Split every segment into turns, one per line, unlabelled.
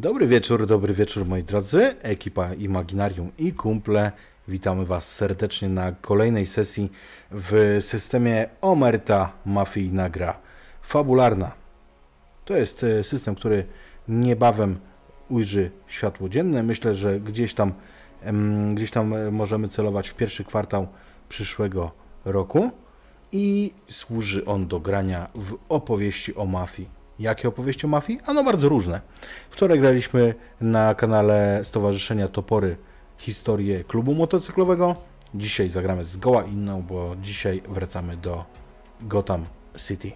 Dobry wieczór, dobry wieczór moi drodzy, ekipa Imaginarium i kumple. Witamy Was serdecznie na kolejnej sesji w systemie Omerta Mafijna Gra Fabularna. To jest e, system, który niebawem ujrzy światło dzienne. Myślę, że gdzieś tam, gdzieś tam e, możemy celować w pierwszy kwartał przyszłego roku i służy on do grania w opowieści o mafii. Jakie opowieści o mafii? Ano bardzo różne. Wczoraj graliśmy na kanale Stowarzyszenia Topory historię klubu motocyklowego. Dzisiaj zagramy zgoła inną, bo dzisiaj wracamy do Gotham City.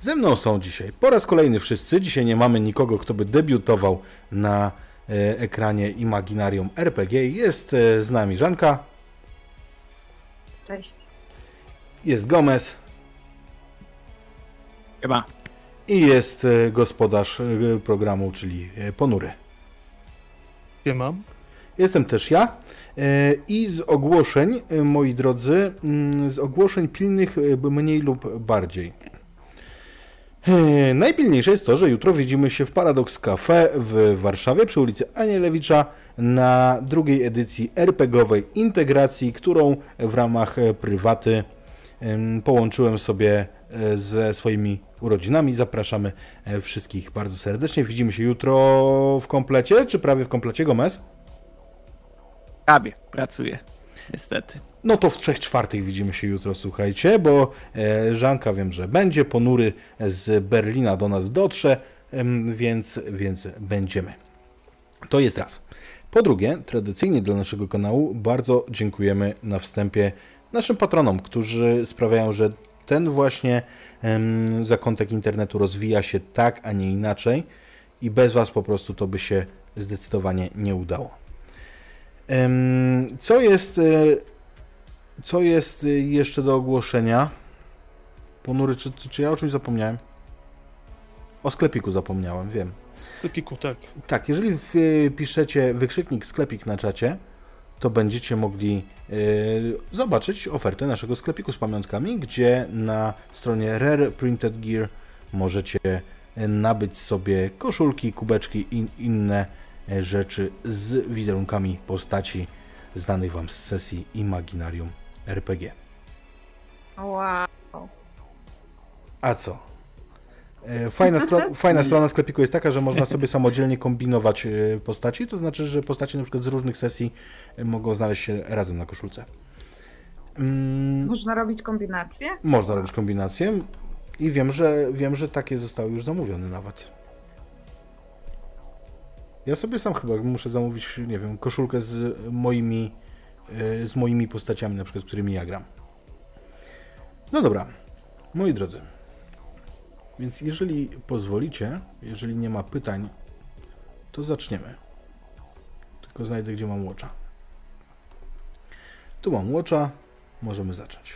Ze mną są dzisiaj po raz kolejny wszyscy. Dzisiaj nie mamy nikogo, kto by debiutował na e, ekranie Imaginarium RPG. Jest e, z nami Żanka.
Cześć.
Jest Gomez.
Chyba.
I jest e, gospodarz programu, czyli Ponury.
mam.
Jestem też ja. I z ogłoszeń, moi drodzy, mm, z ogłoszeń pilnych mniej lub bardziej. Najpilniejsze jest to, że jutro widzimy się w Paradox Cafe w Warszawie przy ulicy Anielewicza na drugiej edycji RPGowej integracji, którą w ramach prywaty połączyłem sobie e, ze swoimi urodzinami. Zapraszamy e, wszystkich bardzo serdecznie. Widzimy się jutro w komplecie, czy prawie w komplecie, Gomez?
Prawie, pracuję, niestety.
No to w trzech czwartych widzimy się jutro, słuchajcie, bo e, Żanka wiem, że będzie, ponury z Berlina do nas dotrze, więc, więc będziemy. To jest raz. Po drugie, tradycyjnie dla naszego kanału bardzo dziękujemy na wstępie naszym patronom, którzy sprawiają, że ten właśnie zakątek internetu rozwija się tak, a nie inaczej i bez Was po prostu to by się zdecydowanie nie udało. Co jest e, co jest y, jeszcze do ogłoszenia? Ponury, czy, czy ja o czymś zapomniałem? O sklepiku zapomniałem, wiem.
Sklepiku, tak.
Tak, jeżeli wpiszecie wykrzyknik sklepik na czacie, to będziecie mogli y, zobaczyć ofertę naszego sklepiku z pamiątkami, gdzie na stronie Rare Printed Gear możecie y, nabyć sobie koszulki, kubeczki i inne y, rzeczy z wizerunkami postaci znanych Wam z sesji Imaginarium RPG.
Wow.
A co? E, fajna, stro fajna strona sklepiku jest taka, że można sobie samodzielnie kombinować e, postaci, to znaczy, że postacie na przykład z różnych sesji e, mogą znaleźć się razem na koszulce.
Mm, można robić kombinacje?
Można robić kombinacje i wiem, że wiem, że takie zostały już zamówione nawet. Ja sobie sam chyba muszę zamówić, nie wiem, koszulkę z moimi z moimi postaciami, na przykład, którymi ja gram. No dobra, moi drodzy. Więc jeżeli pozwolicie, jeżeli nie ma pytań, to zaczniemy. Tylko znajdę, gdzie mam łocza. Tu mam łocza, możemy zacząć.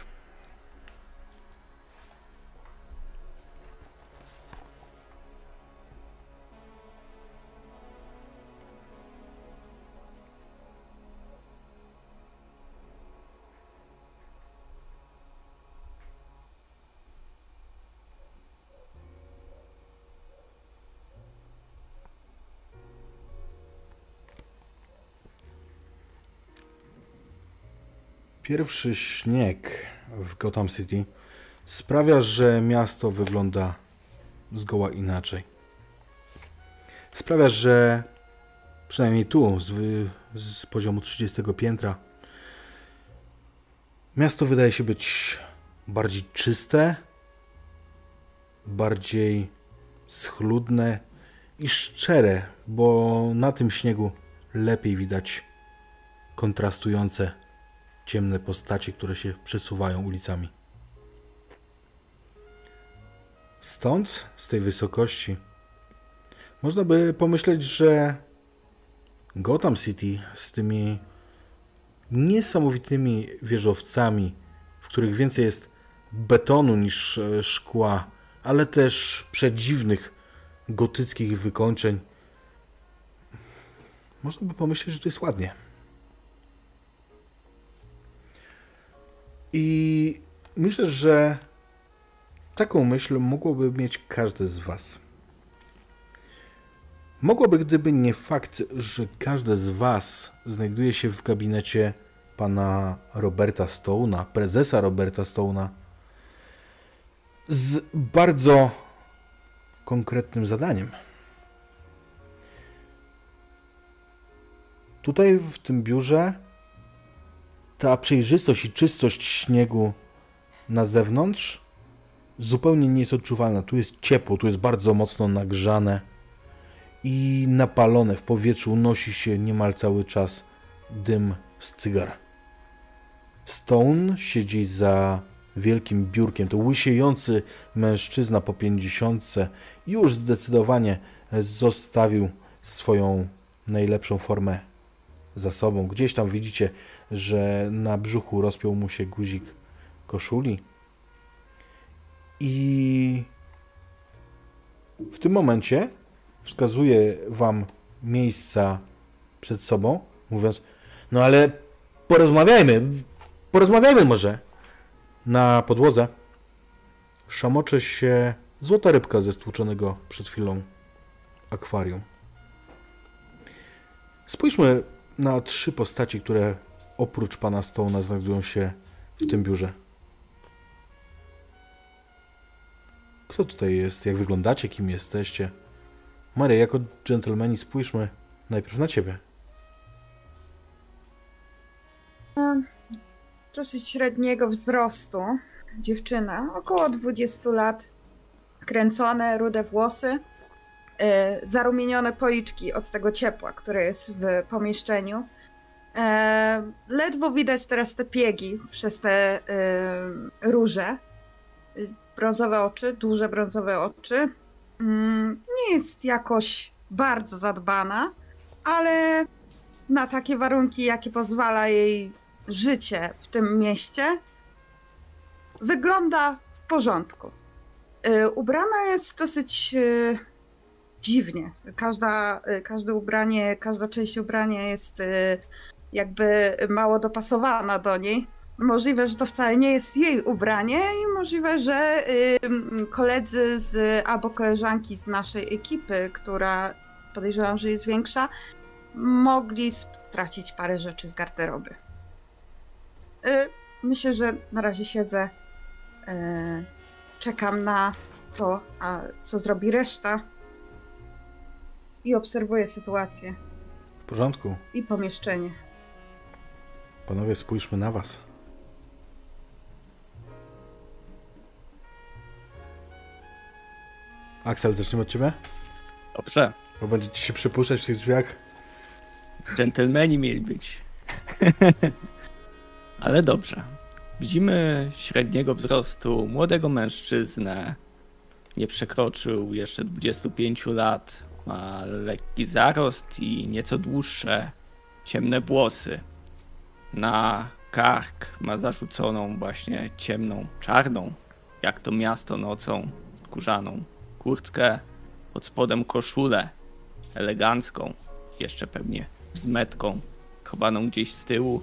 Pierwszy śnieg w Gotham City sprawia, że miasto wygląda zgoła inaczej. Sprawia, że przynajmniej tu, z, z poziomu 30 piętra, miasto wydaje się być bardziej czyste, bardziej schludne i szczere, bo na tym śniegu lepiej widać kontrastujące ciemne postacie, które się przesuwają ulicami. Stąd, z tej wysokości, można by pomyśleć, że Gotham City z tymi niesamowitymi wieżowcami, w których więcej jest betonu niż e, szkła, ale też przedziwnych gotyckich wykończeń, można by pomyśleć, że to jest ładnie. I myślę, że taką myśl mogłoby mieć każdy z Was. Mogłoby, gdyby nie fakt, że każdy z Was znajduje się w gabinecie pana Roberta Stone'a, prezesa Roberta Stone'a, z bardzo konkretnym zadaniem. Tutaj w tym biurze ta przejrzystość i czystość śniegu na zewnątrz zupełnie nie jest odczuwalna. Tu jest ciepło, tu jest bardzo mocno nagrzane i napalone w powietrzu unosi się niemal cały czas dym z cygar. Stone siedzi za wielkim biurkiem. To łysiejący mężczyzna po pięćdziesiątce już zdecydowanie zostawił swoją najlepszą formę za sobą. Gdzieś tam widzicie, że na brzuchu rozpiął mu się guzik koszuli. I w tym momencie wskazuje wam miejsca przed sobą, mówiąc: No ale porozmawiajmy, porozmawiajmy może. Na podłodze szamocze się złota rybka ze stłuczonego przed chwilą akwarium. Spójrzmy na trzy postaci, które oprócz pana Stone'a znajdują się w tym biurze. Kto tutaj jest? Jak wyglądacie? Kim jesteście? Maria, jako dżentelmeni spójrzmy najpierw na ciebie.
Dosyć średniego wzrostu. Dziewczyna, około 20 lat. Kręcone, rude włosy. E, zarumienione policzki od tego ciepła, które jest w pomieszczeniu. E, ledwo widać teraz te piegi przez te e, róże. Brązowe oczy, duże brązowe oczy. Mm, nie jest jakoś bardzo zadbana, ale na takie warunki, jakie pozwala jej życie w tym mieście, wygląda w porządku. Ubrana jest dosyć dziwnie. Każda, każde ubranie, każda część ubrania jest jakby mało dopasowana do niej. Możliwe, że to wcale nie jest jej ubranie i możliwe, że koledzy z, albo koleżanki z naszej ekipy, która podejrzewam, że jest większa, mogli stracić parę rzeczy z garderoby. Y, myślę, że na razie siedzę, y, czekam na to, a co zrobi reszta i obserwuję sytuację.
W porządku.
I pomieszczenie.
Panowie, spójrzmy na was. Axel, zaczniemy od ciebie?
Dobrze.
Bo będziecie się przypuszczać w tych drzwiach.
Dżentelmeni mieli być. Ale dobrze. Widzimy średniego wzrostu młodego mężczyznę. Nie przekroczył jeszcze 25 lat. Ma lekki zarost i nieco dłuższe, ciemne włosy. Na kark ma zarzuconą właśnie ciemną, czarną, jak to miasto nocą, skórzaną kurtkę, pod spodem koszulę elegancką, jeszcze pewnie z metką chowaną gdzieś z tyłu,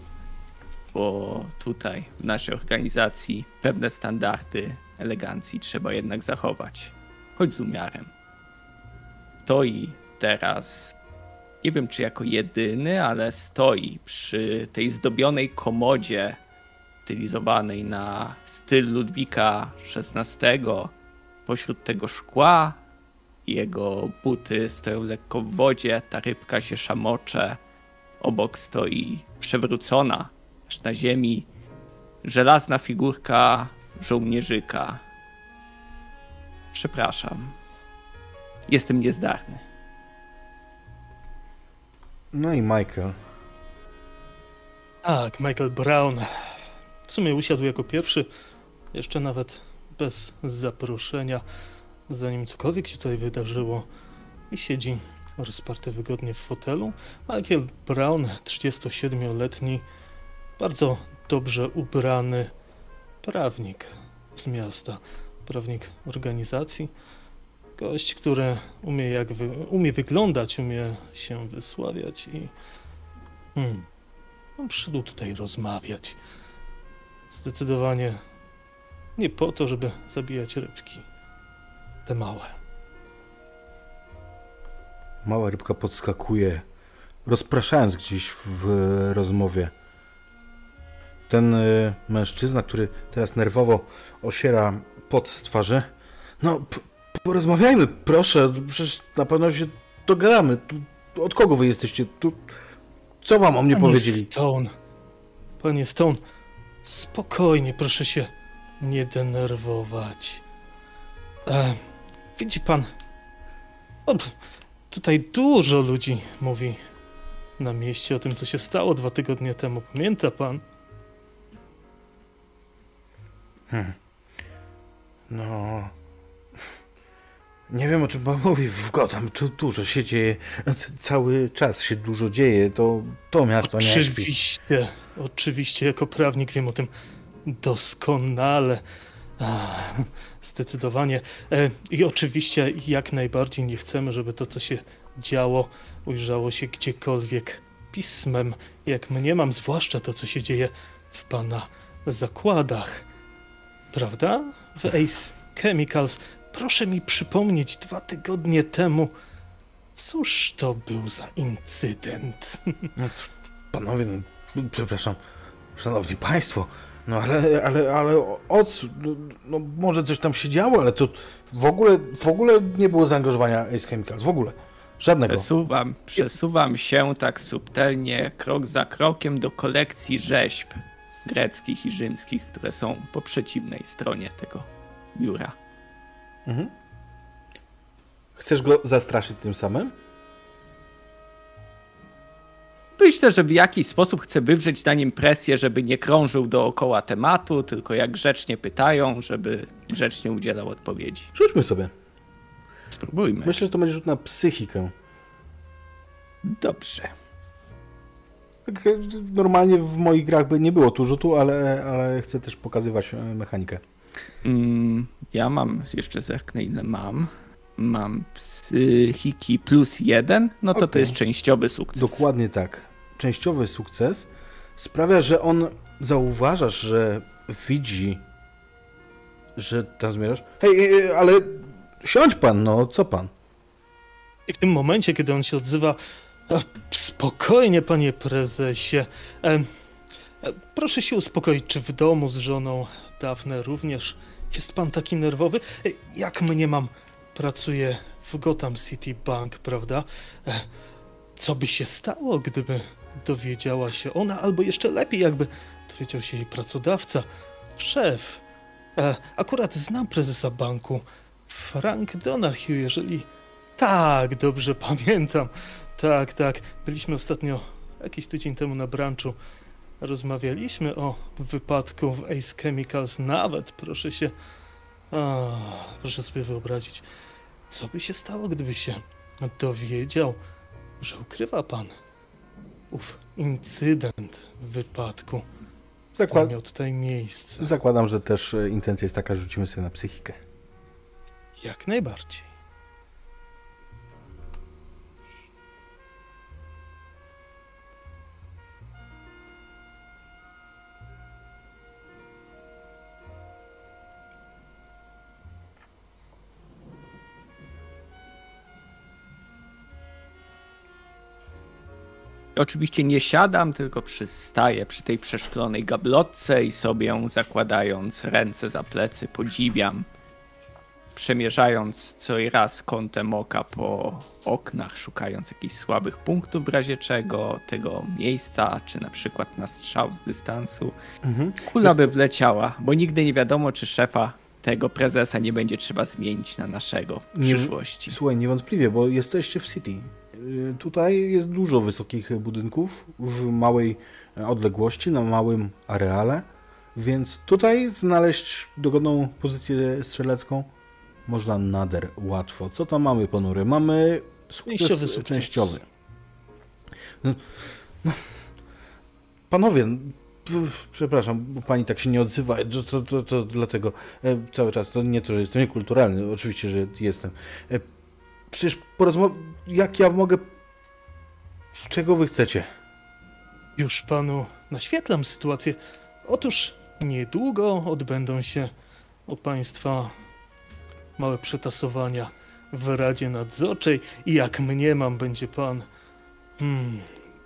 bo tutaj w naszej organizacji pewne standardy elegancji trzeba jednak zachować, choć z umiarem. Stoi teraz, nie wiem czy jako jedyny, ale stoi przy tej zdobionej komodzie stylizowanej na styl Ludwika XVI Pośród tego szkła jego buty stoją lekko w wodzie, ta rybka się szamocze. Obok stoi przewrócona, aż na ziemi, żelazna figurka żołnierzyka. Przepraszam. Jestem niezdarny.
No i Michael.
Tak, Michael Brown. W sumie usiadł jako pierwszy. Jeszcze nawet bez zaproszenia, zanim cokolwiek się tutaj wydarzyło i siedzi rozparty wygodnie w fotelu. Michael Brown, 37-letni, bardzo dobrze ubrany prawnik z miasta, prawnik organizacji. Gość, który umie, jak wy, umie wyglądać, umie się wysławiać i hmm, on przyszedł tutaj rozmawiać. Zdecydowanie nie po to, żeby zabijać rybki. Te małe.
Mała rybka podskakuje, rozpraszając gdzieś w rozmowie. Ten y, mężczyzna, który teraz nerwowo osiera pot z twarzy. No, porozmawiajmy, proszę. Przecież na pewno się dogadamy. Tu, od kogo wy jesteście? Tu, co wam o mnie
Panie
powiedzieli?
Stone, panie Stone, spokojnie, proszę się nie denerwować. E, widzi pan, o, tutaj dużo ludzi mówi na mieście o tym, co się stało dwa tygodnie temu. Pamięta pan?
No. Nie wiem o czym pan mówi w Gotham. Tu dużo się dzieje. Cały czas się dużo dzieje. To, to miasto nie śpi.
Oczywiście, oczywiście, jako prawnik wiem o tym doskonale. Zdecydowanie. E, I oczywiście jak najbardziej nie chcemy, żeby to, co się działo, ujrzało się gdziekolwiek pismem, jak mniemam, zwłaszcza to, co się dzieje w pana zakładach. Prawda? W Ace Chemicals. Proszę mi przypomnieć dwa tygodnie temu, cóż to był za incydent?
No, panowie, no, przepraszam. Szanowni państwo. No ale, ale, ale o- o co? No, no może coś tam się działo, ale to w ogóle, w ogóle nie było zaangażowania Ace Chemicals. W ogóle. Żadnego.
Przesuwam, przesuwam się tak subtelnie, krok za krokiem do kolekcji rzeźb greckich i rzymskich, które są po przeciwnej stronie tego biura.
Mhm. Chcesz go zastraszyć tym samym?
Myślę, że w jakiś sposób chcę wywrzeć na nim presję, żeby nie krążył dookoła tematu, tylko jak grzecznie pytają, żeby grzecznie udzielał odpowiedzi.
Rzućmy sobie.
Spróbujmy.
Myślę, że to będzie rzut na psychikę.
Dobrze.
Tak, e, Normalnie w moich grach by nie było tu rzutu, ale, ale chcę też pokazywać e, mechanikę.
Mm, ja mam, jeszcze zerknę ile mam. Mam psychiki plus jeden, no to to
Okej.
jest częściowy sukces.
Dokładnie tak. Częściowy sukces sprawia, że on zauważasz, że widzi, że tam zmierzasz. Hej, e, ale siądź pan, no co pan?
I w tym momencie, kiedy on się odzywa, "A, spokojnie, panie prezesie. E, e, proszę się uspokoić, czy w domu z żoną Dafne również jest pan taki nerwowy? E, jak mnie mam? Pracuję w Gotham City Bank, prawda? E, co by się stało, gdyby dowiedziała się ona, albo jeszcze lepiej, jakby dowiedział się jej pracodawca, szef. E, akurat znam prezesa banku, Frank Donahue, jeżeli tak, dobrze pamiętam. Tak, tak. Byliśmy ostatnio jakiś tydzień temu na branchu. Rozmawialiśmy o wypadku w Ace Chemicals. Nawet, proszę się. A, proszę sobie wyobrazić, co by się stało, gdyby się dowiedział, że ukrywa pan ów incydent w wypadku, który
Zakład...
miał tutaj miejsce.
Zakładam, że też e, intencja jest taka, że rzucimy sobie na psychikę.
Jak najbardziej.
Oczywiście nie siadam, tylko przystaję przy tej przeszklonej gablotce i sobie zakładając ręce za plecy podziwiam. Przemierzając co i raz kątem oka po oknach, szukając jakichś słabych punktów w razie czego, tego miejsca, czy na przykład na strzał z dystansu.
Mhm.
Kula by wleciała, bo nigdy nie wiadomo, czy szefa tego prezesa nie będzie trzeba zmienić na naszego w
Nie-
przyszłości.
Słuchaj, niewątpliwie, bo jesteście w City. Y, Tutaj jest dużo wysokich budynków w małej e, odległości, na małym areale, więc tutaj znaleźć dogodną pozycję strzelecką można nader łatwo. Co tam mamy, ponury? Mamy sukces
Częściowy sukces.
częściowy. No, no, panowie, przepraszam, bo pani tak się nie odzywa, to, to, to, to dlatego e, cały czas, to nie to, że jestem niekulturalny, oczywiście, że jestem. Przecież porozmawiam, jak ja mogę, czego wy chcecie?
Już panu naświetlam sytuację. Otóż niedługo odbędą się u państwa małe przetasowania w Radzie Nadzorczej i jak mniemam, będzie pan hmm,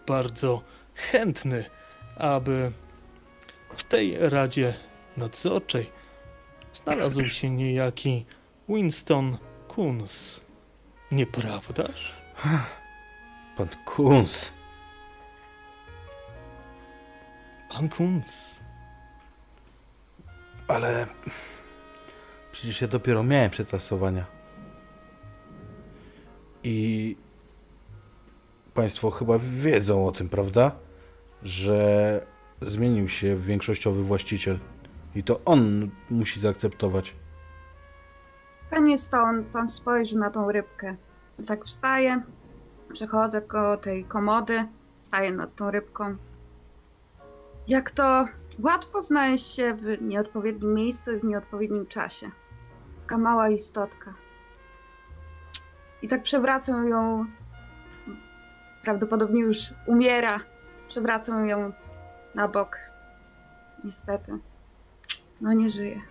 bardzo chętny, aby w tej Radzie Nadzorczej znalazł się niejaki Winston Kunz. Nieprawdaż?
Pan Kunz.
Pan Kunz.
Ale przecież ja dopiero miałem przetasowania. I Państwo chyba wiedzą o tym, prawda? Że zmienił się większościowy właściciel. I to on musi zaakceptować.
Panie Stone, pan spojrzy na tą rybkę. Tak wstaję, przechodzę koło tej komody, staję nad tą rybką. Jak to łatwo znaleźć się w nieodpowiednim miejscu i w nieodpowiednim czasie. Taka mała istotka. I tak przewracam ją. Prawdopodobnie już umiera. Przewracam ją na bok. Niestety. No nie żyje.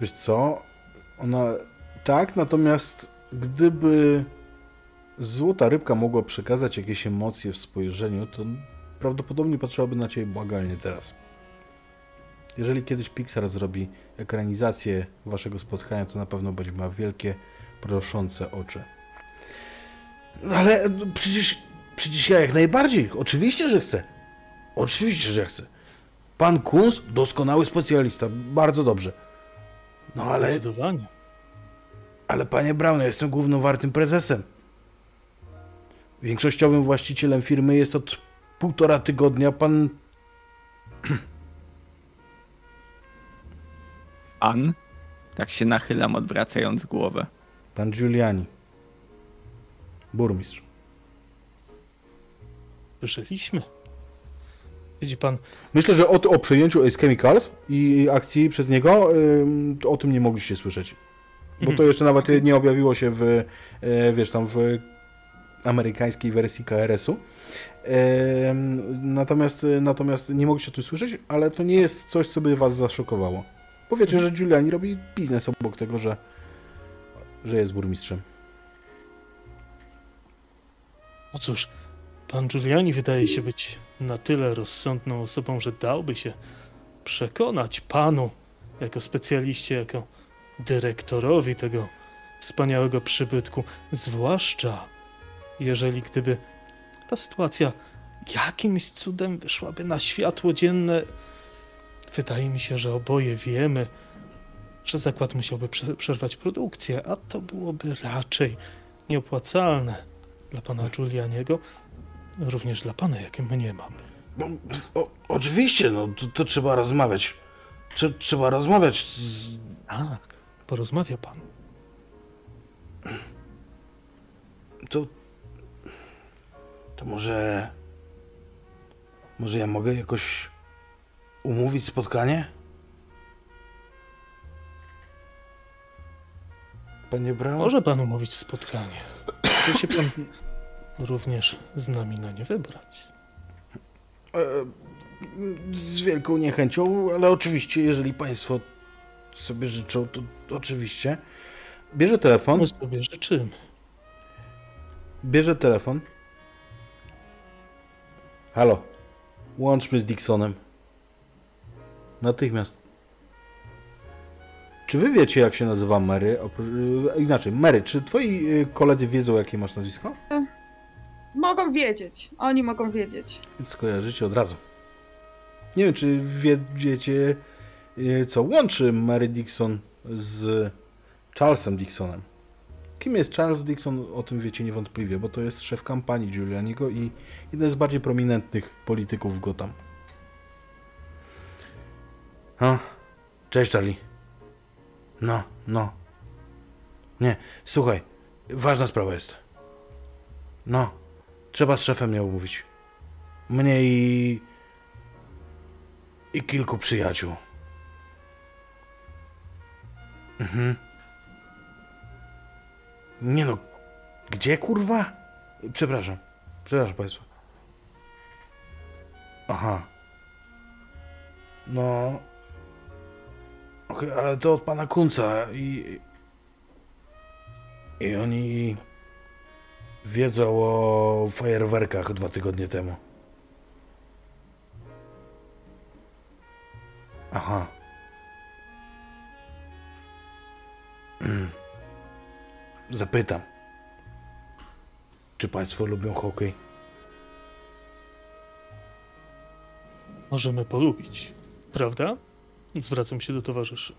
Wiesz co? Ona tak, natomiast gdyby złota rybka mogła przekazać jakieś emocje w spojrzeniu, to prawdopodobnie patrzyłaby na ciebie błagalnie teraz. Jeżeli kiedyś Pixar zrobi ekranizację waszego spotkania, to na pewno będzie miała wielkie, proszące oczy. No Ale przecież, przecież ja jak najbardziej. Oczywiście, że chcę. Oczywiście, że chcę. Pan Kunz, doskonały specjalista. Bardzo dobrze. No ale,
Zdecydowanie.
Ale panie Brown, ja jestem głównowartym prezesem. Większościowym właścicielem firmy jest od półtora tygodnia pan
Pan? Tak się nachylam, odwracając głowę.
Pan Giuliani. Burmistrz.
Słyszeliśmy. Widzi pan,
Myślę, że o, o przejęciu Ace Chemicals i akcji przez niego to o tym nie mogliście słyszeć. Bo to
Mhm.
jeszcze nawet nie objawiło się w, e, wiesz, tam w amerykańskiej wersji KRS-u. Natomiast, natomiast nie mogliście tym słyszeć, ale to nie jest coś, co by was zaszokowało. Powiecie, że Giuliani robi biznes obok tego, że, że jest burmistrzem.
no cóż, pan Giuliani wydaje się być na tyle rozsądną osobą, że dałby się przekonać panu, jako specjaliście, jako dyrektorowi tego wspaniałego przybytku, zwłaszcza jeżeli gdyby ta sytuacja jakimś cudem wyszłaby na światło dzienne. Wydaje mi się, że oboje wiemy, że zakład musiałby prze- przerwać produkcję, a to byłoby raczej nieopłacalne dla pana Giulianiego, również dla pana, jakie mnie mam.
No, o, oczywiście, no to, to trzeba rozmawiać. Trze- trzeba rozmawiać z,
Tak, porozmawia pan.
To. To może. Może ja mogę jakoś umówić spotkanie? Panie Brown?
Może pan umówić spotkanie. Chce się pan również z nami na nie wybrać.
E, z wielką niechęcią, ale oczywiście, jeżeli Państwo sobie życzą, to oczywiście. Bierze telefon.
My sobie życzymy.
Bierze telefon. Halo. Łącz mnie z Dixonem. Natychmiast. Czy wy wiecie, jak się nazywa Mary? E, Inaczej, Mary, czy twoi e, koledzy wiedzą, jakie masz nazwisko?
Mogą wiedzieć. Oni mogą wiedzieć.
Więc skojarzycie od razu. Nie wiem, czy wie, wiecie, e, co łączy Mary Dixon z Charlesem Dixonem. Kim jest Charles Dixon, o tym wiecie niewątpliwie, bo to jest szef kampanii Giulianiego i jeden z bardziej prominentnych polityków w Gotham. Cześć Charlie. No, no. Nie, słuchaj, ważna sprawa jest. No, trzeba z szefem mnie umówić. Mnie i... i kilku przyjaciół. Mhm. Nie no, gdzie kurwa? Przepraszam, przepraszam państwa. Aha. No. Okej, ale to od pana Kunca i... I oni wiedzą o fajerwerkach dwa tygodnie temu. Aha. Zapytam. Czy Państwo lubią hokej?
Możemy polubić, prawda? Zwracam się do towarzyszy.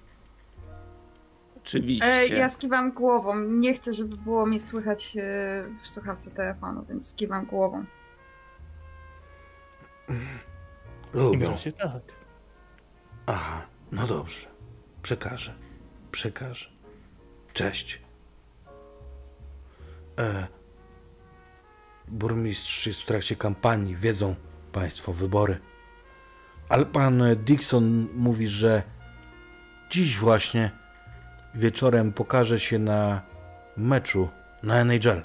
Oczywiście.
E, ja skiwam głową. Nie chcę, żeby było mi słychać e, w słuchawce telefonu, więc skiwam głową.
Lubią.
razie tak.
Aha, no dobrze. Przekażę. Przekażę. Cześć. E, burmistrz jest w trakcie kampanii, wiedzą Państwo wybory. Ale pan Dixon mówi, że dziś właśnie wieczorem pokaże się na meczu na NHL.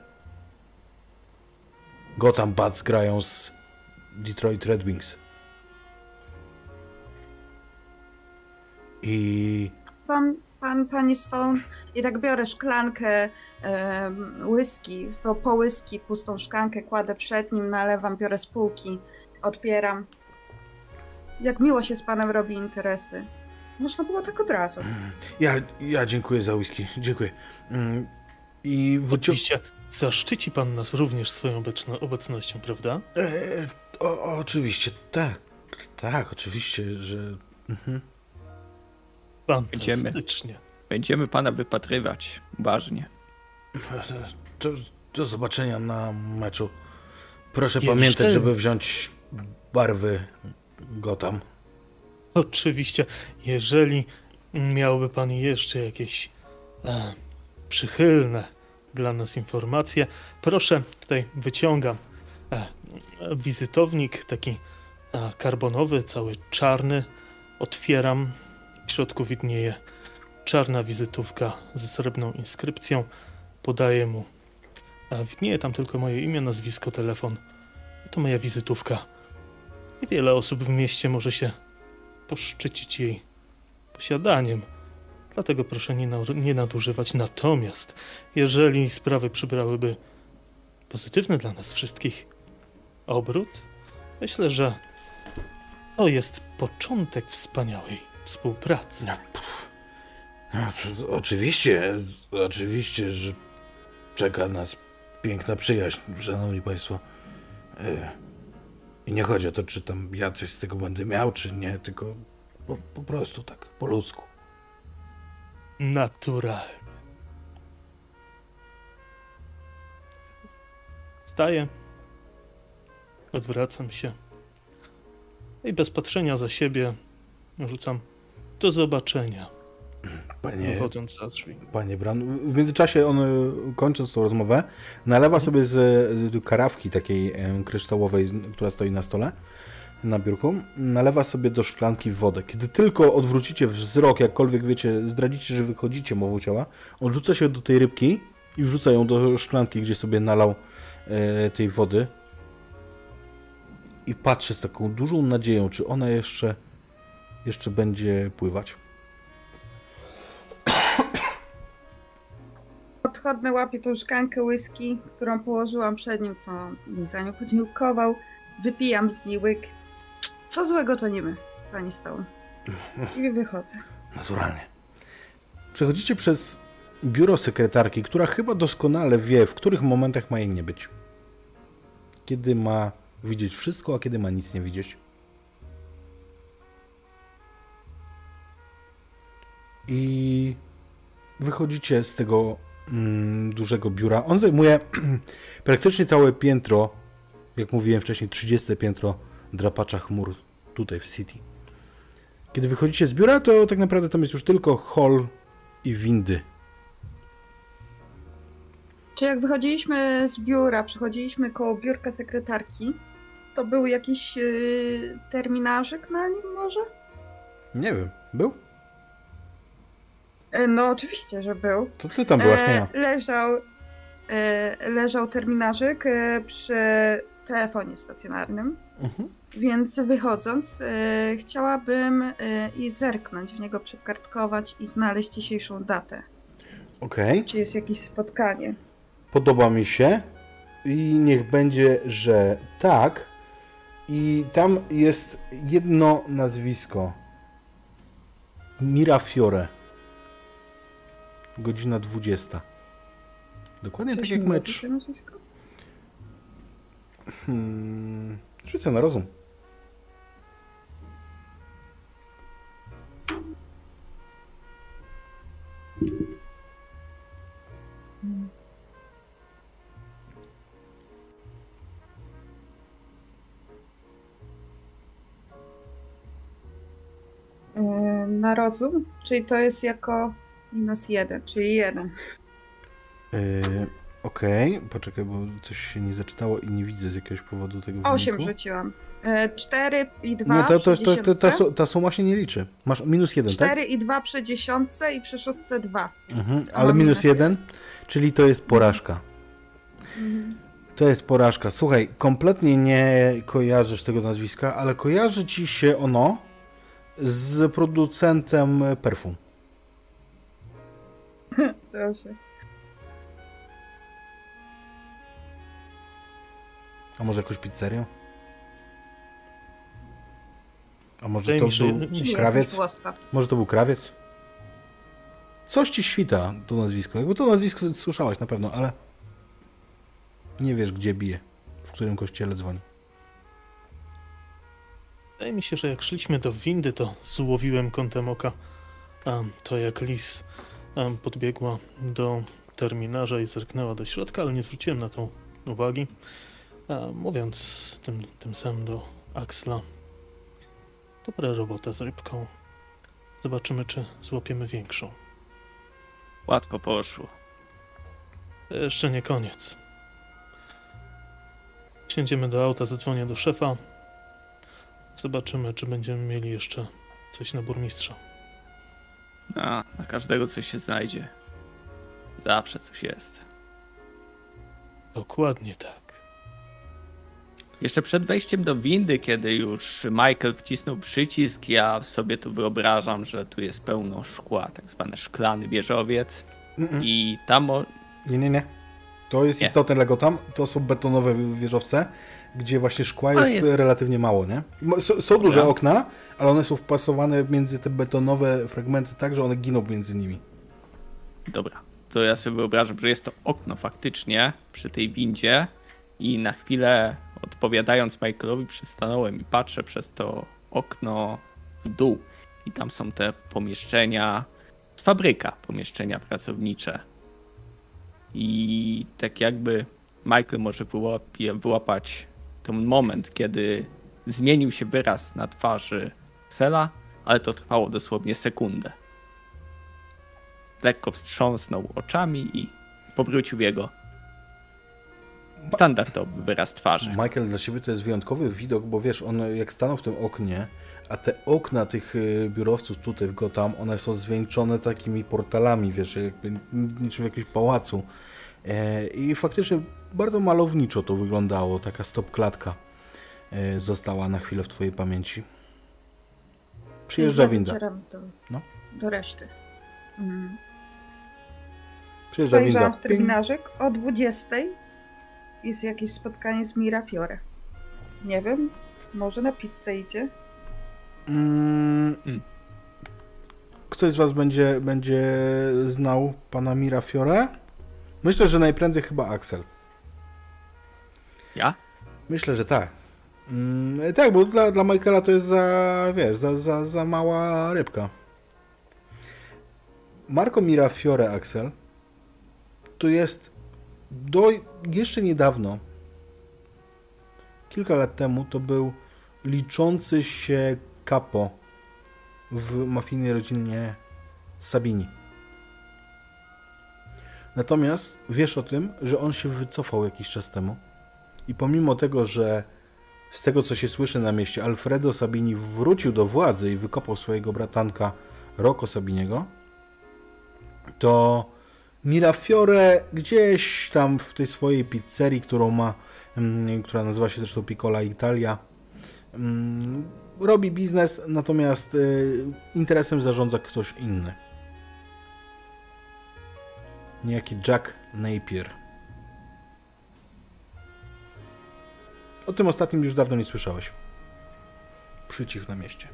Gotham Buds grają z Detroit Red Wings. I
Pan, pan, pani Stone, i tak biorę szklankę um, whisky, po, po whisky, pustą szklankę kładę przed nim, nalewam, biorę z półki, odbieram. Jak miło się z panem robi interesy. Można było tak od razu.
Ja, ja dziękuję za whisky. Dziękuję. Mm, I wycią...
Oczywiście zaszczyci pan nas również swoją obecno- obecnością, prawda?
E, o, oczywiście, tak. Tak, oczywiście, że. Mhm.
Fantastycznie.
Będziemy pana wypatrywać uważnie.
Do, do zobaczenia na meczu. Proszę
Jeszcze-
pamiętać, żeby wziąć barwy Gotham.
Oczywiście, jeżeli miałby pan jeszcze jakieś e, przychylne dla nas informacje, proszę, tutaj wyciągam e, wizytownik taki e, karbonowy, cały czarny. Otwieram, w środku widnieje czarna wizytówka ze srebrną inskrypcją. Podaję mu. Widnieje tam tylko moje imię, nazwisko, telefon. To moja wizytówka. Niewiele osób w mieście może się poszczycić jej posiadaniem. Dlatego proszę nie, na, nie nadużywać. Natomiast, jeżeli sprawy przybrałyby pozytywny dla nas wszystkich obrót, myślę, że to jest początek wspaniałej współpracy.
No, no, oczywiście, oczywiście, że czeka nas piękna przyjaźń, szanowni państwo. E, I nie chodzi o to, czy tam ja coś z tego będę miał, czy nie, tylko po, po prostu tak, po ludzku.
Naturalnie. Staję. Odwracam się. I bez patrzenia za siebie rzucam do zobaczenia,
Panie,
wychodząc za drzwi.
panie Bran, w międzyczasie on, y, kończąc tą rozmowę, nalewa sobie z y, karawki takiej em, kryształowej, która stoi na stole, na biurku, nalewa sobie do szklanki wodę. Kiedy tylko odwrócicie wzrok, jakkolwiek wiecie, zdradzicie, że wychodzicie mową ciała, on rzuca się do tej rybki i wrzuca ją do szklanki, gdzie sobie nalał e, tej wody. I patrzy z taką dużą nadzieją, czy ona jeszcze, jeszcze będzie pływać.
Odchodne łapię tą szklankę whisky, którą położyłam przed nim, co mi za nią podziękował. Wypijam z niej łyk. Co złego to nie my, pani Stone. I wychodzę.
Naturalnie. Przechodzicie przez biuro sekretarki, która chyba doskonale wie, w których momentach ma jej nie być. Kiedy ma widzieć wszystko, a kiedy ma nic nie widzieć. I wychodzicie z tego mm, dużego biura. On zajmuje praktycznie całe piętro, jak mówiłem wcześniej, 30 piętro drapacza chmur tutaj w City. Kiedy wychodzicie z biura, to tak naprawdę tam jest już tylko hall i windy.
Czy jak wychodziliśmy z biura, przechodziliśmy koło biurka sekretarki, to był jakiś yy, terminarzyk na nim może?
Nie wiem, był?
E, No oczywiście, że był.
To ty tam byłaś, nie
E,
ja.
leżał, e, leżał terminarzyk e, przy telefonie stacjonarnym,
Mhm.
więc wychodząc e, chciałabym e, i zerknąć w niego, przekartkować i znaleźć dzisiejszą datę.
Okej.
Czy jest jakieś spotkanie?
Podoba mi się i niech będzie, że tak. I tam jest jedno nazwisko. Mirafiore. Godzina 20. Dokładnie
Coś
tak jak mecz. Hmm, rzucę na rozum.
Yy, Na rozum? Czyli to jest jako minus jeden, czyli jeden.
Yy, Okej, poczekaj, bo coś się nie zaczytało i nie widzę z jakiegoś powodu tego
Osiem
wyniku.
rzuciłam. Yy, Cztery i dwa
Nie, to, to,
przy
to, to, ta, ta suma się nie liczy. Masz minus jeden, tak?
Cztery i dwa przy dziesiątce i przy szóstce dwa.
Mhm, ale minus jeden, czyli to jest porażka.
Mhm.
To jest porażka. Słuchaj, kompletnie nie kojarzysz tego nazwiska, ale kojarzy ci się ono z producentem perfum.
Dobrze.
A może jakąś pizzerią? A może
Wydaje
to
mi się,
był
że-
krawiec?
włoska.
Może to był krawiec? Coś ci świta to nazwisko. Jakby to nazwisko słyszałaś na pewno, ale nie wiesz gdzie bije, w którym kościele dzwoni.
Wydaje mi się, że jak szliśmy do windy, to złowiłem kątem oka a, to, jak Lis podbiegła do terminarza i zerknęła do środka, ale nie zwróciłem na to uwagi. Mówiąc tym, tym samym do Axla, dobra robota z rybką. Zobaczymy, czy złapiemy większą.
Łatwo poszło.
Jeszcze nie koniec. Siędziemy do auta, zadzwonię do szefa. Zobaczymy, czy będziemy mieli jeszcze coś na burmistrza.
A, na każdego coś się znajdzie. Zawsze coś jest.
Dokładnie tak.
Jeszcze przed wejściem do windy, kiedy już Michael wcisnął przycisk, ja sobie tu wyobrażam, że tu jest pełno szkła, tak zwany szklany wieżowiec.
Mm-mm.
I tam o...
Nie, nie, nie. To jest
Nie.
istotne Lego tam. To są betonowe wieżowce, gdzie właśnie szkła
Ale
jest,
jest.
relatywnie mało, nie? S- są duże
Dobra.
okna, ale one są wpasowane między te betonowe fragmenty tak, że one giną między nimi.
Dobra, to ja sobie wyobrażam, że jest to okno faktycznie przy tej windzie i na chwilę odpowiadając Michaelowi przystanąłem i patrzę przez to okno w dół i tam są te pomieszczenia, fabryka, pomieszczenia pracownicze. I tak jakby Michael może wyłapie, wyłapać ten moment, kiedy zmienił się wyraz na twarzy Sela, ale to trwało dosłownie sekundę lekko wstrząsnął oczami i powrócił jego standardowy wyraz twarzy.
Michael, dla ciebie to jest wyjątkowy widok, bo wiesz, on jak stanął w tym oknie, a te okna tych y, biurowców tutaj w Gotham, one są zwieńczone takimi portalami, wiesz, jakby niczym w jakimś pałacu. E, I faktycznie bardzo malowniczo to wyglądało, taka stopklatka e, została na chwilę w twojej pamięci. Przyjeżdża
Ja
winda.
do,
No.
do reszty. Mhm.
Przyjeżdża winda.
Zajrzałam w
Ping.
terminarzyk. O 20 jest jakieś spotkanie z Mirafiore. Nie wiem, może na pizzę idzie.
Mm,
Hmm.
Ktoś z Was będzie, będzie znał pana Mirafiore? Myślę, że najprędzej chyba Axel.
Ja?
Myślę, że tak. Mm, tak, bo dla, dla Michaela to jest za, wiesz, za, za, za mała rybka. Marco Mirafiore Axel to jest do jeszcze niedawno, kilka lat temu, to był liczący się kapo w mafijnej rodzinie Sabini. Natomiast wiesz o tym, że on się wycofał jakiś czas temu i pomimo tego, że z tego co się słyszy na mieście, Alfredo Sabini wrócił do władzy i wykopał swojego bratanka Rocco Sabiniego, to Mirafiore gdzieś tam w tej swojej pizzerii, którą ma, mm, która nazywa się zresztą Piccola Italia, mm, robi biznes, natomiast y, interesem zarządza ktoś inny. niejaki Jack Napier. O tym ostatnim już dawno nie słyszałeś. Przycichł na mieście.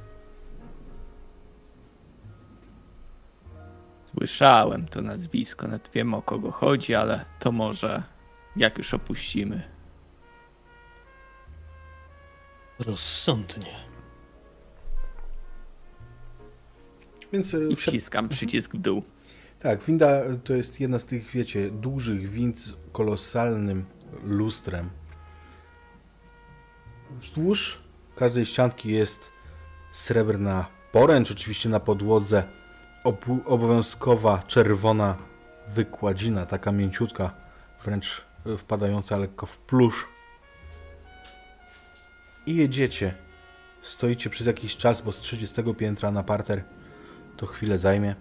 Słyszałem to nazwisko, nawet wiem o kogo chodzi, ale to może jak już opuścimy.
Rozsądnie.
Więc e,
I wciskam przycisk w dół.
Tak, winda to jest jedna z tych, wiecie, dużych wind z kolosalnym lustrem. Wzdłuż każdej ścianki jest srebrna poręcz, oczywiście na podłodze obowiązkowa czerwona wykładzina, taka mięciutka, wręcz e, wpadająca lekko w plusz. I jedziecie. Stoicie przez jakiś czas, bo z 30 piętra na parter to chwilę zajmie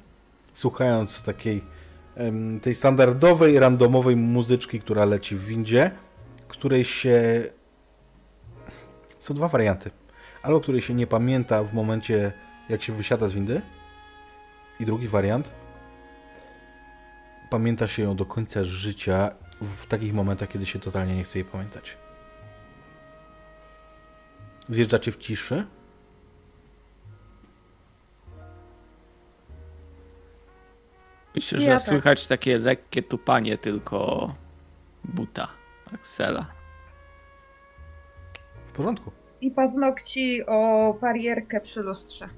słuchając takiej tej standardowej, randomowej muzyczki, która leci w windzie, której się... Są dwa warianty. Albo której się nie pamięta w momencie, jak się wysiada z windy. I drugi wariant. Pamięta się ją do końca życia w takich momentach, kiedy się totalnie nie chce jej pamiętać. Zjeżdżacie w ciszy.
Myślę,
Ja
że
tak.
słychać takie lekkie tupanie tylko buta Axela.
Porządku.
I paznokci o barierkę przy lustrze.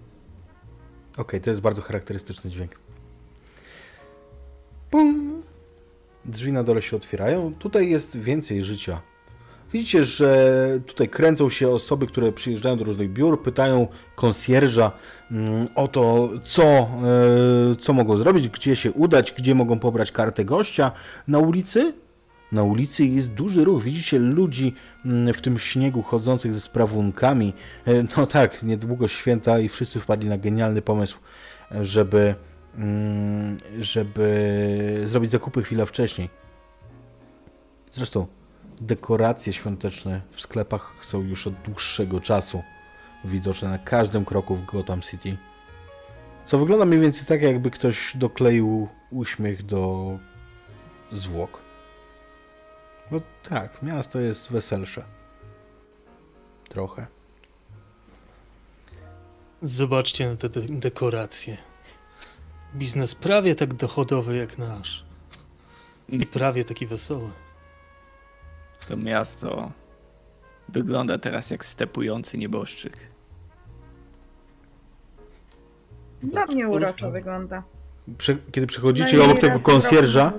Okej, to jest bardzo charakterystyczny dźwięk. Pum! Drzwi na dole się otwierają. Tutaj jest więcej życia. Widzicie, że tutaj kręcą się osoby, które przyjeżdżają do różnych biur, pytają konsjerża mm, o to, co, e, co mogą zrobić, gdzie się udać, gdzie mogą pobrać kartę gościa. Na ulicy? Na ulicy jest duży ruch. Widzicie ludzi mm, w tym śniegu chodzących ze sprawunkami. E, No tak, niedługo święta i wszyscy wpadli na genialny pomysł, żeby, mm, żeby zrobić zakupy chwilę wcześniej. Zresztą dekoracje świąteczne w sklepach są już od dłuższego czasu widoczne na każdym kroku w Gotham City. Co wygląda mniej więcej tak, jakby ktoś dokleił uśmiech do zwłok. No tak, miasto jest weselsze. Trochę.
Zobaczcie na te de- dekoracje. Biznes prawie tak dochodowy jak nasz. I prawie taki wesoły.
To miasto wygląda teraz jak stepujący nieboszczyk.
Dla mnie uroczo wygląda.
Prze- kiedy przechodzicie
Najmniej
obok tego konsjerża,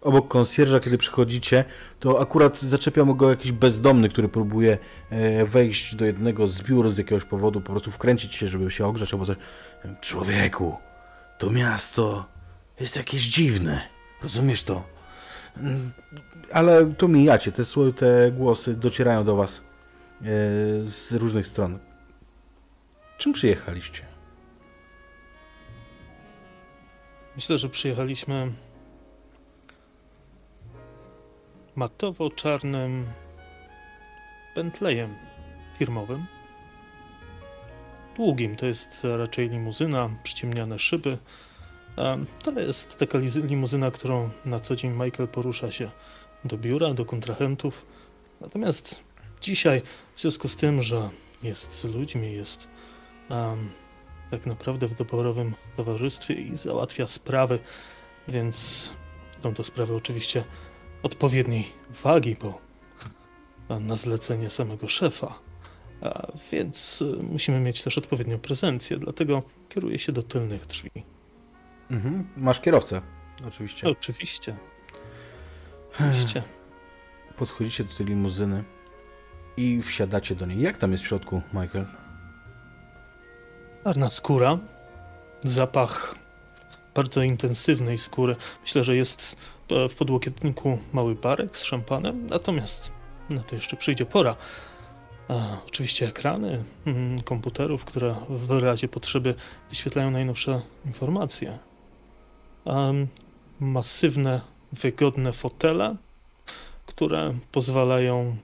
obok konsjerża, kiedy przychodzicie, to akurat zaczepiał go jakiś bezdomny, który próbuje e, wejść do jednego z biur z jakiegoś powodu, po prostu wkręcić się, żeby się ogrzać albo coś. Człowieku, to miasto jest jakieś dziwne. Rozumiesz to? Mm, Ale to mijacie, te, te głosy docierają do was e, z różnych stron. Czym przyjechaliście?
Myślę, że przyjechaliśmy matowo-czarnym Bentleyem firmowym. Długim, to jest raczej limuzyna, przyciemniane szyby. To jest taka limuzyna, którą na co dzień Michael porusza się do biura, do kontrahentów. Natomiast dzisiaj, w związku z tym, że jest z ludźmi, jest em, tak naprawdę w doborowym towarzystwie i załatwia sprawy, więc są to sprawy oczywiście odpowiedniej wagi, bo na zlecenie samego szefa. A więc y, musimy mieć też odpowiednią prezencję, dlatego kieruję się do tylnych drzwi.
Mhm. Masz kierowcę, oczywiście.
Oczywiście. Oczywiście.
Podchodzicie do tej limuzyny i wsiadacie do niej. Jak tam jest w środku, Michael?
Czarna skóra, zapach bardzo intensywnej skóry. Myślę, że jest e, w podłokietniku mały barek z szampanem, natomiast na to jeszcze przyjdzie pora. A, oczywiście ekrany mm, komputerów, które w razie potrzeby wyświetlają najnowsze informacje. Em, masywne, wygodne fotele, które pozwalają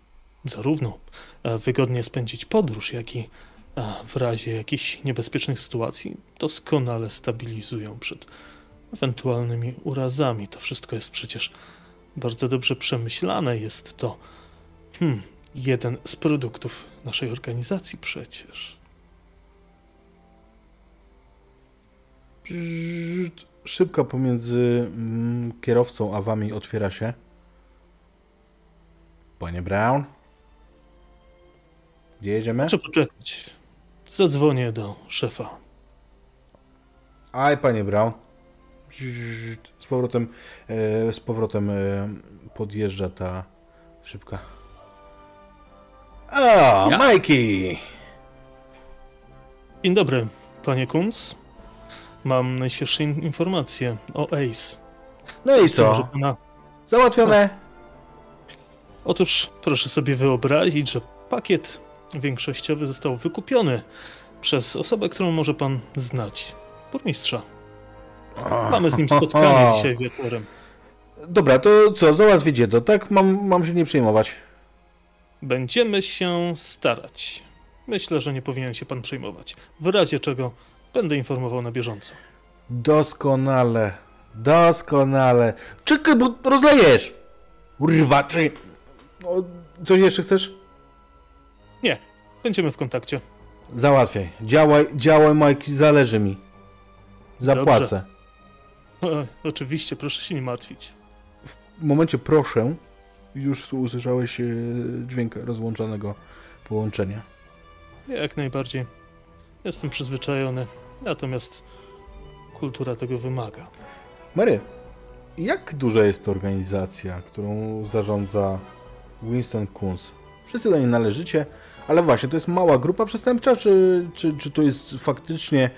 zarówno e, wygodnie spędzić podróż, jak i a w razie jakichś niebezpiecznych sytuacji doskonale stabilizują przed ewentualnymi urazami. To wszystko jest przecież bardzo dobrze przemyślane. Jest to hmm, jeden z produktów naszej organizacji przecież.
Szybka pomiędzy mm, kierowcą a wami otwiera się. Panie Brown? Gdzie jedziemy?
Proszę poczekać. Zadzwonię do szefa.
Aj, panie Brown. Z powrotem, e, z powrotem e, podjeżdża ta szybka. A,
Ja.
Majki!
Dzień dobry, panie Kunz. Mam najświeższe in- informacje o ACE.
No i co?
pana...
Załatwione?
Otóż proszę sobie wyobrazić, że pakiet większościowy został wykupiony przez osobę, którą może pan znać. Burmistrza. Mamy z nim spotkanie dzisiaj wieczorem.
Dobra, to co, załatwicie to, tak? Mam, mam się nie przejmować.
Będziemy się starać. Myślę, że nie powinien się pan przejmować. W razie czego będę informował na bieżąco.
Doskonale, doskonale. Czekaj, bo rozlejesz! Urwa, czy... O, coś jeszcze chcesz?
Nie, będziemy w kontakcie.
Załatwiaj. Działaj, działaj, Majki, zależy mi. Zapłacę.
E, oczywiście, proszę się nie martwić.
W momencie proszę, już usłyszałeś e, dźwięk rozłączonego połączenia.
Jak najbardziej. Jestem przyzwyczajony. Natomiast kultura tego wymaga.
Mary, jak duża jest to organizacja, którą zarządza Winston Kunz? Wszyscy do niej należycie, ale właśnie, to jest mała grupa przestępcza, czy, czy, czy to jest faktycznie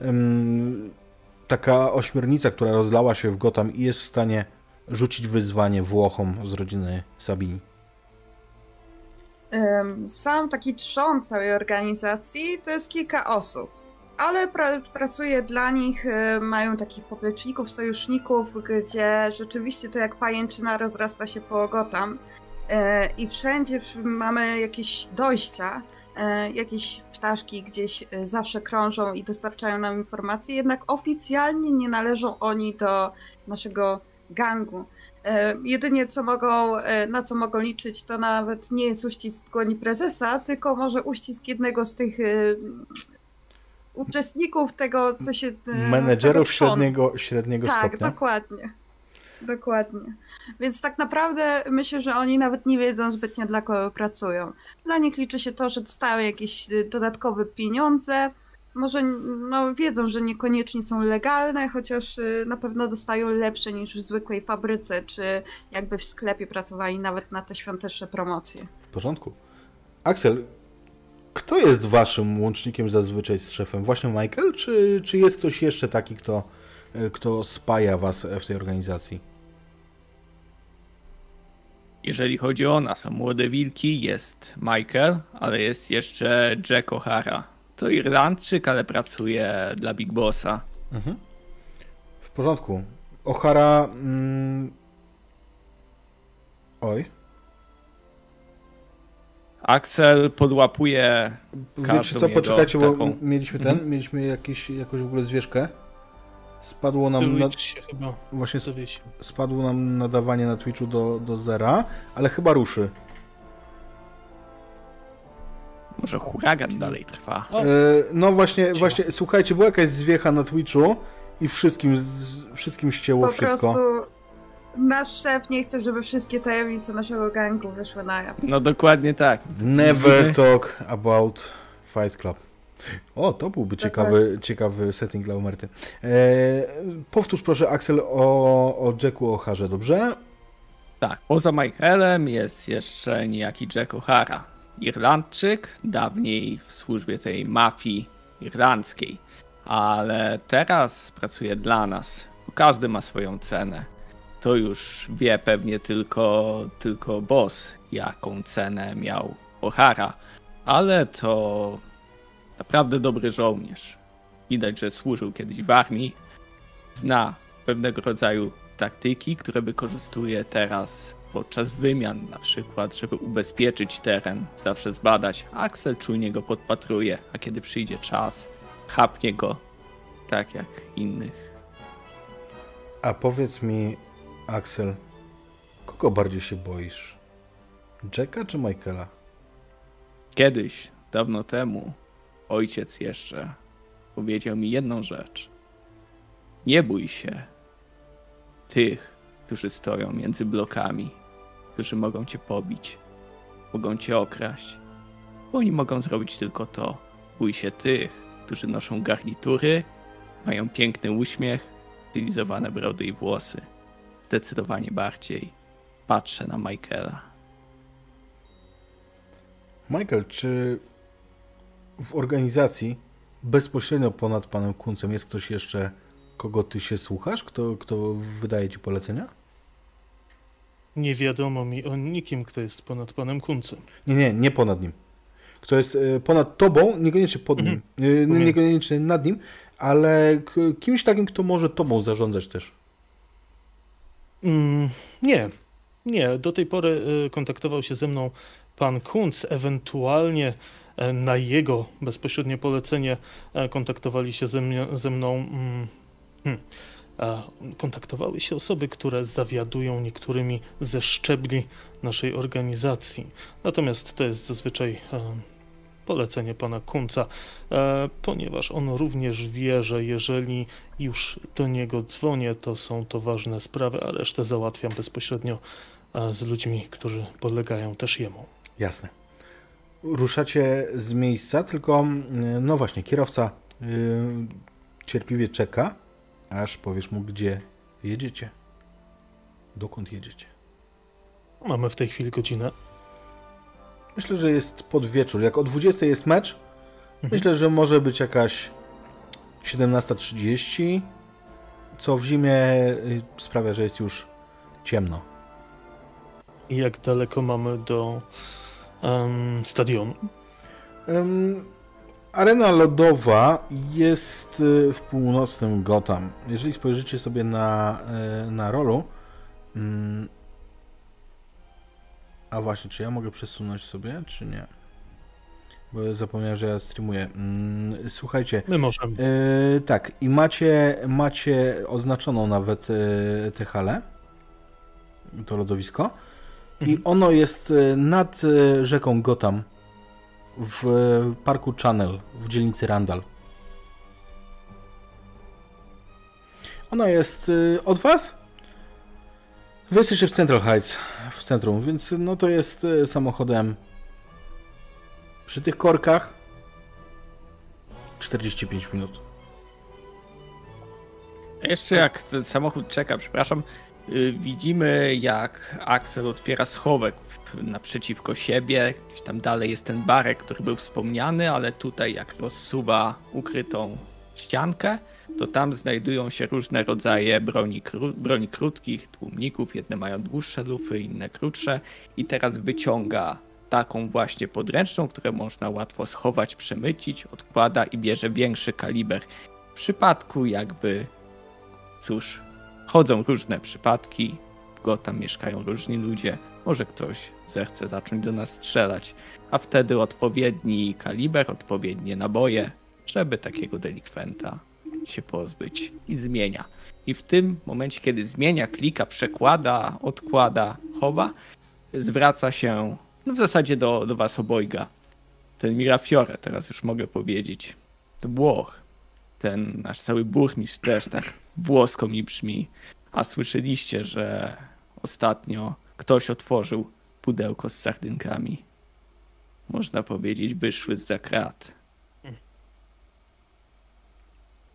em, taka ośmiornica, która rozlała się w Gotham i jest w stanie rzucić wyzwanie Włochom z rodziny Sabini?
Sam taki trzon całej organizacji to jest kilka osób, ale pra pracuje dla nich, y, mają takich popleczników, sojuszników, gdzie rzeczywiście to jak pajęczyna rozrasta się po Gotham i wszędzie mamy jakieś dojścia, y, jakieś ptaszki gdzieś y, zawsze krążą i dostarczają nam informacje, jednak oficjalnie nie należą oni do naszego gangu. E, Jedynie co mogą, e, na co mogą liczyć, to nawet nie jest uścisk dłoni prezesa, tylko może uścisk jednego z tych e, uczestników tego, co się. e,
Menedżerów średniego, średniego
Tak,
stopnia.
dokładnie. Dokładnie. Więc tak naprawdę myślę, że oni nawet nie wiedzą zbytnio dla kogo pracują. Dla nich liczy się to, że dostają jakieś y, dodatkowe pieniądze. Może no, wiedzą, że niekoniecznie są legalne, chociaż y, na pewno dostają lepsze niż w zwykłej fabryce, czy jakby w sklepie pracowali nawet na te świąteczne promocje.
W porządku. Axel, kto jest waszym łącznikiem zazwyczaj z szefem? Właśnie Michael, czy, czy jest ktoś jeszcze taki, kto, kto spaja was w tej organizacji?
Jeżeli chodzi o nas, o młode wilki, jest Michael, ale jest jeszcze Jack O'Hara. To Irlandczyk, ale pracuje dla Big Bossa.
Mhm. W porządku. O'Hara. Mm... Oj.
Axel podłapuje
Wiecie co, poczekajcie, bo
taką-
mieliśmy ten,
Mhm.
mieliśmy jakieś, jakąś w ogóle zwierzkę. Spadło nam, na,
Twitch się chyba
właśnie
zawiesił.
spadło nam nadawanie na Twitchu do, do zera, ale chyba ruszy.
Może huragan dalej trwa.
E, no właśnie,
Cicho.
właśnie, słuchajcie, była jakaś zwiecha na Twitchu i wszystkim, z, wszystkim ścięło
Po
wszystko.
prostu nasz szef nie chce, żeby wszystkie tajemnice naszego gangu wyszły na jaw.
No dokładnie tak.
Never talk about Fight Club. O, to byłby ciekawy, ciekawy setting dla Umerty. E, powtórz proszę, Axel, o, o Jacku O'Harze, dobrze?
Tak, poza Michaelem jest jeszcze niejaki Jack O'Hara. Irlandczyk, dawniej w służbie tej mafii irlandzkiej, ale teraz pracuje dla nas. Każdy ma swoją cenę. To już wie pewnie tylko, tylko boss, jaką cenę miał O'Hara, ale to naprawdę dobry żołnierz. Widać, że służył kiedyś w armii, zna pewnego rodzaju taktyki, które wykorzystuje teraz podczas wymian, na przykład, żeby ubezpieczyć teren, zawsze zbadać. Axel czujnie go podpatruje, a kiedy przyjdzie czas, chapnie go tak jak innych.
A powiedz mi, Axel, kogo bardziej się boisz? Jacka czy Michaela?
Kiedyś, dawno temu, ojciec jeszcze powiedział mi jedną rzecz. Nie bój się tych, którzy stoją między blokami, którzy mogą cię pobić, mogą cię okraść. Bo oni mogą zrobić tylko to. Bój się tych, którzy noszą garnitury, mają piękny uśmiech, stylizowane brody i włosy. Zdecydowanie bardziej patrzę na Michaela.
Michael, czy w organizacji bezpośrednio ponad panem Kuncem jest ktoś jeszcze, kogo ty się słuchasz? Kto, kto wydaje ci polecenia?
Nie wiadomo mi o nikim, kto jest ponad panem Kuncem.
Nie, nie, nie ponad nim. Kto jest e, ponad tobą, niekoniecznie pod nim, mhm. E, niekoniecznie nad nim, ale kimś takim, kto może tobą zarządzać też.
Mm, nie, nie. Do tej pory e, kontaktował się ze mną pan Kunc, ewentualnie na jego bezpośrednie polecenie kontaktowali się ze, mnie, ze mną. Mm, hmm, kontaktowały się osoby, które zawiadują niektórymi ze szczebli naszej organizacji. Natomiast to jest zazwyczaj polecenie pana Kunca, e, ponieważ on również wie, że jeżeli już do niego dzwonię, to są to ważne sprawy, a resztę załatwiam bezpośrednio e, z ludźmi, którzy podlegają też jemu.
Jasne. Ruszacie z miejsca, tylko mm, no właśnie, kierowca yy, cierpliwie czeka, aż powiesz mu, gdzie jedziecie. Dokąd jedziecie?
Mamy w tej chwili godzinę.
Myślę, że jest pod wieczór. Jak o 20 jest mecz, mhm. myślę, że może być jakaś 17.30, co w zimie y, sprawia, że jest już ciemno.
I jak daleko mamy do um, stadionu? Um,
arena lodowa jest y, w północnym Gotham. Jeżeli spojrzycie sobie na, y, na rolu, mm, a właśnie, czy ja mogę przesunąć sobie, czy nie? Bo zapomniałem, że ja streamuję. Mm, słuchajcie.
My możemy.
Yy, tak, i macie, macie oznaczoną nawet yy, tę halę, to lodowisko. Mhm. I ono jest e, nad rzeką Gotham w parku Channel w dzielnicy Randall. Ona jest od was Wy jesteście w Central Heights, w centrum, więc no to jest e, samochodem przy tych korkach 45 minut.
Jeszcze jak samochód czeka, przepraszam, widzimy jak Axel otwiera schowek naprzeciwko siebie. Gdzieś tam dalej jest ten barek, który był wspomniany, ale tutaj jak rozsuwa ukrytą ściankę, to tam znajdują się różne rodzaje broni, broni krótkich, tłumników. Jedne mają dłuższe lufy, inne krótsze. I teraz wyciąga taką właśnie podręczną, którą można łatwo schować, przemycić, odkłada i bierze większy kaliber. W przypadku jakby, cóż, chodzą różne przypadki, w Gotham mieszkają różni ludzie, może ktoś zechce zacząć do nas strzelać, a wtedy odpowiedni kaliber, odpowiednie naboje, żeby takiego delikwenta się pozbyć i zmienia. I w tym momencie, kiedy zmienia, klika, przekłada, odkłada, chowa, zwraca się no w zasadzie do, do was obojga. Ten Mirafiore, teraz już mogę powiedzieć. To Włoch. Ten nasz cały burmistrz też tak włosko mi brzmi. A słyszeliście, że ostatnio ktoś otworzył pudełko z sardynkami. Można powiedzieć, wyszły z zakrat.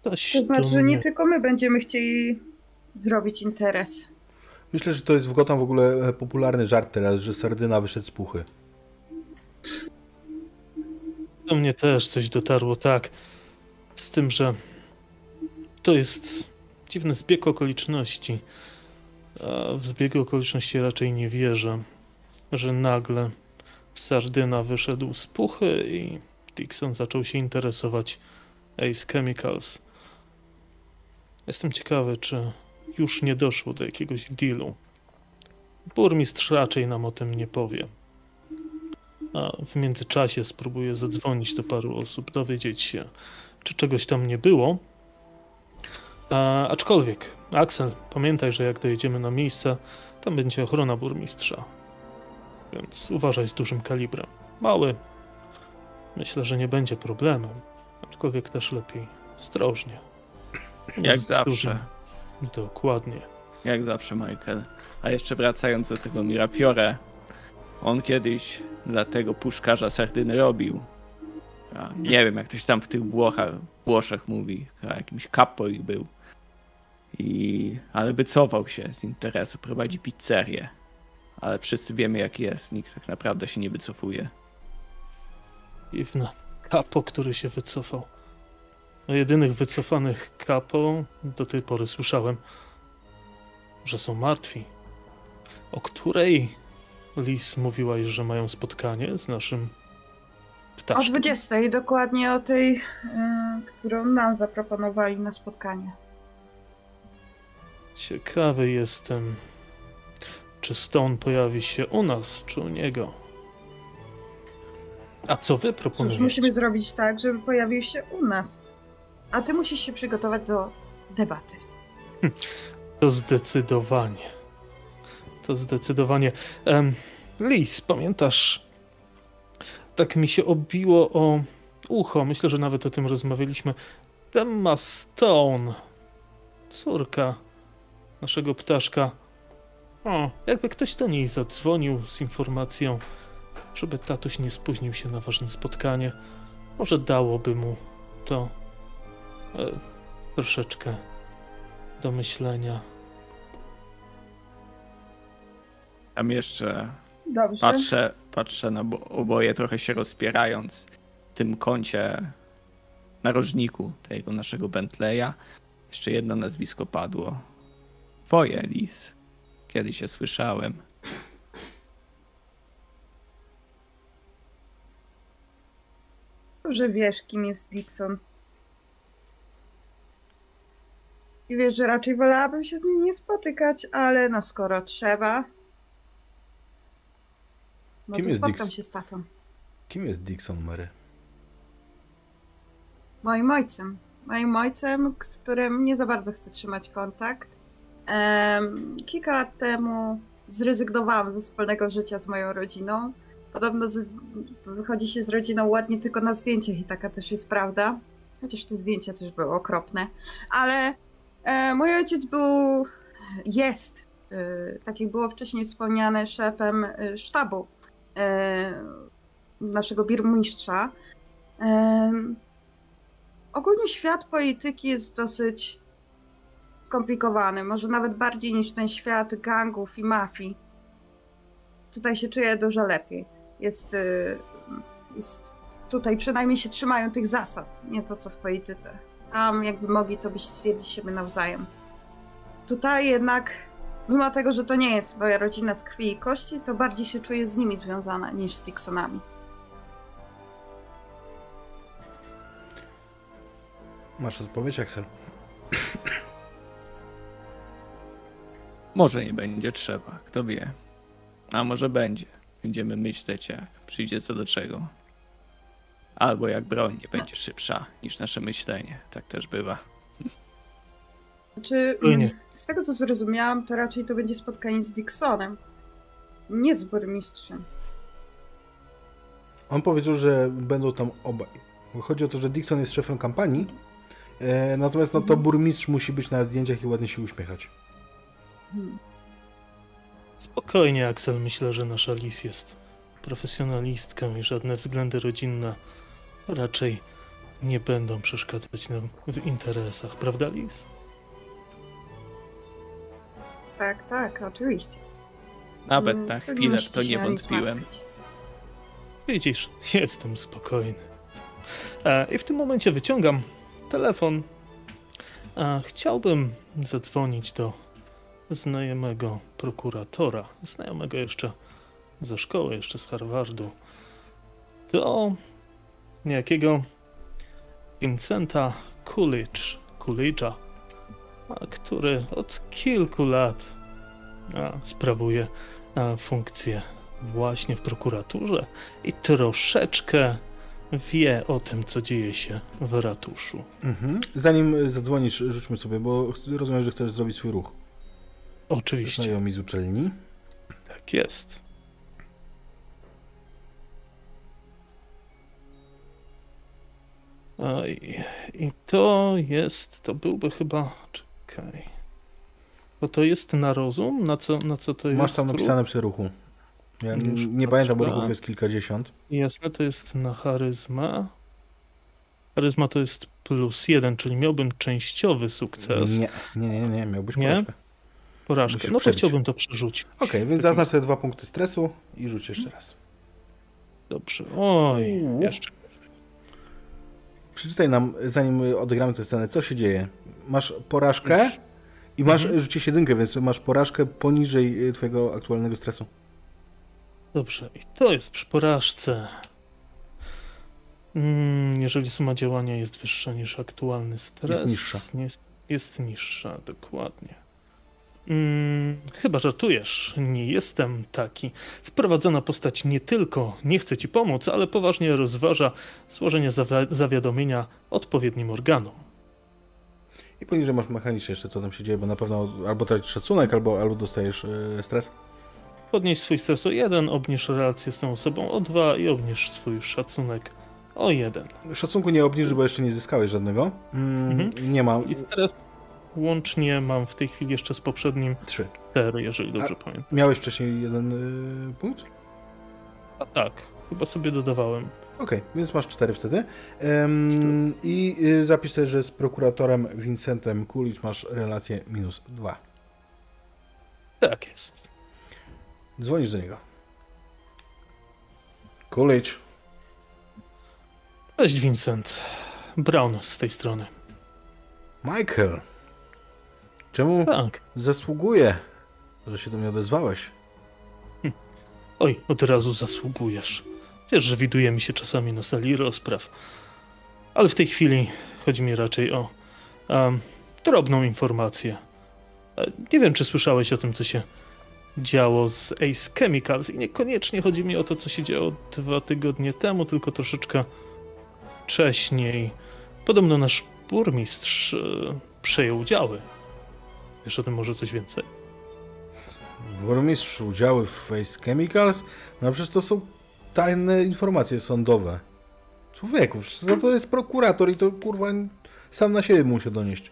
Coś to znaczy, że nie tylko my będziemy chcieli zrobić interes.
Myślę, że to jest w Gotham w ogóle e, popularny żart teraz, że sardyna wyszedł z puchy.
Do mnie też coś dotarło, tak. Z tym, że to jest dziwny zbieg okoliczności. A w zbieg okoliczności raczej nie wierzę, że nagle sardyna wyszedł z puchy i Dixon zaczął się interesować Ace Chemicals. Jestem ciekawy, czy już nie doszło do jakiegoś dealu. Burmistrz raczej nam o tym nie powie. A w międzyczasie spróbuję zadzwonić do paru osób, dowiedzieć się, czy czegoś tam nie było. A, aczkolwiek, Axel, pamiętaj, że jak dojedziemy na miejsce, tam będzie ochrona burmistrza. Więc uważaj z dużym kalibrem. Mały. Myślę, że nie będzie problemem. Aczkolwiek też lepiej ostrożnie.
Jak
Z
zawsze.
dużym- Dokładnie.
Jak zawsze, Michael. A jeszcze wracając do tego Mirapiore, on kiedyś dla tego puszkarza sardyny robił. A nie wiem, jak ktoś tam w tych Włochach, Włoszech mówi, a jakimś kapo ich był. I, ale wycofał się z interesu, prowadzi pizzerię. Ale wszyscy wiemy, jak jest. Nikt tak naprawdę się nie wycofuje.
Dziwne. Kapo, który się wycofał. O jedynych wycofanych kapo do tej pory słyszałem, że są martwi. O której Lis mówiłaś, że mają spotkanie z naszym
O
ptaszkiem?
20, dokładnie o tej, y, którą nam zaproponowali na spotkanie.
Ciekawy jestem, czy Stone pojawi się u nas, czy u niego. A co wy
Cóż,
proponujecie?
musimy zrobić tak, żeby pojawił się u nas. A ty musisz się przygotować do debaty.
To zdecydowanie. To zdecydowanie. Em, Lis, pamiętasz? Tak mi się obiło o ucho. Myślę, że nawet o tym rozmawialiśmy. Emma Stone, córka naszego ptaszka. O, jakby ktoś do niej zadzwonił z informacją, żeby tatuś nie spóźnił się na ważne spotkanie, może dałoby mu to e, troszeczkę do myślenia.
Tam jeszcze
Dobrze.
patrzę, patrzę na bo- oboje, trochę się rozpierając w tym kącie narożniku tego naszego Bentleya. Jeszcze jedno nazwisko padło. Twoje, Lis. Kiedyś się słyszałem.
że wiesz, kim jest Dixon. I wiesz, że raczej wolałabym się z nim nie spotykać, ale no skoro trzeba. No
Kim
to
jest
spotkam
Dix-
się z tatą.
Kim jest Dixon Mary?
Moim ojcem. Moim ojcem, z którym nie za bardzo chcę trzymać kontakt. Kilka lat temu zrezygnowałam ze wspólnego życia z moją rodziną. Podobno z, wychodzi się z rodziną ładnie tylko na zdjęciach i taka też jest prawda. Chociaż te zdjęcia też były okropne. Ale e, mój ojciec był, jest, e, tak jak było wcześniej wspomniane, szefem e, sztabu e, naszego birmistrza. Ogólnie świat polityki jest dosyć skomplikowany, może nawet bardziej niż ten świat gangów i mafii. Tutaj się czuję dużo lepiej. Jest, y, jest tutaj przynajmniej się trzymają tych zasad, nie to co w polityce. Tam jakby mogli to byś stwierdzić siebie nawzajem. Tutaj jednak, mimo tego, że to nie jest moja rodzina z krwi i kości, to bardziej się czuję z nimi związana niż z Dixonami.
Masz odpowiedź, Axel?
Może nie będzie trzeba, kto wie. A może będzie. Będziemy myśleć, jak przyjdzie co do czego. Albo jak broń nie będzie szybsza niż nasze myślenie. Tak też bywa.
Znaczy,
Zupełnie.
mm, z tego co zrozumiałam, to raczej to będzie spotkanie z Dixonem, nie z burmistrzem.
On powiedział, że będą tam obaj. Chodzi o to, że Dixon jest szefem kampanii, e, natomiast no to
Mhm.
burmistrz musi być na zdjęciach i ładnie się uśmiechać.
Hmm.
Spokojnie, Axel. Myślę, że nasza Lis jest profesjonalistką i żadne względy rodzinne raczej nie będą przeszkadzać nam w interesach, prawda, Lis?
Tak, tak, oczywiście.
Nawet
Mm,
na chwilę w to nie wątpiłem.
Widzisz, jestem spokojny. E, I w tym momencie wyciągam telefon. E, chciałbym zadzwonić do znajomego prokuratora, znajomego jeszcze ze szkoły, jeszcze z Harvardu, do niejakiego Vincenta Coolidge, Coolidge'a, który od kilku lat sprawuje funkcję właśnie w prokuraturze i troszeczkę wie o tym, co dzieje się w ratuszu.
Mhm. Zanim zadzwonisz, rzućmy sobie, bo rozumiem, że chcesz zrobić swój ruch.
Oczywiście,
Znajomi z uczelni.
tak jest. Oj, i to jest, to byłby chyba, czekaj, bo to jest na rozum? Na co, na co to jest?
Masz tam napisane przy ruchu. Ja
Już
nie
patrzę.
pamiętam, bo ruchów jest kilkadziesiąt.
Jasne, to jest na charyzma. Charyzma to jest plus jeden, czyli miałbym częściowy sukces.
Nie, nie, nie, nie, miałbyś
Nie?
porażkę.
Porażkę.
Musisz
No to
przebić.
chciałbym to przerzucić.
Okej, więc zaznacz sobie dwa punkty stresu i rzuć jeszcze raz.
Dobrze. Oj,
Uuu.
jeszcze.
Przeczytaj nam, zanim odegramy tę scenę, co się dzieje. Masz porażkę i masz,
Mhm.
rzucić jedynkę, więc masz porażkę poniżej y, twojego aktualnego stresu.
Dobrze, i to jest przy porażce. Mm, jeżeli suma działania jest wyższa niż aktualny stres.
Jest niższa.
Nie, jest niższa, dokładnie. Mm, chyba żartujesz. Nie jestem taki. Wprowadzona postać nie tylko nie chce ci pomóc, ale poważnie rozważa złożenie zawi- zawiadomienia odpowiednim organom.
I poniżej masz mechanicznie jeszcze, co tam się dzieje, bo na pewno albo tracisz szacunek, albo, albo dostajesz y, stres.
Podnieś swój stres o 1, obniż relację z tą osobą o 2 i obniż swój szacunek o 1.
Szacunku nie obniżysz, bo jeszcze nie zyskałeś żadnego. Mm,
Mhm.
Nie ma.
I teraz łącznie mam w tej chwili jeszcze z poprzednim
Trzy.
4, jeżeli dobrze pamiętam.
Miałeś wcześniej jeden y, punkt?
A tak, chyba sobie dodawałem.
Okej, więc masz cztery wtedy. Em, I y, że z prokuratorem Vincentem Kulicz masz relację minus dwa.
Tak jest.
Dzwonisz do niego. Kulicz.
Cześć Vincent. Brown z tej strony.
Michael. Czemu
Tak.
zasługuję, że się do mnie odezwałeś?
Oj, od razu zasługujesz. Wiesz, że widuje mi się czasami na sali rozpraw. Ale w tej chwili chodzi mi raczej o em, drobną informację. E, Nie wiem, czy słyszałeś o tym, co się działo z Ace Chemicals i niekoniecznie chodzi mi o to, co się działo dwa tygodnie temu, tylko troszeczkę wcześniej. Podobno nasz burmistrz e, przejął działy. Wiesz o tym może coś więcej?
Burmistrz udziały w Face Chemicals? No przecież to są tajne informacje sądowe. Człowieku, za to jest prokurator i to kurwa sam na siebie musi donieść.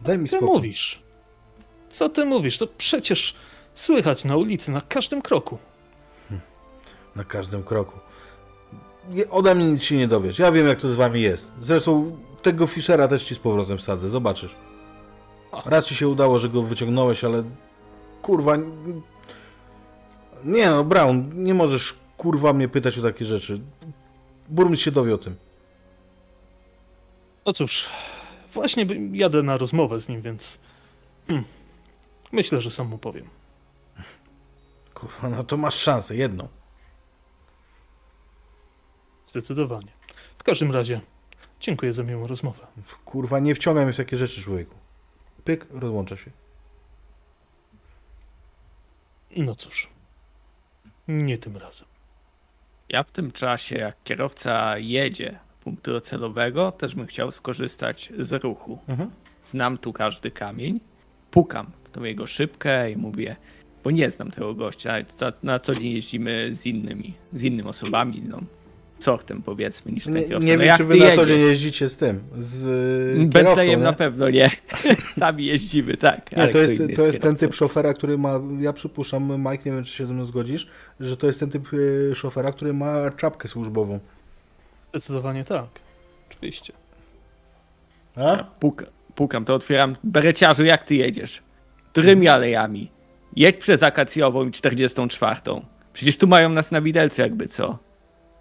Daj mi
Co ty
spokój.
mówisz? Co ty mówisz? To przecież słychać na ulicy, na każdym kroku.
Na każdym kroku. Ode mnie nic się nie dowiesz. Ja wiem, jak to z wami jest. Zresztą tego Fischera też ci z powrotem wsadzę. Zobaczysz. Raz ci się udało, że go wyciągnąłeś, ale kurwa... Nie no, Brown, nie możesz kurwa mnie pytać o takie rzeczy. Burmistrz się dowie o tym.
No cóż, właśnie jadę na rozmowę z nim, więc hmm, myślę, że sam mu powiem.
Kurwa, no to masz szansę, jedną.
Zdecydowanie. W każdym razie, dziękuję za miłą rozmowę.
Kurwa, nie wciągaj mnie w takie rzeczy, człowieku. Pyk, rozłącza się.
No cóż, nie tym razem.
Ja w tym czasie, jak kierowca jedzie do punktu docelowego, też bym chciał skorzystać z ruchu.
Mhm.
Znam tu każdy kamień, pukam w tą jego szybkę i mówię, bo nie znam tego gościa, na, na co dzień jeździmy z innymi, z innymi osobami, no, sortem powiedzmy niż ten
Nie, nie
no
wiem,
jak
czy wy na co
jedziesz?
dzień jeździcie z tym, z kierowcą,
Bentleyem
nie?
na pewno nie. Sami jeździmy, tak.
Nie,
ale
to jest, to jest ten typ szofera, który ma, ja przypuszczam, Mike, nie wiem, czy się ze mną zgodzisz, że to jest ten typ y, szofera, który ma czapkę służbową.
Zdecydowanie tak. Oczywiście.
A?
Puka, pukam, to otwieram. Bereciarzu, jak ty jedziesz? Którymi alejami? Jedź przez akacjową i 44. Przecież tu mają nas na widelcu jakby co.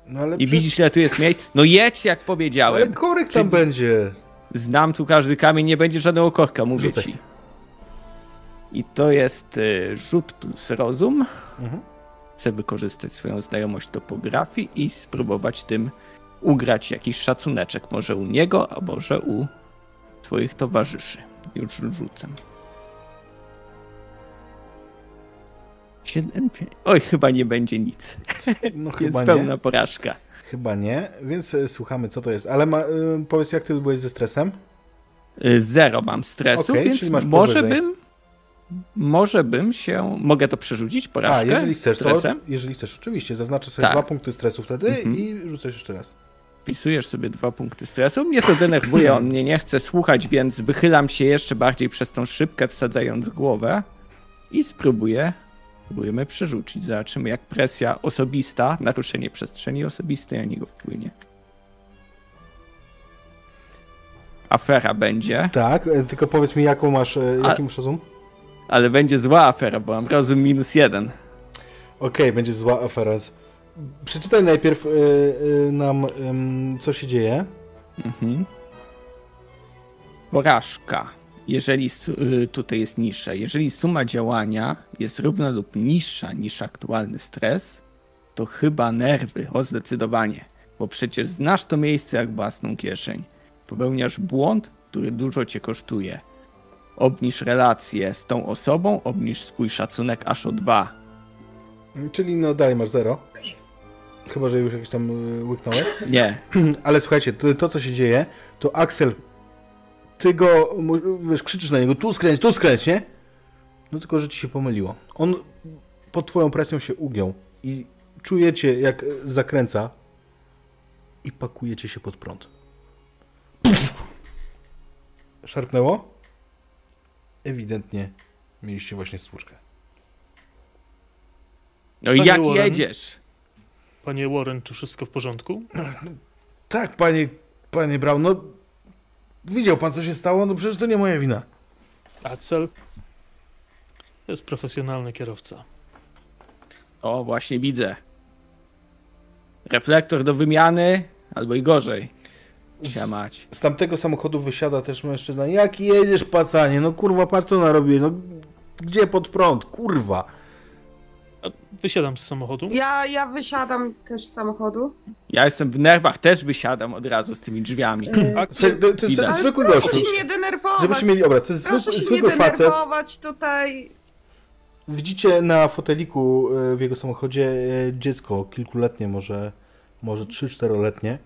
No ale,
I
przecież-
widzisz, ile tu jest miejsc? No jedź, jak
ale
powiedziałem.
korek tam będzie.
Znam tu każdy kamień, nie będzie żadnego korka, mówię
Rzucaj.
ci. I to jest y, rzut plus rozum.
Mhm.
Chcę wykorzystać swoją znajomość topografii i spróbować tym ugrać jakiś szacuneczek. Może u niego, a może u twoich towarzyszy. Już rzucam. 7, 5. Oj, chyba nie będzie nic.
No
Więc
chyba
pełna
nie.
porażka.
Chyba nie, więc e, słuchamy, co to jest. Ale ma, y, powiedz, jak ty byłeś ze stresem?
Y, Zero mam stresu,
Okej,
więc może bym. Może bym się. Mogę to przerzucić,
A,
porażkę?
jeżeli chcesz, to,
stresem?
jeżeli chcesz, oczywiście, zaznaczę sobie
Tak.
dwa punkty stresu wtedy
Mhm.
i rzucasz jeszcze raz.
Wpisujesz sobie dwa punkty stresu. Mnie to denerwuje, on mnie nie chce słuchać, więc wychylam się jeszcze bardziej przez tą szybkę, wsadzając głowę i spróbuję. Spróbujemy przerzucić. Zobaczymy, jak presja osobista, naruszenie przestrzeni osobistej na niego wpłynie. Afera będzie,
Tak, e, tylko powiedz mi, jaką masz, e,
A-
jaki masz rozum?
ale będzie zła afera, bo mam rozum minus jeden.
Okej, będzie zła afera. Przeczytaj najpierw e, e, nam, em, co się dzieje.
Mhm. Porażka. Jeżeli y, tutaj jest niższa, jeżeli suma działania jest równa lub niższa niż aktualny stres, to chyba nerwy, o zdecydowanie, bo przecież znasz to miejsce jak własną kieszeń. Popełniasz błąd, który dużo cię kosztuje. Obniż relacje z tą osobą, obniż swój szacunek aż o dwa.
Czyli no dalej masz zero. Chyba, że już jakiś tam e, łyknąłeś.
Nie,
Ale słuchajcie, to, to co się dzieje, to Axel, ty go, wiesz, krzyczysz na niego, tu skręć, tu skręć, nie? No tylko, że ci się pomyliło. On pod twoją presją się ugiął i czujecie, jak zakręca i pakujecie się pod prąd. Szarpnęło? Ewidentnie mieliście właśnie stłuczkę.
no i jak
Warren?
jedziesz?
Panie Warren, czy wszystko w porządku?
Tak, panie, panie Brown, no widział pan, co się stało? No przecież to nie moja wina.
Axel? Jest profesjonalny kierowca.
O, właśnie widzę. Reflektor do wymiany, albo i gorzej. Mać.
Z tamtego samochodu wysiada też mężczyzna. Jak jedziesz, pacanie? No kurwa, patrz co narobię. No gdzie pod prąd? Kurwa.
Wysiadam z samochodu.
Ja, ja wysiadam też z samochodu.
Ja jestem w nerwach, też wysiadam od razu z tymi drzwiami.
E,
Słuchaj, to, to jest
Widać.
zwykły
proszę
gościu.
się nie denerwować.
Żebyście mieli obraz. To jest
Proszę
zwykły,
się
zwykły
nie
facet.
denerwować tutaj.
Widzicie na foteliku e, w jego samochodzie e, dziecko kilkuletnie, może, może 3-4-letnie,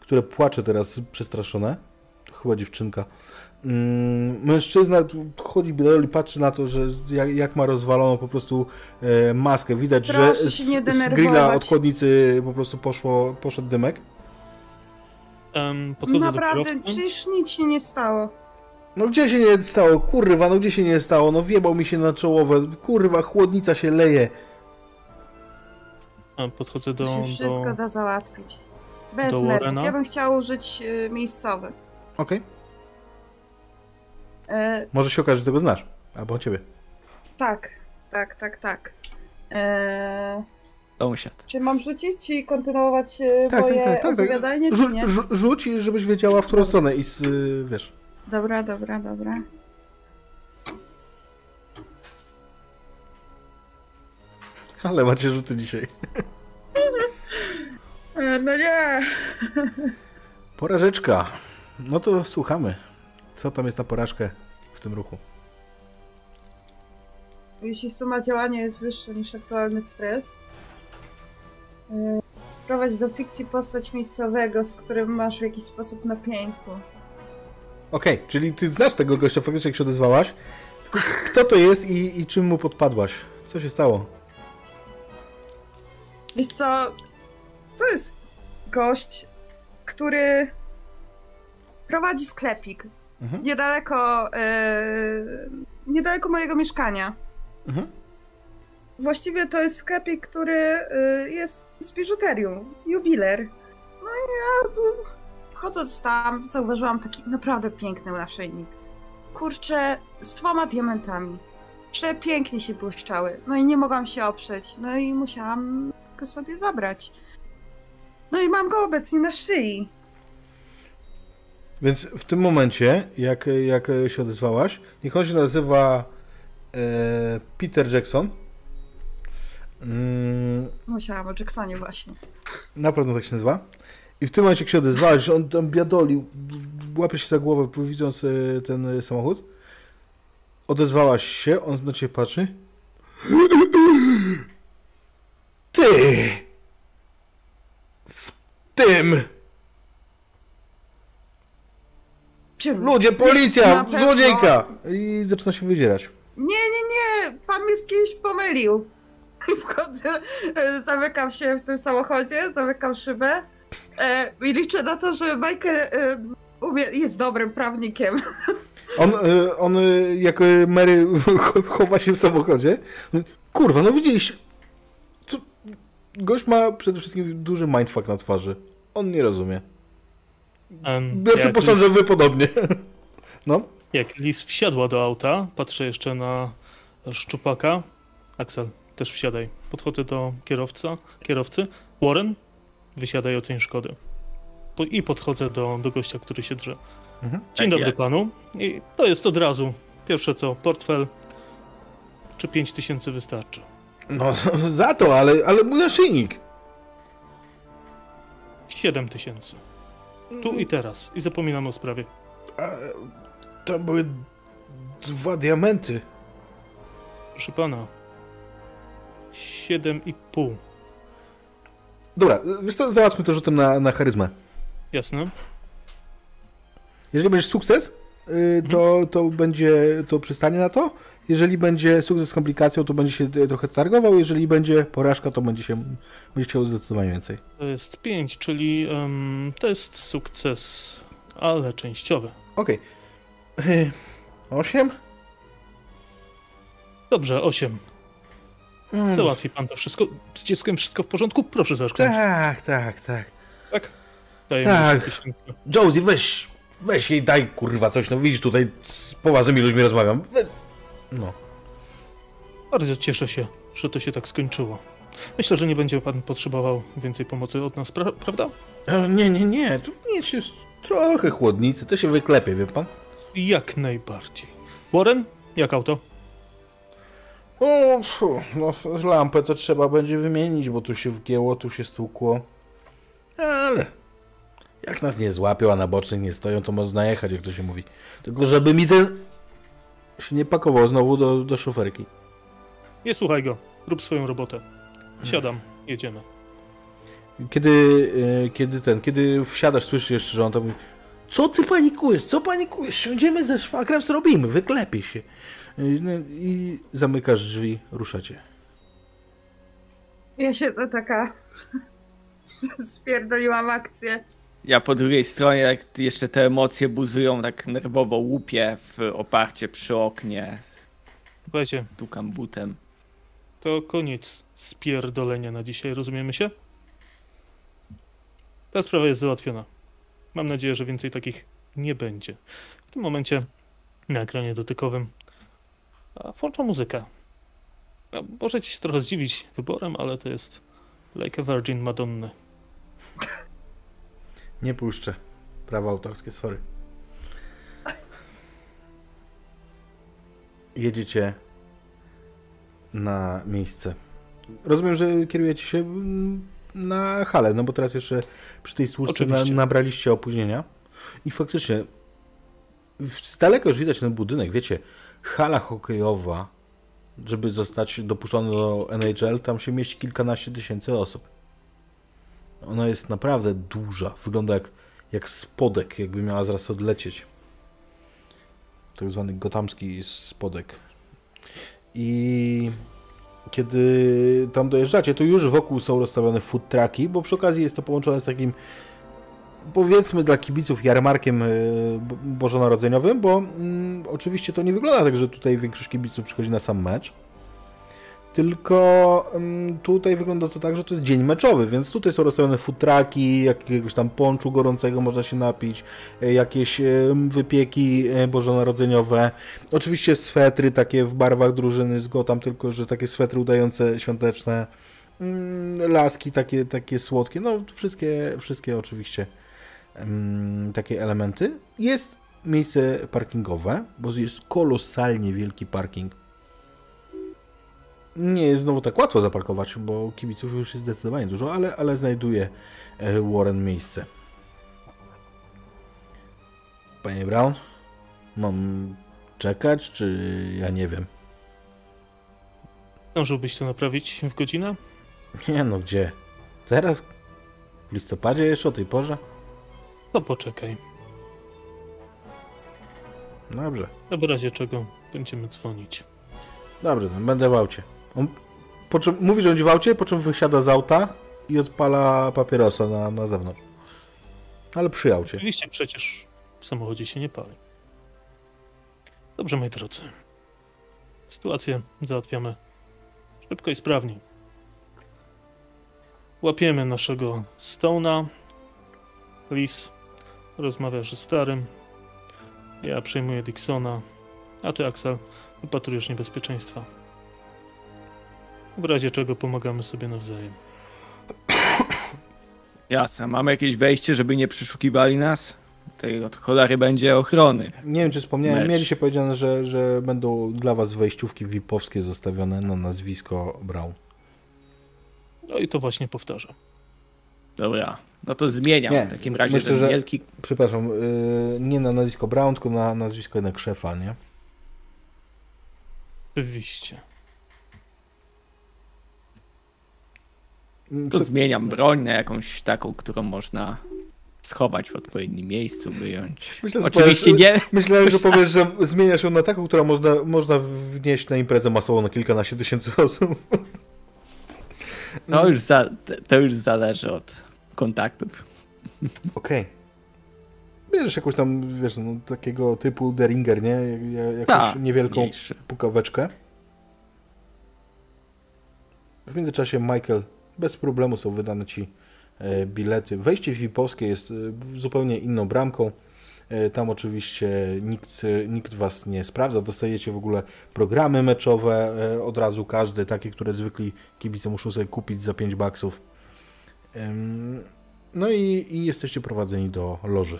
które płacze teraz przestraszone. Chyba dziewczynka. Mm, Mężczyzna tu chodzi biedoli, patrzy na to, że jak, jak ma rozwaloną po prostu e, maskę. Widać,
Proszę
że z, z grilla od chłodnicy po prostu poszło, poszedł dymek.
Podchodzę
Naprawdę, przecież nic się nie stało.
No gdzie się nie stało? Kurwa, no gdzie się nie stało? No wjebał mi się na czołowe. Kurwa, chłodnica się leje.
Podchodzę
To
do,
się wszystko
do,
da załatwić. Bez nerwów. Ja bym chciała użyć y, miejscowy.
Okej.
E,
Może się okaże, że tego znasz. Albo ciebie.
tak, tak, tak, tak. E,
Sąsiad.
czy mam rzucić i kontynuować e,
Tak,
moje
tak, tak, tak, tak.
opowiadanie, czy
Rzu-
nie?
rzu- rzuć, żebyś wiedziała, w którą stronę i z, y, wiesz.
Dobra, dobra, dobra.
Ale macie rzuty dzisiaj.
E, no nie.
Porażeczka. No to słuchamy. Co tam jest na porażkę w tym ruchu?
Jeśli suma działania jest wyższa niż aktualny stres, e, prowadź do fikcji postać miejscowego, z którym masz w jakiś sposób napięku.
Okej, czyli ty znasz tego gościa, faktycznie jak się odezwałaś. Tylko kto to jest i, i czym mu podpadłaś? Co się stało?
Wiesz co, to jest gość, który prowadzi sklepik
Mhm.
niedaleko, e, niedaleko mojego mieszkania.
Mhm.
Właściwie to jest sklepik, który e, jest z biżuterią, jubiler. No i ja chodząc tam zauważyłam taki naprawdę piękny naszyjnik. Kurczę, z dwoma diamentami. Przepięknie się błyszczały. No i nie mogłam się oprzeć. No i musiałam go sobie zabrać. No i mam go obecnie na szyi.
Więc w tym momencie, jak, jak się odezwałaś, niech on się nazywa e, Peter Jackson. Mm,
Musiałam o Jacksonie właśnie.
na pewno tak się nazywa. I w tym momencie, jak się odezwałaś, że on tam biadolił, łapie się za głowę, widząc e, ten e, samochód. Odezwałaś się, on na ciebie patrzy. Ty! W tym!
Czym?
Ludzie,
Na
policja!
pewno-
Złodziejka! I zaczyna się wydzierać.
Nie, nie, nie, pan mnie z kimś pomylił. Wchodzę, e, zamykam się w tym samochodzie, zamykam szybę e, i liczę na to, że Michael e, umie, jest dobrym prawnikiem.
On, y, on y, jak y, Mary chowa się w samochodzie. Kurwa, no widzieliście. Tu gość ma przede wszystkim duży mindfuck na twarzy. On nie rozumie.
Em,
Ja przypuszczam,
Liz-
że wy podobnie. No.
Jak Liz wsiadła do auta, patrzę jeszcze na szczupaka. Axel, też wsiadaj. Podchodzę do kierowca, kierowcy. Warren, wysiadaj oceń szkody. Po, I podchodzę do, do gościa, który się drze.
Mhm.
Dzień
Tak
dobry panu. I to jest od razu. Pierwsze co, portfel. Czy 5 tysięcy wystarczy?
No za to, ale, ale mój naszyjnik.
7 tysięcy. Tu i teraz. I zapominam o sprawie.
A, tam były dwa diamenty.
Proszę pana. 7,5.
Dobra, wiesz co, załatwmy to rzutem na, na charyzmę.
Jasne?
Jeżeli będziesz sukces, y, to, to będzie, to przystanie na to. Jeżeli będzie sukces z komplikacją, to będzie się y, trochę targował. Jeżeli będzie porażka, to będzie się będzie chciał zdecydowanie więcej.
To jest 5, czyli em, to jest sukces, ale częściowy.
Okej. Y, Osiem?
Dobrze, 8.
Mm,
Załatwi pan to wszystko. Z dzieckiem wszystko w porządku? Proszę zacząć.
Tak, tak, tak.
Tak? Dajemy
Tak.
10 tysięcy.
Josie, weź, weź jej daj kurwa coś, no widzisz tutaj z poważnymi ludźmi rozmawiam. We... No.
Bardzo cieszę się, że to się tak skończyło. Myślę, że nie będzie pan potrzebował więcej pomocy od nas, pra prawda?
E, Nie, nie, nie, tu nic jest trochę chłodnicy, to się wyklepie, wie pan?
Jak najbardziej. Warren, jak auto?
O, fu, no lampę to trzeba będzie wymienić, bo tu się wgięło, tu się stłukło. Ale jak nas nie złapią, a na bocznych nie stoją, to można jechać, jak to się mówi. Tylko żeby mi ten się nie pakował znowu do, do szoferki.
Nie słuchaj go. Rób swoją robotę. Siadam, jedziemy.
Kiedy, e, kiedy ten, kiedy wsiadasz, słyszysz jeszcze, że on tam mówi, co ty panikujesz, co panikujesz, siądziemy ze szwagrem, zrobimy, wyklepie się. E, no I zamykasz drzwi, ruszacie.
Ja siedzę taka. Spierdoliłam akcję.
Ja po drugiej stronie, jak jeszcze te emocje buzują, tak nerwowo łupię w oparcie przy oknie,
Słuchajcie,
tukam butem.
to koniec spierdolenia na dzisiaj, rozumiemy się? Ta sprawa jest załatwiona. Mam nadzieję, że więcej takich nie będzie. W tym momencie na ekranie dotykowym włączam muzykę. A, możecie się trochę zdziwić wyborem, ale to jest Like a Virgin Madonna.
Nie puszczę. Prawa autorskie, sorry. Jedziecie na miejsce. Rozumiem, że kierujecie się mm, na halę, no bo teraz jeszcze przy tej stłuczce na, nabraliście opóźnienia. I faktycznie z daleka już widać ten budynek, wiecie, hala hokejowa, żeby zostać dopuszczony do NHL, tam się mieści kilkanaście tysięcy osób. Ona jest naprawdę duża. Wygląda jak, jak spodek, jakby miała zaraz odlecieć. Tak zwany gotamski spodek. I kiedy tam dojeżdżacie, to już wokół są rozstawione food trucki, bo przy okazji jest to połączone z takim powiedzmy dla kibiców jarmarkiem bo- bożonarodzeniowym, bo mm, oczywiście to nie wygląda tak, że tutaj większość kibiców przychodzi na sam mecz. Tylko mm, tutaj wygląda to tak, że to jest dzień meczowy, więc tutaj są rozstawione futraki, jakiegoś tam ponczu gorącego można się napić, e, jakieś e, wypieki e, bożonarodzeniowe. Oczywiście swetry takie w barwach drużyny z Gotham, tylko że takie swetry udające świąteczne. Mm, Laski takie, takie słodkie, no wszystkie, wszystkie oczywiście mm, takie elementy. Jest miejsce parkingowe, bo jest kolosalnie wielki parking nie jest znowu tak łatwo zaparkować, bo kibiców już jest zdecydowanie dużo, ale, ale znajduje e, Warren miejsce. Panie Brown, mam czekać, czy ja nie wiem?
Zdążyłbyś to naprawić w godzinę?
Nie no, gdzie? Teraz? W listopadzie jeszcze o tej porze?
To poczekaj.
Dobrze.
W razie czego będziemy dzwonić.
Dobrze, no, będę w aucie. On, po czym, mówi, że będzie w aucie, po czym wysiada z auta i odpala papierosa na, na zewnątrz. Ale przy aucie.
Oczywiście przecież w samochodzie się nie pali. Dobrze, moi drodzy. Sytuację załatwiamy szybko i sprawnie. Łapiemy naszego Stone'a. Lis rozmawiasz ze starym. Ja przejmuję Dixona. A ty, Axel, wypatrujesz niebezpieczeństwa. W razie czego pomagamy sobie nawzajem.
Jasne, mamy jakieś wejście, żeby nie przeszukiwali nas? Tutaj od cholery będzie ochrony.
Nie wiem, czy wspomniałem,
Mecz.
mieli się powiedziane, że, że będą dla was wejściówki VIP-owskie zostawione na nazwisko Brown.
No i to właśnie powtarzam.
Dobra, no to zmieniam
Nie,
w takim razie
myślę,
ten
że-
wielki...
Przepraszam, yy, nie na nazwisko Brown, tylko na nazwisko jednak szefa, nie?
Oczywiście.
Mm,
To zmieniam broń na jakąś taką, którą można schować w odpowiednim miejscu, wyjąć.
Myślę,
Oczywiście
powiesz-
nie...
Myślałem, że powiesz, że zmieniasz ją na taką, która można, można wnieść na imprezę masową na kilkanaście tysięcy osób.
To już, za, to już zależy od kontaktów.
Okej. Bierzesz jakąś tam, wiesz, no, takiego typu deringer, nie? Jak- jak- Jakąś
Tak,
niewielką
mniejszy.
pukaweczkę. W międzyczasie, Michael, bez problemu są wydane ci e, bilety. Wejście VIP-owskie jest e, zupełnie inną bramką. E, Tam oczywiście nikt, nikt was nie sprawdza. Dostajecie w ogóle programy meczowe od razu każdy, takie, które zwykli kibice muszą sobie kupić za 5 baksów. No i, i jesteście prowadzeni do loży.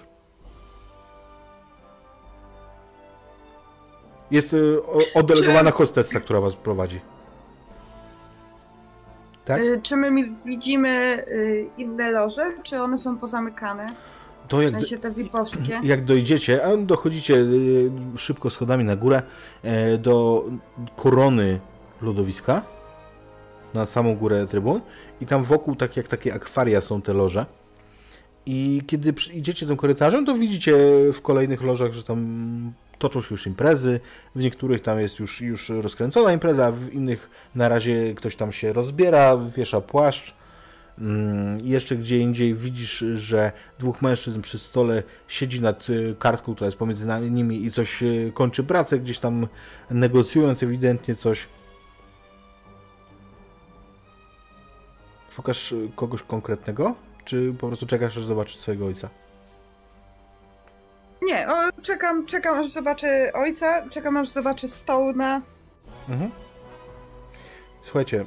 Jest oddelegowana hostessa, która was prowadzi. Tak?
Y, Czy my widzimy y, inne loże, czy one są pozamykane?
To
W
jak,
sensie te VIP-owskie?
jak dojdziecie, a dochodzicie y, szybko schodami na górę e, do korony lodowiska, na samą górę trybun i tam wokół, tak jak takie akwaria są te loże. I kiedy idziecie tym korytarzem, to widzicie w kolejnych lożach, że tam toczą się już imprezy. W niektórych tam jest już, już rozkręcona impreza, w innych na razie ktoś tam się rozbiera, wiesza płaszcz. Mm, Jeszcze gdzie indziej widzisz, że dwóch mężczyzn przy stole siedzi nad y, kartką, która jest pomiędzy nimi i coś y, kończy pracę, gdzieś tam negocjując ewidentnie coś. Szukasz y, kogoś konkretnego? Czy po prostu czekasz, aż zobaczysz swojego ojca?
Nie, o, czekam, czekam aż zobaczę ojca, czekam aż zobaczę Stone'a.
Mhm. Słuchajcie,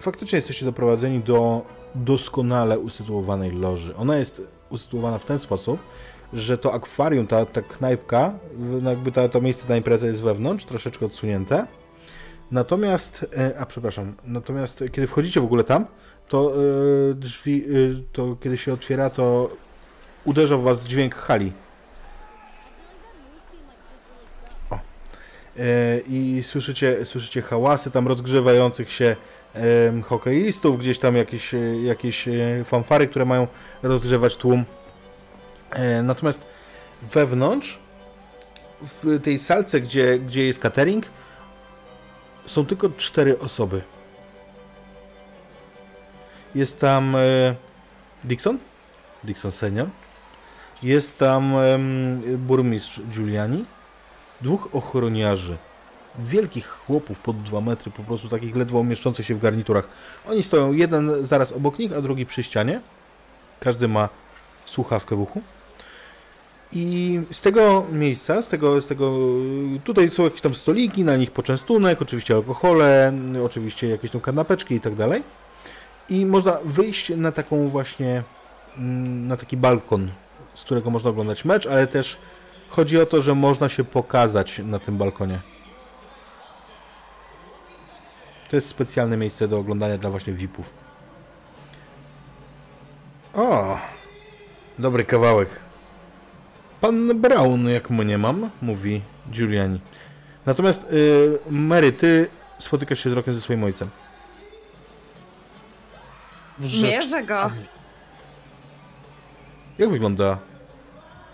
faktycznie jesteście doprowadzeni do doskonale usytuowanej loży. Ona jest usytuowana w ten sposób, że to akwarium, ta, ta knajpka, no jakby ta, to miejsce na imprezę jest wewnątrz, troszeczkę odsunięte. Natomiast, e, a przepraszam, natomiast kiedy wchodzicie w ogóle tam, to e, drzwi, e, to kiedy się otwiera, to uderza w was dźwięk hali. I słyszycie, słyszycie hałasy tam rozgrzewających się hokeistów, gdzieś tam jakieś, e, jakieś e, fanfary, które mają rozgrzewać tłum. E, Natomiast wewnątrz, w tej salce, gdzie, gdzie jest catering, są tylko cztery osoby. Jest tam e, Dixon, Dixon senior. Jest tam burmistrz Giuliani dwóch ochroniarzy, wielkich chłopów pod 2 metry, po prostu takich ledwo mieszczących się w garniturach. Oni stoją, jeden zaraz obok nich, a drugi przy ścianie. Każdy ma słuchawkę w uchu. I z tego miejsca, z tego, z tego, tutaj są jakieś tam stoliki, na nich poczęstunek, oczywiście alkohole, oczywiście jakieś tam kanapeczki i tak dalej. I można wyjść na taką właśnie, mm, na taki balkon, z którego można oglądać mecz, ale też Chodzi o to, że można się pokazać na tym balkonie. To jest specjalne miejsce do oglądania dla właśnie VIP-ów. O! Dobry kawałek. Pan Brown, jak mu nie mam, mówi Giuliani. Natomiast y, Mary, ty spotykasz się z rokiem ze swoim ojcem.
Rzecz-
Mierzę go.
Jak wygląda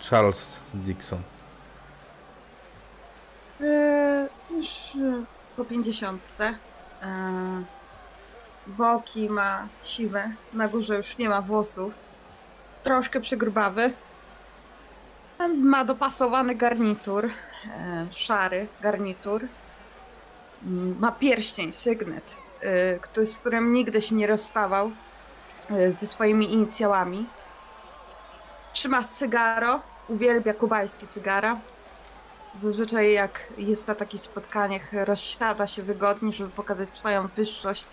Charles Dixon?
Yy, już yy, po pięćdziesiątce. Yy, boki ma siwe, na górze już nie ma włosów. Troszkę przygrubawy. Ma dopasowany garnitur, szary garnitur. Yy, Ma pierścień, sygnet, z którym nigdy się nie rozstawał ze swoimi inicjałami. Trzyma cygaro, uwielbia kubańskie cygara. Zazwyczaj jak jest na takich spotkaniach, rozsiada się wygodnie, żeby pokazać swoją wyższość.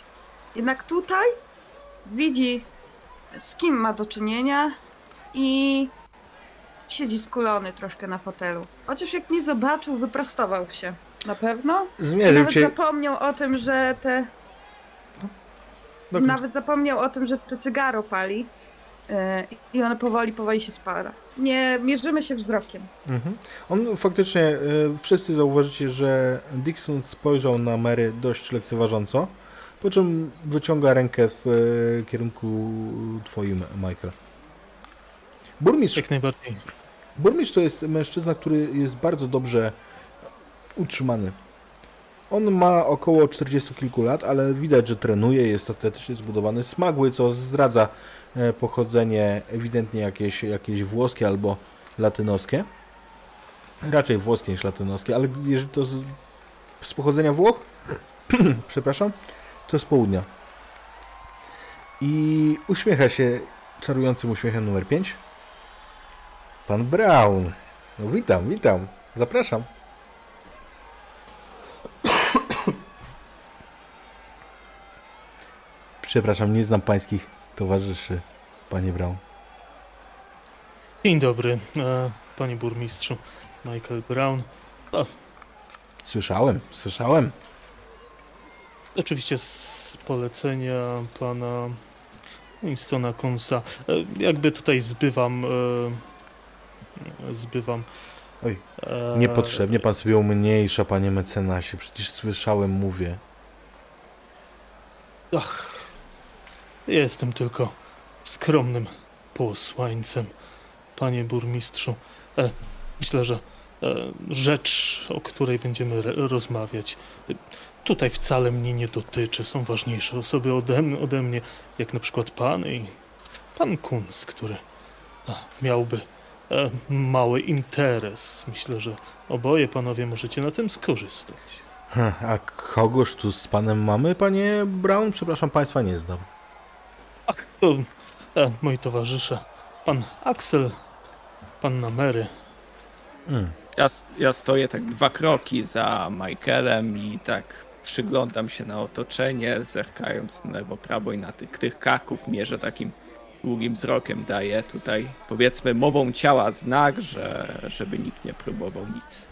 Jednak tutaj widzi, z kim ma do czynienia i siedzi skulony troszkę na fotelu. Chociaż jak nie zobaczył, wyprostował się. Na pewno?
Zmierzył
Nawet
cię.
zapomniał o tym, że te...
No,
Nawet zapomniał o tym, że te cygaro pali. Yy, I one powoli, powoli się spala. Nie mierzymy się wzrokiem.
Mhm. On faktycznie, y, wszyscy zauważycie, że Dixon spojrzał na Mary dość lekceważąco, po czym wyciąga rękę w y, kierunku twoim, Michael. Burmistrz,
Jak najbardziej.
burmistrz to jest mężczyzna, który jest bardzo dobrze utrzymany. On ma około 40 kilku lat, ale widać, że trenuje, jest atletycznie zbudowany, smagły, co zdradza e, pochodzenie ewidentnie jakieś, jakieś włoskie albo latynoskie. Raczej włoskie niż latynoskie, ale jeżeli to z, z pochodzenia Włoch, przepraszam, to z południa. I uśmiecha się czarującym uśmiechem numer 5. Pan Brown. No witam, witam. Zapraszam. Przepraszam, nie znam pańskich towarzyszy, panie Brown.
Dzień dobry, e, panie burmistrzu Michael Brown.
Słyszałem, słyszałem.
Oczywiście z polecenia pana Winstona Kunsa. E, jakby tutaj zbywam. E, zbywam.
Oj,
E,
Niepotrzebnie pan sobie umniejsza, panie mecenasie. Przecież słyszałem, mówię.
Ach, jestem tylko skromnym posłańcem, panie burmistrzu. E, myślę, że e, rzecz, o której będziemy rozmawiać, e, tutaj wcale mnie nie dotyczy. Są ważniejsze osoby ode, ode mnie, jak na przykład pan i pan Kunz, który a, miałby e, mały interes. Myślę, że oboje panowie możecie na tym skorzystać.
A kogoż tu z panem mamy, panie Brown? Przepraszam, państwa nie znam.
Ach, to e, moi towarzysze. Pan Axel, panna Mary.
Mm.
Ja, ja stoję tak dwa kroki za Michaelem i tak przyglądam się na otoczenie, zerkając na lewo, prawo i na tych, tych kaków mierzę takim długim wzrokiem, daję tutaj powiedzmy mową ciała znak, że żeby nikt nie próbował nic.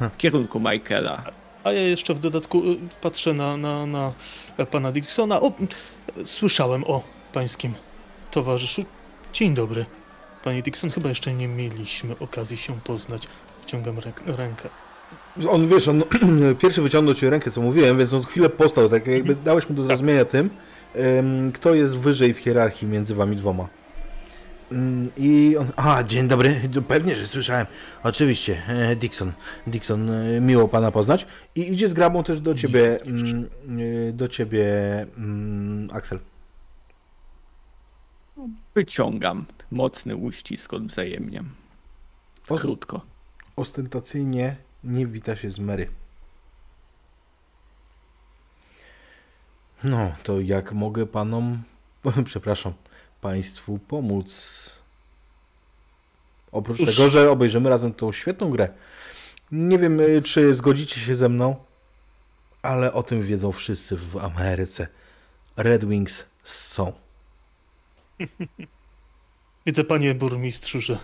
W kierunku Michaela.
A ja jeszcze w dodatku y, patrzę na, na, na e, pana Dixona. O, słyszałem o pańskim towarzyszu. Dzień dobry. Panie Dixon, chyba jeszcze nie mieliśmy okazji się poznać. Wciągam ręk- rękę.
On, wiesz, on pierwszy wyciągnął ci rękę, co mówiłem, więc on chwilę postał, tak jakby dałeś mu do zrozumienia tym, kto jest wyżej w hierarchii między wami dwoma. Mm, I on, a, dzień dobry, pewnie, że słyszałem. Oczywiście, e, Dixon, Dixon, e, miło pana poznać. I idzie z grabą też do ciebie, mm, e, do ciebie, mm, Axel.
Wyciągam mocny uścisk odwzajemniam. Krótko.
ostentacyjnie nie wita się z Mary. No, to jak mogę panom, przepraszam, państwu pomóc? Oprócz
Cóż.
tego, że obejrzymy razem tą świetną grę. Nie wiem, y, czy zgodzicie się ze mną, ale o tym wiedzą wszyscy w Ameryce. Red Wings są.
Widzę, panie burmistrzu, że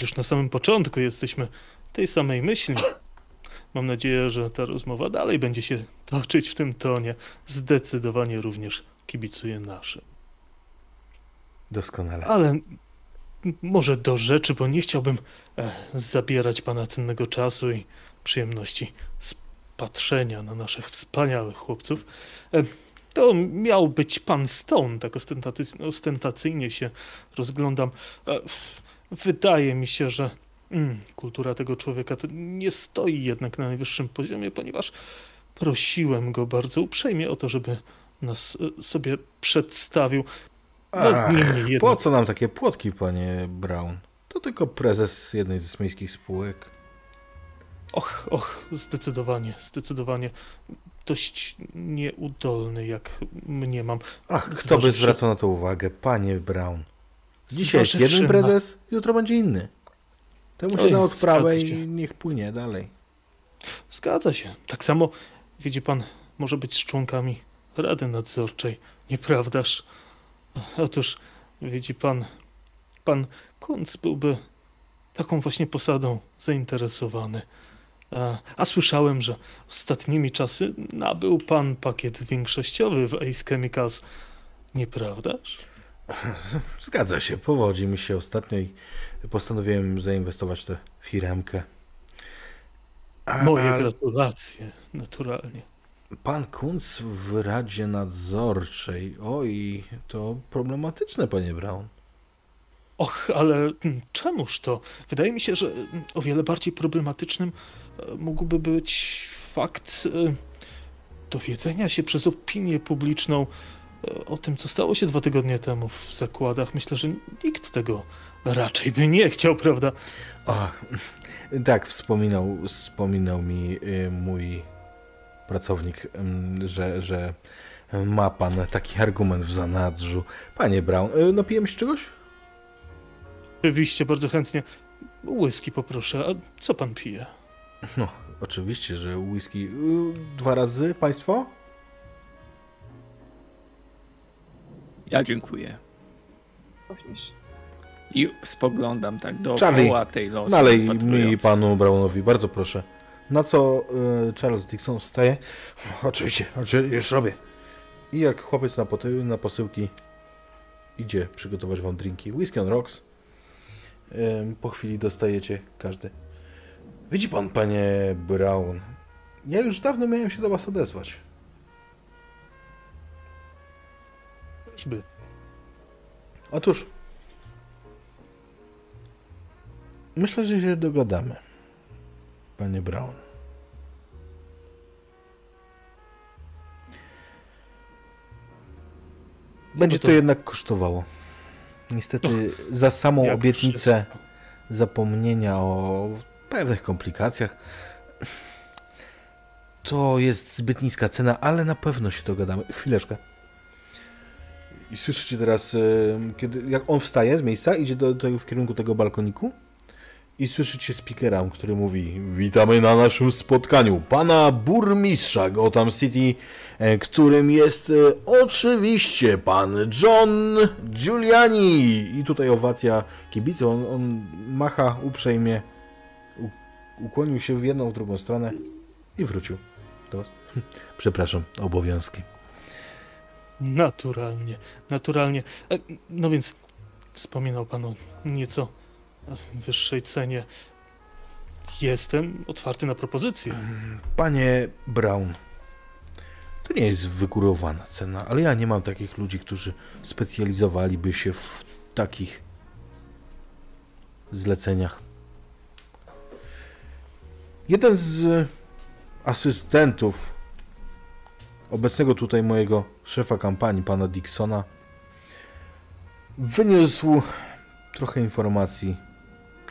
już na samym początku jesteśmy tej samej myśli. Mam nadzieję, że ta rozmowa dalej będzie się toczyć w tym tonie. Zdecydowanie również kibicuję naszym.
Doskonale.
Ale może do rzeczy, bo nie chciałbym e, zabierać pana cennego czasu i przyjemności z patrzenia na naszych wspaniałych chłopców, e, to miał być pan Stone, tak ostentacy- ostentacyjnie się rozglądam. E, Wydaje mi się, że mm, kultura tego człowieka nie stoi jednak na najwyższym poziomie, ponieważ prosiłem go bardzo uprzejmie o to, żeby nas e, sobie przedstawił. No,
Ach, po co nam takie płotki, panie Brown? To tylko prezes jednej z miejskich spółek.
Och, och, zdecydowanie, zdecydowanie. Dość nieudolny, jak mnie mam.
Ach, kto by
Zważywszy-
zwracał na to uwagę, panie Brown? Dzisiaj jest jeden prezes, jutro będzie inny. Temu się da odprawę
się.
i niech płynie dalej.
Zgadza się. Tak samo, widzi pan, może być z członkami Rady Nadzorczej, nieprawdaż? Otóż, widzi pan, pan Kunc byłby taką właśnie posadą zainteresowany. A, a słyszałem, że ostatnimi czasy nabył pan pakiet większościowy w Ace Chemicals, nieprawdaż?
Zgadza się, powodzi mi się ostatnio i postanowiłem zainwestować w tę firemkę. A,
Moje
a
gratulacje, naturalnie.
pan Kunc w Radzie Nadzorczej. Oj, to problematyczne, panie Brown.
Och, ale mm, czemuż to? Wydaje mi się, że mm, o wiele bardziej problematycznym mógłby być fakt e, dowiedzenia się przez opinię publiczną e, o tym, co stało się dwa tygodnie temu w zakładach. Myślę, że nikt tego raczej by nie chciał, prawda?
Ach, tak, wspominał, wspominał mi y, mój pracownik, ym, że, że ma pan taki argument w zanadrzu. Panie Brown, y, napijemy się czegoś?
Oczywiście, bardzo chętnie. Whisky poproszę. A co pan pije?
No, oczywiście, że whisky. Y, Dwa razy, państwo?
Ja dziękuję.
Również.
I spoglądam tak
Charlie,
dookoła tej loży.
Nalej mi panu Brownowi, bardzo proszę. Na co y, Charles Dixon wstaje? Oczywiście, oczywiście, już robię. I jak chłopiec na, poty, na posyłki idzie przygotować wam drinki. Whisky on rocks. Ym, po chwili dostajecie każdy. Widzi pan, panie Brown, ja już dawno miałem się do was odezwać.
Czyżby?
Otóż myślę, że się dogadamy, panie Brown. Będzie
No to-
to jednak kosztowało. Niestety za samą
Jak
obietnicę
wszystko.
zapomnienia o pewnych komplikacjach to jest zbyt niska cena, ale na pewno się dogadamy. Chwileczkę. I słyszycie teraz, e, kiedy, jak on wstaje z miejsca, idzie do, do, w kierunku tego balkoniku i słyszycie speakera, który mówi Witamy na naszym spotkaniu pana burmistrza Gotham City, e, którym jest e, oczywiście pan John Giuliani. I tutaj owacja kibica, on, on macha uprzejmie, ukłonił się w jedną, w drugą stronę i wrócił do was. Przepraszam, obowiązki.
Naturalnie, naturalnie. E, No więc wspominał Pan o nieco wyższej cenie. Jestem otwarty na propozycje.
Panie Brown, to nie jest wygórowana cena, ale ja nie mam takich ludzi, którzy specjalizowaliby się w takich zleceniach. Jeden z asystentów obecnego tutaj mojego szefa kampanii, pana Dixona, wyniósł trochę informacji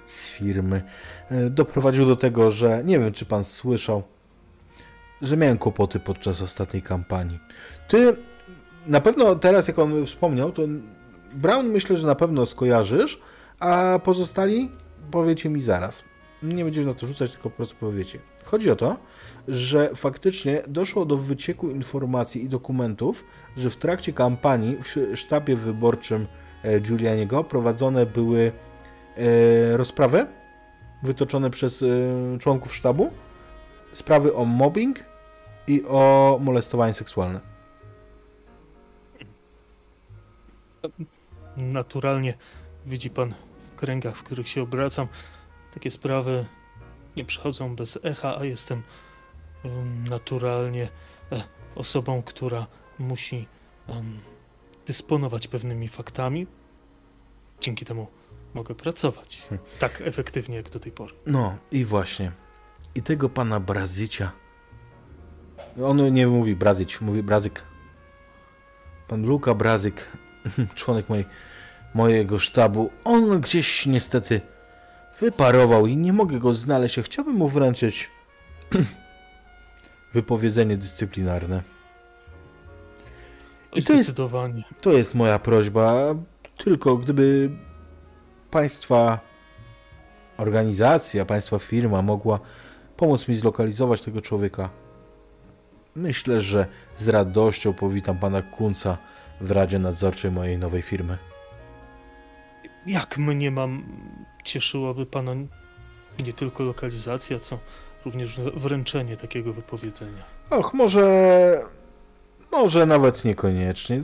z firmy. E, Doprowadził do tego, że nie wiem, czy pan słyszał, że miałem kłopoty podczas ostatniej kampanii. Ty na pewno teraz, jak on wspomniał, to Brown myślę, że na pewno skojarzysz, a pozostali powiecie mi zaraz. Nie będziemy na to rzucać, tylko po prostu powiecie. Chodzi o to, że faktycznie doszło do wycieku informacji i dokumentów, że w trakcie kampanii w sztabie wyborczym e, Giulianiego prowadzone były e, rozprawy wytoczone przez e, członków sztabu, sprawy o mobbing i o molestowanie seksualne.
Naturalnie widzi Pan w kręgach, w których się obracam, takie sprawy nie przechodzą bez echa, a jestem em, naturalnie e, osobą, która musi dysponować pewnymi faktami. Dzięki temu mogę pracować
Hmm.
tak efektywnie jak do tej pory.
No i właśnie. I tego pana Brazycia. On nie mówi Brazyć, mówi Brazyk. Pan Luka Brazyk, członek mojej, mojego sztabu, on gdzieś niestety wyparował i nie mogę go znaleźć. Chciałbym mu wręczyć wypowiedzenie dyscyplinarne. I to jest-. To jest moja prośba. Tylko gdyby państwa organizacja, państwa firma mogła pomóc mi zlokalizować tego człowieka, myślę, że z radością powitam pana Kunca w Radzie Nadzorczej mojej nowej firmy.
Jak mnie mam, cieszyłaby pana nie tylko lokalizacja, co również wręczenie takiego wypowiedzenia.
Och, może. Może nawet niekoniecznie.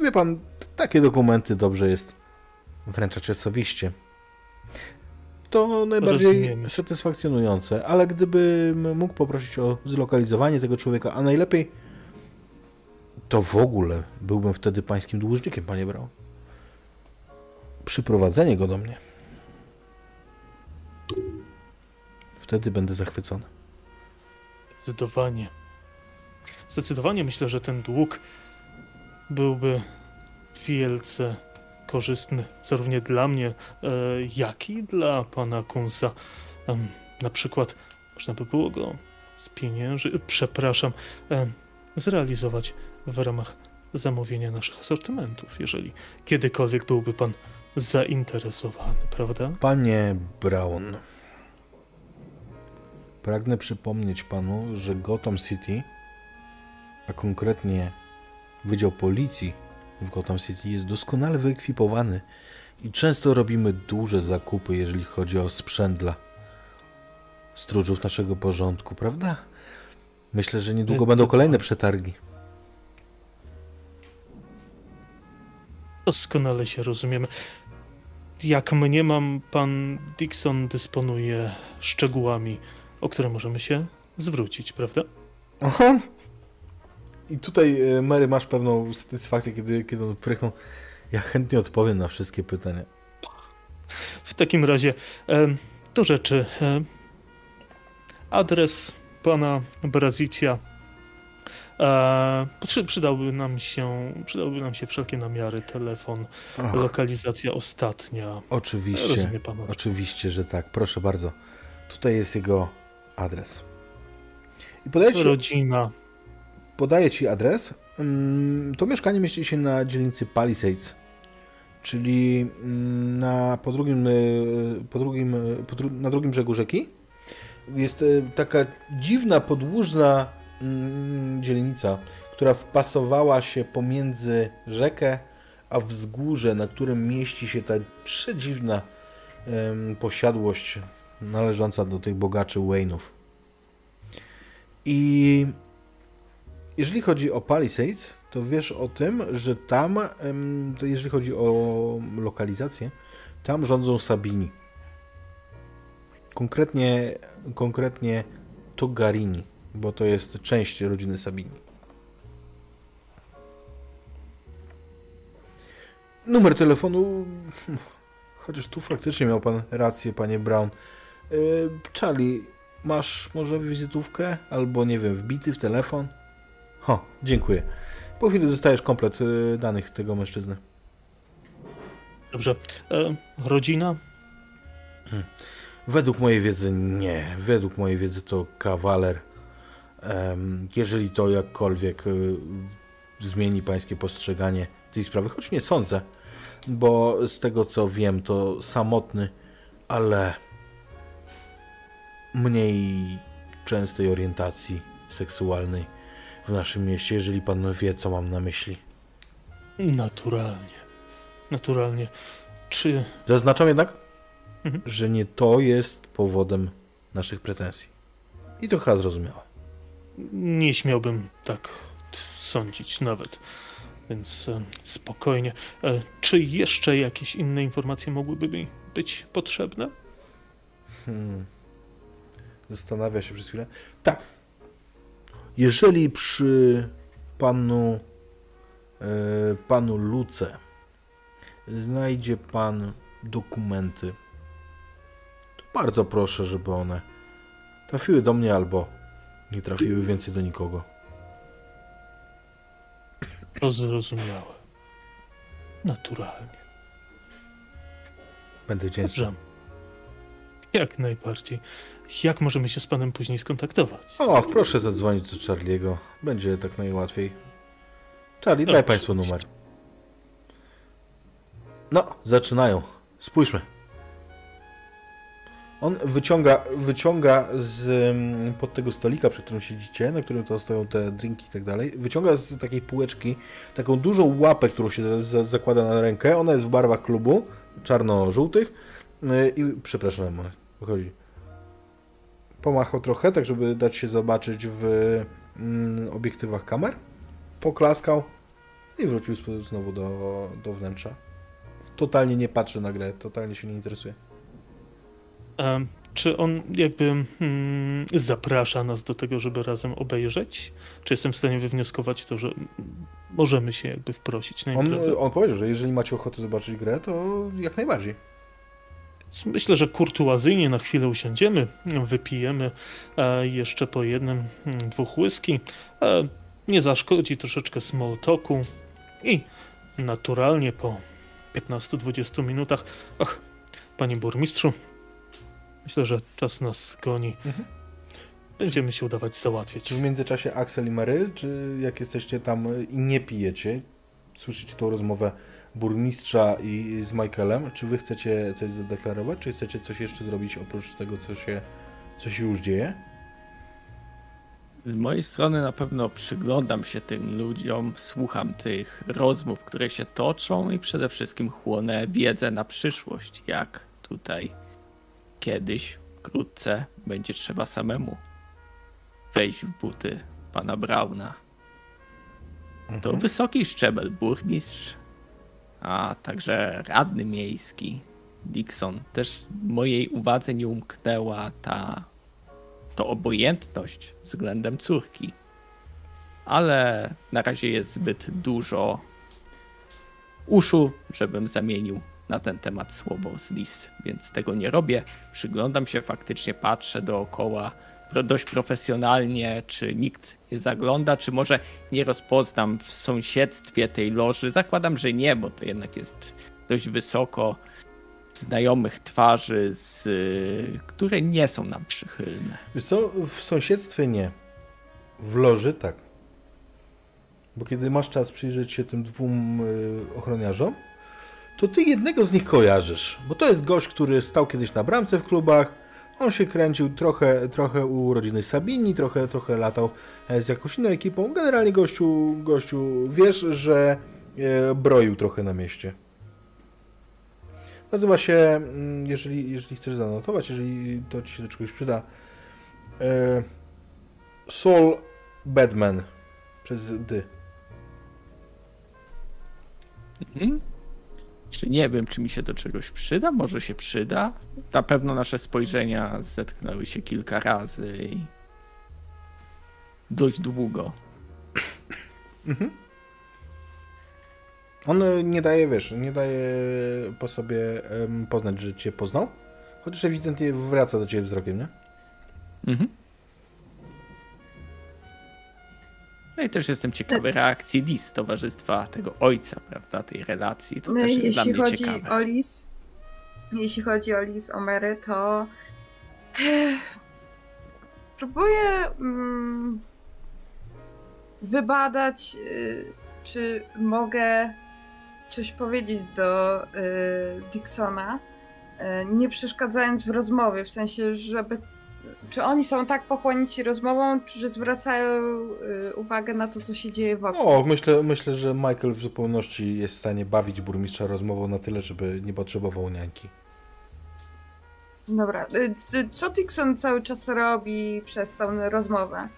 Wie pan, takie dokumenty dobrze jest wręczać osobiście. To najbardziej
Rozumiemy.
satysfakcjonujące, ale gdybym mógł poprosić o zlokalizowanie tego człowieka, a najlepiej to w ogóle byłbym wtedy pańskim dłużnikiem, panie Brał. Przyprowadzenie go do mnie. Wtedy będę zachwycony.
Zdecydowanie. Zdecydowanie myślę, że ten dług byłby wielce korzystny, zarówno dla mnie, e, jak i dla pana Kunsa. Na przykład można by było go spienięży, przepraszam, em, zrealizować w ramach zamówienia naszych asortymentów, jeżeli kiedykolwiek byłby pan zainteresowany, prawda?
Panie Brown, pragnę przypomnieć panu, że Gotham City, a konkretnie Wydział Policji w Gotham City jest doskonale wyekwipowany i często robimy duże zakupy, jeżeli chodzi o sprzęt dla stróżów naszego porządku, prawda? Myślę, że niedługo będą kolejne przetargi.
Doskonale się rozumiemy. Jak mnie mam, pan Dixon dysponuje szczegółami, o które możemy się zwrócić, prawda?
Aha. I tutaj, e, Mary, masz pewną satysfakcję, kiedy, kiedy on prychnął. Ja chętnie odpowiem na wszystkie pytania.
W takim razie em, do rzeczy. em, Adres pana Brazicia. E, przydałby nam się, przydałby nam się wszelkie namiary, telefon,
Och,
lokalizacja ostatnia.
oczywiście,
pan. o czym-
oczywiście, że tak. Proszę bardzo. Tutaj jest jego adres. I podaję ci,
Rodzina.
podaję ci adres. Mm, To mieszkanie mieści się na dzielnicy Palisades, czyli mm, na, po drugim, y, po drugim, y, po dru, na drugim brzegu rzeki. Jest y, taka dziwna, podłużna dzielnica, która wpasowała się pomiędzy rzekę a wzgórze, na którym mieści się ta przedziwna posiadłość należąca do tych bogaczy Wayne'ów. I jeżeli chodzi o Palisades, to wiesz o tym, że tam, to jeżeli chodzi o lokalizację, tam rządzą Sabini. Konkretnie, konkretnie Togarini, bo to jest część rodziny Sabini. Numer telefonu, chociaż tu faktycznie miał pan rację, panie Brown. Yy, Charlie, masz może wizytówkę albo nie wiem, wbity w telefon? Ho, dziękuję. Po chwili dostajesz komplet y, danych tego mężczyzny.
Dobrze. E, rodzina?
Według mojej wiedzy nie. Według mojej wiedzy to kawaler. Jeżeli to jakkolwiek y, zmieni pańskie postrzeganie tej sprawy, choć nie sądzę, bo z tego co wiem, to samotny, ale mniej częstej orientacji seksualnej w naszym mieście, jeżeli pan wie, co mam na myśli.
Naturalnie. Naturalnie. Czy
Zaznaczam jednak,
Mhm.
że nie to jest powodem naszych pretensji. I to chyba zrozumiałe.
Nie śmiałbym tak sądzić nawet. Więc e, spokojnie. E, czy jeszcze jakieś inne informacje mogłyby mi być potrzebne?
Hmm. zastanawia się przez chwilę. Tak. Jeżeli przy panu e, panu Luce znajdzie pan dokumenty, to bardzo proszę, żeby one trafiły do mnie albo nie trafiły więcej do nikogo.
To zrozumiałe. Naturalnie.
Będę wdzięczny.
Dobrze. Jak najbardziej. Jak możemy się z panem później skontaktować?
O, proszę zadzwonić do Charlie'ego. Będzie tak najłatwiej. Charlie, daj państwu numer. No, zaczynają. Spójrzmy. On wyciąga, wyciąga z mm, pod tego stolika, przy którym siedzicie, na którym to stoją te drinki i tak dalej, wyciąga z takiej półeczki taką dużą łapę, którą się za, za, zakłada na rękę. Ona jest w barwach klubu, czarno-żółtych. Yy, I przepraszam, wychodzi. Pomachał trochę, tak żeby dać się zobaczyć w mm, obiektywach kamer. Poklaskał i wrócił znowu do, do wnętrza. Totalnie nie patrzy na grę, totalnie się nie interesuje.
Czy on jakby mm, zaprasza nas do tego, żeby razem obejrzeć? Czy jestem w stanie wywnioskować to, że możemy się jakby wprosić na
On,
imprezę?
on powiedział, że jeżeli macie ochotę zobaczyć grę, to jak najbardziej.
Myślę, że kurtuazyjnie na chwilę usiądziemy, wypijemy jeszcze po jednym, mm, dwóch whisky. Nie zaszkodzi troszeczkę small talku i naturalnie po 15-20 minutach. Ach, panie burmistrzu, myślę, że czas nas goni.
Mhm.
Będziemy się udawać załatwiać.
Czy w międzyczasie Axel i Mary, czy jak jesteście tam i nie pijecie, słyszycie tą rozmowę burmistrza i z Michaelem, czy wy chcecie coś zadeklarować, czy chcecie coś jeszcze zrobić oprócz tego, co się, co się już dzieje?
Z mojej strony na pewno przyglądam się tym ludziom, słucham tych rozmów, które się toczą i przede wszystkim chłonę wiedzę na przyszłość, jak tutaj kiedyś, wkrótce będzie trzeba samemu wejść w buty pana Brauna. To
Mhm.
wysoki szczebel, burmistrz, a także radny miejski Dixon. Też mojej uwadze nie umknęła ta to obojętność względem córki. Ale na razie jest zbyt dużo uszu, żebym zamienił na ten temat słowo z lis, więc tego nie robię. Przyglądam się faktycznie, patrzę dookoła dość profesjonalnie, czy nikt nie zagląda, czy może nie rozpoznam w sąsiedztwie tej loży. Zakładam, że nie, bo to jednak jest dość wysoko znajomych twarzy, z, które nie są nam przychylne.
Wiesz co, w sąsiedztwie nie. W loży tak. Bo kiedy masz czas przyjrzeć się tym dwóm y, ochroniarzom, to ty jednego z nich kojarzysz. Bo to jest gość, który stał kiedyś na bramce w klubach. On się kręcił trochę, trochę u rodziny Sabini, trochę, trochę latał e, z jakąś inną ekipą. Generalnie gościu, gościu wiesz, że e, broił trochę na mieście. Nazywa się, mm, jeżeli, jeżeli chcesz zanotować, jeżeli to ci się do czegoś przyda, e, Soul Badman przez D.
Mhm. Czy nie wiem, czy mi się do czegoś przyda? Może się przyda? Na pewno nasze spojrzenia zetknęły się kilka razy i dość długo.
On e, nie daje, wiesz, nie daje po sobie poznać, że cię poznał, chociaż ewidentnie wraca do ciebie wzrokiem, nie?
Mhm. No i też jestem ciekawy reakcji Lis, towarzystwa tego ojca, prawda, tej relacji. To
No
też jest dla
jeśli
mnie
chodzi
ciekawe.
o Lis, jeśli chodzi o Lis, o Mary, to Ech, próbuję mm, wybadać, y, czy mogę coś powiedzieć do y, Dixona, y, nie przeszkadzając w rozmowie, w sensie, żeby czy oni są tak pochłonięci rozmową, czy że zwracają y, uwagę na to, co się dzieje wokół.
O, myślę, myślę, że Michael w zupełności jest w stanie bawić burmistrza rozmową na tyle, żeby nie potrzebował niańki.
Dobra, y, co Dixon cały czas robi przez tą rozmowę?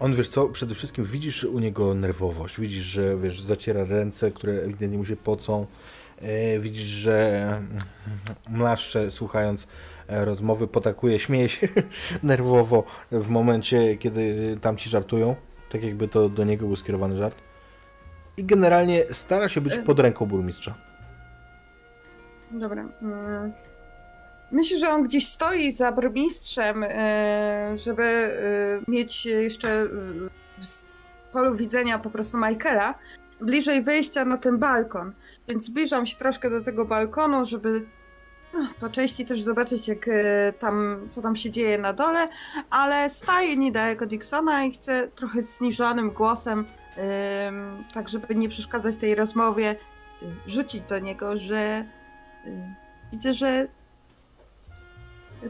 On, wiesz co, przede wszystkim widzisz u niego nerwowość, widzisz, że, wiesz, zaciera ręce, które ewidentnie mu się pocą, e, widzisz, że mlaszcze słuchając rozmowy, potakuje, śmieje się nerwowo w momencie, kiedy tamci żartują, tak jakby to do niego był skierowany żart. I generalnie stara się być
E-
pod ręką burmistrza.
Dobra. mm. Myślę, że on gdzieś stoi za burmistrzem, e, żeby e, mieć jeszcze w polu widzenia po prostu Michaela, bliżej wyjścia na ten balkon. Więc zbliżam się troszkę do tego balkonu, żeby po części też zobaczyć, jak e, tam, co tam się dzieje na dole, ale staję niedaleko Dixona i chcę trochę zniżonym głosem, em, tak żeby nie przeszkadzać tej rozmowie, y, rzucić do niego, że y, widzę, że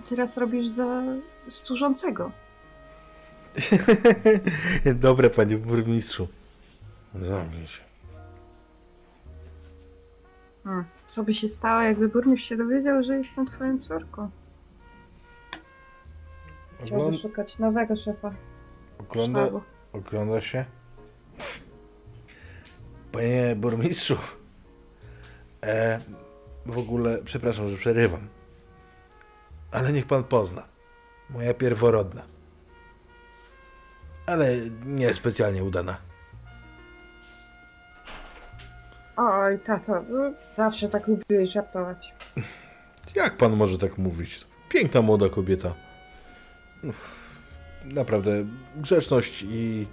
teraz robisz za służącego.
Dobre, panie burmistrzu. Zamknij się.
Hmm. Co by się stało, jakby burmistrz się dowiedział, że jestem twoją córką? Chciałby
Ogląda,
szukać nowego szefa
ogląda,
sztabu.
ogląda się. Panie burmistrzu. E, w ogóle, przepraszam, że przerywam. Ale niech pan pozna. Moja pierworodna. Ale nie specjalnie udana.
Oj, tato, no, zawsze tak lubiłeś żartować.
Jak pan może tak mówić? Piękna młoda kobieta. Uff, Naprawdę, grzeczność i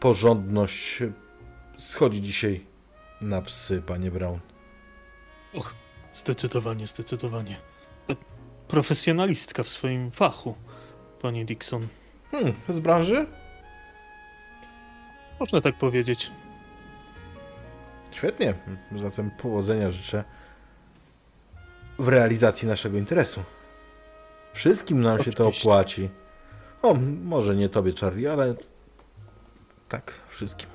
porządność schodzi dzisiaj na psy, panie Brown.
Och, zdecydowanie, zdecydowanie. Profesjonalistka w swoim fachu, pani Dixon.
Hmm, z branży?
Można tak powiedzieć.
Świetnie. Zatem powodzenia życzę w realizacji naszego interesu. Wszystkim nam się to
Oczywiście.
opłaci. O, może nie tobie, Charlie, ale tak, wszystkim.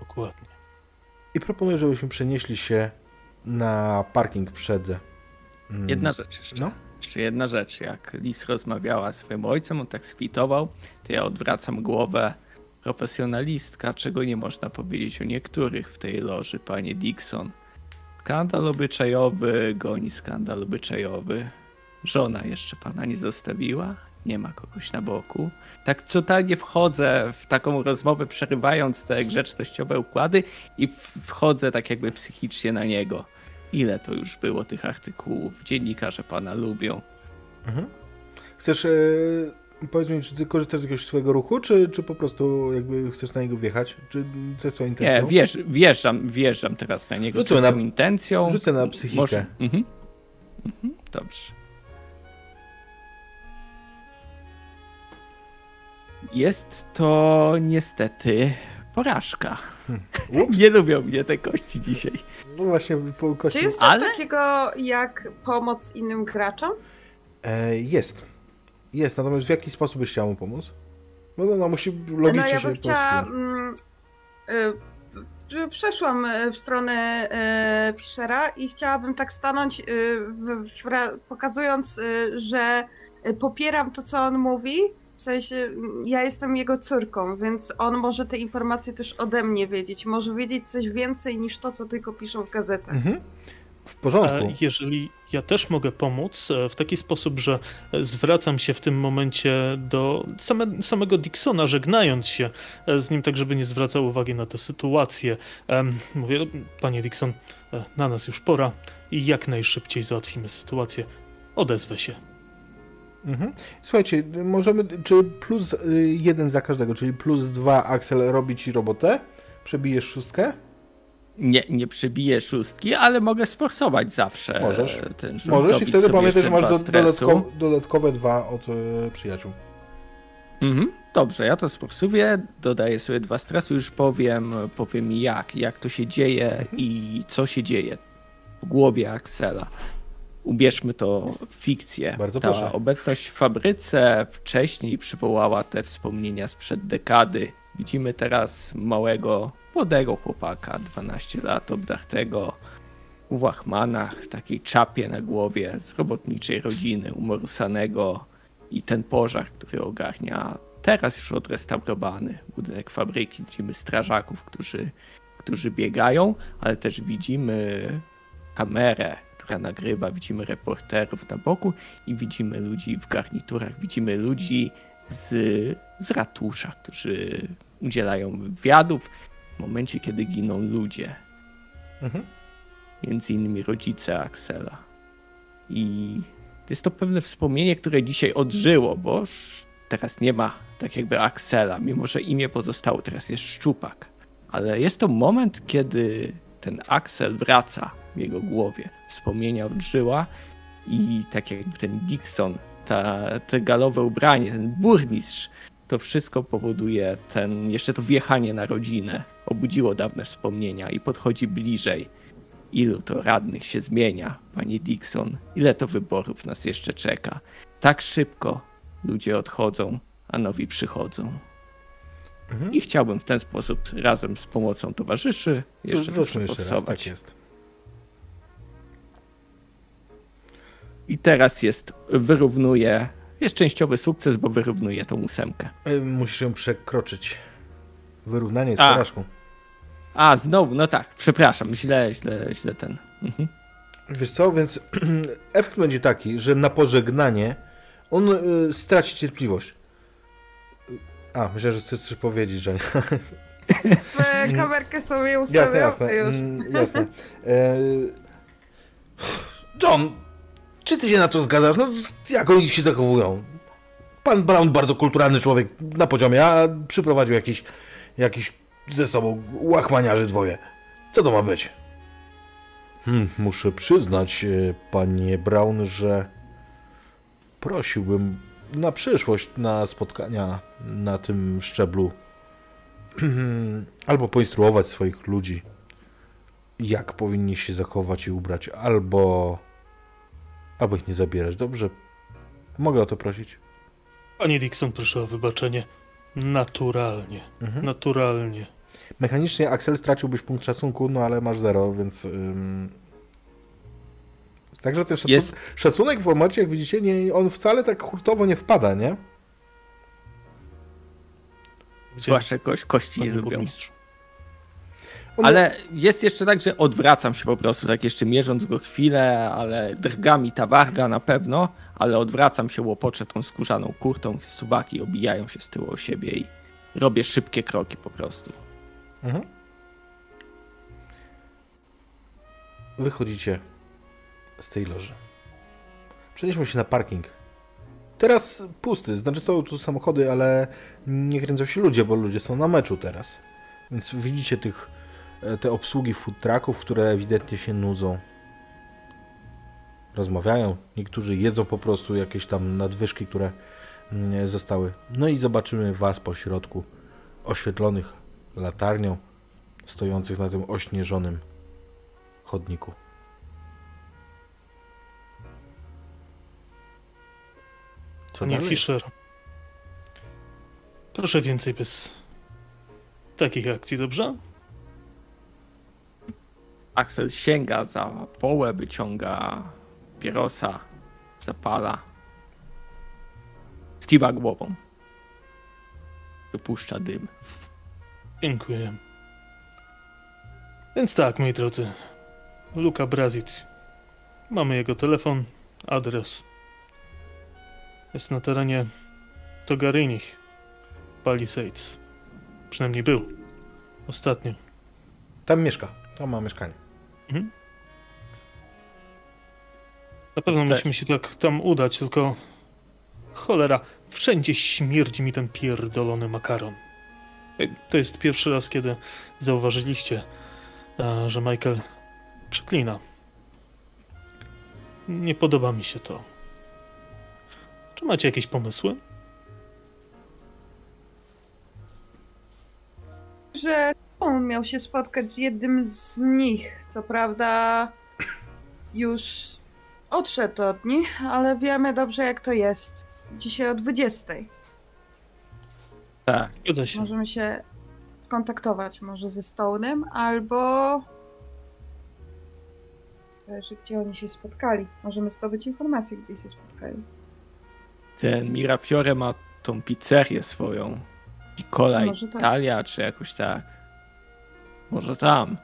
Dokładnie.
I proponuję, żebyśmy przenieśli się na parking przed. mm,
Jedna rzecz jeszcze.
No.
Jeszcze jedna rzecz. Jak Lis rozmawiała z swoim ojcem, on tak skwitował, to ja odwracam głowę. Profesjonalistka, czego nie można powiedzieć o niektórych w tej loży, panie Dixon. Skandal obyczajowy goni skandal obyczajowy. Żona jeszcze pana nie zostawiła, nie ma kogoś na boku. Tak totalnie wchodzę w taką rozmowę, przerywając te grzecznościowe układy i wchodzę tak jakby psychicznie na niego. Ile to już było tych artykułów? Dziennikarze pana lubią.
Mhm. Chcesz, e, powiedz mi, czy ty korzystasz z jakiegoś swojego ruchu, czy, czy po prostu jakby chcesz na niego wjechać? Czy co jest twoją intencją?
Nie, wjeżdż, wjeżdżam, wjeżdżam teraz na niego
Rzucę na-
tą intencją.
Rzucę na psychikę.
Może... Mhm. Mhm. Dobrze. Jest to niestety porażka.
Ups.
Nie lubią mnie te kości dzisiaj.
No właśnie, po kości...
Czy jest coś
Ale-
takiego jak pomoc innym graczom?
E, jest. Jest, natomiast w jaki sposób byś chciał mu pomóc? No, no, no musi logicznie
no ja
się
bym chciała...
pospiąć.
Mm, y, y, przeszłam y, w stronę y, Fischera i chciałabym tak stanąć, y, w, w, pokazując, y, że y, popieram to, co on mówi. W sensie, mm, ja jestem jego córką, więc on może te informacje też ode mnie wiedzieć. Może wiedzieć coś więcej niż to, co tylko piszą w gazetach.
Mhm. W porządku.
Jeżeli ja też mogę pomóc e, w taki sposób, że zwracam się w tym momencie do same, samego Dixona, żegnając się e, z nim, tak żeby nie zwracał uwagi na tę sytuację. Mówię, panie Dixon, e, na nas już pora i jak najszybciej załatwimy sytuację. Odezwę się.
Mhm. Słuchajcie, możemy, czy plus y, jeden za każdego, czyli plus dwa Axel robi ci robotę? Przebijesz szóstkę?
Nie, nie przebiję szóstki, ale mogę sforsować zawsze
Możesz.
ten rzut.
Możesz i wtedy pamiętaj, że masz do,
stresu.
dodatko, dodatkowe dwa od y, przyjaciół.
Mhm, dobrze, ja to sforsuję, dodaję sobie dwa stresu, już powiem, powiem jak, jak to się dzieje i co się dzieje w głowie Axela. Ubierzmy to w fikcję.
Bardzo
Ta
proszę.
obecność w fabryce wcześniej przywołała te wspomnienia sprzed dekady. Widzimy teraz małego, młodego chłopaka, 12 lat, obdartego w łachmanach, takiej czapie na głowie z robotniczej rodziny, umorusanego i ten pożar, który ogarnia teraz już odrestaurowany budynek fabryki. Widzimy strażaków, którzy, którzy biegają, ale też widzimy kamerę, która nagrywa, widzimy reporterów na boku i widzimy ludzi w garniturach, widzimy ludzi z, z ratusza, którzy udzielają wywiadów w momencie, kiedy giną ludzie.
Mhm.
Między innymi rodzice Axela. I jest to pewne wspomnienie, które dzisiaj odżyło, bo teraz nie ma tak jakby Axela, mimo że imię pozostało, teraz jest Szczupak. Ale jest to moment, kiedy ten Axel wraca w jego głowie. Wspomnienia odżyła i tak jakby ten Dixon, ta, te galowe ubranie, ten burmistrz, to wszystko powoduje ten, jeszcze to wjechanie na rodzinę. Obudziło dawne wspomnienia i podchodzi bliżej. Ilu to radnych się zmienia, panie Dixon? Ile to wyborów nas jeszcze czeka? Tak szybko ludzie odchodzą, a nowi przychodzą.
Mhm.
I chciałbym w ten sposób razem z pomocą towarzyszy jeszcze to przeforsować.
tak jest.
I teraz jest, wyrównuje, jest częściowy sukces, bo wyrównuje tą ósemkę.
Y, Musisz ją przekroczyć. Wyrównanie z
A.
porażką.
A, znowu, no tak, przepraszam, źle, źle, źle ten. Mhm.
Wiesz co, więc efekt będzie taki, że na pożegnanie on y, straci cierpliwość. A, myślę, że chcesz coś powiedzieć, że
E, Kamerkę sobie
Jasne,
ustawiam
jasne.
już.
Mm, jasne. E... John, czy ty się na to zgadzasz? No, jak oni się zachowują? Pan Brown bardzo kulturalny człowiek na poziomie, a przyprowadził jakiś, jakiś ze sobą łachmaniarzy dwoje. Co to ma być? Hmm, muszę przyznać, e, panie Brown, że prosiłbym na przyszłość na spotkania na tym szczeblu albo poinstruować swoich ludzi, jak powinni się zachować i ubrać, albo albo ich nie zabierać. Dobrze? Mogę o to prosić?
Panie Dixon, proszę o wybaczenie. Naturalnie.
Mhm.
Naturalnie.
Mechanicznie Axel straciłbyś punkt szacunku, no ale masz zero, więc... Ym... Także ten szacun...
Jest,
szacunek w momencie, jak widzicie, nie, on wcale tak hurtowo nie wpada, nie?
Gdzie,
zwłaszcza koś, kości nie lubią.
burmistrzu?
Ale jest jeszcze tak, że odwracam się po prostu, tak jeszcze mierząc go chwilę, ale drga mi ta warga na pewno, ale odwracam się, łopoczę tą skórzaną kurtą, subaki obijają się z tyłu o siebie i robię szybkie kroki po prostu.
Mhm. Wychodzicie z tej loży. Przenieśmy się na parking. Teraz pusty, znaczy są tu samochody, ale nie kręcą się ludzie, bo ludzie są na meczu teraz. Więc widzicie tych, te obsługi food trucków, które ewidentnie się nudzą. Rozmawiają, niektórzy jedzą po prostu jakieś tam nadwyżki, które mm, zostały. No i zobaczymy Was po środku, oświetlonych latarnią, stojących na tym ośnieżonym chodniku. Co
Panie
dalej?
Fischer, proszę więcej bez takich akcji, dobrze?
Axel sięga za połę, wyciąga pierosa, zapala. Skiwa głową. Wypuszcza dym.
Dziękuję. Więc tak, moi drodzy. Luka Brazit. Mamy jego telefon, adres. Jest na terenie Togarynych Palisades. Przynajmniej był. Ostatnio.
Tam mieszka, tam ma mieszkanie.
Na pewno
Cześć.
musimy się tak tam udać, tylko... Cholera, wszędzie śmierdzi mi ten pierdolony makaron. Ej, To jest pierwszy raz, kiedy zauważyliście, e, że Michael przeklina. Nie podoba mi się to. Czy macie jakieś pomysły?
Że on miał się spotkać z jednym z nich. Co prawda już odszedł od nich, ale wiemy dobrze jak to jest. Dzisiaj o 20.
Tak.
Zgadza się.
Możemy się skontaktować może ze Stone'em albo... Zależy gdzie oni się spotkali. Możemy zdobyć informację gdzie się spotkali.
Ten Mirafiore ma tą pizzerię swoją.
Może tak.
Italia, czy jakoś tak. Może tam.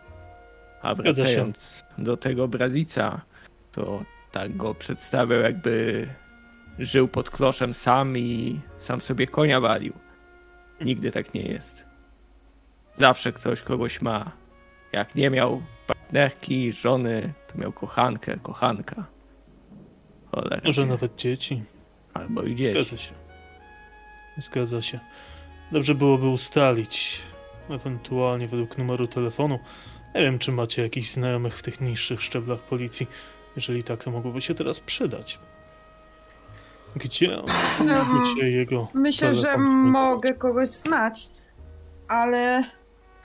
A wracając do tego Brazica, to tak go przedstawiał, jakby żył pod kloszem sam i sam sobie konia walił. Nigdy tak nie jest. Zawsze ktoś kogoś ma. Jak nie miał partnerki, żony, to miał kochankę, kochanka. Cholera.
Może nawet dzieci.
Albo i dzieci.
Zgadza się. Zgadza się. Dobrze byłoby ustalić, ewentualnie według numeru telefonu. Nie wiem, czy macie jakichś znajomych w tych niższych szczeblach policji. Jeżeli tak, to mogłoby się teraz przydać. Gdzie on
No,
jego
Myślę, że
znajdować?
mogę kogoś znać, ale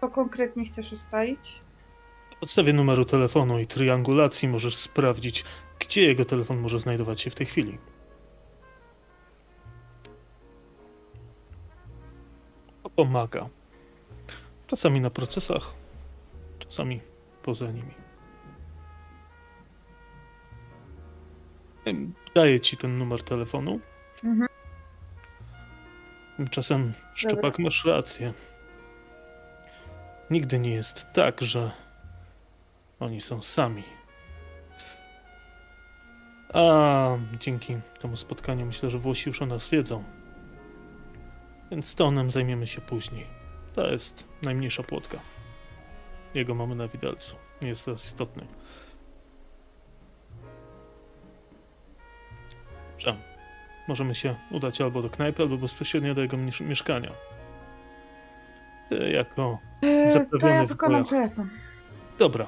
co konkretnie chcesz ustalić?
Na podstawie numeru telefonu i triangulacji możesz sprawdzić, gdzie jego telefon może znajdować się w tej chwili. To pomaga. Czasami na procesach, czasami poza nimi. Daję ci ten numer telefonu.
Mhm.
Tymczasem, Szczepak, masz rację. Nigdy nie jest tak, że oni są sami. A dzięki temu spotkaniu myślę, że Włosi już o nas wiedzą. Więc Stonem zajmiemy się później. To jest najmniejsza płotka. Jego mamy na widelcu. Nie jest teraz istotny. Dobrze. Możemy się udać albo do knajpy, albo bezpośrednio do jego miesz- mieszkania. Ty jako
E, to
Zaprawiony
ja
w
wykonam
bojach.
telefon.
Dobra.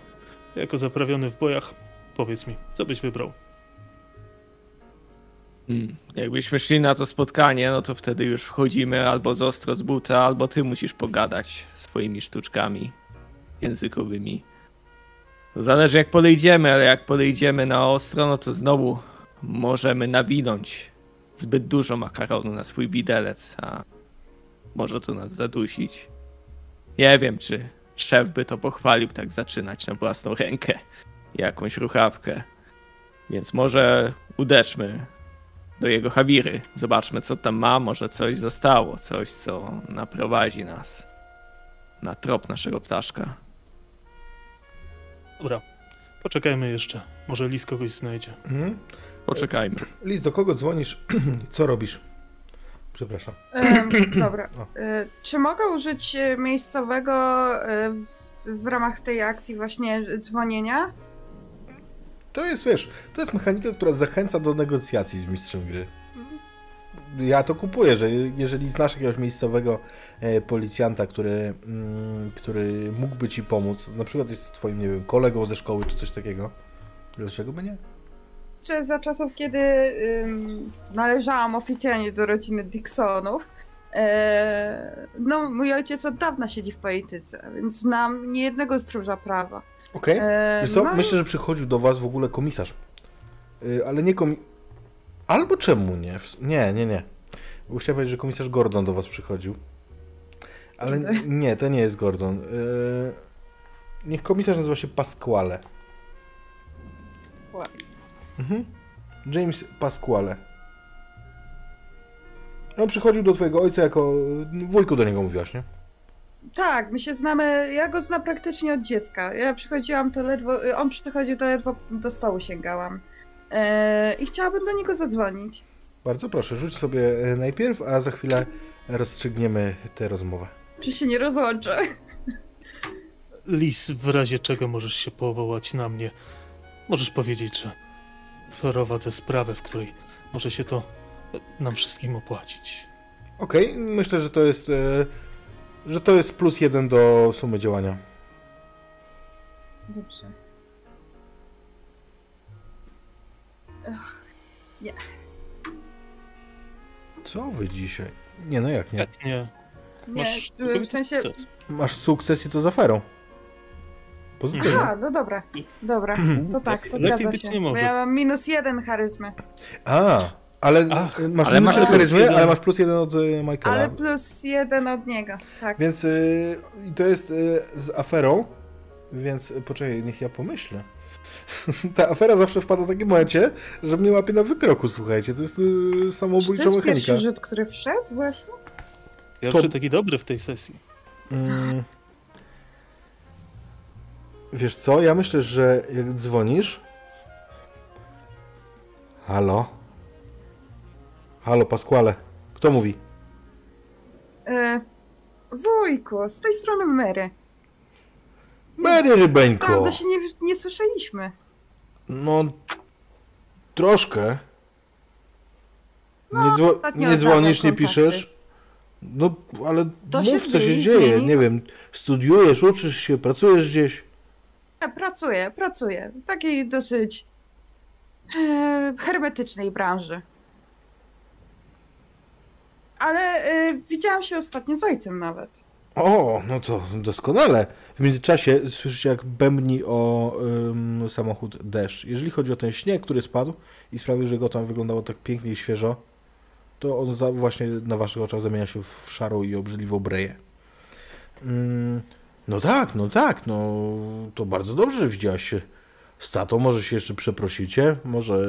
Jako zaprawiony w bojach, powiedz mi, co byś wybrał?
Hmm. Jakbyśmy szli na to spotkanie, no to wtedy już wchodzimy albo z ostro z buta, albo ty musisz pogadać swoimi sztuczkami językowymi. To zależy jak podejdziemy, ale jak podejdziemy na ostro, no to znowu możemy nawinąć zbyt dużo makaronu na swój widelec, a może to nas zadusić. Nie wiem, czy szef by to pochwalił tak zaczynać na własną rękę, jakąś ruchawkę. Więc może uderzmy do jego habiry. Zobaczmy, co tam ma. Może coś zostało, coś, co naprowadzi nas na trop naszego ptaszka.
Dobra. Poczekajmy jeszcze. Może Lis kogoś znajdzie.
Mhm.
Poczekajmy.
Liz, do kogo dzwonisz? Co robisz? Przepraszam.
Em, dobra.
O.
E, czy mogę użyć e, miejscowego e, w, w ramach tej akcji właśnie dzwonienia?
To jest, wiesz, to jest mechanika, która zachęca do negocjacji z mistrzem gry. Ja to kupuję, że jeżeli znasz jakiegoś miejscowego e, policjanta, który, mm, który mógłby ci pomóc, na przykład jest twoim, nie wiem, kolegą ze szkoły czy coś takiego, dlaczego by nie?
Czy za czasów, kiedy ym, należałam oficjalnie do rodziny Dixonów, e, no mój ojciec od dawna siedzi w polityce, więc znam niejednego stróża prawa.
Okej?
E,
co,
no i-
myślę, że przychodził do was w ogóle komisarz. Ale nie komi... Albo czemu nie? Nie, nie, nie. Bo chciałem powiedzieć, że komisarz Gordon do was przychodził. Ale nie, to nie jest Gordon. Y, Niech komisarz nazywa się Pasquale. Mhm. James Pasquale. On przychodził do twojego ojca jako... Wujku do niego mówiłaś, nie?
Tak, my się znamy, ja go znam praktycznie od dziecka. Ja przychodziłam to ledwo, on przychodził to ledwo do stołu sięgałam. E, I chciałabym do niego zadzwonić.
Bardzo proszę, rzuć sobie e, najpierw, a za chwilę rozstrzygniemy tę rozmowę.
Czy się nie rozłączę?
Lis, w razie czego możesz się powołać na mnie. Możesz powiedzieć, że prowadzę sprawę, w której może się to nam wszystkim opłacić.
Okej, myślę, że to jest. E, że to jest plus jeden do sumy działania.
Dobrze.
Co wy dzisiaj? Nie, no jak nie?
Nie?
Nie,
Masz
w sensie...
Masz sukces i to z aferą. Pozytywnie.
Aha, no dobra, dobra, to tak, to
Lepiej
zgadza
być
się.
nie
Bo
może.
ja mam minus jeden charyzmy,
A, ale
Ach,
masz
ale
minus
masz
jeden
plus
charyzmy,
jeden.
ale masz plus jeden od e, Michaela.
ale plus jeden od niego, tak.
Więc i to jest e, z aferą. Więc e, poczekaj, niech ja pomyślę. Ta afera zawsze wpada w takim momencie, że mnie łapie na wykroku, słuchajcie. To jest e,
Czy to
samobójcza
jest
mechanika.
pierwszy rzut, który wszedł właśnie?
Pierwszy
To-
taki dobry w tej sesji.
Mm. Wiesz co, ja myślę, że jak dzwonisz, Halo? Halo, Pasquale. Kto mówi?
E, wujku, z tej strony Mary.
Mary Rybeńko.
Prawda się nie, nie słyszeliśmy.
No, troszkę.
No,
nie, dzwo-
ostatnio
nie dzwonisz, nie piszesz? No, ale
To się
mów, co się
zmieni,
dzieje.
zmieni.
Nie wiem, studiujesz, uczysz się, pracujesz gdzieś?
Ja pracuję, pracuję. W takiej dosyć e, hermetycznej branży. Ale e, widziałam się ostatnio z ojcem nawet.
O, no to doskonale. W międzyczasie słyszycie, jak bębni o ym, samochód deszcz. Jeżeli chodzi o ten śnieg, który spadł i sprawił, że go tam wyglądało tak pięknie i świeżo, to on za, właśnie na waszych oczach zamienia się w szarą i obrzydliwą breję. Ym, no tak, no tak, no to bardzo dobrze, że widziałaś się z tatą. Może się jeszcze przeprosicie, może...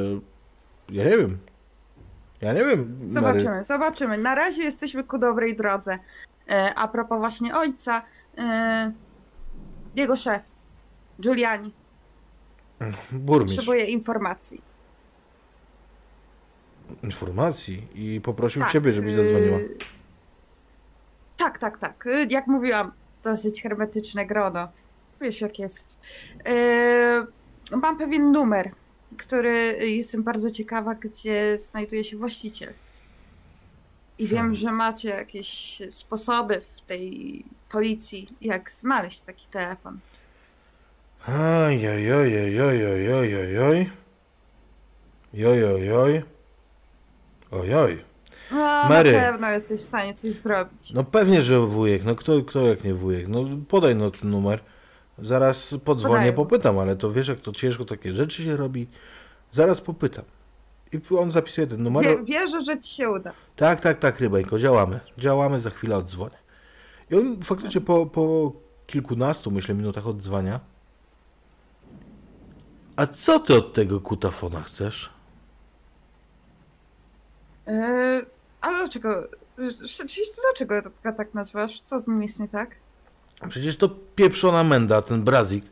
Ja nie wiem. Ja nie wiem. Mary.
Zobaczymy, zobaczymy. Na razie jesteśmy ku dobrej drodze. E, a propos właśnie ojca, e, jego szef, Giuliani,
Burmistrz.
potrzebuje informacji.
informacji i poprosił
Tak,
ciebie, żebyś zadzwoniła.
y, Tak, tak, tak. Y, Jak mówiłam, dosyć hermetyczne grono. Wiesz, jak jest. Y, Mam pewien numer, który jestem bardzo ciekawa, gdzie znajduje się właściciel. I wiem,
Hmm.
że macie jakieś sposoby w tej policji, jak znaleźć taki telefon.
Oj, oj, oj, oj, oj, oj, oj, oj, oj. Joj, oj, oj. Oj, oj.
No,
Mary.
na pewno jesteś w stanie coś zrobić.
No pewnie, że wujek. No kto, kto jak nie wujek? No podaj no ten numer. Zaraz podzwonię,
Podaję.
popytam, ale to wiesz, jak to ciężko takie rzeczy się robi. Zaraz popytam. I on zapisuje ten numer.
Wie, wierzę, że ci się uda.
Tak, tak, tak, Rybeńko, działamy. Działamy, za chwilę odzwonię. I on faktycznie po, po kilkunastu, myślę, minutach odzwania. A co ty od tego kutafona chcesz?
Yy, ale dlaczego? Rzeczywiście dlaczego go tak nazywasz? Co z nim jest nie tak?
Przecież to pieprzona menda, ten brazik.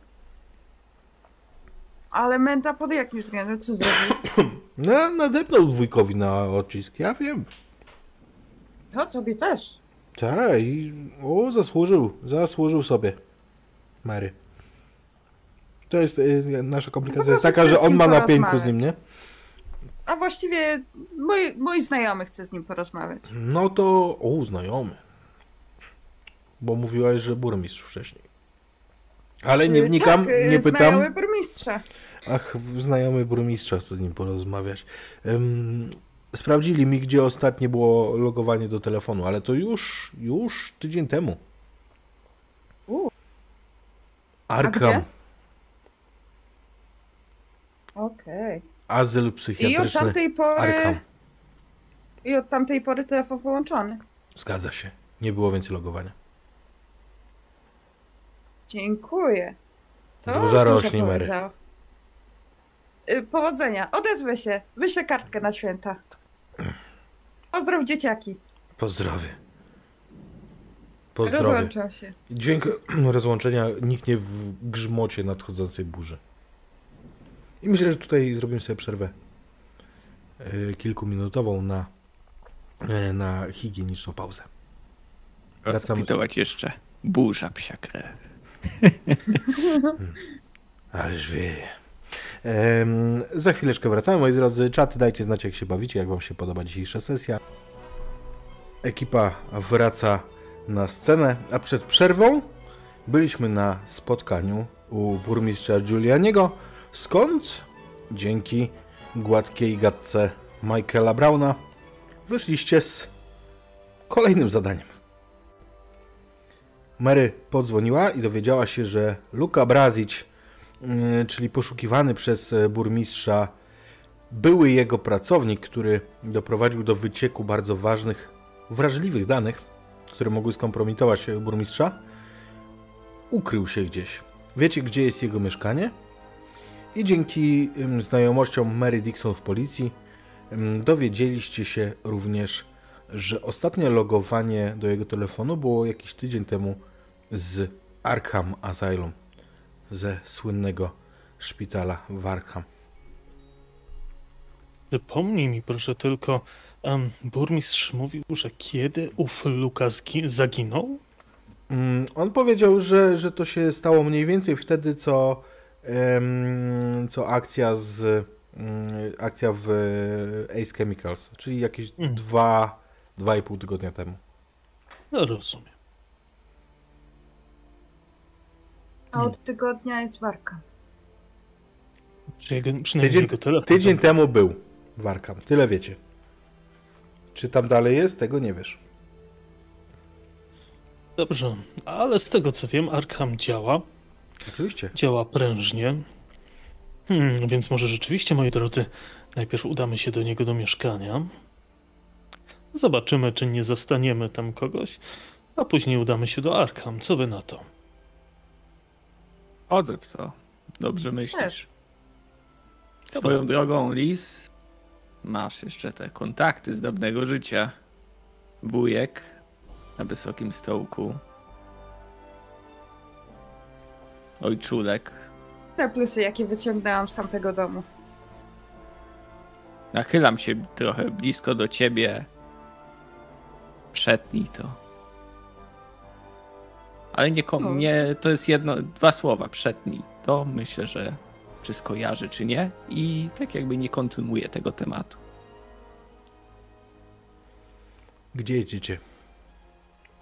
Ale Menta pod jakim względem? Co zrobił?
No, nadepnął wujkowi na odcisk, ja wiem.
To tobie też.
Tak, i o, zasłużył, zasłużył sobie. Mary. To jest y, nasza komplikacja
Po
jest taka, że on ma na pieńku z nim, nie?
A właściwie mój, mój znajomy chce z nim porozmawiać.
No to, o, znajomy. Bo mówiłaś, że burmistrz wcześniej. Ale nie
Yy,
wnikam,
tak,
nie pytam.
Znajomy burmistrza.
Ach, znajomy burmistrza, chcę z nim porozmawiać. Ym, sprawdzili mi, gdzie ostatnio było logowanie do telefonu, ale to już, już tydzień temu.
U.
Arkham?
Okej.
azyl
I od
psychiatryczny
tamtej pory...
Arkham.
I od tamtej pory telefon wyłączony.
Zgadza się. Nie było więcej logowania.
Dziękuję. To
Duża
dużo
Mary.
powiedział. Y, Powodzenia. Odezwę się. Wyślę kartkę na święta. Pozdrow dzieciaki.
Pozdrowie. Pozdrowie.
Rozłączam się.
Dźwięk rozłączenia niknie w grzmocie nadchodzącej burzy. I myślę, że tutaj zrobimy sobie przerwę e, kilkuminutową na, e, na higieniczną pauzę. Wracamy.
Jeszcze burza psia krew.
Ależ. Em, za chwileczkę wracamy, moi drodzy. Czaty, dajcie znać, jak się bawicie, jak wam się podoba dzisiejsza sesja. Ekipa wraca na scenę, a przed przerwą byliśmy na spotkaniu u burmistrza Giulianiego, skąd dzięki gładkiej gadce Michaela Brauna wyszliście z kolejnym zadaniem. Mary podzwoniła i dowiedziała się, że Luka Brazic, yy, czyli poszukiwany przez e, burmistrza, były jego pracownik, który doprowadził do wycieku bardzo ważnych, wrażliwych danych, które mogły skompromitować e, burmistrza, ukrył się gdzieś. Wiecie, gdzie jest jego mieszkanie? I dzięki ym, znajomościom Mary Dixon w policji ym, dowiedzieliście się również, że ostatnie logowanie do jego telefonu było jakiś tydzień temu z Arkham Asylum, ze słynnego szpitala w Arkham.
Przypomnij mi proszę tylko, em, burmistrz mówił, że kiedy ów Luka zaginął?
Mm, On powiedział, że, że to się stało mniej więcej wtedy, co, em, co akcja z mm, akcja w Ace Chemicals, czyli jakieś
Mm.
dwa, dwa i pół tygodnia temu.
No, rozumiem.
A od tygodnia jest warka.
Przynajmniej
Tydzień,
jego telefon.
tydzień temu był w Arkham, tyle wiecie. Czy tam dalej jest, tego nie wiesz.
Dobrze, ale z tego co wiem, Arkham działa.
Oczywiście.
Działa prężnie. Hmm, więc może rzeczywiście, moi drodzy, najpierw udamy się do niego do mieszkania. Zobaczymy, czy nie zastaniemy tam kogoś, a później udamy się do Arkham. Co wy na to?
Chodzę w to. Dobrze myślisz.
Też.
Swoją drogą, Lis, masz jeszcze te kontakty z dawnego życia. Wujek na wysokim stołku. Ojczulek.
Te plusy, jakie wyciągnęłam z tamtego domu.
Nachylam się trochę blisko do ciebie. Przetnij to. Ale nie, kom-
No.
nie to jest jedno, dwa słowa. Przetnij to. Myślę, że czy skojarzy, czy nie. I tak jakby nie kontynuuję tego tematu.
Gdzie jedziecie?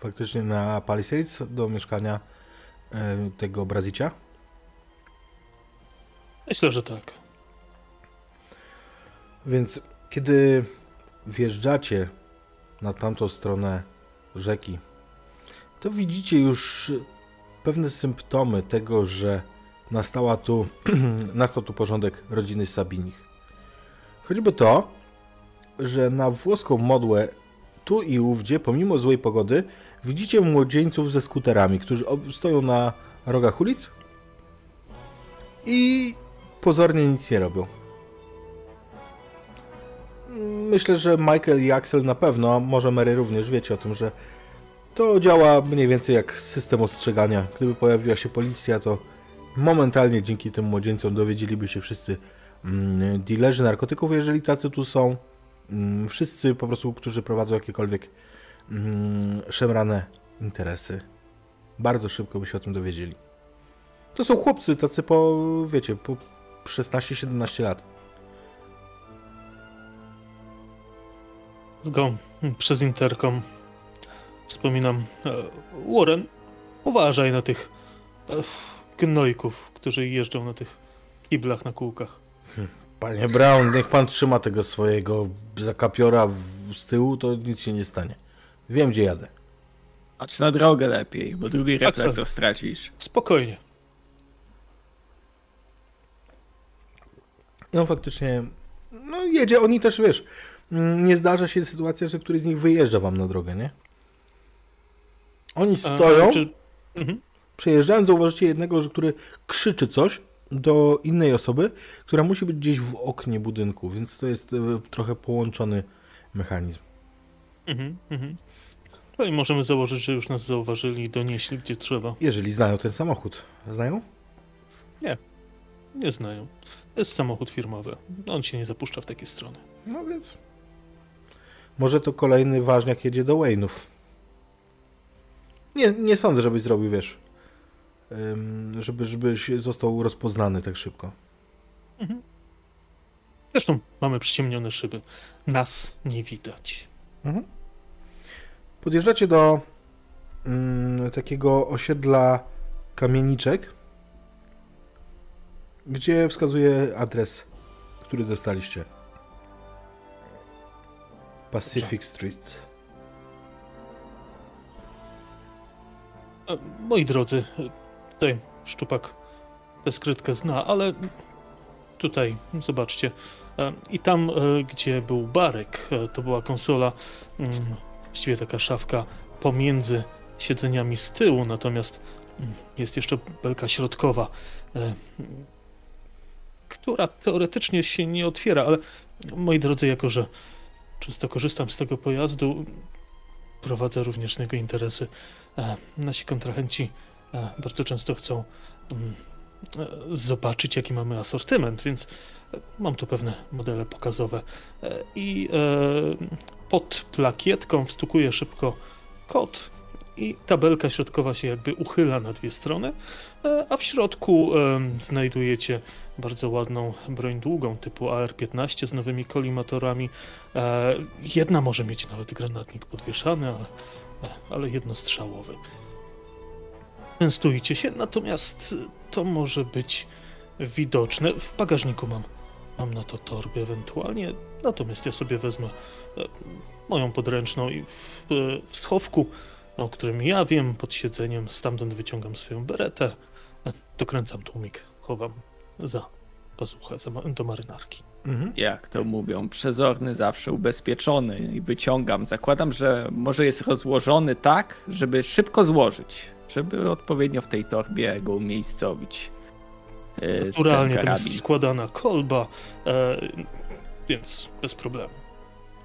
Faktycznie na Palisades do mieszkania e, tego Brazicia?
Myślę, że tak.
Więc kiedy wjeżdżacie na tamtą stronę rzeki, to widzicie już pewne symptomy tego, że nastała tu, nastał tu porządek rodziny Sabinich. Choćby to, że na włoską modłę tu i ówdzie, pomimo złej pogody, widzicie młodzieńców ze skuterami, którzy stoją na rogach ulic i pozornie nic nie robią. Myślę, że Michael i Axel na pewno, może Mary również wiecie o tym, że to działa mniej więcej jak system ostrzegania. Gdyby pojawiła się policja, to momentalnie dzięki tym młodzieńcom dowiedzieliby się wszyscy mm, dealerzy narkotyków, jeżeli tacy tu są. Mm, wszyscy po prostu, którzy prowadzą jakiekolwiek mm, szemrane interesy. Bardzo szybko by się o tym dowiedzieli. To są chłopcy tacy po, wiecie, po 16-17 lat.
Go przez interkom wspominam. e, Warren, uważaj na tych e, gnojków, którzy jeżdżą na tych kiblach na kółkach.
Panie Brown, niech pan trzyma tego swojego zakapiora w, z tyłu, to nic się nie stanie. Wiem, gdzie jadę.
Patrz na drogę lepiej, bo drugi reflektor stracisz.
Spokojnie.
On faktycznie, no jedzie, oni też, wiesz, nie zdarza się sytuacja, że któryś z nich wyjeżdża wam na drogę, nie? Oni
A,
stoją,
czy- Mhm.
przejeżdżając, zauważycie jednego, że który krzyczy coś do innej osoby, która musi być gdzieś w oknie budynku, więc to jest e, trochę połączony mechanizm.
Mhm, mhm. Czyli możemy założyć, że już nas zauważyli i donieśli gdzie trzeba.
Jeżeli znają ten samochód. Znają?
Nie znają. To jest samochód firmowy. On się nie zapuszcza w takie strony.
No więc. Może to kolejny ważniak jedzie do Wayne'ów. Nie, nie sądzę, żebyś zrobił, wiesz. Żeby, żebyś został rozpoznany tak szybko.
Zresztą mamy przyciemnione szyby. Nas nie widać.
Mhm. Podjeżdżacie do mm, takiego osiedla kamieniczek, gdzie wskazuje adres, który dostaliście. Pacific Street.
E, Moi drodzy, e, tutaj szczupak tę skrytkę zna, ale tutaj, zobaczcie. e, I tam, gdzie był barek, to była konsola, mm, właściwie taka szafka pomiędzy siedzeniami z tyłu, natomiast mm, jest jeszcze belka środkowa, która teoretycznie się nie otwiera, ale moi drodzy, jako że często korzystam z tego pojazdu, prowadzę również z niego interesy. E, Nasi kontrahenci e, bardzo często chcą mm, e, zobaczyć, jaki mamy asortyment, więc Mam tu pewne modele pokazowe. I pod plakietką wstukuję szybko kod i tabelka środkowa się jakby uchyla na dwie strony, e, a w środku znajdujecie bardzo ładną broń długą typu AR-15 z nowymi kolimatorami. Jedna może mieć nawet granatnik podwieszany, ale, ale jednostrzałowy. Częstujcie się, natomiast to może być widoczne. W bagażniku mam, mam na to torby ewentualnie, natomiast ja sobie wezmę e, moją podręczną i w, e, w schowku, o którym ja wiem, pod siedzeniem, stamtąd wyciągam swoją beretę, dokręcam tłumik, chowam za pazuchę, za, do marynarki.
Mhm. Jak to mówią, przezorny zawsze ubezpieczony i wyciągam. Zakładam, że może jest rozłożony tak, żeby szybko złożyć, żeby odpowiednio w tej torbie go umiejscowić.
E, Naturalnie tam jest składana kolba, e, więc bez problemu.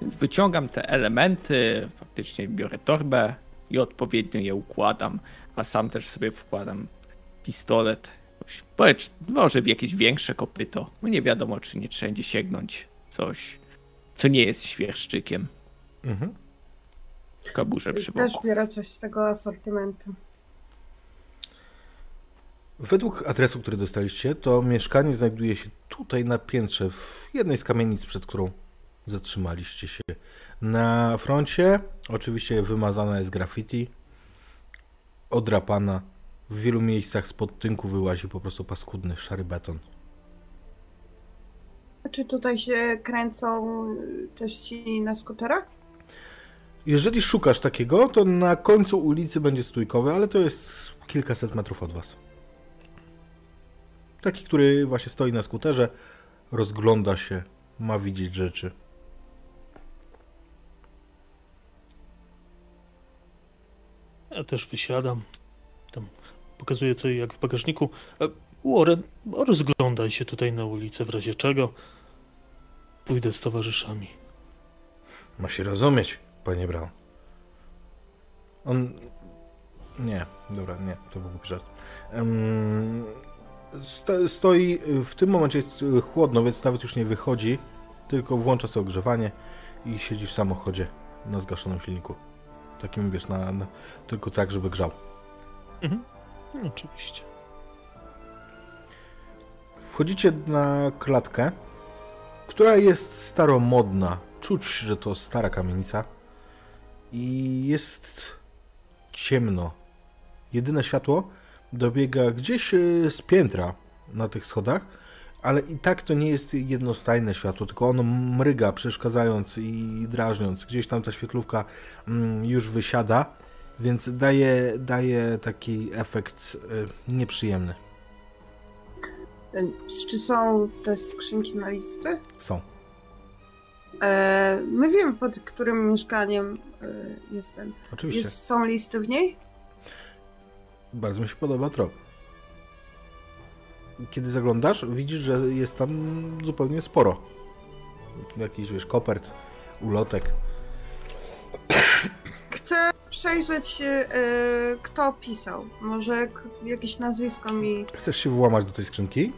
Więc wyciągam te elementy, faktycznie biorę torbę i odpowiednio je układam, a sam też sobie wkładam pistolet. Powiedz, może w jakieś większe kopyto. Nie wiadomo, czy nie wszędzie sięgnąć coś, co nie jest świerszczykiem. Mhm. W kaburze przy boku.
Też biorę coś z tego asortymentu.
Według adresu, który dostaliście, to mieszkanie znajduje się tutaj na piętrze, w jednej z kamienic, przed którą zatrzymaliście się. Na froncie oczywiście wymazana jest graffiti, odrapana. W wielu miejscach spod tynku wyłazi po prostu paskudny, szary beton.
A czy tutaj się kręcą też ci na skuterach?
Jeżeli szukasz takiego, to na końcu ulicy będzie stójkowy, ale to jest kilkaset metrów od was. Taki, który właśnie stoi na skuterze, rozgląda się, ma widzieć rzeczy.
Ja też wysiadam. Tam pokazuję co i jak w bagażniku. E, Warren, rozglądaj się tutaj na ulicę w razie czego. Pójdę z towarzyszami.
Ma się rozumieć, panie Brown. On... Nie, dobra, nie, to był żart. Um, stoi, w tym momencie jest chłodno, więc nawet już nie wychodzi, tylko włącza sobie ogrzewanie i siedzi w samochodzie na zgaszonym silniku. Takim, wiesz, na, na tylko tak, żeby grzał.
Mhm. No, oczywiście.
Wchodzicie na klatkę, która jest staromodna. Czuć, że to stara kamienica. I jest ciemno. Jedyne światło dobiega gdzieś e, z piętra na tych schodach, ale i tak to nie jest jednostajne światło, tylko ono mryga, przeszkadzając i drażniąc. Gdzieś tam ta świetlówka mm, już wysiada, więc daje, daje taki efekt e, nieprzyjemny.
E, czy są te skrzynki na listy?
Są.
my wiemy, pod którym mieszkaniem jest ten.
Oczywiście.
Jest, są listy w niej?
Bardzo mi się podoba trop. Kiedy zaglądasz, widzisz, że jest tam zupełnie sporo. Jakiś, wiesz, kopert, ulotek.
Chcę przejrzeć, yy, kto pisał. Może jakieś nazwisko mi...
Chcesz się włamać do tej skrzynki?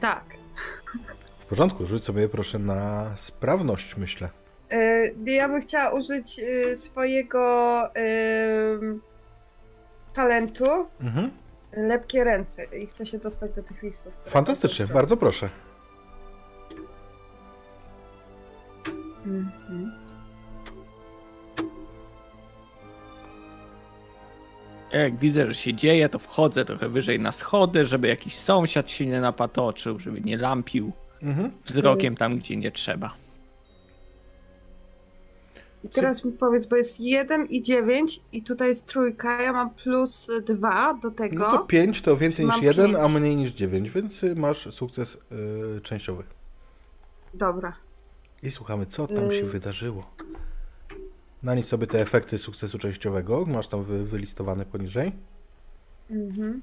Tak.
W porządku, rzuć sobie proszę na sprawność, myślę.
Yy, ja bym chciała użyć yy, swojego talentu mhm. Lepkie ręce i chcę się dostać do tych listów.
Fantastycznie, bardzo proszę.
Mhm. Jak widzę, że się dzieje, to wchodzę trochę wyżej na schody, żeby jakiś sąsiad się nie napatoczył, żeby nie lampił mhm. wzrokiem tam, gdzie nie trzeba.
I teraz mi powiedz, bo jest 1 i 9 i tutaj jest trójka, ja mam plus 2 do tego.
No to 5 to więcej niż 1, a mniej niż 9, więc masz sukces yy, częściowy.
Dobra.
I słuchamy, co tam się yy... wydarzyło. Nanieś sobie te efekty sukcesu częściowego, masz tam wy, wylistowane poniżej. Mhm.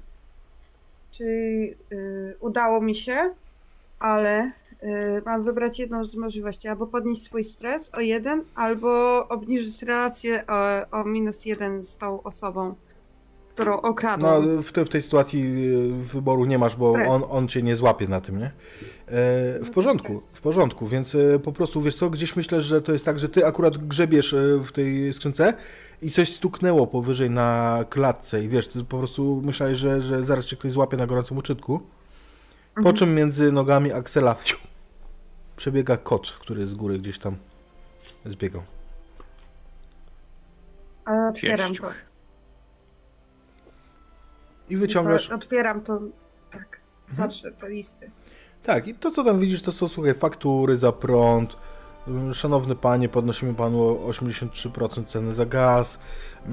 Czyli yy, udało mi się, ale Y, mam wybrać jedną z możliwości, albo podnieść swój stres o jeden, albo obniżyć relację o, o minus jeden z tą osobą, którą okradłam.
No, w, te, w tej sytuacji y, wyboru nie masz, bo
Stres.
on, on cię nie złapie na tym, nie? E, w
No
porządku, w porządku, więc e, po prostu wiesz co, gdzieś myślę, że to jest tak, że ty akurat grzebiesz w tej skrzynce i coś stuknęło powyżej na klatce i wiesz, ty po prostu myślałeś, że, że zaraz cię ktoś złapie na gorącym uczytku, po
Mhm.
czym między nogami Aksela przebiega kot, który z góry gdzieś tam zbiegał.
Ale otwieram to.
I wyciągasz...
Otwieram to. Tak.
Mhm.
Patrzę, to listy.
Tak, i to co tam widzisz, to są słuchaj, faktury za prąd. Ym, Szanowny panie, podnosimy panu o 83% ceny za gaz. Y,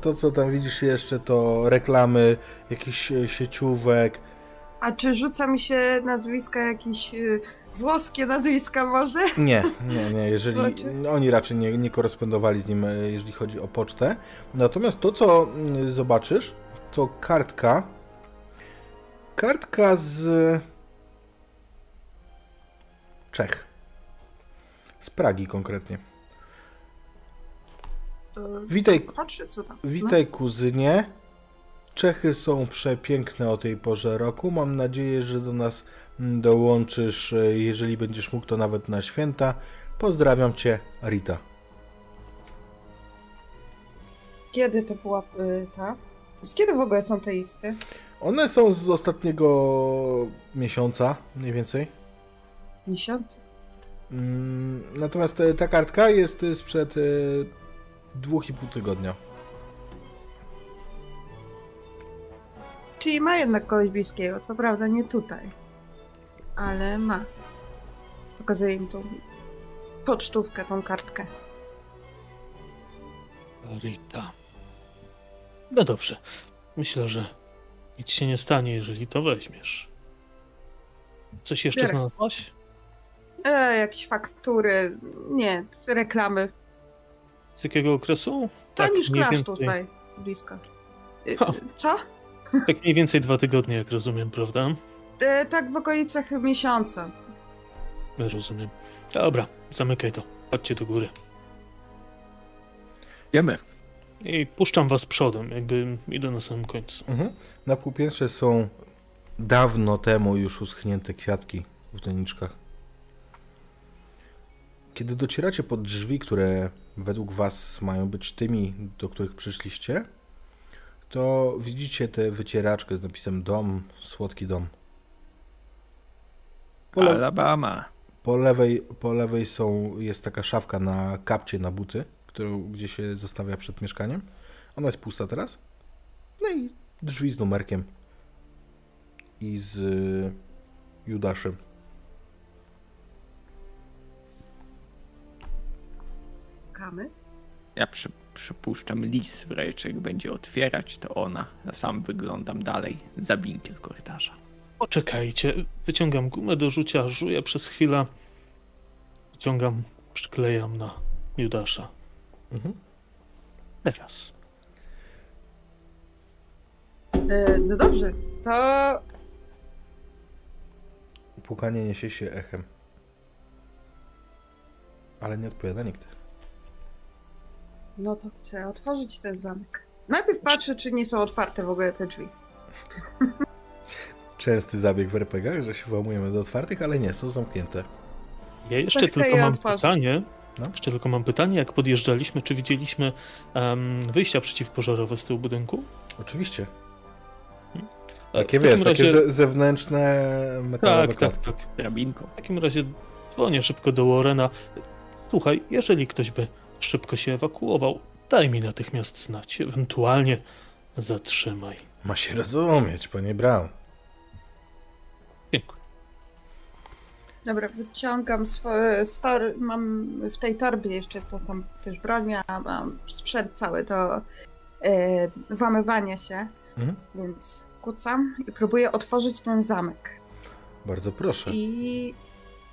To co tam widzisz jeszcze, to reklamy jakichś e, sieciówek.
A czy rzuca mi się nazwiska jakieś y, włoskie nazwiska może?
Nie, nie, nie, jeżeli oni raczej nie, nie korespondowali z nim, e, jeżeli chodzi o pocztę. Natomiast to, co mm, zobaczysz, to kartka. Kartka z Czech. Z Pragi konkretnie.
To
Witaj,
Patrzę, co tam. No.
witaj kuzynie. Czechy są przepiękne o tej porze roku. Mam nadzieję, że do nas dołączysz, jeżeli będziesz mógł, to nawet na święta. Pozdrawiam cię, Rita.
Kiedy to była y, ta? Z kiedy w ogóle są te listy?
One są z ostatniego miesiąca, mniej więcej.
Miesiąc?
Mm, Natomiast e, ta kartka jest e, sprzed dwóch i pół tygodnia.
Czyli ma jednak kogoś bliskiego, co prawda nie tutaj. Ale ma. Pokazuję im tą pocztówkę, tą kartkę.
Rita. No dobrze. Myślę, że nic się nie stanie, jeżeli to weźmiesz. Coś jeszcze
Biorę.
znalazłaś?
E, jakieś faktury, nie, reklamy.
Z jakiego okresu?
To niż
Tak, mniej
klasz
więcej-
tutaj, blisko. Y. Co?
Tak mniej więcej dwa tygodnie, jak rozumiem, prawda?
E, tak w okolicach miesiąca.
Rozumiem. Dobra, zamykaj to. Chodźcie do góry.
Wiemy.
I puszczam was przodem, jakby idę na samym końcu.
Mhm. Na półpiętrze są dawno temu już uschnięte kwiatki w doniczkach. Kiedy docieracie pod drzwi, które według Was mają być tymi, do których przyszliście, to widzicie tę wycieraczkę z napisem dom, słodki dom. Po, le-
Alabama.
po, lewej, po lewej są, jest taka szafka na kapcie, na buty, którą gdzie się zostawia przed mieszkaniem. Ona jest pusta teraz. No i drzwi z numerkiem i z y, Judaszem.
Kamy?
Ja przy, przypuszczam lis w rejczek będzie otwierać, to ona. Ja sam wyglądam dalej za binkiel korytarza.
Poczekajcie, wyciągam gumę do rzucia, żuję przez chwilę. Wyciągam, przyklejam na Judasza.
Mhm.
Teraz.
E, no dobrze, to
Pukanie niesie się echem. Ale nie odpowiada nikt.
No to chcę otworzyć ten zamek. Najpierw patrzę, czy nie są otwarte w ogóle te drzwi.
Częsty zabieg w RPGach, że się włamujemy do otwartych, ale nie, są zamknięte.
Ja jeszcze
chcę
tylko mam
otworzyć.
pytanie.
No.
Jeszcze tylko mam pytanie, jak podjeżdżaliśmy, czy widzieliśmy em, wyjścia przeciwpożarowe z tyłu budynku?
Oczywiście.
E,
Takie wiesz, takie
razie-
ze- zewnętrzne metalowe
Tak, tak,
klatki.
tak.
Drabinką.
W takim razie dzwonię szybko do Warrena. Słuchaj, jeżeli ktoś by szybko się ewakuował, daj mi natychmiast znać. Ewentualnie zatrzymaj.
Ma się rozumieć, panie Brown.
Dziękuję.
Dobra, wyciągam swoje stor... mam w tej torbie jeszcze to tam też broń, miałam, mam sprzęt cały do włamywania się,
Mhm.
więc kucam i próbuję otworzyć ten zamek.
Bardzo proszę.
I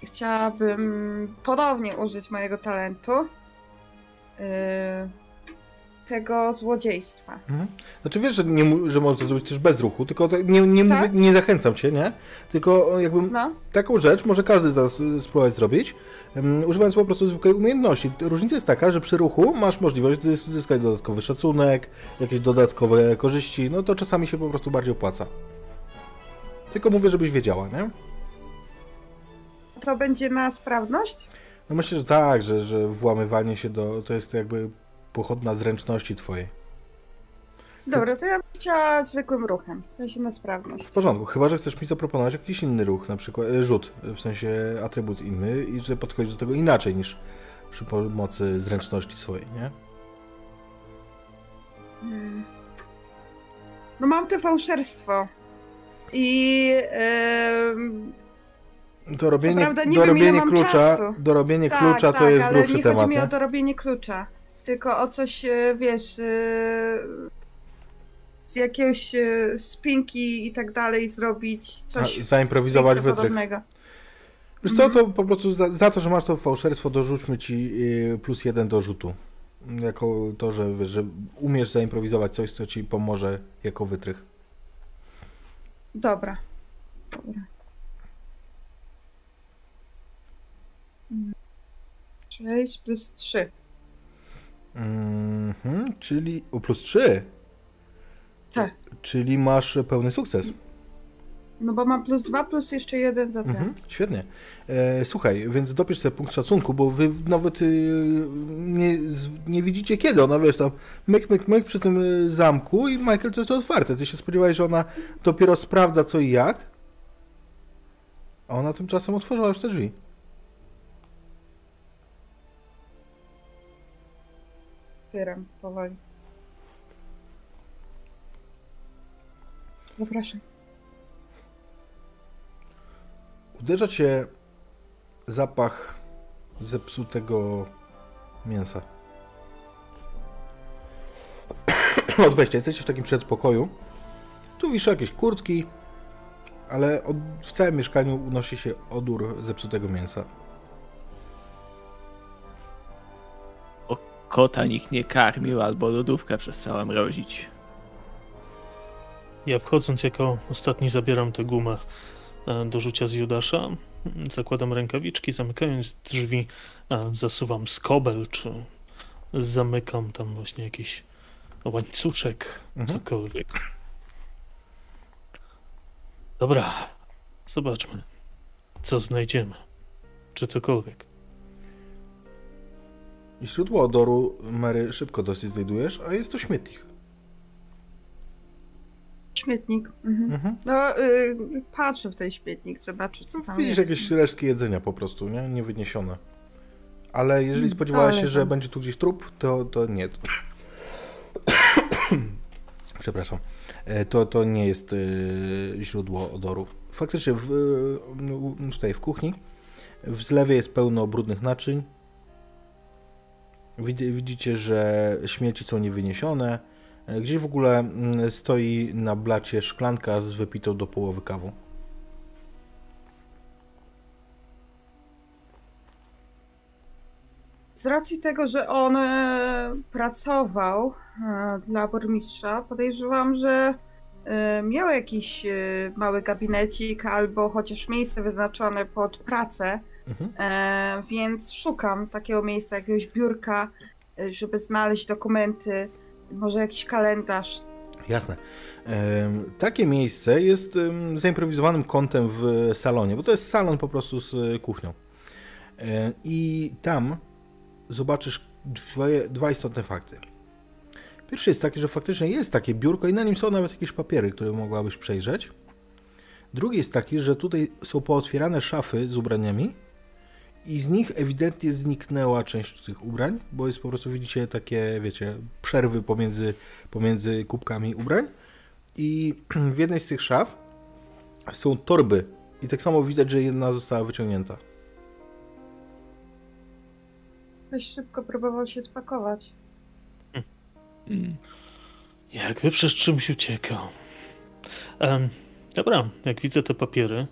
chciałabym ponownie użyć mojego talentu. Yy, tego złodziejstwa.
Mhm. Znaczy wiesz, że, nie, że można zrobić też bez ruchu, tylko nie, nie,
Tak?
nie zachęcam cię, nie? Tylko jakby
No,
taką rzecz może każdy teraz y, spróbować zrobić, um, używając po prostu zwykłej umiejętności. Różnica jest taka, że przy ruchu masz możliwość zys- zyskać dodatkowy szacunek, jakieś dodatkowe korzyści, no to czasami się po prostu bardziej opłaca. Tylko mówię, żebyś wiedziała, nie?
to będzie na sprawność?
No myślę, że tak, że, że włamywanie się do... to jest jakby pochodna zręczności twojej.
Dobra, to ja bym chciała zwykłym ruchem, w sensie na sprawność.
W porządku, chyba że chcesz mi zaproponować jakiś inny ruch, na przykład e, rzut, w sensie atrybut inny i że podchodzisz do tego inaczej niż przy pomocy zręczności swojej, nie?
Hmm. No mam to fałszerstwo. I em,
Dorobienie,
prawda nie wiem,
dorobienie
mam
klucza,
czasu.
dorobienie
tak,
klucza
tak,
to jest
ale
grubszy
nie chodzi
temat,
mi
nie?
o dorobienie klucza, tylko o coś, e, wiesz, e, z jakiegoś e, spinki i tak dalej zrobić, coś
A, zaimprowizować wytrych.
podobnego.
Wiesz co,
Mhm.
to po prostu za, za to, że masz to fałszerstwo, dorzućmy ci plus jeden do rzutu. Jako to, że, że umiesz zaimprowizować coś, co ci pomoże jako wytrych.
Dobra. Dobra. 6 plus 3.
Mhm, czyli o plus 3.
Tak.
Czyli masz pełny sukces.
No bo mam plus 2 plus jeszcze jeden za ten.
Mhm, świetnie. E, słuchaj, więc dopisz sobie punkt szacunku, bo wy nawet y, nie, nie widzicie kiedy ona, wiesz, tam myk, myk, myk przy tym y, zamku i Michael to jest otwarte. Ty się spodziewałeś, że ona dopiero sprawdza co i jak, a ona tymczasem otworzyła już te drzwi.
Otwieram powoli. Zapraszam.
Uderza cię zapach zepsutego mięsa. Od wejścia. Jesteście w takim przedpokoju. Tu wiszą jakieś kurtki, ale od, w całym mieszkaniu unosi się odór zepsutego mięsa.
Kota nikt nie karmił, albo lodówkę przestała mrozić.
Ja wchodząc jako ostatni zabieram tę gumę e, do rzucia z Judasza. Zakładam rękawiczki, zamykając drzwi, e, zasuwam skobel, czy zamykam tam właśnie jakiś łańcuszek,
Mhm.
cokolwiek. Dobra, zobaczmy, co znajdziemy. Czy cokolwiek.
I źródło odoru Mary szybko dosyć znajdujesz, a jest to śmietnik.
Śmietnik. Mhm.
Mhm.
No, y, patrzę w ten śmietnik, zobaczę co tam
Widzisz
jest.
jakieś resztki jedzenia po prostu, nie? Niewyniesione. Ale jeżeli
Mm,
spodziewałaś się, że
tam-
będzie tu gdzieś trup, to, to nie. Przepraszam. E, To, to nie jest e, źródło odoru. Faktycznie w, e, tutaj w kuchni w zlewie jest pełno brudnych naczyń. Widzi- Widzicie, że śmieci są niewyniesione. E, Gdzieś w ogóle mm, stoi na blacie szklanka z wypitą do połowy kawą.
Z racji tego, że on e, pracował e, dla burmistrza, podejrzewam, że miał jakiś mały gabinecik albo chociaż miejsce wyznaczone pod pracę,
Mhm.
e, więc szukam takiego miejsca, jakiegoś biurka, e, żeby znaleźć dokumenty, może jakiś kalendarz.
Jasne. Takie miejsce jest zaimprowizowanym kątem w salonie, bo to jest salon po prostu z e, kuchnią. I tam zobaczysz dwie, dwa istotne fakty. Pierwszy jest taki, że faktycznie jest takie biurko i na nim są nawet jakieś papiery, które mogłabyś przejrzeć. Drugi jest taki, że tutaj są pootwierane szafy z ubraniami i z nich ewidentnie zniknęła część tych ubrań, bo jest po prostu, widzicie, takie, wiecie, przerwy pomiędzy, pomiędzy kubkami ubrań. I w jednej z tych szaf są torby. I tak samo widać, że jedna została wyciągnięta.
Ktoś szybko próbował się spakować.
Mm.
Jakby przez czymś uciekał. Em, dobra, jak widzę te papiery,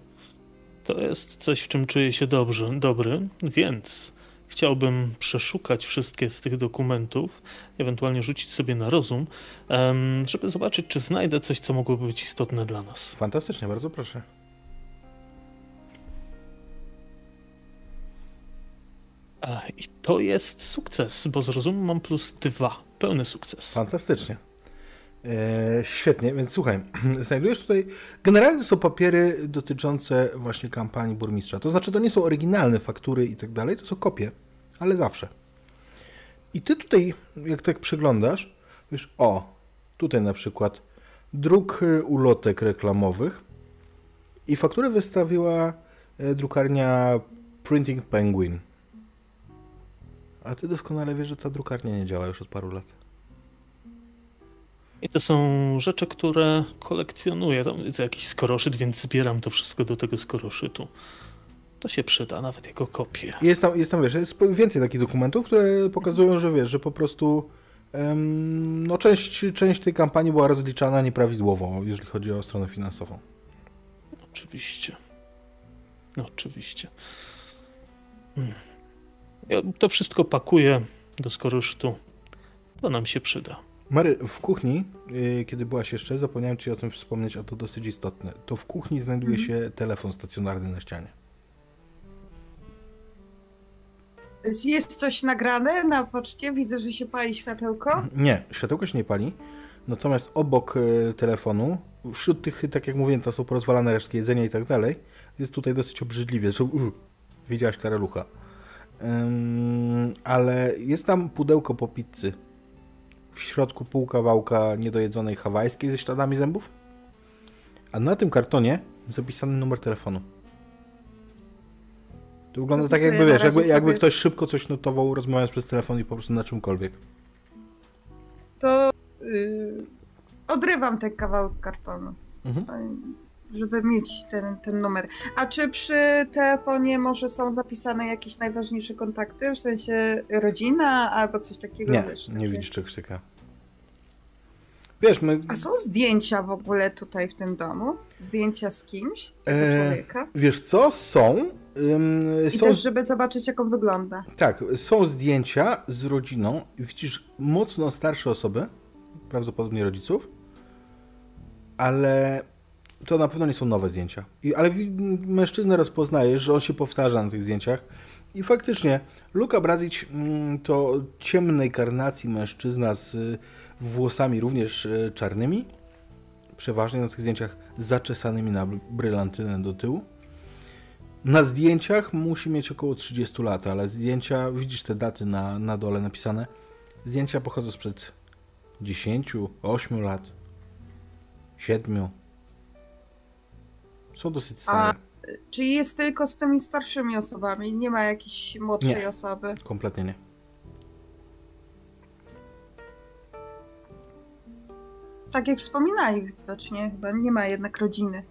to jest coś, w czym czuję się dobrze, dobry, więc chciałbym przeszukać wszystkie z tych dokumentów, ewentualnie rzucić sobie na rozum, żeby zobaczyć, czy znajdę coś, co mogłoby być istotne dla nas.
Fantastycznie, bardzo proszę.
I to jest sukces, bo z rozumu mam plus dwa. Pełny sukces.
Fantastycznie. E, świetnie, więc słuchaj, znajdujesz tutaj. Generalnie są papiery dotyczące właśnie kampanii burmistrza. To znaczy, to nie są oryginalne faktury i tak dalej, to są kopie, ale zawsze. I ty tutaj, jak tak przeglądasz, wiesz, o, tutaj na przykład druk y, ulotek reklamowych i fakturę wystawiła e, drukarnia Printing Penguin. A ty doskonale wiesz, że ta drukarnia nie działa już od paru lat.
I to są rzeczy, które kolekcjonuję. To jest jakiś skoroszyt, więc zbieram to wszystko do tego skoroszytu. To się przyda, nawet jako kopię.
Jest tam, jest tam wiesz, jest więcej takich dokumentów, które pokazują, że wiesz, że po prostu no część, część tej kampanii była rozliczana nieprawidłowo, jeżeli chodzi o stronę finansową.
Oczywiście. No, oczywiście. Hmm. Ja to wszystko pakuję do skoroszytu. To nam się przyda.
Mary, w kuchni, yy, kiedy byłaś jeszcze, zapomniałem Ci o tym wspomnieć, a to dosyć istotne. To w kuchni znajduje mhm. się telefon stacjonarny na ścianie.
Jest coś nagrane na poczcie? Widzę, że się pali światełko.
Nie, światełko się nie pali. Natomiast obok y, telefonu, wśród tych, tak jak mówiłem, to są porozwalane resztki jedzenia i tak dalej, jest tutaj dosyć obrzydliwie. Zresztą, uh, widziałaś karalucha. Um, ale jest tam pudełko po pizzy w środku pół kawałka niedojedzonej hawajskiej ze śladami zębów, a na tym kartonie zapisany numer telefonu. To wygląda tak jakby, wiesz, jakby, sobie... jakby ktoś szybko coś notował, rozmawiając przez telefon i po prostu na czymkolwiek.
To yy, odrywam ten kawałek kartonu. Mhm żeby mieć ten, ten numer. A czy przy telefonie może są zapisane jakieś najważniejsze kontakty, w sensie rodzina albo coś takiego?
Nie, wiesz, nie widzisz czegoś takiego. Wiesz, my...
A są zdjęcia w ogóle tutaj w tym domu? Zdjęcia z kimś? E, człowieka?
Wiesz co? Są.
Ym, I są... też, żeby zobaczyć, jak on wygląda.
Tak, są zdjęcia z rodziną. Widzisz mocno starsze osoby, prawdopodobnie rodziców, ale to na pewno nie są nowe zdjęcia. I, ale mężczyznę rozpoznajesz, że on się powtarza na tych zdjęciach. I faktycznie, Luka Brazic mm, to ciemnej karnacji mężczyzna z włosami również e, czarnymi, przeważnie na tych zdjęciach zaczesanymi na brylantynę do tyłu. Na zdjęciach musi mieć około 30 lat, ale zdjęcia, widzisz te daty na, na dole napisane, zdjęcia pochodzą sprzed 10, 8 lat, 7. Są dosyć stare. A,
czy jest tylko z tymi starszymi osobami? Nie ma jakiejś młodszej nie, osoby?
kompletnie nie.
tak jak wspominali widocznie, chyba nie ma jednak rodziny.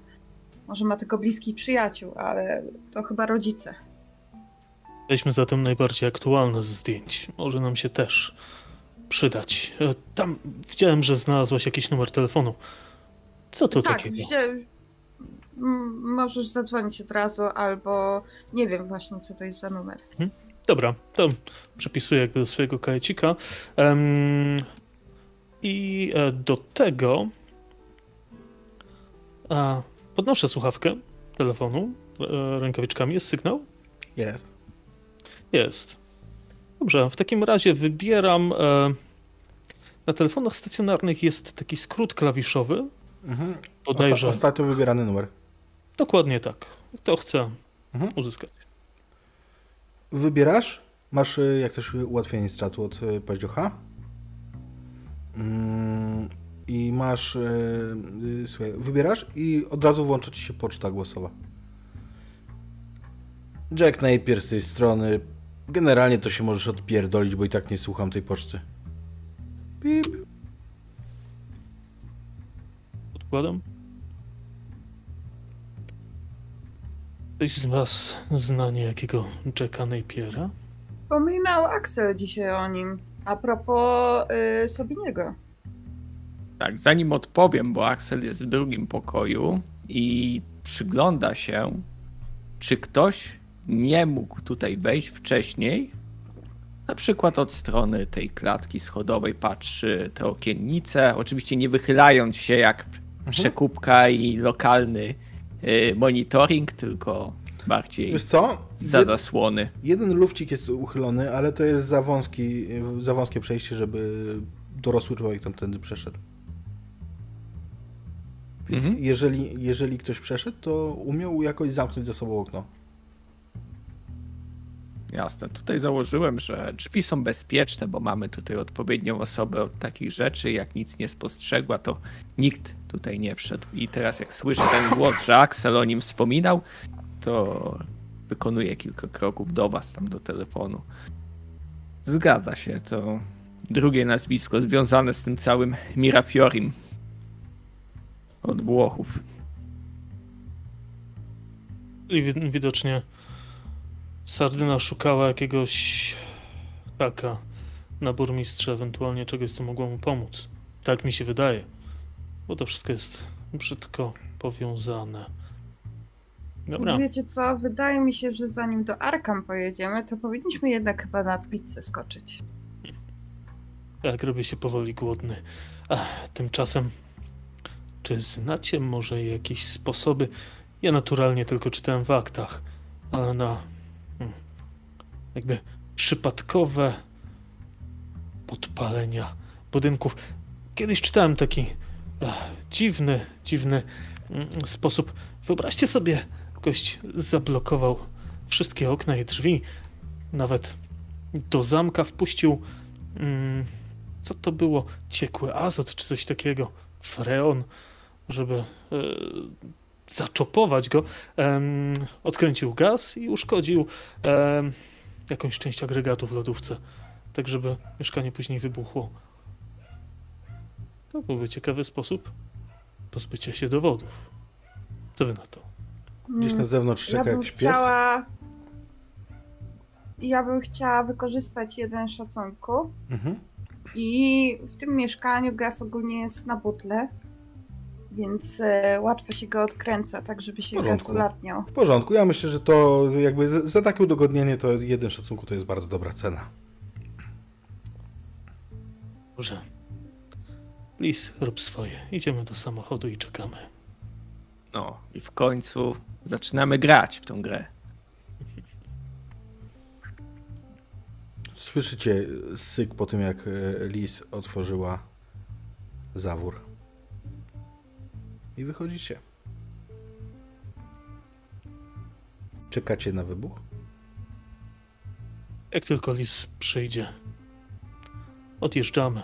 Może ma tylko bliskich przyjaciół, ale to chyba rodzice.
Weźmy zatem najbardziej aktualne ze zdjęć. Może nam się też przydać. E, tam widziałem, że znalazłaś jakiś numer telefonu. Co to
tak,
takiego?
Możesz zadzwonić od razu, albo nie wiem właśnie, co to jest za numer. Hmm?
Dobra, to przepisuję jakby do swojego kajecika. Um, i e, do tego a, podnoszę słuchawkę telefonu e, rękawiczkami. Jest sygnał?
Jest.
Jest. Dobrze, w takim razie wybieram. E, na telefonach stacjonarnych jest taki skrót klawiszowy. Mhm.
Bodajże. ostatnio wybierany numer.
Dokładnie tak. To chcę mhm. uzyskać.
Wybierasz? Masz, jak chcesz, ułatwienie z czatu od paździocha? Mm, i masz, y, słuchaj, wybierasz i od razu włącza ci się poczta głosowa. Jack Napier z tej strony. Generalnie to się możesz odpierdolić, bo i tak nie słucham tej poczty. Pip.
Odkładam. Ktoś z was zna niejakiego Jacka Napiera?
Wspominał Axel dzisiaj o nim. A propos y, Sobiniego.
Tak, zanim odpowiem, bo Axel jest w drugim pokoju i przygląda się, czy ktoś nie mógł tutaj wejść wcześniej, Na przykład od strony tej klatki schodowej patrzy te okiennice, oczywiście nie wychylając się jak przekupka i lokalny monitoring, tylko bardziej
Wiesz co?
za zasłony.
jeden lufcik jest uchylony, ale to jest za, wąski, za wąskie przejście, żeby dorosły człowiek tam tędy przeszedł. Więc
Mhm.
jeżeli, jeżeli ktoś przeszedł, to umiał jakoś zamknąć za sobą okno.
Jasne. Tutaj założyłem, że drzwi są bezpieczne, bo mamy tutaj odpowiednią osobę od takich rzeczy. Jak nic nie spostrzegła, to nikt tutaj nie wszedł. I teraz jak słyszę ten głos, że Axel o nim wspominał, to wykonuję kilka kroków do was, tam do telefonu. Zgadza się, to drugie nazwisko związane z tym całym Mirafiorim. Od Włochów.
I wi- widocznie Sardyna szukała jakiegoś haka na burmistrza, ewentualnie czegoś, co mogło mu pomóc. Tak mi się wydaje. Bo to wszystko jest brzydko powiązane. Dobra.
Wiecie co, wydaje mi się, że zanim do Arkam pojedziemy, to powinniśmy jednak chyba na pizzę skoczyć.
Jak robię się powoli głodny. Ach, tymczasem, czy znacie może jakieś sposoby? Ja naturalnie tylko czytałem w aktach, ale na jakby przypadkowe podpalenia budynków. Kiedyś czytałem taki ach, dziwny, dziwny mm, sposób. Wyobraźcie sobie, gość zablokował wszystkie okna i drzwi, nawet do zamka wpuścił mm, co to było? Ciekły azot czy coś takiego? Freon, żeby e, zaczopować go. Odkręcił gaz i uszkodził em, jakąś część agregatu w lodówce, tak żeby mieszkanie później wybuchło. To byłby ciekawy sposób pozbycia się dowodów. Co wy na to?
Gdzieś na
Mm,
zewnątrz
Ja
czeka
bym
jakiś pies.
chciała. Ja bym chciała wykorzystać jeden szacunku.
Mhm.
I w tym mieszkaniu gaz ogólnie jest na butle, więc e, łatwo się go odkręca, tak żeby się
W
gaz
porządku.
ulatniał.
W porządku, ja myślę, że to jakby za, za takie udogodnienie to jeden szacunku to jest bardzo dobra cena.
Dobrze. Lis, rób swoje. Idziemy do samochodu i czekamy.
No i w końcu zaczynamy grać w tą grę.
Słyszycie syk po tym, jak e, Lis otworzyła zawór. I wychodzicie. Czekacie na wybuch?
Jak tylko lis przyjdzie, odjeżdżamy.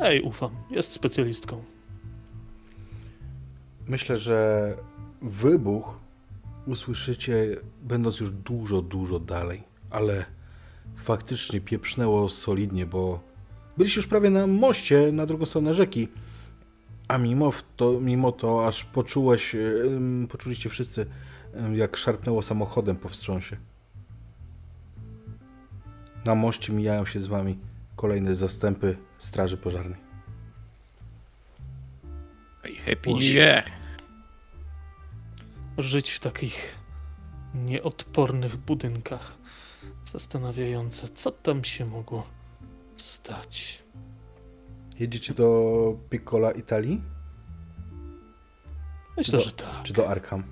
Ej, ufam, jest specjalistką.
Myślę, że wybuch usłyszycie, będąc już dużo, dużo dalej, ale faktycznie pieprznęło solidnie, bo byliście już prawie na moście na drugą stronę rzeki, a mimo to, mimo to aż poczułeś, em, poczuliście wszyscy, jak szarpnęło samochodem po wstrząsie. Na moście mijają się z wami kolejne zastępy straży pożarnej.
Ej, Happy. New Year.
Żyć w takich nieodpornych budynkach. Zastanawiające, co tam się mogło stać.
Jedziecie do Piccola Italii?
Myślę,
Do-
że tak.
Czy do Arkham?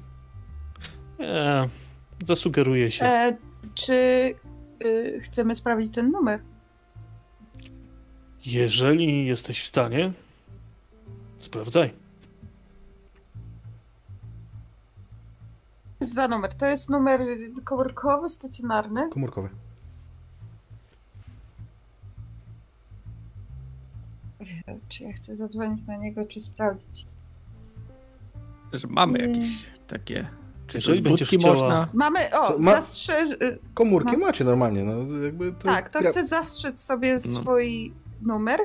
Nie, zasugeruję się.
E, czy y, chcemy sprawdzić ten numer?
Jeżeli jesteś w stanie, sprawdzaj.
Za numer? To jest numer komórkowy, stacjonarny.
Komórkowe.
Czy ja chcę zadzwonić na niego, czy sprawdzić?
Że mamy
Nie.
jakieś takie. Czy
Jeżeli
z
będziesz chciała-
można?
Mamy, o,
ma-
zastrzeż... y,
Komórki
No.
macie normalnie, no jakby to...
Tak, to
ja-
chcę zastrzec sobie
No.
swój numer.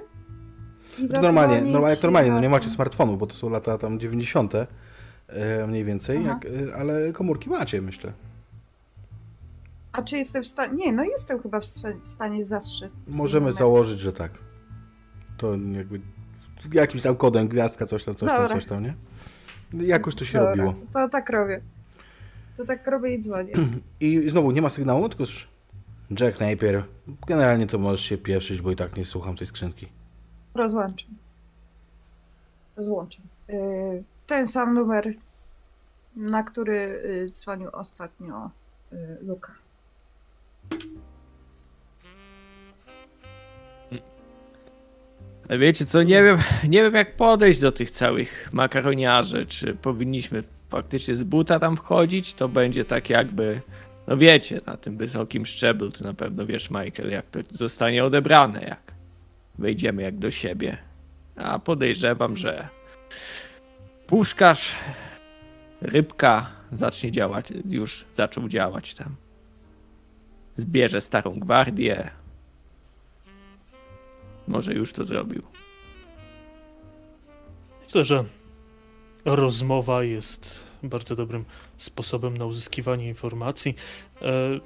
I
to normalnie,
zadzwonić
no, jak normalnie, no nie macie
ten-
smartfonów, bo to są lata tam 90. e, mniej więcej, jak, e, ale komórki macie, myślę.
A czy jestem w stanie... Nie, no jestem chyba w sta- w stanie zastrzec.
Możemy
numer.
założyć, że tak. To jakby jakimś tam kodem gwiazdka, coś tam, coś tam,
Dobra.
coś tam, nie? Jakoś to się
Dobra,
robiło.
To tak robię. To tak robię i dzwonię.
I znowu nie ma sygnału, tylko już Jack Napier, generalnie to możesz się pieszyć, bo i tak nie słucham tej skrzynki.
Rozłączam. Rozłączam. Y, Ten sam numer, na który y, dzwonił ostatnio y, Luka.
Wiecie co, nie wiem, nie wiem jak podejść do tych całych makaroniarzy. Czy powinniśmy faktycznie z buta tam wchodzić? To będzie tak jakby, no wiecie, na tym wysokim szczeblu, ty na pewno wiesz, Michael, jak to zostanie odebrane, jak wejdziemy jak do siebie. A podejrzewam, że puszkarz, rybka zacznie działać, już zaczął działać tam. Zbierze starą gwardię. Może już to zrobił.
Myślę, że rozmowa jest bardzo dobrym sposobem na uzyskiwanie informacji. E,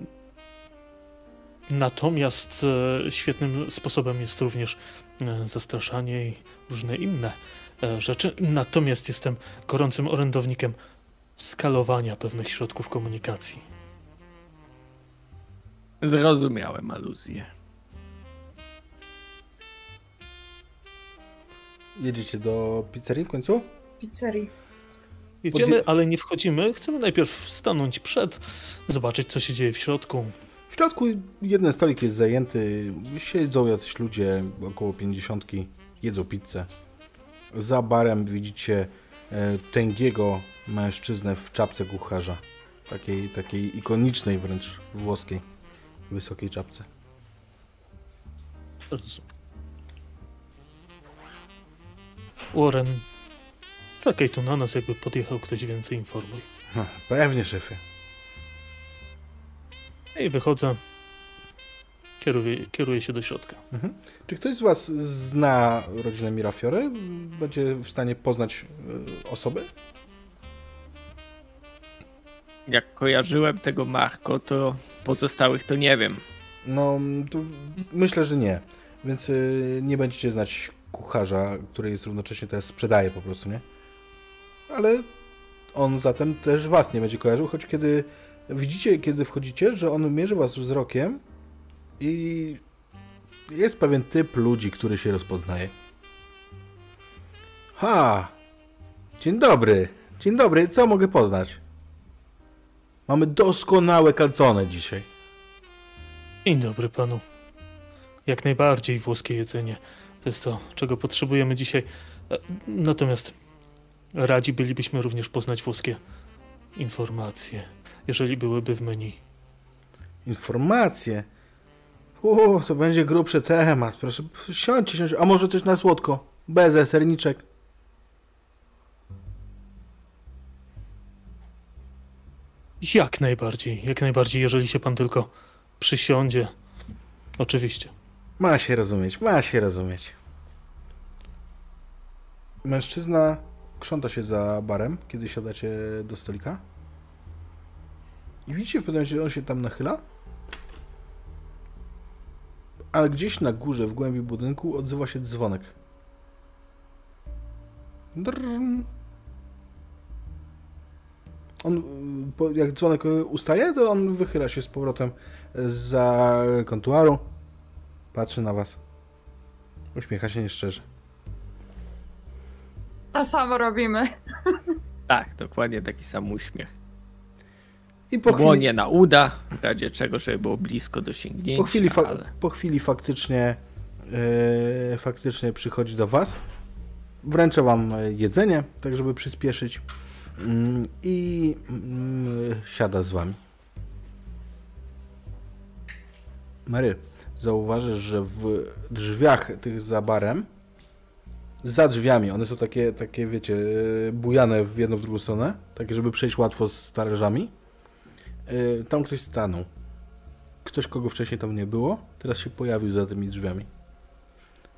Natomiast e, świetnym sposobem jest również e, zastraszanie i różne inne rzeczy. Natomiast jestem gorącym orędownikiem skalowania pewnych środków komunikacji.
Zrozumiałem aluzję.
Jedziecie do pizzerii w końcu?
Pizzerii.
Jedziemy, ale nie wchodzimy. Chcemy najpierw stanąć przed, zobaczyć co się dzieje w środku.
W środku jeden stolik jest zajęty, siedzą jacyś ludzie, około 50, jedzą pizzę. Za barem widzicie e, tęgiego mężczyznę w czapce kucharza. Takiej, takiej ikonicznej wręcz włoskiej, wysokiej czapce.
Warren, czekaj tu na nas, jakby podjechał ktoś więcej informuj.
No, pewnie, szefie.
I wychodzę. Kieruję, kieruję się do środka.
Mhm. Czy ktoś z Was zna rodzinę Mirafiory? Będzie w stanie poznać e, osoby?
Jak kojarzyłem tego Marko, to pozostałych to nie wiem.
No, to myślę, że nie. Więc y, nie będziecie znać kucharza, który jest równocześnie teraz sprzedaje po prostu, nie? Ale on zatem też was nie będzie kojarzył, choć kiedy widzicie, kiedy wchodzicie, że on mierzy was wzrokiem i jest pewien typ ludzi, który się rozpoznaje. Ha! Dzień dobry. Dzień dobry. Co mogę poznać? Mamy doskonałe kalcone dzisiaj.
Dzień dobry panu. Jak najbardziej włoskie jedzenie. To jest to, czego potrzebujemy dzisiaj. E, Natomiast radzi bylibyśmy również poznać włoskie informacje, jeżeli byłyby w menu.
Informacje. Uuu, to będzie grubszy temat. Proszę, siądźcie, siądźcie. A może coś na słodko? Bezę, serniczek.
Jak najbardziej, jak najbardziej, jeżeli się pan tylko przysiądzie. Oczywiście.
Ma się rozumieć, ma się rozumieć. Mężczyzna krząta się za barem, kiedy siadacie do stolika. I widzicie w pewnym momencie, on się tam nachyla. Ale gdzieś na górze, w głębi budynku, odzywa się dzwonek. Drrrm. On, jak dzwonek ustaje, to on wychyla się z powrotem za kontuaru. Patrzy na was. Uśmiecha się nieszczerze.
To samo robimy.
Tak, dokładnie taki sam uśmiech.
I po chwili,
Dłonie na uda, w razie czego, żeby było blisko do sięgnięcia,
po chwili, fa-
ale...
po chwili faktycznie, yy, faktycznie przychodzi do was. Wręcza wam e, jedzenie, tak żeby przyspieszyć. Mm, I mm, siada z wami. Mary, zauważysz, że w drzwiach tych za barem, za drzwiami, one są takie, takie wiecie, e, bujane w jedną, w drugą stronę, takie, żeby przejść łatwo z talerzami. E, Tam ktoś stanął. Ktoś, kogo wcześniej tam nie było, teraz się pojawił za tymi drzwiami.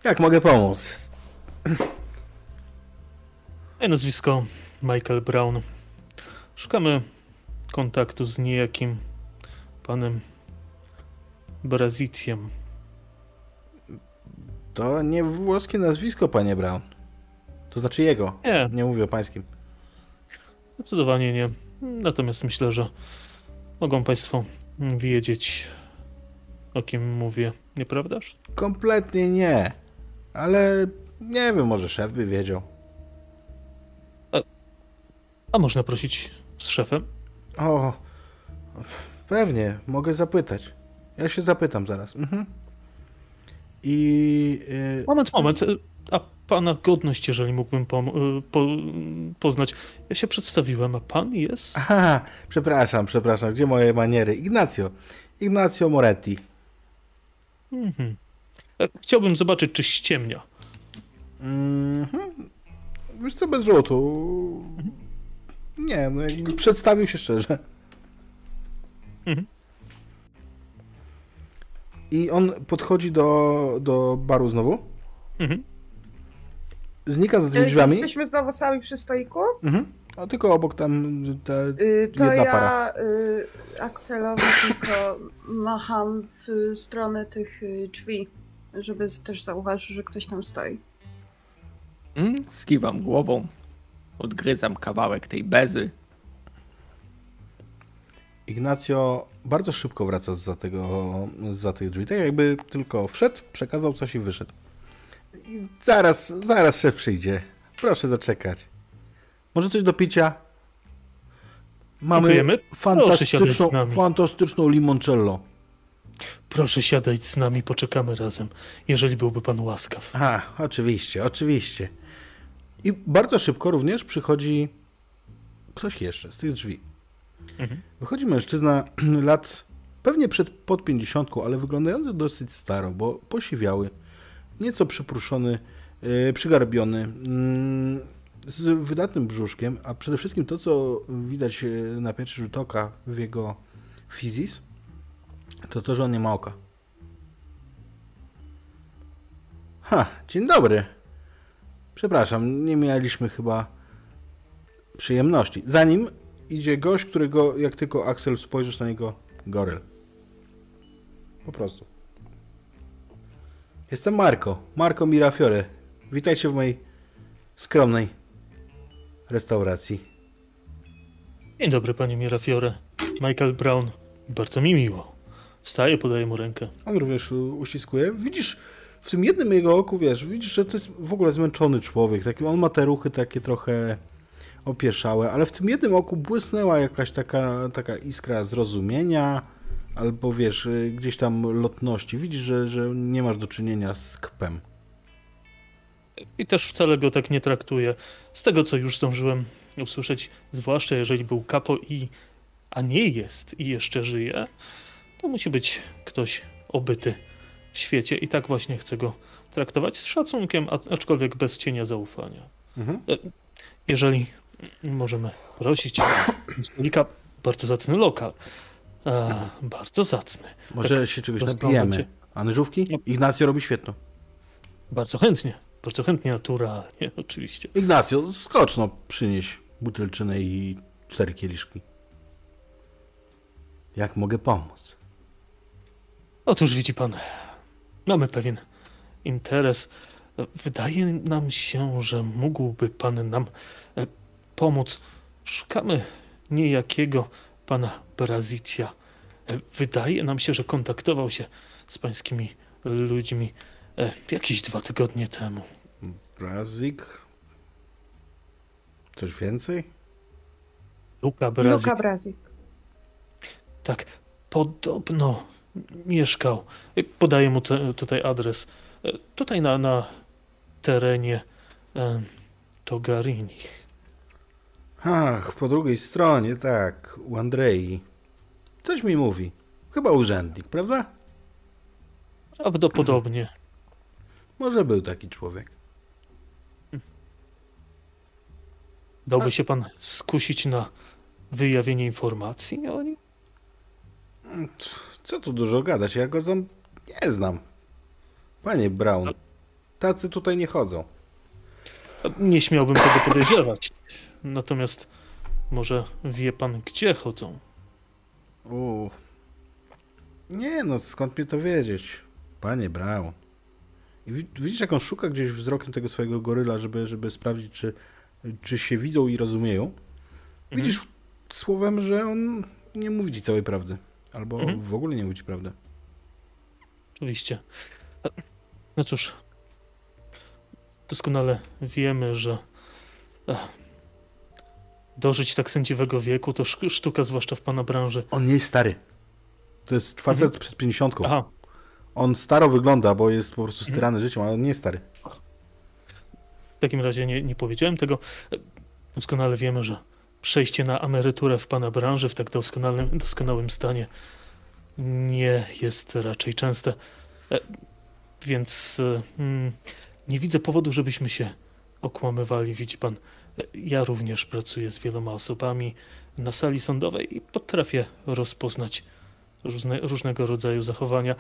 Jak mogę pomóc?
Moje nazwisko Michael Brown. Szukamy kontaktu z niejakim panem Brazicjem.
To nie włoskie nazwisko, panie Brown. To znaczy jego.
Nie,
Nie mówię o pańskim.
zdecydowanie nie. Natomiast myślę, że mogą państwo wiedzieć o kim mówię, nieprawdaż?
Kompletnie nie. Ale nie wiem, może szef by wiedział.
A można prosić z szefem?
O, pewnie, mogę zapytać. Ja się zapytam zaraz. Mhm. I. y,
Moment, moment. e, A pana godność, jeżeli mógłbym pom- e, po, poznać. Ja się przedstawiłem, a pan jest?
Aha, przepraszam, przepraszam. Gdzie moje maniery? Ignacio. Ignacio Moretti.
Mhm. E, Chciałbym zobaczyć, czy ściemnia.
Mhm. Wiesz co, bez rzutu. Nie, no jakby przedstawił się szczerze.
Mhm.
I on podchodzi do, do baru znowu.
Mhm.
Znika za tymi
Y,
drzwiami.
Jesteśmy znowu sami przy stoiku.
Mhm. A tylko obok tam te...
Y, To
Jedna
ja
para.
y, Akselowi tylko macham w stronę tych y, drzwi, żeby też zauważył, że ktoś tam stoi.
Mm, Skiwam głową, odgryzam kawałek tej bezy.
Ignacio bardzo szybko wraca za tego, za tych drzwi. Tak jakby tylko wszedł, przekazał coś i wyszedł. Zaraz, zaraz szef przyjdzie. Proszę zaczekać. Może coś do picia? Mamy
Dziękujemy.
Fantastyczną, fantastyczną limoncello.
Proszę siadać z nami, poczekamy razem, jeżeli byłby pan łaskaw.
A, oczywiście, oczywiście. I bardzo szybko również przychodzi ktoś jeszcze z tych drzwi.
Mhm.
Wychodzi mężczyzna lat pewnie przed pod 50, ale wyglądający dosyć staro, bo posiwiały, nieco przypruszony, yy, przygarbiony, mm, z wydatnym brzuszkiem, a przede wszystkim to, co widać yy, na pierwszy rzut oka w jego fizis, to to, że on nie ma oka. Ha, dzień dobry. Przepraszam, nie mieliśmy chyba przyjemności. Zanim idzie gość, którego jak tylko Axel spojrzysz na niego, goryl. Po prostu. Jestem Marco. Marco Mirafiore. Witajcie w mojej skromnej restauracji.
Dzień dobry, panie Mirafiore. Michael Brown. Bardzo mi miło. Wstaję, podaję mu rękę.
On również uściskuje. Widzisz, w tym jednym jego oku, wiesz, widzisz, że to jest w ogóle zmęczony człowiek. Taki, on ma te ruchy takie trochę opieszałe, ale w tym jednym oku błysnęła jakaś taka, taka iskra zrozumienia, albo wiesz, y, gdzieś tam lotności. Widzisz, że, że nie masz do czynienia z kpem.
I też wcale go tak nie traktuję. Z tego, co już zdążyłem usłyszeć, zwłaszcza jeżeli był kapo i a nie jest i jeszcze żyje, to musi być ktoś obyty w świecie i tak właśnie chcę go traktować z szacunkiem, a- aczkolwiek bez cienia zaufania.
Mhm.
Jeżeli możemy prosić stolika, bardzo zacny lokal. A, bardzo zacny.
Może się czegoś napijemy. A nyżówki?
No.
Ignacio robi świetną.
Bardzo chętnie. Bardzo chętnie, naturalnie, oczywiście.
Ignacio, skocz no, przynieś butelczynę i cztery kieliszki. Jak mogę pomóc?
Otóż widzi pan, mamy pewien interes. Wydaje nam się, że mógłby pan nam e, pomóc. Szukamy niejakiego pana Brazicia. E, Wydaje nam się, że kontaktował się z pańskimi ludźmi e, jakieś dwa tygodnie temu.
Brazik? Coś więcej?
Luka Brazik.
Luka Brazik.
Tak, podobno mieszkał. Y, Podaję mu te, tutaj adres. Tutaj na, na terenie e, Togarinich.
Ach, po drugiej stronie, tak, u Andrei. Coś mi mówi. Chyba urzędnik, prawda?
Prawdopodobnie.
Może był taki człowiek.
Dałby się pan skusić na wyjawienie informacji o nim?
Co tu dużo gadać, ja go znam, nie znam. Panie Brown, tacy tutaj nie chodzą.
Nie śmiałbym tego podejrzewać. Natomiast może wie pan, gdzie chodzą?
U. Nie no, skąd mnie to wiedzieć? Panie Brown. I wi- widzisz, jak on szuka gdzieś wzrokiem tego swojego goryla, żeby, żeby sprawdzić, czy, czy się widzą i rozumieją. Widzisz słowem, że on nie mówi ci całej prawdy. Albo
Mhm.
w ogóle nie mówi ci prawdy.
oczywiście. No cóż, doskonale wiemy, że dożyć tak sędziwego wieku to sztuka, zwłaszcza w pana branży.
On nie jest stary. To jest facet mhm. przed 50.
Aha.
On staro wygląda, bo jest po prostu styrany mhm. życiem, ale on nie jest stary.
W takim razie nie, nie powiedziałem tego. Doskonale wiemy, że przejście na emeryturę w pana branży w tak doskonałym, doskonałym stanie nie jest raczej częste. E, więc e, mm, nie widzę powodu, żebyśmy się okłamywali. Widzi pan, ja również pracuję z wieloma osobami na sali sądowej i potrafię rozpoznać różne, różnego rodzaju zachowania.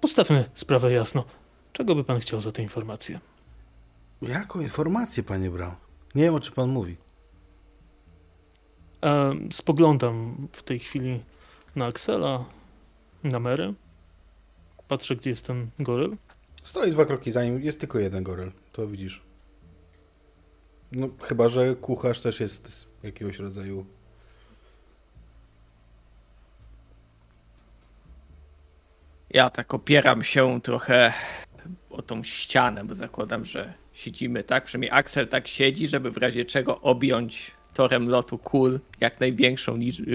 Postawmy sprawę jasno. Czego by pan chciał za te informacje?
Jaką informację, panie Brown? Nie wiem, o czym pan mówi.
spoglądam w tej chwili na Axela, na Merę. Patrzę, gdzie jest ten goryl.
Stoi dwa kroki za nim, jest tylko jeden goryl, to widzisz. No, chyba, że kucharz też jest jakiegoś rodzaju.
Ja tak opieram się trochę o tą ścianę, bo zakładam, że siedzimy tak. Przynajmniej Axel tak siedzi, żeby w razie czego objąć torem lotu kul jak największą liczbę,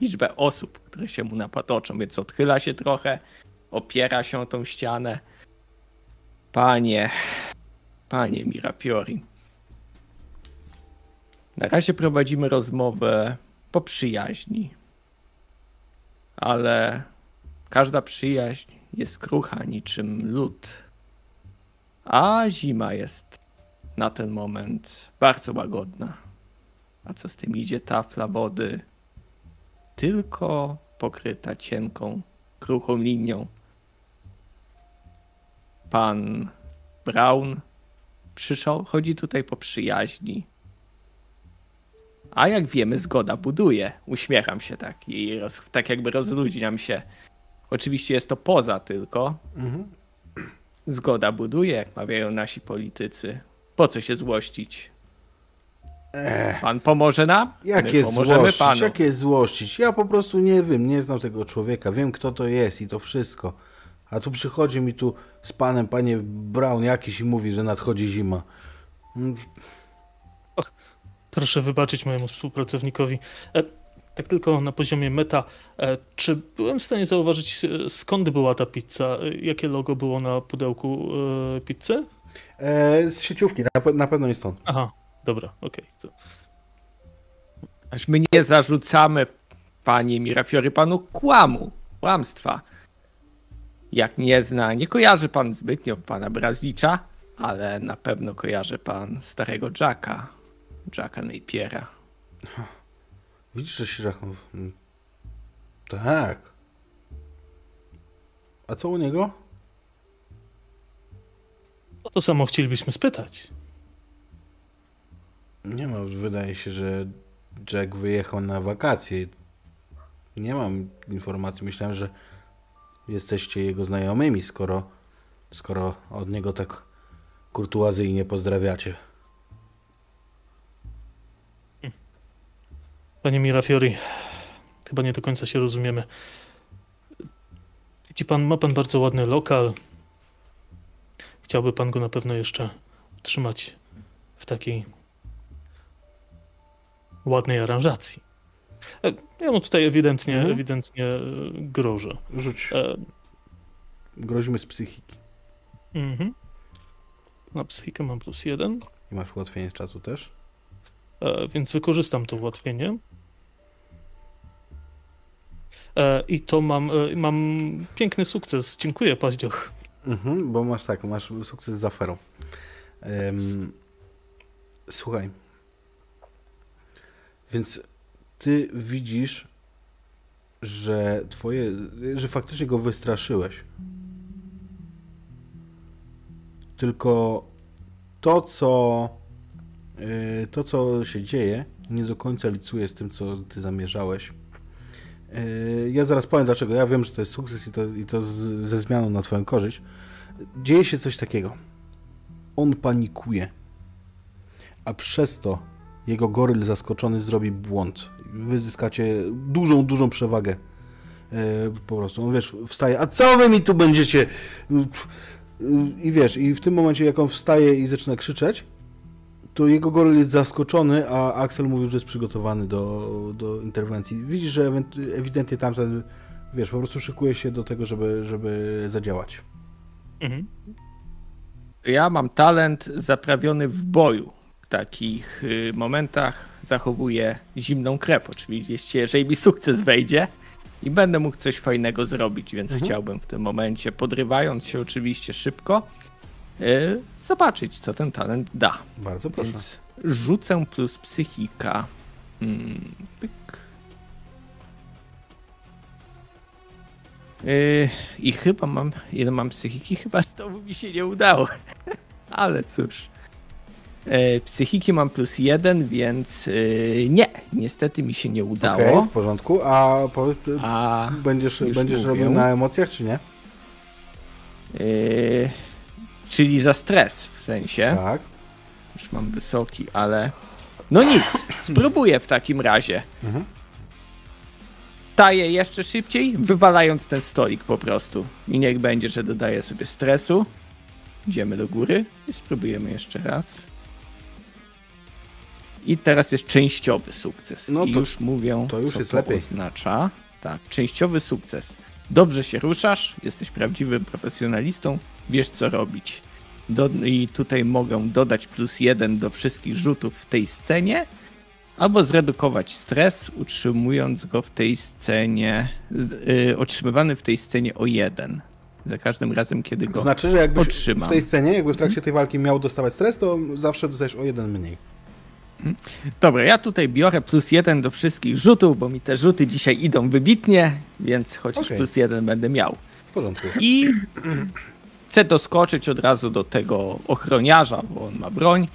liczbę osób, które się mu napatoczą, więc odchyla się trochę, opiera się o tą ścianę. Panie, panie Mirapiori. Na razie prowadzimy rozmowę po przyjaźni, ale każda przyjaźń jest krucha niczym lód, a zima jest na ten moment bardzo łagodna. A co z tym idzie tafla wody tylko pokryta cienką, kruchą linią. Pan Brown przyszedł, chodzi tutaj po przyjaźni. A jak wiemy, zgoda buduje. Uśmiecham się tak i roz, tak jakby rozluźniam się. Oczywiście jest to poza tylko. Mhm. Zgoda buduje, jak mawiają nasi politycy. Po co się złościć? Ech. Pan pomoże nam?
Jakie złościć? Panu. Jakie złościć? Ja po prostu nie wiem, nie znam tego człowieka, wiem kto to jest i to wszystko. A tu przychodzi mi tu z panem, panie Brown jakiś i mówi, że nadchodzi zima.
Proszę wybaczyć mojemu współpracownikowi. E, tak tylko na poziomie meta, e, czy byłem w stanie zauważyć e, skąd była ta pizza? Jakie logo było na pudełku e, pizzy?
E, z sieciówki, na, na pewno nie stąd.
Aha, Dobra, okej. Okay.
Aż my nie zarzucamy, panie Mirafiory, panu kłamu, kłamstwa. Jak nie zna, nie kojarzy pan zbytnio pana Brazlicza, ale na pewno kojarzy pan starego Jacka, Jacka Napiera.
Widzisz, że się Tak. A co u niego?
O to samo chcielibyśmy spytać.
Nie ma, wydaje się, że Jack wyjechał na wakacje. Nie mam informacji. Myślałem, że jesteście jego znajomymi, skoro, skoro od niego tak kurtuazyjnie pozdrawiacie.
Panie Mirafiori, chyba nie do końca się rozumiemy. Widzi pan, ma pan bardzo ładny lokal. Chciałby pan go na pewno jeszcze trzymać w takiej ładnej aranżacji. E, ja mu tutaj ewidentnie, mhm. ewidentnie e, grożę.
Rzuć. E... Grozimy z psychiki. Mhm.
Na psychikę mam plus jeden.
I masz ułatwienie z czasu też?
Więc wykorzystam to ułatwienie. E, I to mam, e, mam piękny sukces. Dziękuję, Paździoch.
Mhm, bo masz tak, masz sukces z aferą. Słuchaj, więc ty widzisz, że twoje, że faktycznie go wystraszyłeś. Tylko to, co y, to, co się dzieje, nie do końca licuje z tym, co ty zamierzałeś. Y, ja zaraz powiem dlaczego. Ja wiem, że to jest sukces i to, i to z, ze zmianą na twoją korzyść. Dzieje się coś takiego. On panikuje. A przez to jego goryl zaskoczony zrobi błąd. Wyzyskacie dużą, dużą przewagę. po prostu, on wiesz, wstaje, a co wy mi tu będziecie? I wiesz, i w tym momencie jak on wstaje i zaczyna krzyczeć, to jego goryl jest zaskoczony, a Axel mówił, że jest przygotowany do, do interwencji. Widzisz, że ewidentnie tamten, wiesz, po prostu szykuje się do tego, żeby, żeby zadziałać. Mhm.
Ja mam talent zaprawiony w boju. W takich y, momentach zachowuję zimną krew. Oczywiście, jeżeli mi sukces wejdzie i będę mógł coś fajnego zrobić, więc mhm. chciałbym w tym momencie, podrywając się oczywiście szybko, zobaczyć, co ten talent da.
Bardzo proszę. Więc
rzucę plus psychika. Hmm, pyk. Yy, I chyba mam, ile mam psychiki? Chyba znowu mi się nie udało. Ale cóż. Yy, psychiki mam plus jeden, więc yy, nie, niestety mi się nie udało.
Okay, w porządku. A, po, A będziesz, będziesz robił na emocjach, czy nie?
Yy, czyli za stres w sensie.
Tak.
Już mam wysoki, ale. No nic, spróbuję w takim razie. Mhm staje jeszcze szybciej, wywalając ten stolik po prostu. I niech będzie, że dodaję sobie stresu. Idziemy do góry i spróbujemy jeszcze raz. I teraz jest częściowy sukces. No to, I już mówią, to już co to lepiej. oznacza. Tak, częściowy sukces. Dobrze się ruszasz, jesteś prawdziwym profesjonalistą, wiesz co robić. Do, I tutaj mogę dodać plus jeden do wszystkich rzutów w tej scenie albo zredukować stres, utrzymując go w tej scenie, yy, otrzymywany w tej scenie o jeden. Za każdym razem, kiedy go
To znaczy, że jakbyś
otrzymam.
w tej scenie, jakby w trakcie tej walki miał dostawać stres, to zawsze dostajesz o jeden mniej.
Mhm. Dobra, ja tutaj biorę plus jeden do wszystkich rzutów, bo mi te rzuty dzisiaj idą wybitnie, więc chociaż okay. plus jeden będę miał.
W porządku.
I chcę doskoczyć od razu do tego ochroniarza, bo on ma broń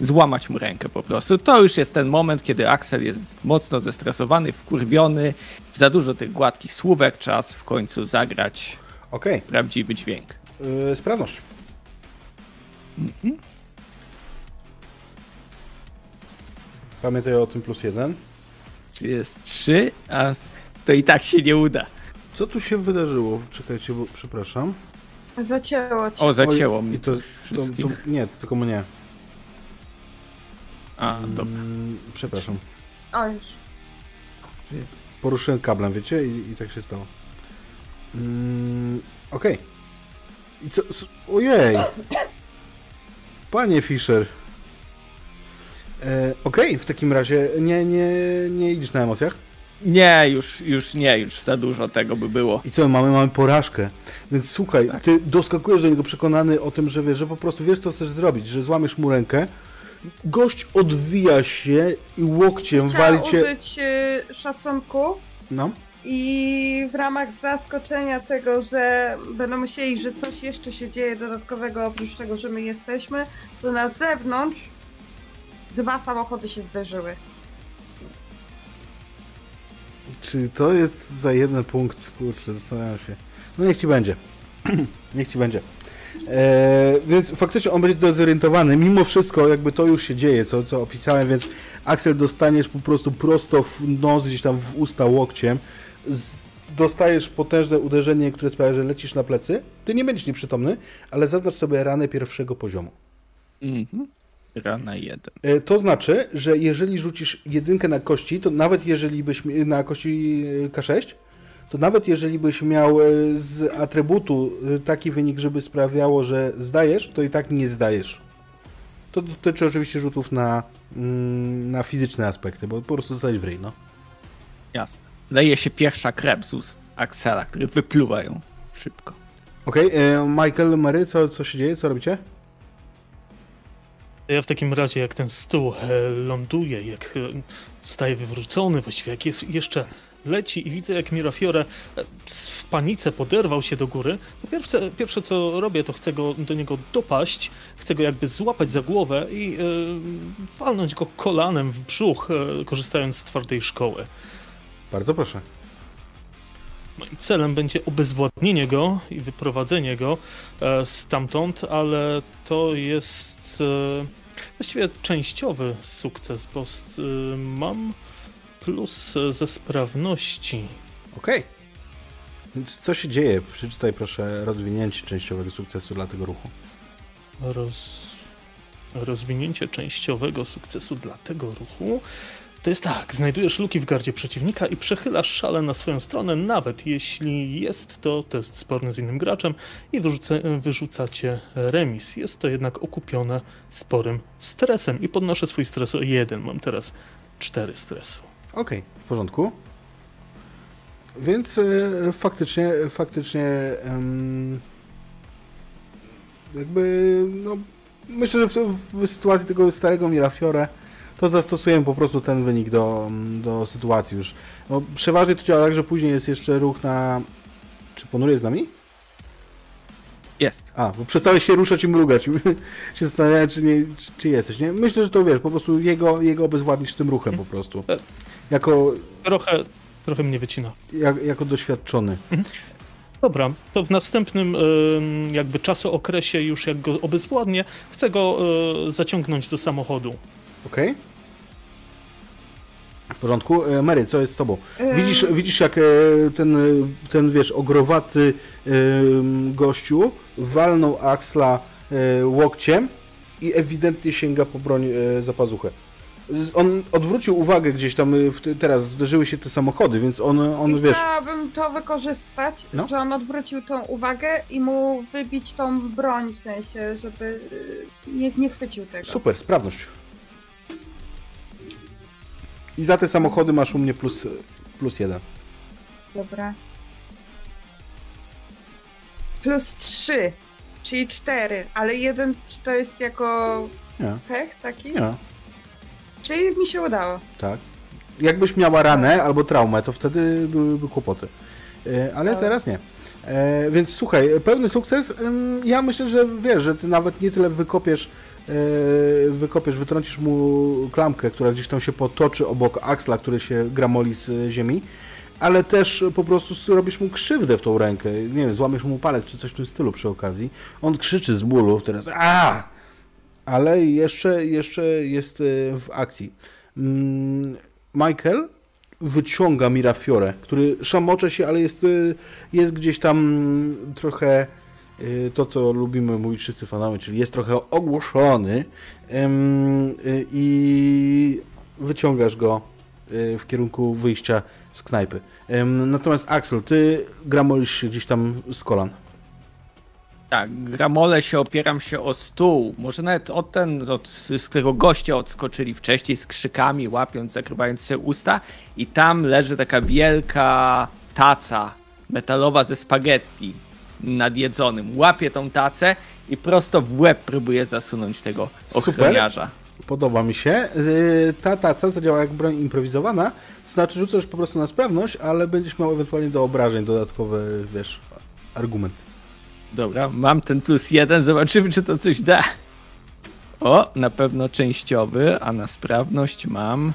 złamać mu rękę po prostu. To już jest ten moment, kiedy Axel jest mocno zestresowany, wkurwiony, za dużo tych gładkich słówek, czas w końcu zagrać
okay.
prawdziwy dźwięk.
Yy, sprawność. Mhm. Pamiętaj o tym plus jeden.
Jest trzy, a to i tak się nie uda.
Co tu się wydarzyło? Czekajcie, bo przepraszam.
Zacięło cię.
O, zacięło mi to, to,
to, Nie, to tylko mnie.
A, dobra.
Mm, przepraszam.
O, już.
Poruszyłem kablem, wiecie? I, i tak się stało. Mm, Okej. Okay. I co? Ojej! Panie Fischer. E, Okej, okay, w takim razie nie, nie, nie idziesz na emocjach?
Nie, już, już nie, już za dużo tego by było.
I co, mamy, mamy porażkę. Więc słuchaj, tak. ty doskakujesz do niego przekonany o tym, że wiesz, że po prostu wiesz, co chcesz zrobić, że złamiesz mu rękę, gość odwija się i łokciem
Chciałam
wali cię...
użyć y, szacunku.
No.
I w ramach zaskoczenia tego, że będą myśleli, że coś jeszcze się dzieje dodatkowego oprócz tego, że my jesteśmy, to na zewnątrz dwa samochody się zderzyły.
Czy to jest za jeden punkt? Kurczę, zastanawiam się. No niech ci będzie. niech ci będzie. E, więc faktycznie on będzie dezorientowany. Mimo wszystko, jakby to już się dzieje, co, co opisałem, więc Axel dostaniesz po prostu prosto w nos, gdzieś tam w usta łokciem. Z, dostajesz potężne uderzenie, które sprawia, że lecisz na plecy. Ty nie będziesz nieprzytomny, ale zaznacz sobie ranę pierwszego poziomu.
Mhm. Rana.
E, to znaczy, że jeżeli rzucisz jedynkę na kości, to nawet jeżeli byś na kości e, K6, to nawet jeżeli byś miał e, z atrybutu taki wynik, żeby sprawiało, że zdajesz, to i tak nie zdajesz. To dotyczy oczywiście rzutów na, mm, na fizyczne aspekty, bo po prostu dostajesz w ryj, no.
Jasne. Leje się pierwsza krew z ust Axela, który wypluwa ją szybko.
Okej, okay. Michael, Mary, co, co się dzieje? Co robicie?
Ja w takim razie, jak ten stół ląduje, jak staje wywrócony, właściwie jak jest jeszcze leci i widzę, jak Mirafiore e, w panice poderwał się do góry, to pierwsze, pierwsze co robię, to chcę go, do niego dopaść, chcę go jakby złapać za głowę i yy, walnąć go kolanem w brzuch, yy, korzystając z twardej szkoły.
Bardzo proszę.
No i celem będzie obezwładnienie go i wyprowadzenie go e, stamtąd, ale to jest e, właściwie częściowy sukces, bo e, mam plus ze sprawności.
Okej. Okay. Więc Co się dzieje? Przeczytaj proszę rozwinięcie częściowego sukcesu dla tego ruchu.
Roz... Rozwinięcie częściowego sukcesu dla tego ruchu to jest tak, znajdujesz luki w gardzie przeciwnika i przechylasz szale na swoją stronę, nawet jeśli jest to test sporny z innym graczem i wyrzuca, wyrzucacie remis. Jest to jednak okupione sporym stresem i podnoszę swój stres o jeden. Mam teraz cztery stresu.
Okej, w porządku. Więc e, faktycznie, faktycznie em, jakby, no, myślę, że w, w sytuacji tego starego Mirafiore to zastosujemy po prostu ten wynik do, do sytuacji już. No, przeważnie to działa tak, że później jest jeszcze ruch na... Czy ponury jest z nami?
Jest.
A, bo przestałeś się ruszać i mrugać. się zastanawiałem, czy, nie, czy, czy jesteś, nie? Myślę, że to wiesz, po prostu jego, jego obezwładnisz tym ruchem po prostu. Jako,
Trochę, trochę mnie wycina.
jak, jako doświadczony.
Dobra, to w następnym jakby czasookresie już jak go obezwładnię, chcę go e, zaciągnąć do samochodu.
Okej? W porządku. E, Mary, co jest z tobą?
E,
Widzisz, widzisz jak e, ten, ten, wiesz, ogrowaty gościu walnął Axla łokciem i ewidentnie sięga po broń za pazuchę. On odwrócił uwagę gdzieś tam, teraz zderzyły się te samochody, więc on, on
I
wiesz...
chciałabym to wykorzystać,
No.
że on odwrócił tą uwagę i mu wybić tą broń, w sensie, żeby nie, nie chwycił tego.
Super, sprawność. I za te samochody masz u mnie plus, plus jeden.
Dobra. Plus trzy, czyli cztery, ale jeden czy to jest jako
Nie,
pech taki?
nie,
Czyli mi się udało.
tak. Jakbyś miała ranę albo traumę, to wtedy byłyby kłopoty. E, Ale
Tak.
teraz nie. E, Więc słuchaj, pełny sukces. Ym, Ja myślę, że wiesz, że ty nawet nie tyle wykopiesz, wykopiesz, wytrącisz mu klamkę, która gdzieś tam się potoczy obok Axla, który się gramoli z ziemi, ale też po prostu robisz mu krzywdę w tą rękę. Nie wiem, złamiesz mu palec czy coś w tym stylu przy okazji. On krzyczy z bólu teraz. A! Ale jeszcze, jeszcze jest e, w akcji. Mm, Michael wyciąga Mirafiore, który szamocze się, ale jest, y, jest gdzieś tam mm, trochę y, to, co lubimy mówić wszyscy fanowie, czyli jest trochę ogłuszony Ym, y, i wyciągasz go y, w kierunku wyjścia z knajpy. Natomiast Axel, ty gramolisz się gdzieś tam z kolan.
Tak, gramole się opieram się o stół. Może nawet od ten, od, z którego goście odskoczyli wcześniej z krzykami, łapiąc, zakrywając sobie usta. I tam leży taka wielka taca metalowa ze spaghetti nadjedzonym. Łapię tą tacę i prosto w łeb próbuję zasunąć tego
Super.
ochroniarza.
Podoba mi się. Y, Ta taca zadziała jak broń improwizowana, to znaczy rzucasz po prostu na sprawność, ale będziesz miał ewentualnie do obrażeń dodatkowy, wiesz, argument.
Dobra, mam ten plus jeden, zobaczymy czy to coś da. O, na pewno częściowy, a na sprawność mam,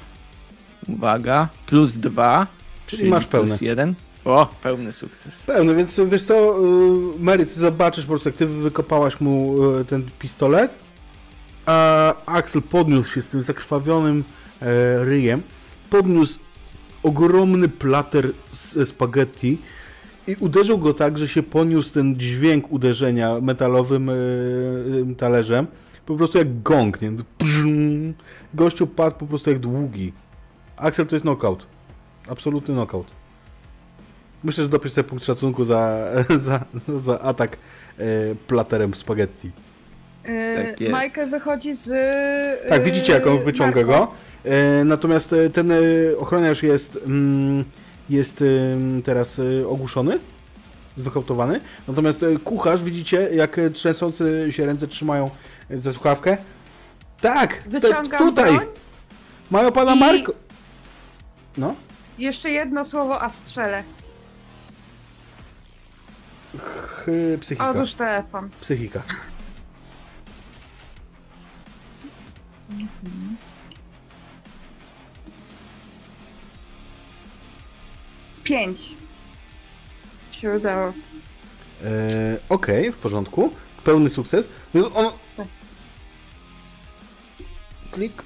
uwaga, plus dwa,
Czyli masz
plus
pełny.
jeden. O, pełny sukces.
Pełny, więc wiesz co, y, Mary, ty zobaczysz po prostu, jak ty wykopałaś mu y, ten pistolet, a Axel podniósł się z tym zakrwawionym e, ryjem, podniósł ogromny plater z spaghetti i uderzył go tak, że się poniósł ten dźwięk uderzenia metalowym e, e, talerzem, po prostu jak gong, nie? Gościu padł po prostu jak długi. Axel to jest knockout. Absolutny knockout. Myślę, że dopisz sobie punkt szacunku za, za, za atak e, platerem spaghetti.
Y,
Tak jest.
Michael wychodzi z. y,
Tak, widzicie jak on wyciąga
narko.
go. E, natomiast e, ten e, ochroniarz jest, mm, jest teraz e, ogłuszony, znokautowany. Natomiast e, kucharz, widzicie jak e, trzęsące się ręce trzymają e, za słuchawkę. Tak,
Wyciągam
tutaj.
broń.
Mają pana
i-
Marko. No,
Jeszcze jedno słowo, a strzelę.
Ch, psychika.
Odłóż telefon.
Psychika.
Pięć. Się udało.
E, Okej, w porządku. Pełny sukces. Więc on... Klik.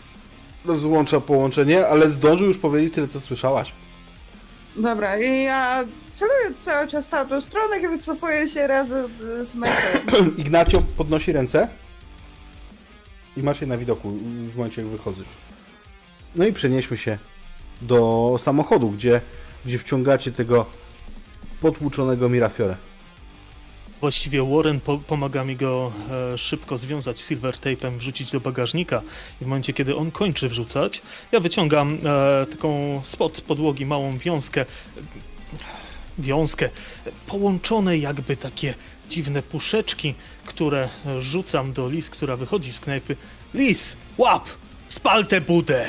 Rozłącza połączenie, ale zdążył już powiedzieć tyle, co słyszałaś.
Dobra, i ja celuję cały czas w tamtą stronę i wycofuję się razem z Michaelem.
Ignacjo podnosi ręce i masz je na widoku w momencie, jak wychodzisz. No i przenieśmy się do samochodu, gdzie, gdzie wciągacie tego potłuczonego Mirafiore.
Właściwie Warren po pomaga mi go e, szybko związać silver tape'em, wrzucić do bagażnika i w momencie, kiedy on kończy wrzucać, ja wyciągam e, taką spod podłogi małą wiązkę, wiązkę, połączone jakby takie dziwne puszeczki, które rzucam do Lis, która wychodzi z knajpy. Lis, łap, spal tę budę!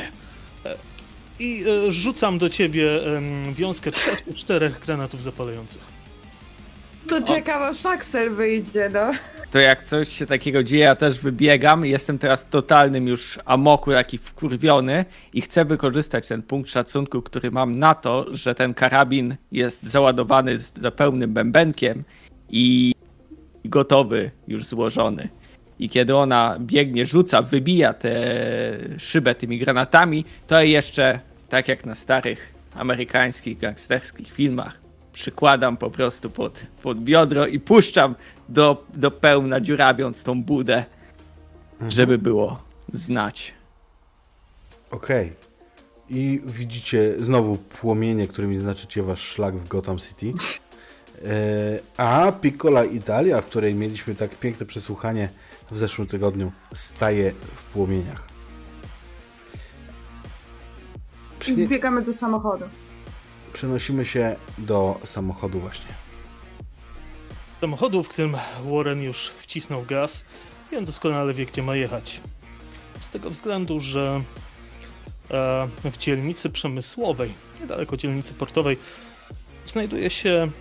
I e, rzucam do ciebie wiązkę czterech, granatów zapalających.
To czekam aż Axel wyjdzie, no.
To jak coś się takiego dzieje, ja też wybiegam. Jestem teraz totalnym już amoku, taki wkurwiony i chcę wykorzystać ten punkt szacunku, który mam na to, że ten karabin jest załadowany z pełnym bębenkiem i gotowy, już złożony. I kiedy ona biegnie, rzuca, wybija tę szybę tymi granatami, to jeszcze, tak jak na starych amerykańskich gangsterskich filmach, przykładam po prostu pod, pod biodro i puszczam do, do pełna, dziurabiąc tą budę, żeby było znać.
Okej. I widzicie znowu płomienie, którymi znaczycie wasz szlak w Gotham City. E, a Piccola Italia, w której mieliśmy tak piękne przesłuchanie w zeszłym tygodniu, staje w płomieniach.
I
Przynie-
wbiegamy do samochodu.
Przenosimy się do samochodu właśnie.
Samochodu, w którym Warren już wcisnął gaz i on doskonale wie, gdzie ma jechać. Z tego względu, że e, w dzielnicy przemysłowej, niedaleko dzielnicy portowej, znajduje się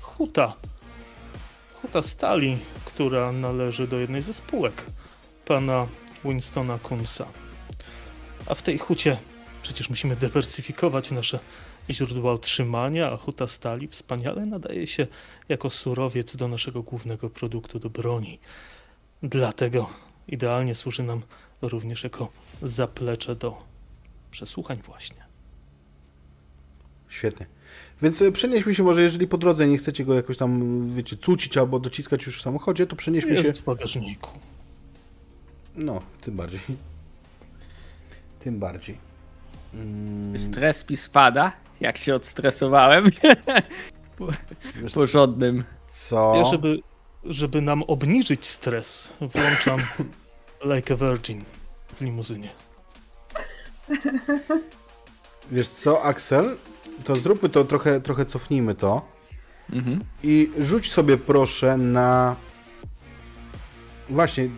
huta. Huta stali, która należy do jednej ze spółek pana Winstona Kunsa. A w tej hucie przecież musimy dywersyfikować nasze źródła utrzymania, a huta stali wspaniale nadaje się jako surowiec do naszego głównego produktu, do broni. Dlatego idealnie służy nam również jako zaplecze do przesłuchań właśnie.
Świetnie. Więc e, przenieśmy się może, jeżeli po drodze nie chcecie go jakoś tam, wiecie, cucić albo dociskać już w samochodzie, to przenieśmy się...
Jest w bagażniku.
No, tym bardziej. Tym bardziej. Mm,
Stres mi spada, jak się odstresowałem. porządnym.
co?
Ja, żeby, żeby nam obniżyć stres, włączam Like a Virgin w limuzynie.
Wiesz co, Axel? To zróbmy to, trochę, trochę cofnijmy to.
Mhm.
I rzuć sobie proszę na... Właśnie,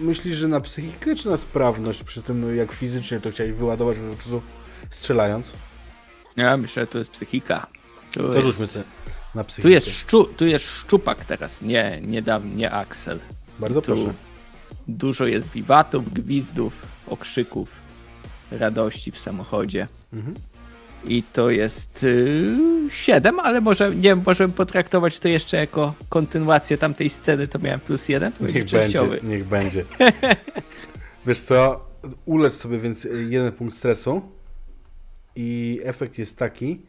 myślisz, że na psychikę czy na sprawność przy tym, jak fizycznie to chciałeś wyładować po prostu strzelając?
Ja myślę, że to jest psychika. Tu
To
jest,
rzućmy sobie na psychikę.
tu jest, szczu, tu jest szczupak teraz, nie, nie, dam, nie Axel.
Bardzo
tu
proszę.
Dużo jest wiwatów, gwizdów, okrzyków, radości w samochodzie.
Mhm.
I to jest yy, 7, ale może nie możemy potraktować to jeszcze jako kontynuację tamtej sceny, to miałem plus jeden, to będzie
Niech będzie,
częściowy.
niech będzie. Wiesz co, ulecz sobie więc jeden punkt stresu i efekt jest taki,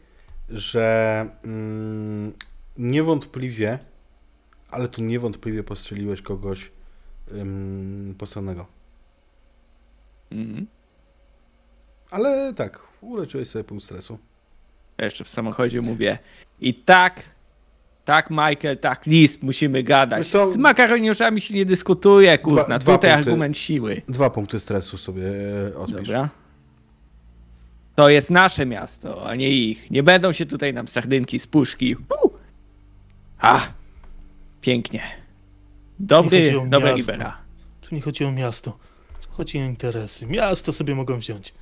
że mm, niewątpliwie, ale tu niewątpliwie postrzeliłeś kogoś ym, postronnego.
Mhm.
Ale tak, uleczyłeś sobie punkt stresu.
Ja jeszcze w samochodzie mówię i tak, tak Michael, tak Lis, musimy gadać.
Wiesz co?
Z makaroniuszami się nie dyskutuje, kurna,
Dwa- dwa
tutaj
punkty.
argument siły.
Dwa punkty stresu sobie e, odpisz.
Dobra. To jest nasze miasto, a nie ich. Nie będą się tutaj nam sardynki z puszki. Uh! A, pięknie.
Nie
Dobry, dobra
miasto.
libera.
Tu nie chodzi o miasto, tu chodzi o interesy. Miasto sobie mogą wziąć,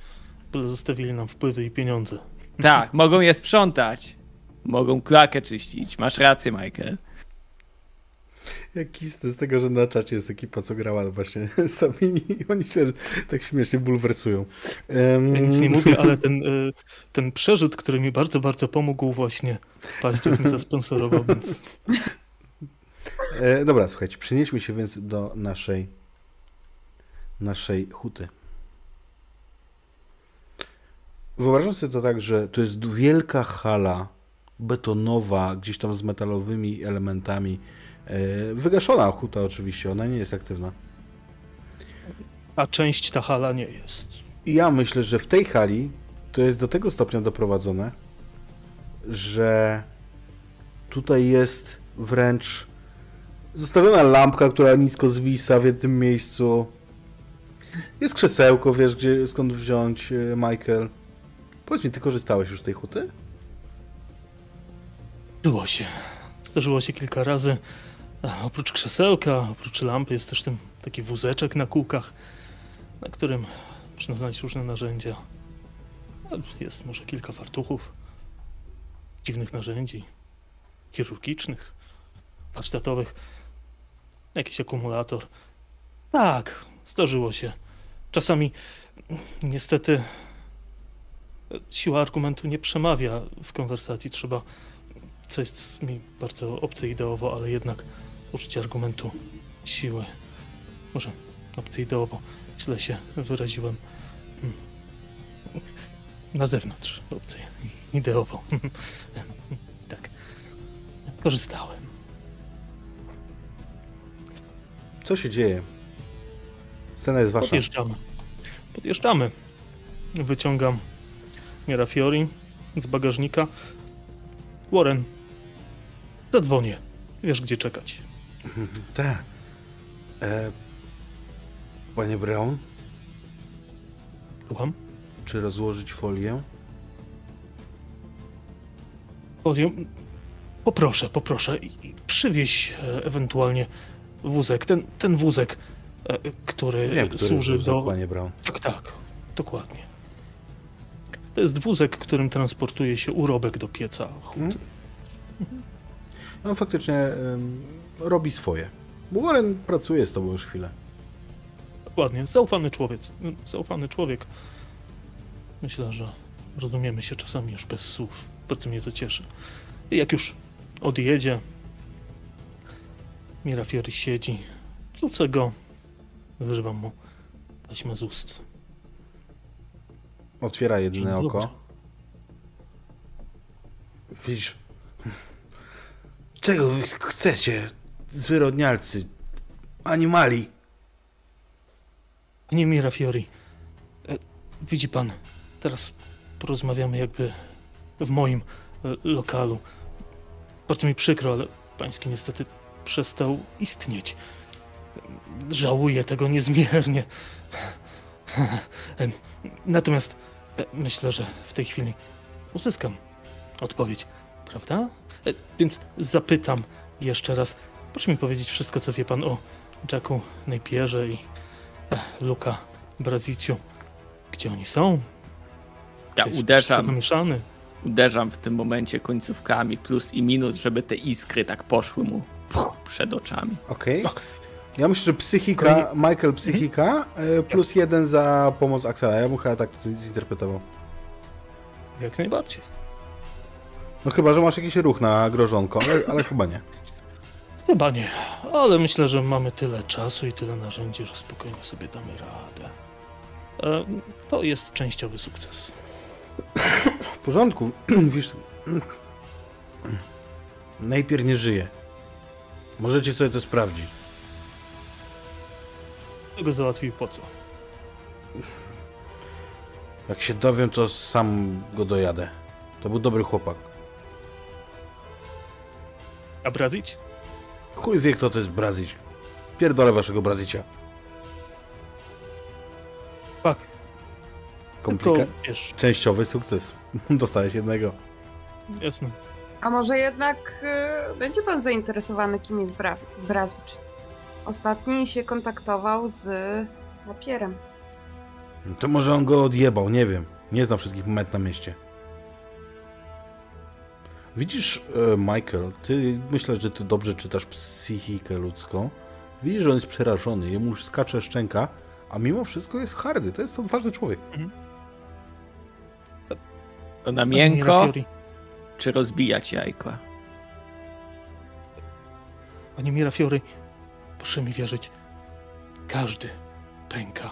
bo zostawili nam wpływy i pieniądze.
Tak, mogą je sprzątać. Mogą klakę czyścić. Masz rację, Michael.
Jaki z tego, że na czacie jest ekipa, co grała właśnie sami i oni się tak śmiesznie bulwersują. Em,
Ja nic nie mówię, ale ten, y, ten przerzut, który mi bardzo, bardzo pomógł właśnie, Paździoch mi zasponsorował, więc
E, dobra, słuchajcie, przenieśmy się więc do naszej naszej huty. wyobrażam sobie to tak, że to jest wielka hala betonowa, gdzieś tam z metalowymi elementami. E, Wygaszona huta oczywiście, ona nie jest aktywna.
A część ta hala nie jest.
I ja myślę, że w tej hali to jest do tego stopnia doprowadzone, że tutaj jest wręcz zostawiona lampka, która nisko zwisa w jednym miejscu. Jest krzesełko, wiesz, gdzie, skąd wziąć, e, Michael. Powiedz mi, ty korzystałeś już z tej huty?
Było się. Zdarzyło się kilka razy. Oprócz krzesełka, oprócz lampy jest też ten taki wózeczek na kółkach, na którym można znaleźć różne narzędzia. Jest może kilka fartuchów, dziwnych narzędzi, chirurgicznych, warsztatowych, jakiś akumulator. Tak, zdarzyło się. Czasami niestety siła argumentu nie przemawia w konwersacji. Trzeba co jest mi bardzo obce ideowo, ale jednak użycie argumentu siły. Może obce ideowo, źle się wyraziłem. Hmm. Na zewnątrz obce ideowo. tak. Korzystałem.
Co się dzieje? Scena jest wasza.
Podjeżdżamy. Podjeżdżamy. Wyciągam Mirafiori z bagażnika. Warren, zadzwonię. Wiesz, gdzie czekać.
Tak. E, panie Brown,
Słucham?
czy rozłożyć folię?
Folię. Poproszę, poproszę. I- i Przywieź e, ewentualnie wózek. Ten, ten wózek, e, który
Wiem, który
służy
wózek,
do.
panie Brown.
Tak, tak. Dokładnie. To jest wózek, którym transportuje się urobek do pieca huty.
Mhm. No faktycznie em, robi swoje. Bo Warren pracuje z tobą już chwilę.
Dokładnie. Zaufany człowiek. Zaufany człowiek. Myślę, że rozumiemy się czasami już bez słów. Bardzo mnie to cieszy. I jak już odjedzie, Mirafiori siedzi. Rzucę go. Zrywam mu taśmę z ust.
Otwiera
Dzień
jedno
dobry.
oko. Widzisz, czego wy chcecie, zwyrodnialcy, animali?
Panie Mirafiori, e, widzi pan, teraz porozmawiamy jakby w moim e, lokalu. Bardzo mi przykro, ale pański niestety przestał istnieć. Żałuję tego niezmiernie. Em, Natomiast e, myślę, że w tej chwili uzyskam odpowiedź, prawda? E, Więc zapytam jeszcze raz. Proszę mi powiedzieć wszystko, co wie pan o Jacku Napierze i Ech, Luka Braziciu. Gdzie oni są?
Ja
jest
uderzam,
Zamieszany.
uderzam w tym momencie końcówkami plus i minus, żeby te iskry tak poszły mu puch, przed oczami.
Okej.
Tak.
Ja myślę, że psychika, Michael psychika, e, plus jeden za pomoc Axela. Ja bym chyba tak to zinterpretował.
Jak najbardziej.
No chyba, że masz jakiś ruch na grożonko, ale, ale chyba nie.
Chyba nie, ale myślę, że mamy tyle czasu i tyle narzędzi, że spokojnie sobie damy radę. E, To jest częściowy sukces.
W porządku, wiesz, najpierw nie żyje. Możecie sobie to sprawdzić.
Kto go załatwił po co?
Jak się dowiem, to sam go dojadę. To był dobry chłopak.
A Brazić?
Chuj wie, kto to jest Brazić. Pierdolę waszego Brazicia.
Tak.
Komplika...
Wiesz,
Częściowy sukces. Dostałeś jednego.
jasne.
A może jednak y, będzie pan zainteresowany, kim jest Bra Brazicz? Ostatni się kontaktował z Napierem.
To może on go odjebał, nie wiem. Nie znam wszystkich moment na mieście. Widzisz, e, Michael, ty myślę, że ty dobrze czytasz psychikę ludzką. Widzisz, że on jest przerażony, jemu już skacze szczęka, a mimo wszystko jest hardy. To jest odważny człowiek.
To na miękko, czy rozbijać jajka?
Panie Mirafiori, proszę mi wierzyć. Każdy pęka.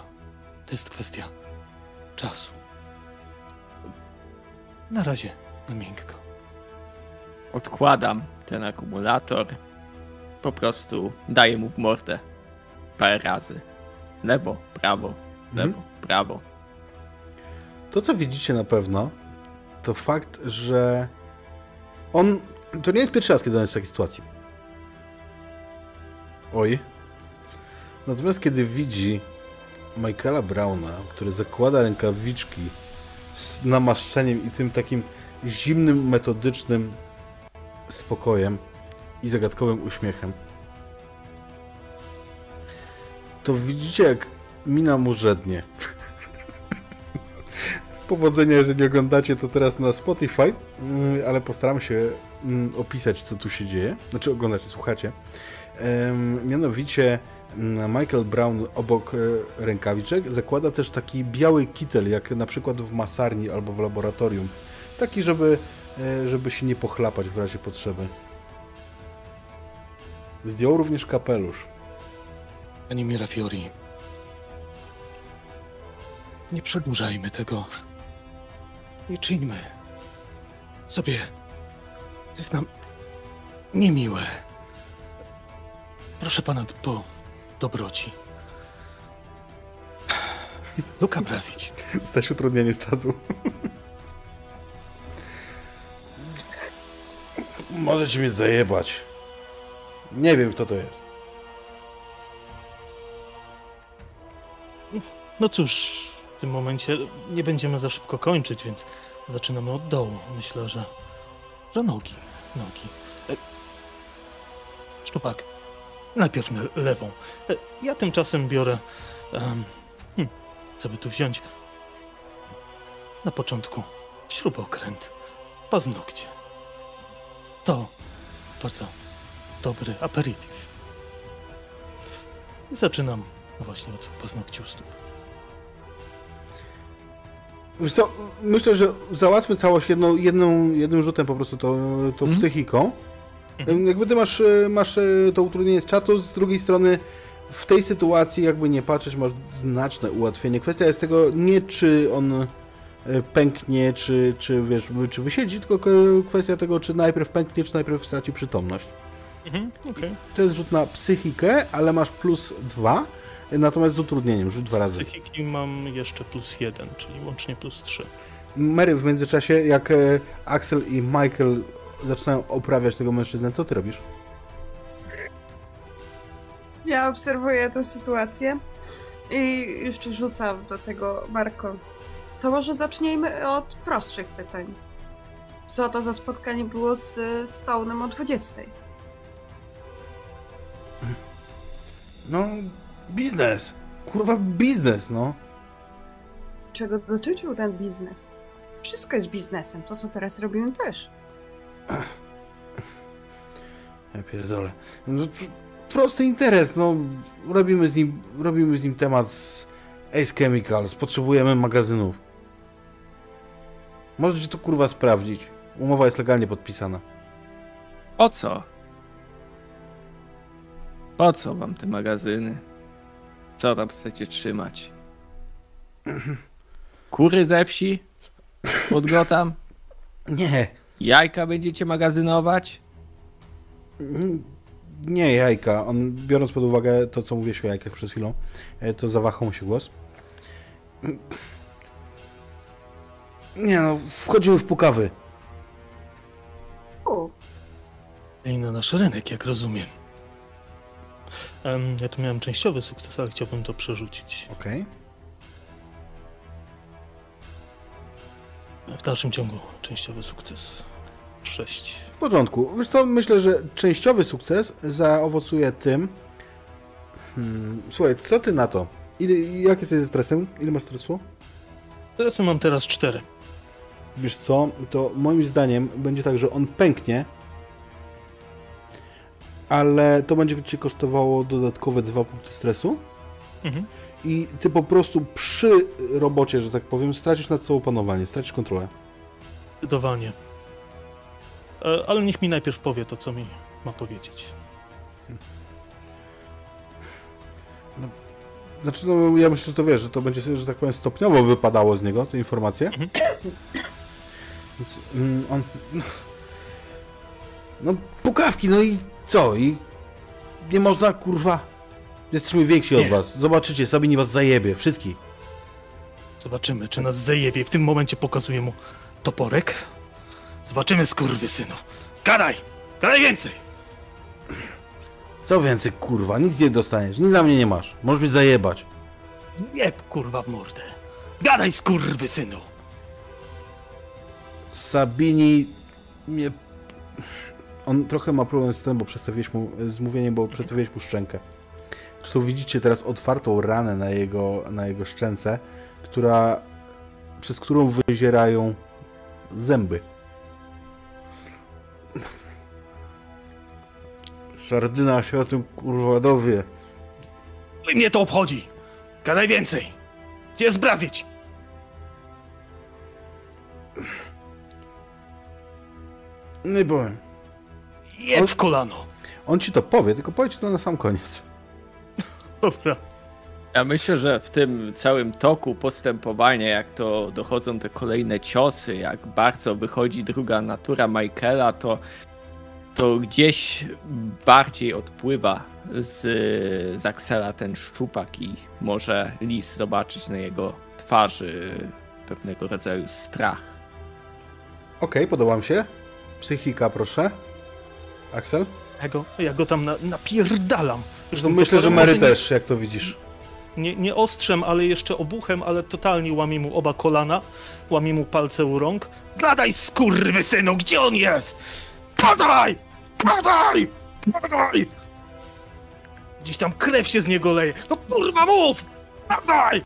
To jest kwestia czasu. Na razie na miękko.
Odkładam ten akumulator. Po prostu daję mu w mordę parę razy. Lewo, prawo, lewo,
Mhm.
prawo.
To, co widzicie na pewno, to fakt, że on. To nie jest pierwszy raz, kiedy on jest w takiej sytuacji. Oj. Natomiast kiedy widzi Michaela Browna, który zakłada rękawiczki z namaszczeniem i tym takim zimnym, metodycznym spokojem i zagadkowym uśmiechem, to widzicie, jak mina mu żednie. Powodzenia, jeżeli oglądacie to teraz na Spotify, mm, ale postaram się mm, opisać, co tu się dzieje. Znaczy oglądacie, słuchacie. Mianowicie mm, Michael Brown obok e, rękawiczek zakłada też taki biały kitel, jak na przykład w masarni albo w laboratorium. Taki, żeby, żeby się nie pochlapać w razie potrzeby. Zdjął również kapelusz.
Pani Mirafiori. Nie przedłużajmy tego. Nie czyńmy sobie. To jest nam niemiłe. Proszę pana po dobroci. Luka Brazić.
Staś utrudnienie z czasu. Możecie mnie zajebać. Nie wiem, kto to jest.
No cóż, w tym momencie nie będziemy za szybko kończyć, więc zaczynamy od dołu. Myślę, że, że nogi. Nogi. E, Szczupak, najpierw na lewą. E, Ja tymczasem biorę. Um, co by tu wziąć? Na początku śrubokręt, paznokcie. To bardzo dobry aperitif. Zaczynam właśnie od paznokci u stóp.
Wiesz co, myślę, że załatwmy całość jedną, jedną, jednym rzutem po prostu tą, tą
Mhm.
psychiką.
Mhm.
Jakby ty masz, e, masz e, to utrudnienie z czatu, z drugiej strony w tej sytuacji, jakby nie patrzeć, masz znaczne ułatwienie. Kwestia jest tego nie czy on pęknie, czy, czy wiesz, czy wysiedzi, tylko kwestia tego, czy najpierw pęknie, czy najpierw straci przytomność.
Mhm, okej.
To jest rzut na psychikę, ale masz plus dwa, natomiast z utrudnieniem, rzuć dwa
Z
razy.
psychiki mam jeszcze plus jeden, czyli łącznie plus trzy.
Mary, w międzyczasie, jak e, Axel i Michael zaczynają oprawiać tego mężczyznę, co ty robisz?
Ja obserwuję tę sytuację i jeszcze rzucam do tego Marko. To może zacznijmy od prostszych pytań. Co to za spotkanie było z Stone'em o 20?
No, biznes. Kurwa, biznes, no.
Czego dotyczył ten biznes? Wszystko jest biznesem. To, co teraz robimy też.
Ja pierdolę. No, prosty interes, no. Robimy z nim, robimy z nim temat z Ace Chemicals. Potrzebujemy magazynów. Możecie to kurwa sprawdzić. Umowa jest legalnie podpisana.
Po co? Po co wam te magazyny? Co tam chcecie trzymać? Kury ze wsi? Pod Gotham?
Nie.
Jajka będziecie magazynować?
Nie jajka. On, biorąc pod uwagę to, co mówiłeś o jajkach przed chwilą, e, to zawahał mu się głos. Nie no, wchodzimy w pukawy.
U,
I na nasz rynek, jak rozumiem. Em, ja tu miałem częściowy sukces, ale chciałbym to przerzucić.
Okej.
W dalszym ciągu częściowy sukces. Sześć.
W porządku. Wiesz co, myślę, że częściowy sukces zaowocuje tym... Hmm, słuchaj, co ty na to? Ile, jak jesteś ze stresem? Ile masz stresu?
Teraz mam teraz cztery.
Wiesz co, to moim zdaniem będzie tak, że on pęknie, ale to będzie cię kosztowało dodatkowe dwa punkty stresu
Mhm.
i ty po prostu przy robocie, że tak powiem, stracisz nad sobą panowanie, stracisz kontrolę.
Zdecydowanie. E, ale niech mi najpierw powie to, co mi ma powiedzieć.
Znaczy, no, ja myślę, że to wiesz, że to będzie, że tak powiem, stopniowo wypadało z niego, te informacje.
Mhm.
Więc, mm, on... no- No, pukawki, no i co? I nie można, kurwa... Jesteśmy więksi od
Nie.
was. Zobaczycie, Sabini was zajebie, wszystkich.
Zobaczymy, czy nas zajebie. W tym momencie pokazuję mu toporek. Zobaczymy, skurwysynu. Gadaj! Gadaj więcej!
Co więcej, kurwa, nic nie dostaniesz, nic na mnie nie masz. Możesz mnie zajebać.
Nie, kurwa, w mordę. Gadaj, skurwysynu!
Sabini mnie... On trochę ma problem z tym, bo przestawiłeś mu, z mówieniem, bo przestawiłeś mu szczękę. Zresztą widzicie teraz otwartą ranę na jego, na jego szczęce, która, przez którą wyzierają zęby. Żardyna się o tym kurwa dowie.
I mnie to obchodzi! Gadaj więcej! Gdzie jest Brazić?
Nie powiem.
Jeb w kolano!
On ci to powie, tylko powiedz to na sam koniec.
Dobra.
Ja myślę, że w tym całym toku postępowania, jak to dochodzą te kolejne ciosy, jak bardzo wychodzi druga natura Michaela, to, to gdzieś bardziej odpływa z, z Axela ten szczupak i może Lis zobaczyć na jego twarzy pewnego rodzaju strach.
Okej, podoba mi się. Psychika, proszę. Axel?
Ja go, ja go tam na, napierdalam. Już tym
myślę, że Mary
może nie-
też, jak to widzisz.
Nie, nie ostrzem, ale jeszcze obuchem, ale totalnie łamie mu oba kolana, łamie mu palce u rąk. Gadaj, skurwysynu, gdzie on jest? Gadaj! Gadaj! Gadaj! Gdzieś tam krew się z niego leje. No kurwa mów! Gadaj!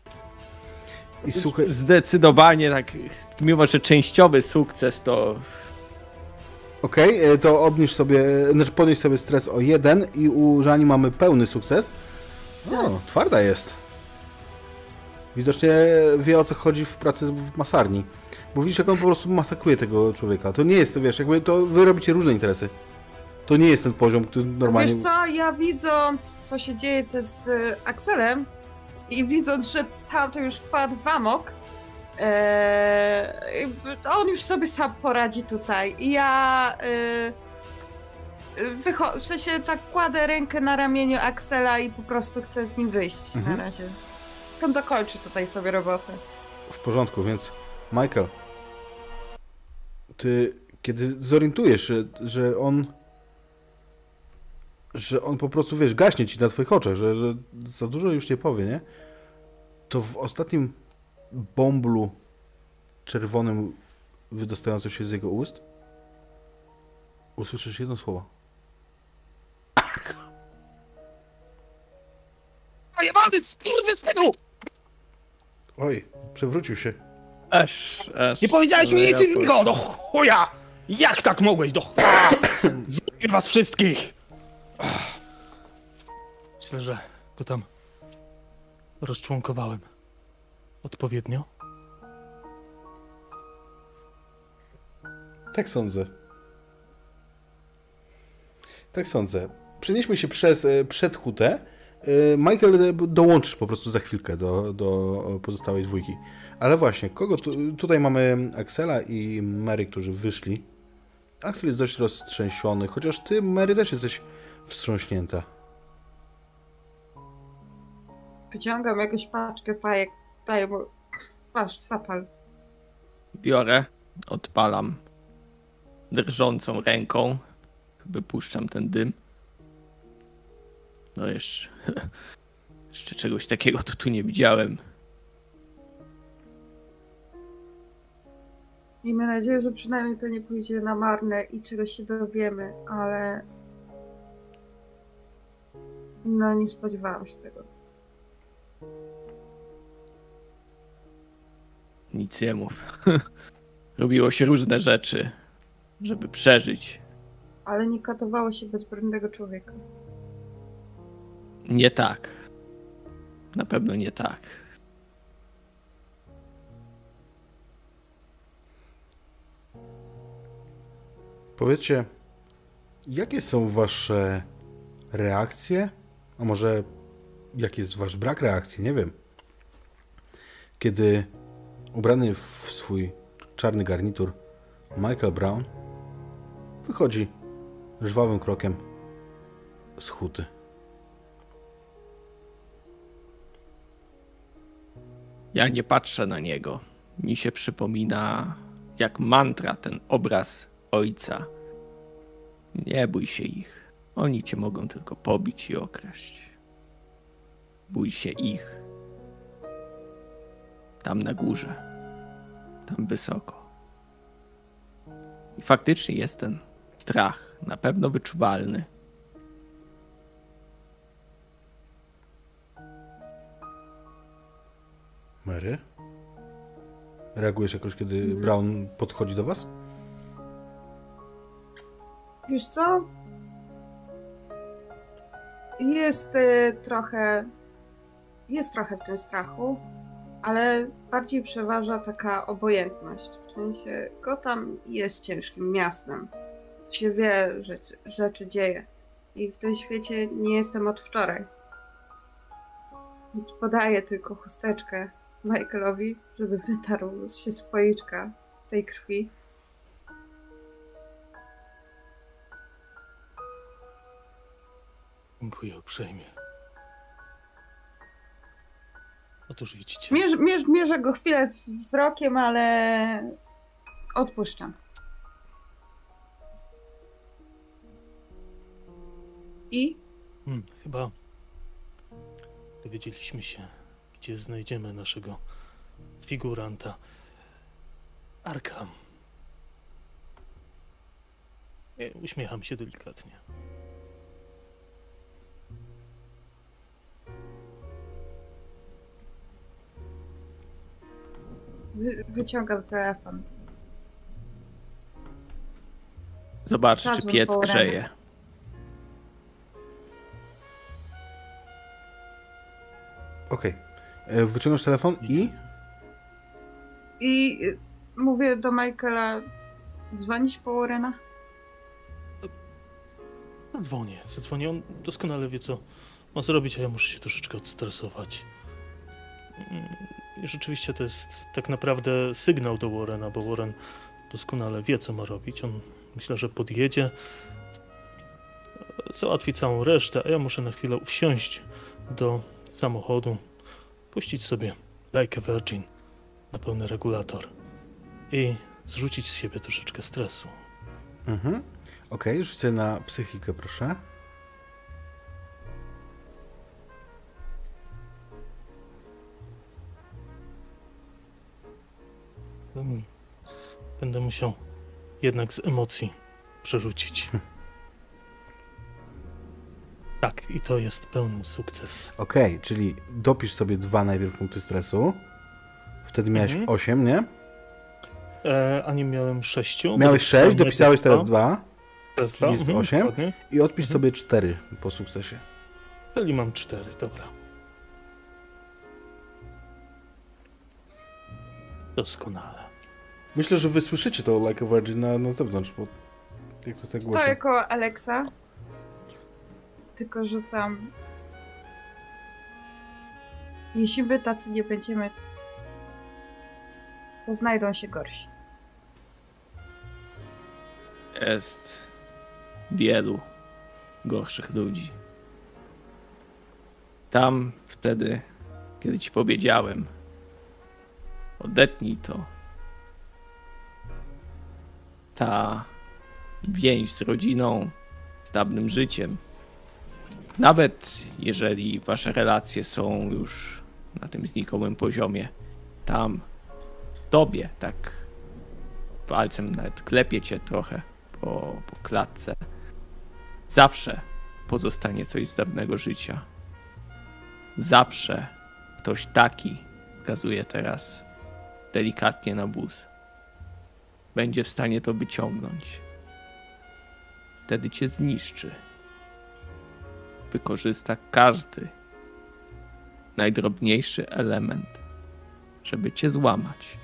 I słuchaj,
Zdecydowanie tak, mimo że częściowy sukces, to
okej, e, to obniż sobie, e, znaczy podnieś sobie stres o jeden i u Żani mamy pełny sukces. O, twarda jest. Widocznie wie o co chodzi w pracy w masarni. Bo widzisz, jak on po prostu masakruje tego człowieka. To nie jest, to wiesz, jakby to wy robicie różne interesy. To nie jest ten poziom, który normalnie...
Wiesz co, ja widząc, co się dzieje z y, Axelem i widząc, że tamto już wpadł w amok, e, jakby on już sobie sam poradzi tutaj. I ja e, wycho- w sensie tak kładę rękę na ramieniu Axela i po prostu chcę z nim wyjść
Mhm.
na razie. On dokończy tutaj sobie robotę.
W porządku, więc Michael, ty kiedy zorientujesz się, że on że on po prostu, wiesz, gaśnie ci na twoich oczach, że, że za dużo już nie powie, nie? To w ostatnim bąblu czerwonym wydostającym się z jego ust usłyszysz jedno słowo.
A jebany skurwysynu!
Oj, przewrócił się.
aż, aż...
Nie powiedziałeś mi nic innego, do chuja! Jak tak mogłeś, do chuja? Zabiję was wszystkich! Ach. Myślę, że go tam rozczłonkowałem odpowiednio.
Tak sądzę. Tak sądzę. Przenieśmy się przez, e, przed hutę. E, Michael, e, dołączysz po prostu za chwilkę do, do pozostałej dwójki. Ale właśnie, kogo tu, tutaj mamy Axela i Mary, którzy wyszli. Axel jest dość roztrzęsiony, chociaż ty, Mary, też jesteś wstrząśnięta.
Wyciągam jakąś paczkę fajek, daję mu, masz, zapal.
Biorę, odpalam drżącą ręką, wypuszczam ten dym. No jeszcze, jeszcze czegoś takiego to tu nie widziałem.
Miejmy nadzieję, że przynajmniej to nie pójdzie na marne i czegoś się dowiemy, ale. No, nie spodziewałam się tego.
Nic nie mów. Robiło się różne rzeczy, żeby przeżyć.
Ale nie katowało się bezbronnego człowieka.
Nie tak. Na pewno nie tak.
Powiedzcie, jakie są wasze reakcje? A może jaki jest wasz brak reakcji? Nie wiem. Kiedy ubrany w swój czarny garnitur Michael Brown wychodzi żwawym krokiem z huty.
Ja nie patrzę na niego. Mi się przypomina jak mantra ten obraz ojca. Nie bój się ich. Oni cię mogą tylko pobić i okraść. Bój się ich. Tam na górze. Tam wysoko. I faktycznie jest ten strach, na pewno wyczuwalny.
Mary? Reagujesz jakoś, kiedy Brown podchodzi do was?
Wiesz co? Jest y, trochę. Jest trochę w tym strachu, ale bardziej przeważa taka obojętność. W sensie Gotham jest ciężkim miastem. To się wie, że rzeczy dzieje. I w tym świecie nie jestem od wczoraj. Więc podaję tylko chusteczkę Michaelowi, żeby wytarł się z z tej krwi.
Dziękuję uprzejmie. Otóż widzicie.
Mierz, mierz, mierzę go chwilę z wzrokiem, ale odpuszczam. I?
Hmm, chyba dowiedzieliśmy się, gdzie znajdziemy naszego figuranta. Arkham. Uśmiecham się delikatnie.
Wy, wyciągam telefon.
Zobacz, czy
Zadzwoń
piec
po
grzeje.
Okej. E, Wyciągasz telefon i...
I y, mówię do Michaela, dzwonić po Warrena?
Zadzwonię, zadzwonię. On doskonale wie, co ma zrobić, a ja muszę się troszeczkę odstresować. Mm, I rzeczywiście to jest tak naprawdę sygnał do Warrena, bo Warren doskonale wie, co ma robić. On myślę, że podjedzie, załatwi całą resztę, a ja muszę na chwilę wsiąść do samochodu, puścić sobie like a virgin na pełny regulator i zrzucić z siebie troszeczkę stresu.
Mhm. Okej, rzucę na psychikę, proszę.
Będę musiał jednak z emocji przerzucić. Tak, i to jest pełny sukces.
Okej, czyli dopisz sobie dwa najpierw punkty stresu. Wtedy miałeś
Mhm.
8, nie?
E, a nie miałem sześciu.
Miałeś 6, dopisałeś teraz 2
Teraz
czyli jest
Mhm,
osiem.
dokładnie.
i odpisz
Mhm.
sobie 4 po sukcesie.
Czyli mam cztery, dobra. Doskonale.
Myślę, że wy słyszycie to Like a Virgin na, na zewnątrz, bo jak to tak głośno.
Stoję koło Alexa. Tylko rzucam. Jeśli my tacy nie będziemy, to znajdą się gorsi.
Jest wielu gorszych ludzi. Tam wtedy, kiedy ci powiedziałem, odetnij to. Ta więź z rodziną, z dawnym życiem. Nawet jeżeli wasze relacje są już na tym znikomym poziomie, tam tobie tak palcem nawet klepie cię trochę po, po klatce. Zawsze pozostanie coś z dawnego życia. Zawsze ktoś taki, wskazuje teraz delikatnie na bus, będzie w stanie to wyciągnąć. Wtedy cię zniszczy. Wykorzysta każdy najdrobniejszy element, żeby cię złamać.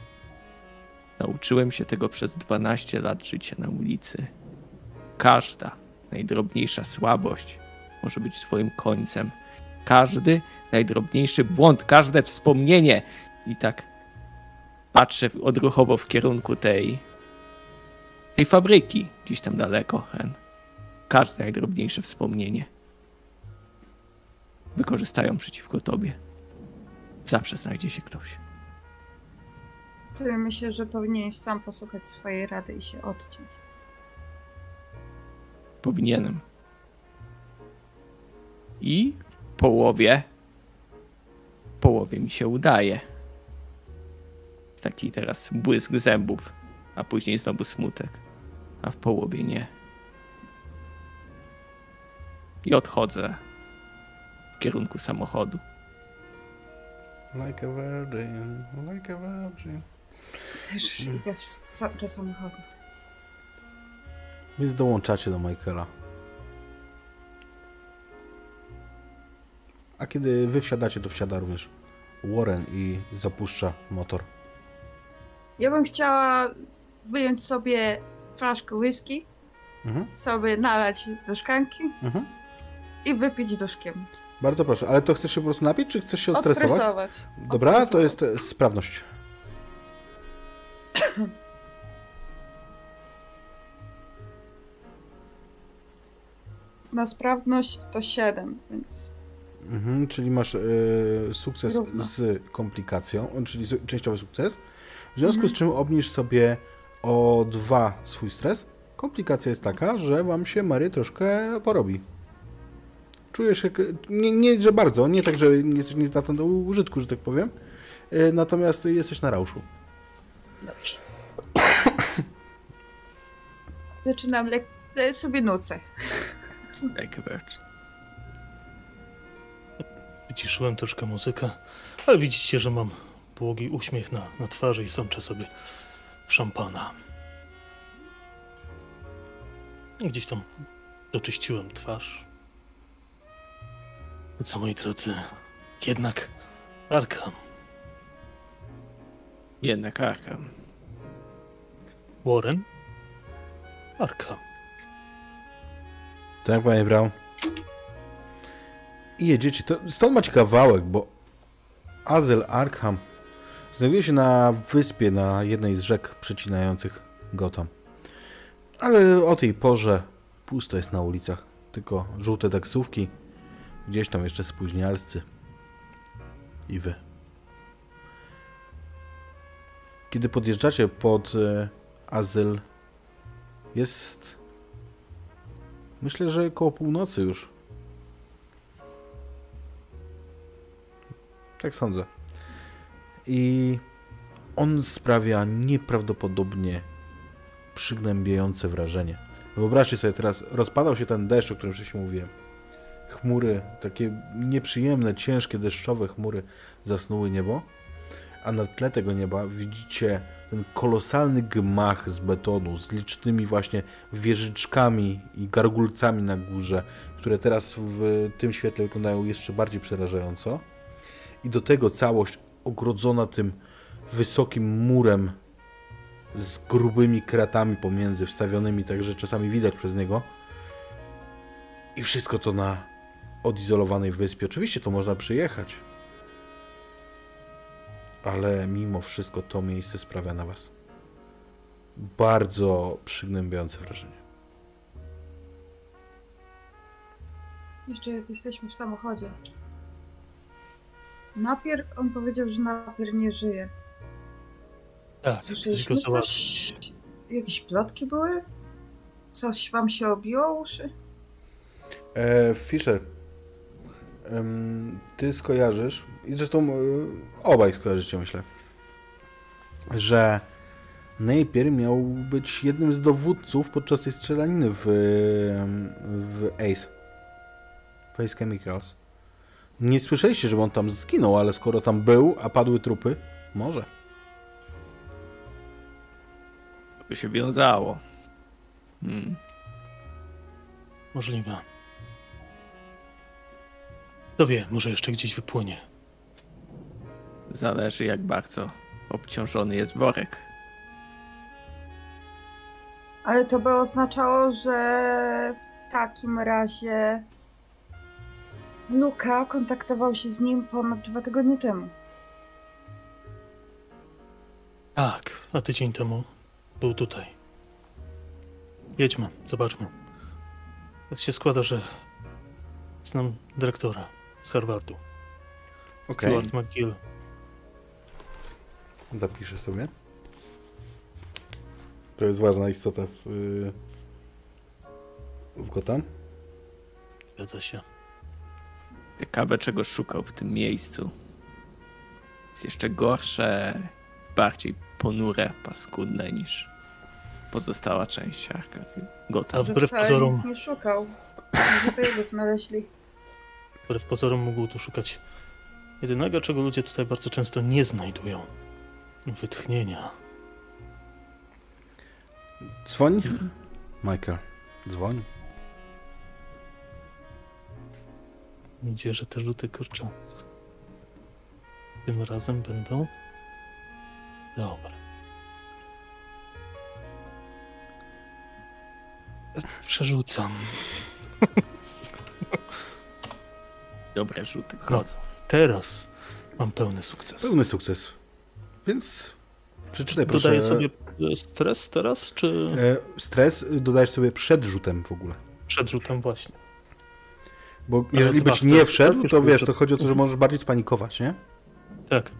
Nauczyłem się tego przez 12 lat życia na ulicy. Każda najdrobniejsza słabość może być Twoim końcem. Każdy najdrobniejszy błąd, każde wspomnienie. I tak patrzę odruchowo w kierunku tej tej fabryki gdzieś tam daleko, Hen. Każde najdrobniejsze wspomnienie wykorzystają przeciwko tobie. Zawsze znajdzie się ktoś.
Ty myślę, że powinieneś sam posłuchać swojej rady i się odciąć.
Powinienem. I w połowie, w połowie mi się udaje. Taki teraz błysk zębów, a później znowu smutek, a w połowie nie. I odchodzę w kierunku samochodu.
Like a virgin, like a virgin.
Też idę sa- do samochodu.
Więc dołączacie do Michaela. A kiedy wy wsiadacie, to wsiada również Warren i zapuszcza motor.
Ja bym chciała wyjąć sobie flaszkę whisky,
Mhm,
sobie nalać do szklanki
mhm.
i wypić duszkiem.
Bardzo proszę, ale to chcesz się po prostu napić, czy chcesz się odstresować?
Odstresować.
Dobra, to
Odstresować.
jest e, sprawność.
Na sprawność to 7, więc
Mhm, czyli masz e, sukces
Równo.
z komplikacją, czyli su- częściowy sukces. W związku
Mhm.
z czym obniż sobie o dwa swój stres. Komplikacja jest taka, że wam się Mary troszkę porobi. Czujesz jak, nie, nie, że bardzo, nie tak, że nie jesteś niezdatny do użytku, że tak powiem. E, Natomiast jesteś na rauszu.
dobrze. Zaczynam lek- e, sobie nucę.
Like a virgin.
Wyciszyłem troszkę muzykę, ale widzicie, że mam błogi uśmiech na, na twarzy i sączę sobie szampana. Gdzieś tam doczyściłem twarz. No Co moi drodzy, jednak Arkham,
Jednak Arkham.
Warren, Arkham.
Tak, panie Brown. I jedziecie. To, stąd macie kawałek, bo Azyl Arkham znajduje się na wyspie na jednej z rzek przecinających Gotham. Ale o tej porze pusto jest na ulicach. Tylko żółte taksówki, gdzieś tam jeszcze spóźnialscy. I wy. Kiedy podjeżdżacie pod e, Azyl, jest Myślę, że koło północy już. Tak sądzę. I on sprawia nieprawdopodobnie przygnębiające wrażenie. Wyobraźcie sobie teraz, rozpadał się ten deszcz, o którym wcześniej mówiłem. Chmury, takie nieprzyjemne, ciężkie, deszczowe chmury zasnuły niebo, a na tle tego nieba widzicie ten kolosalny gmach z betonu, z licznymi właśnie wieżyczkami i gargulcami na górze, które teraz w tym świetle wyglądają jeszcze bardziej przerażająco. I do tego całość ogrodzona tym wysokim murem z grubymi kratami pomiędzy, wstawionymi tak, że czasami widać przez niego. I wszystko to na odizolowanej wyspie. Oczywiście to można przyjechać. Ale mimo wszystko to miejsce sprawia na Was bardzo przygnębiające wrażenie.
Jeszcze jak jesteśmy w samochodzie. Napier, on powiedział, że Napier nie żyje.
Tak,
Słyszeliśmy
załatwię.
coś? Jakieś plotki były? Coś wam się obiło uszy?
E, Fischer, em, ty skojarzysz, i zresztą e, obaj skojarzycie, myślę, że Napier miał być jednym z dowódców podczas tej strzelaniny w, w Ace. W Ace Chemicals. Nie słyszeliście, żeby on tam zginął, ale skoro tam był, a padły trupy, może.
by się wiązało. Hmm.
Możliwe. Kto wie, może jeszcze gdzieś wypłynie.
Zależy jak bardzo obciążony jest worek.
Ale to by oznaczało, że w takim razie Luka kontaktował się z nim ponad dwa tygodnie temu.
Tak, a tydzień temu był tutaj. jedźmy, zobaczmy. Tak się składa, że znam dyrektora z Harvardu,
Okej,
Stuart McGill.
zapiszę sobie. To jest ważna istota w, y, w Gotham.
Zgadza się.
Ciekawe, czego szukał w tym miejscu. Jest jeszcze gorsze, bardziej ponure, paskudne niż pozostała część Arkham.
A
Gotham.
Że
wbrew pozorom,
nic nie szukał. Może to jego znaleźli.
wbrew pozorom mógł tu szukać jedynego, czego ludzie tutaj bardzo często nie znajdują. Wytchnienia.
Dzwoń. Michael, dzwoń.
Gdzie, że te rzuty kurczę. Tym razem będą. Dobra. Przerzucam.
Dobre rzuty
No.
chodzą.
Teraz mam pełny sukces.
Pełny sukces. Więc przeczytaj proszę.
Dodaję sobie e, stres teraz, czy
E, Stres dodajesz sobie przed rzutem w ogóle.
przed rzutem właśnie?
Bo jeżeli byś nie wszedł, to wiesz, to chodzi o to, że możesz bardziej spanikować, nie?
Tak.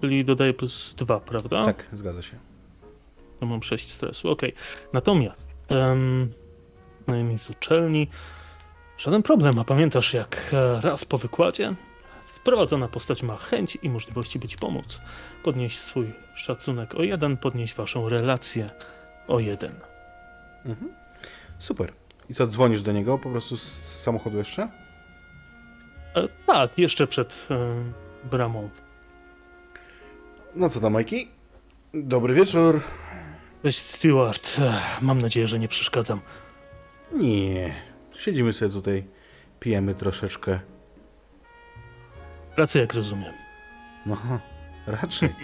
Czyli dodaję plus dwa, prawda?
Tak, zgadza się.
To mam 6 stresu, okej. Natomiast em, na miejscu uczelni żaden problem, a pamiętasz jak e, raz po wykładzie wprowadzona postać ma chęć i możliwości być pomóc. Podnieść swój szacunek o jeden, podnieść waszą relację o jeden.
Mhm. Super. I co, dzwonisz do niego po prostu z samochodu jeszcze?
E, tak, jeszcze przed e, bramą.
No co tam, Majki? Dobry wieczór.
Cześć Stewart, Ech, mam nadzieję, że nie przeszkadzam.
Nie. Siedzimy sobie tutaj, pijemy troszeczkę.
Pracę jak rozumiem.
No, raczej.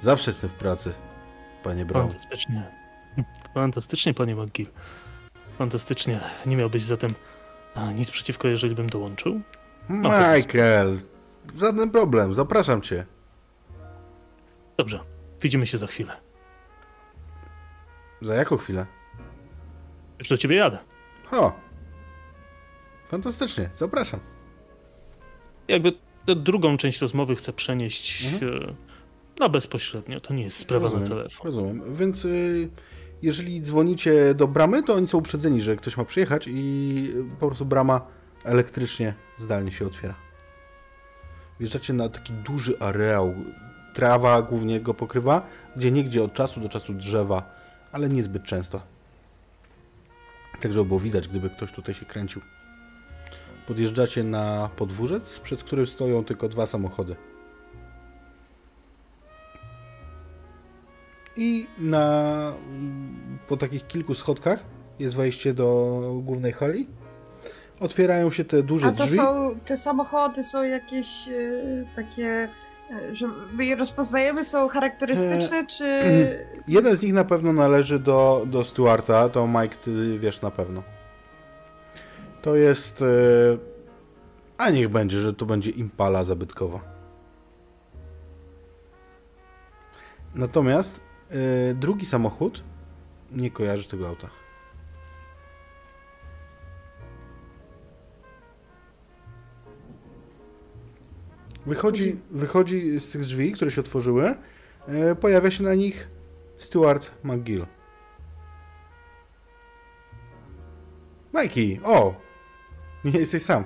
Zawsze jestem w pracy, panie Brown.
Fantastycznie. Fantastycznie, panie McGill. Fantastycznie. Nie miałbyś zatem nic przeciwko, jeżeli bym dołączył?
Michael, żaden problem, zapraszam cię.
Dobrze, widzimy się za chwilę.
Za jaką chwilę?
Już do ciebie jadę.
O! Fantastycznie, zapraszam.
Jakby tę drugą część rozmowy chcę przenieść
Mhm.
e, na bezpośrednio. To nie jest sprawa
rozumiem,
na telefon.
Rozumiem. Więc y, jeżeli dzwonicie do bramy, to oni są uprzedzeni, że ktoś ma przyjechać i y, po prostu brama elektrycznie zdalnie się otwiera. Wjeżdżacie na taki duży areał. Trawa głównie go pokrywa, gdzie niegdzie od czasu do czasu drzewa, ale niezbyt często. Tak, żeby było widać, gdyby ktoś tutaj się kręcił. Podjeżdżacie na podwórzec, przed którym stoją tylko dwa samochody. I na po takich kilku schodkach jest wejście do głównej hali. Otwierają się te duże
A to
drzwi.
są, te samochody są jakieś e, takie, e, że my je rozpoznajemy, są charakterystyczne, czy...
Jeden z nich na pewno należy do, do Stuarta, to Mike, ty wiesz na pewno. To jest. e, A niech będzie, że to będzie impala zabytkowa. Natomiast e, drugi samochód nie kojarzy tego auta. Wychodzi, wychodzi z tych drzwi, które się otworzyły. E, pojawia się na nich Stuart McGill. Mikey, o! Nie jesteś sam.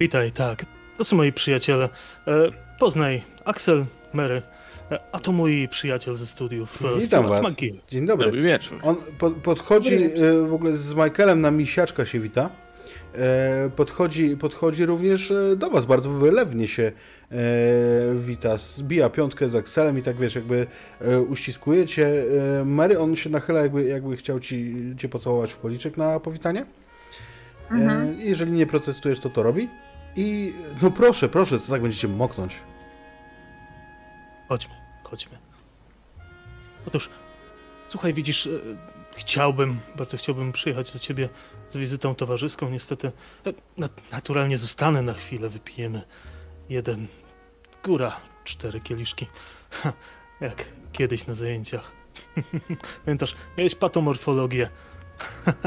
Witaj, tak. To są moi przyjaciele. E, poznaj, Axel, Mary. A to mój przyjaciel ze studiów. e,
Witam was. Dzień dobry.
Dobry wieczór.
On po, podchodzi e, w ogóle z Michaelem na misiaczka się wita. E, podchodzi, podchodzi również do was, bardzo wylewnie się wita. Zbija piątkę z Axelem i tak wiesz, jakby uściskuje cię. Mary, on się nachyla, jakby, jakby chciał ci, cię pocałować w policzek na powitanie.
Mhm.
jeżeli nie protestujesz, to to robi. I no proszę, proszę, co tak będziecie moknąć.
Chodźmy, chodźmy. Otóż, słuchaj, widzisz, e, chciałbym, bardzo chciałbym przyjechać do ciebie z wizytą towarzyską. Niestety, e, nat- naturalnie zostanę na chwilę, wypijemy jeden, góra, cztery kieliszki. Ha, Jak kiedyś na zajęciach. Pamiętasz, miałeś patomorfologię.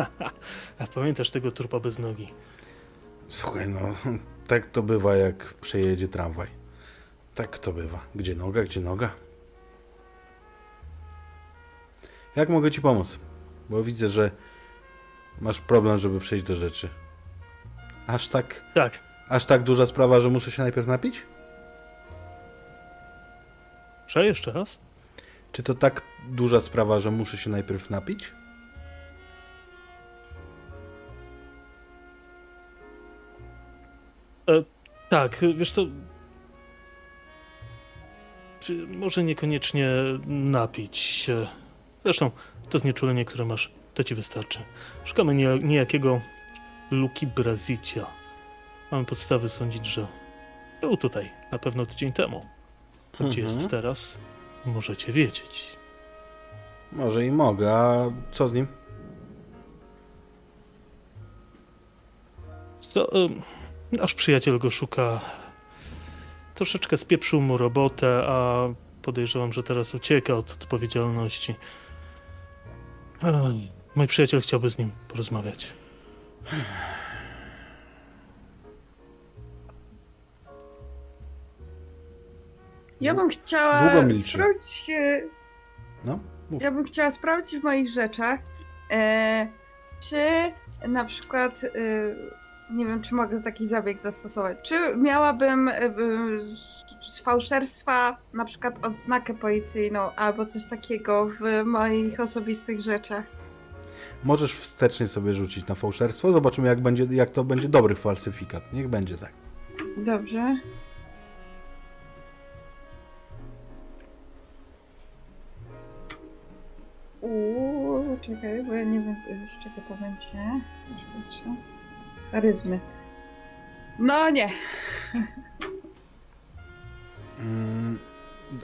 Pamiętasz tego trupa bez nogi?
Słuchaj, no, tak to bywa, jak przejedzie tramwaj. Tak to bywa. Gdzie noga, gdzie noga? Jak mogę ci pomóc? Bo widzę, że masz problem, żeby przejść do rzeczy. Aż tak,
Tak.
aż tak duża sprawa, że muszę się najpierw napić?
Że jeszcze raz?
Czy to tak duża sprawa, że muszę się najpierw napić?
Tak, wiesz co... Może niekoniecznie napić się. Zresztą to znieczulenie, które masz, to ci wystarczy. Szukamy nie, niejakiego Luki Brazicia. Mamy podstawy sądzić, że był tutaj na pewno tydzień temu. Gdzie
Mhm.
jest teraz? Możecie wiedzieć.
Może i mogę, a co z nim?
Co, nasz przyjaciel go szuka. Troszeczkę spieprzył mu robotę, a podejrzewam, że teraz ucieka od odpowiedzialności. Mój przyjaciel chciałby z nim porozmawiać.
Ja bym chciała
Długo milczy.
sprawdzić,
No, mów.
ja bym chciała sprawdzić w moich rzeczach, e, czy na przykład, e, nie wiem, czy mogę taki zabieg zastosować, czy miałabym e, e, fałszerstwa na przykład odznakę policyjną albo coś takiego w moich osobistych rzeczach.
Możesz wstecznie sobie rzucić na fałszerstwo. Zobaczymy, jak, będzie, jak to będzie dobry falsyfikat. Niech będzie tak.
Dobrze. Uuu, czekaj, bo ja nie wiem z czego to będzie. Charyzmy. No nie.
Mm,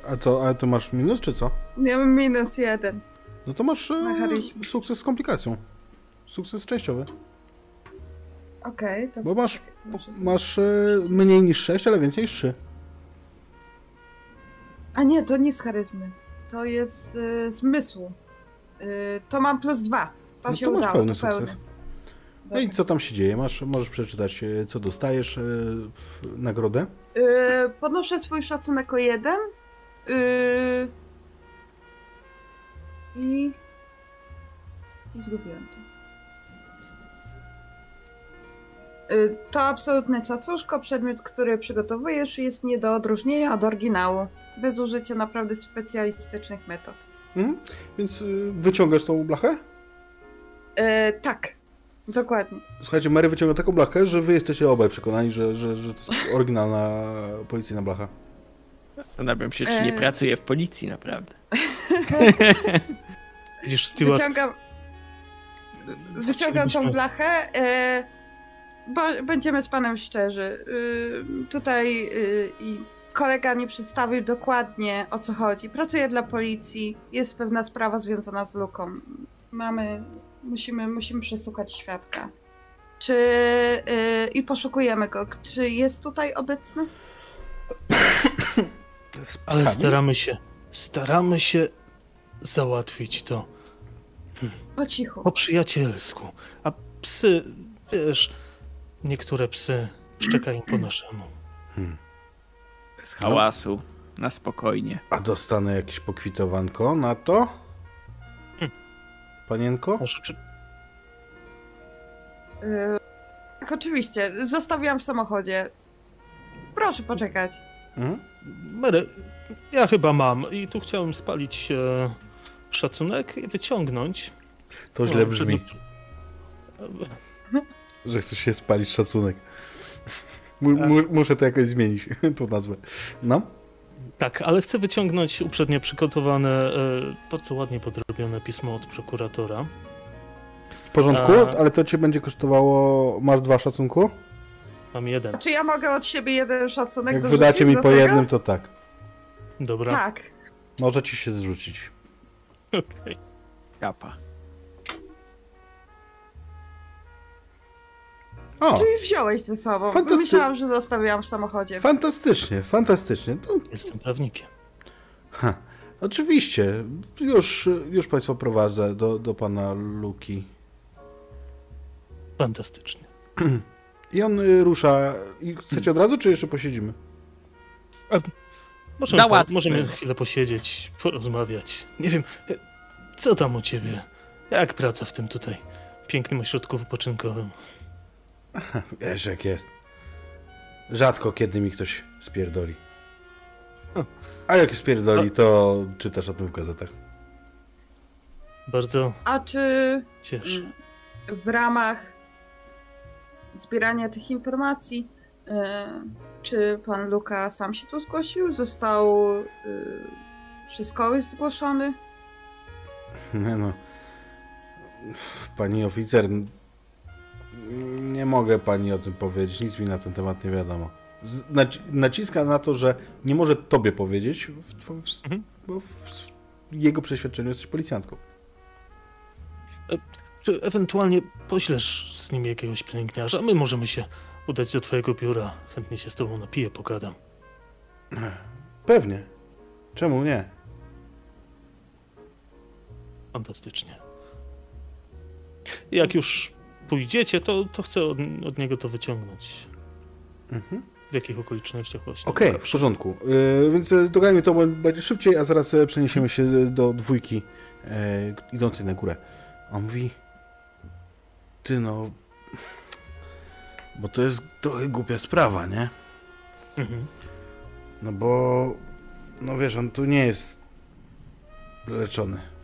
a co, a to masz minus, czy co?
Ja mam minus jeden.
No to masz e, sukces z komplikacją. Sukces częściowy.
Okej, to.
Bo masz, masz e, mniej niż 6, ale więcej niż 3.
A nie, to nie z charyzmy. To jest y, zmysłu. Y, to mam plus dwa. To
No
się
to masz
udało.
pełny
to pełny.
No i co tam się dzieje? Masz, możesz przeczytać, e, co dostajesz e, w nagrodę.
Yy, podnoszę swój szacunek o jeden. Yy, I. I zgubiłem to. Yy, to absolutne cacuszko. Przedmiot, który przygotowujesz, jest nie do odróżnienia od oryginału. Bez użycia naprawdę specjalistycznych metod.
Mhm. Więc wyciągasz tą blachę.
Tak, dokładnie.
Słuchajcie, Mary wyciąga taką blachę, że wy jesteście obaj przekonani, że, że, że to jest oryginalna policyjna blacha.
Zastanawiam się, czy nie
E.
pracuję w policji naprawdę.
Widzisz, Stewart,
Wyciągam. Wyciągam tą blachę. E, bo będziemy z panem szczerzy. Y, tutaj y, i kolega nie przedstawił dokładnie o co chodzi. Pracuję dla policji. Jest pewna sprawa związana z luką. Mamy. Musimy, musimy przesłuchać świadka. Czy. Y, I poszukujemy go. Czy jest tutaj obecny?
Z
ale staramy się, staramy się załatwić to
Po cichu.
po przyjacielsku. A psy, wiesz, niektóre psy szczekają po naszemu.
Hmm.
Bez hałasu, na spokojnie.
A dostanę jakieś pokwitowanko na to? Panienko?
Czy,
Y, tak, oczywiście. Zostawiłam w samochodzie. Proszę poczekać.
Mhm.
Mary, ja chyba mam i tu chciałem spalić e, szacunek i wyciągnąć.
To źle
o,
brzmi,
przedmiot-
że chcesz się spalić szacunek. Mu, mu, muszę to jakoś zmienić, tą nazwę. No?
Tak, ale chcę wyciągnąć uprzednio przygotowane, e, bardzo ładnie podrobione pismo od prokuratora.
W porządku,
A-
ale to cię będzie kosztowało... Masz dwa szacunku?
Mam jeden.
Czy ja mogę od siebie jeden szacunek
Jak wydacie mi
do
po
tego?
jednym, to tak.
Dobra.
Tak.
Może ci się zrzucić.
Okej.
Kapa.
O,
Czyli wziąłeś ze sobą.
Fantasty-
Myślałam, że zostawiłam w samochodzie.
fantastycznie, fantastycznie. To,
Jestem prawnikiem.
ha, oczywiście, już, już Państwa prowadzę do, do Pana Luki.
Fantastycznie.
I on y, rusza. I chcecie od razu, czy jeszcze posiedzimy?
Możemy, po,
Załatwmy.
możemy chwilę posiedzieć, porozmawiać. Nie wiem, e, co tam u ciebie? Jak praca w tym tutaj pięknym ośrodku wypoczynkowym?
Wiesz, jak jest. Rzadko kiedy mi ktoś spierdoli. A jak spierdoli, to czytasz o tym w gazetach.
Bardzo
A czy
cieszę.
w ramach zbierania tych informacji, e, czy pan Luka sam się tu zgłosił? Został e, przez kogoś zgłoszony?
Nie no. Pani oficer, nie mogę pani o tym powiedzieć. Nic mi na ten temat nie wiadomo. Naci naciska na to, że nie może tobie powiedzieć, w, w, w,
Mhm.
bo w jego przeświadczeniu jesteś policjantką.
Czy ewentualnie poślesz z nim jakiegoś pielęgniarza? My możemy się udać do twojego biura. Chętnie się z tobą napiję, pogadam.
Pewnie. Czemu nie?
Fantastycznie. Jak już pójdziecie, to, to chcę od, od niego to wyciągnąć.
Mhm.
W jakich okolicznościach właśnie.
Okej, w porządku. Yy, więc e, dograjmy to, będzie szybciej, a zaraz e, przeniesiemy się do dwójki e, idącej na górę. On mówi, ty no, bo to jest trochę głupia sprawa, nie?
Mhm.
No bo, no wiesz, on tu nie jest leczony.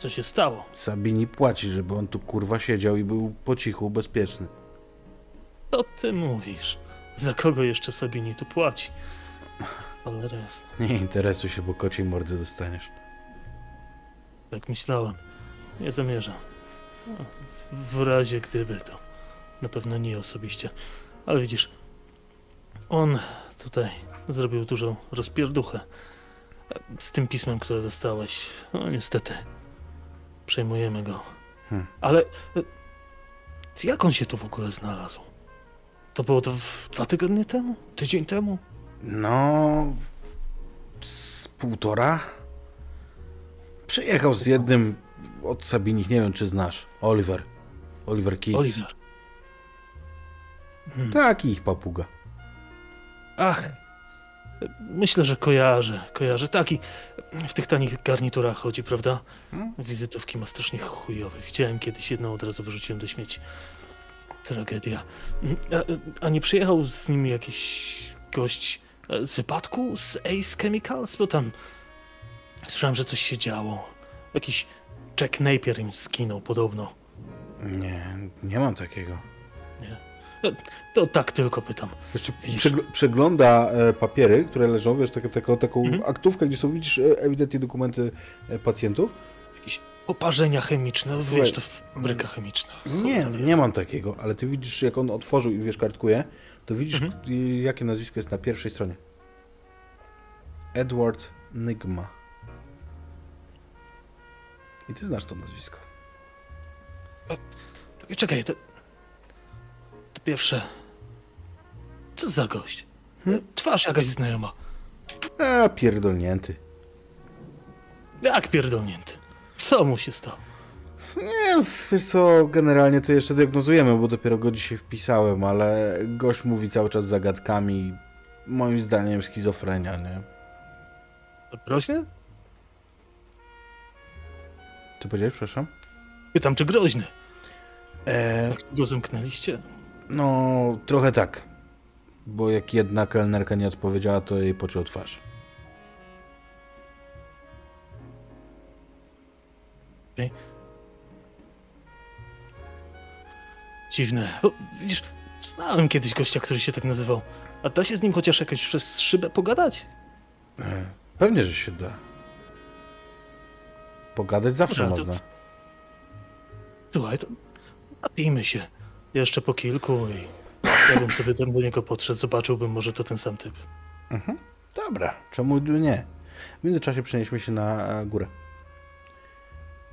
Co się stało?
Sabini płaci, żeby on tu kurwa siedział i był po cichu, bezpieczny.
Co ty mówisz? Za kogo jeszcze Sabini tu płaci? Cholera jasna.
Nie interesuj się, bo kociej mordy dostaniesz.
Tak myślałem. Nie zamierzam. W razie gdyby to. Na pewno nie osobiście. Ale widzisz, on tutaj zrobił dużą rozpierduchę. Z tym pismem, które dostałeś. No niestety. Przejmujemy go.
Hmm.
Ale e, jak on się tu w ogóle znalazł? To było to dwa tygodnie temu? Tydzień temu?
No. Z półtora. Przyjechał z jednym od Sabinich, nie wiem czy znasz. Oliver. Oliver Kids.
Oliver. Hmm.
Taki ich papuga.
Ach, myślę, że kojarzę, kojarzę. Taki w tych tanich garniturach chodzi, prawda?
Hmm?
Wizytówki ma strasznie chujowe. Widziałem kiedyś jedną, od razu wyrzuciłem do śmieci. Tragedia. A, a nie przyjechał z nim jakiś gość e, z wypadku? Z Ace Chemicals? Bo tam słyszałem, że coś się działo. Jakiś Jack Napier im skinął podobno.
Nie, nie mam takiego.
To tak tylko pytam.
Jeszcze przegl- przegląda e, papiery, które leżą, wiesz, taką, taką, taką
Mhm.
aktówkę, gdzie są, widzisz, e, ewidentnie dokumenty e, pacjentów.
Jakieś oparzenia chemiczne,
Słuchaj,
wiesz, to fabryka chemiczna.
Nie, nie mam takiego, ale ty widzisz, jak on otworzył i wiesz, kartkuje, to widzisz,
Mhm.
jakie nazwisko jest na pierwszej stronie. Edward Nygma. I ty znasz to nazwisko.
Czekaj, czekaj, to... To pierwsze... Co za gość?
Hmm?
Twarz jakaś znajoma.
A, pierdolnięty.
Jak pierdolnięty. Co mu się stało?
Nie, wiesz co, generalnie to jeszcze diagnozujemy, bo dopiero go dzisiaj wpisałem, ale gość mówi cały czas zagadkami. Moim zdaniem schizofrenia, nie?
Groźny?
Co powiedziałeś, przepraszam?
Pytam, czy groźny?
E,
Jak go zamknęliście?
No, trochę tak. Bo jak jedna kelnerka nie odpowiedziała, to jej pociął twarz.
Dziwne. O, widzisz, znałem kiedyś gościa, który się tak nazywał. A da się z nim chociaż jakoś przez szybę pogadać?
E, pewnie, że się da. Pogadać zawsze
Dobra, to-
można.
Słuchaj, to napijmy się. Jeszcze po kilku i ja bym sobie tam do niego podszedł, zobaczyłbym, może to ten sam typ.
Mhm. Dobra, czemu nie? W międzyczasie przenieśmy się na e, górę.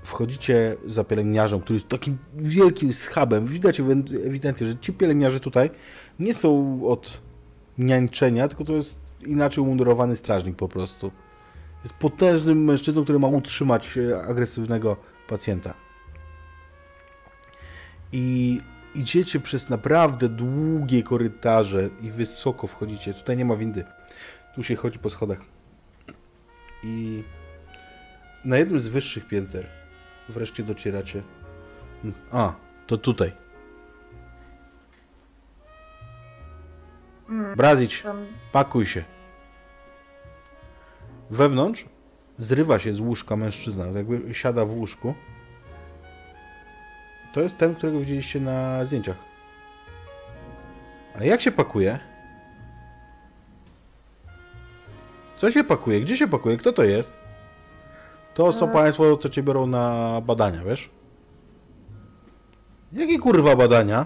Wchodzicie za pielęgniarzem, który jest takim wielkim schabem. Widać ewidentnie, że ci pielęgniarze tutaj nie są od niańczenia, tylko to jest inaczej umundurowany strażnik po prostu. Jest potężnym mężczyzną, który ma utrzymać e, agresywnego pacjenta. i idziecie przez naprawdę długie korytarze i wysoko wchodzicie. Tutaj nie ma windy. Tu się chodzi po schodach. I na jednym z wyższych pięter wreszcie docieracie. A, to tutaj.
Mm,
Brazić, pakuj się. Wewnątrz zrywa się z łóżka mężczyzna, jakby siada w łóżku. To jest ten, którego widzieliście na zdjęciach. Ale jak się pakuje? Co się pakuje? Gdzie się pakuje? Kto to jest? To są
E.
państwo, co cię biorą na badania, wiesz? Jakie kurwa badania?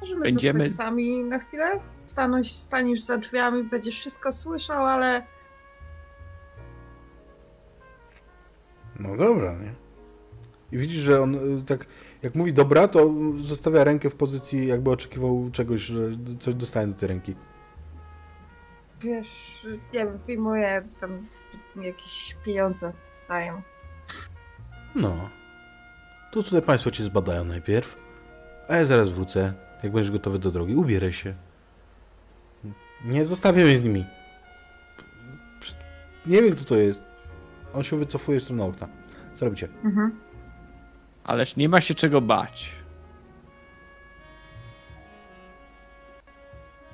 Możemy
Będziemy-
zostać sami na chwilę? Stanąć, staniesz za drzwiami, będziesz wszystko słyszał, ale
No dobra, nie? I widzisz, że on y, tak, jak mówi dobra, to zostawia rękę w pozycji, jakby oczekiwał czegoś, że coś dostanie do tej ręki.
wiesz, nie wiem, wyjmuję tam jakieś pieniądze, daję.
No. To tutaj państwo cię zbadają najpierw, a ja zaraz wrócę, jak będziesz gotowy do drogi. Ubieraj się. Nie zostawię mnie z nimi. Nie wiem, kto to jest. On się wycofuje w stronę okna. Co robicie?
Mhm.
Ależ nie ma się czego bać.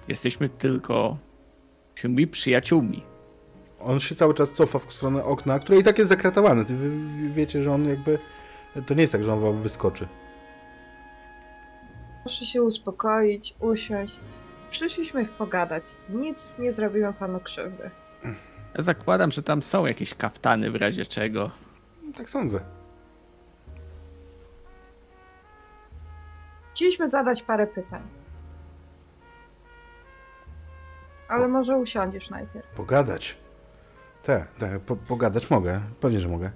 Jesteśmy tylko siódmi przyjaciółmi.
On się cały czas cofa w stronę okna, które i tak jest zakratowane. Ty wy, wy wiecie, że on jakby... To nie jest tak, że on wam wyskoczy.
Proszę się uspokoić, usiąść. Przyszliśmy pogadać. Nic nie zrobiłem panu krzywdy.
Ja zakładam, że tam są jakieś kaftany w razie czego.
Tak sądzę.
Chcieliśmy zadać parę pytań. Ale może usiądziesz najpierw.
Pogadać. Tak, tak, po, pogadać mogę. Pewnie, że mogę.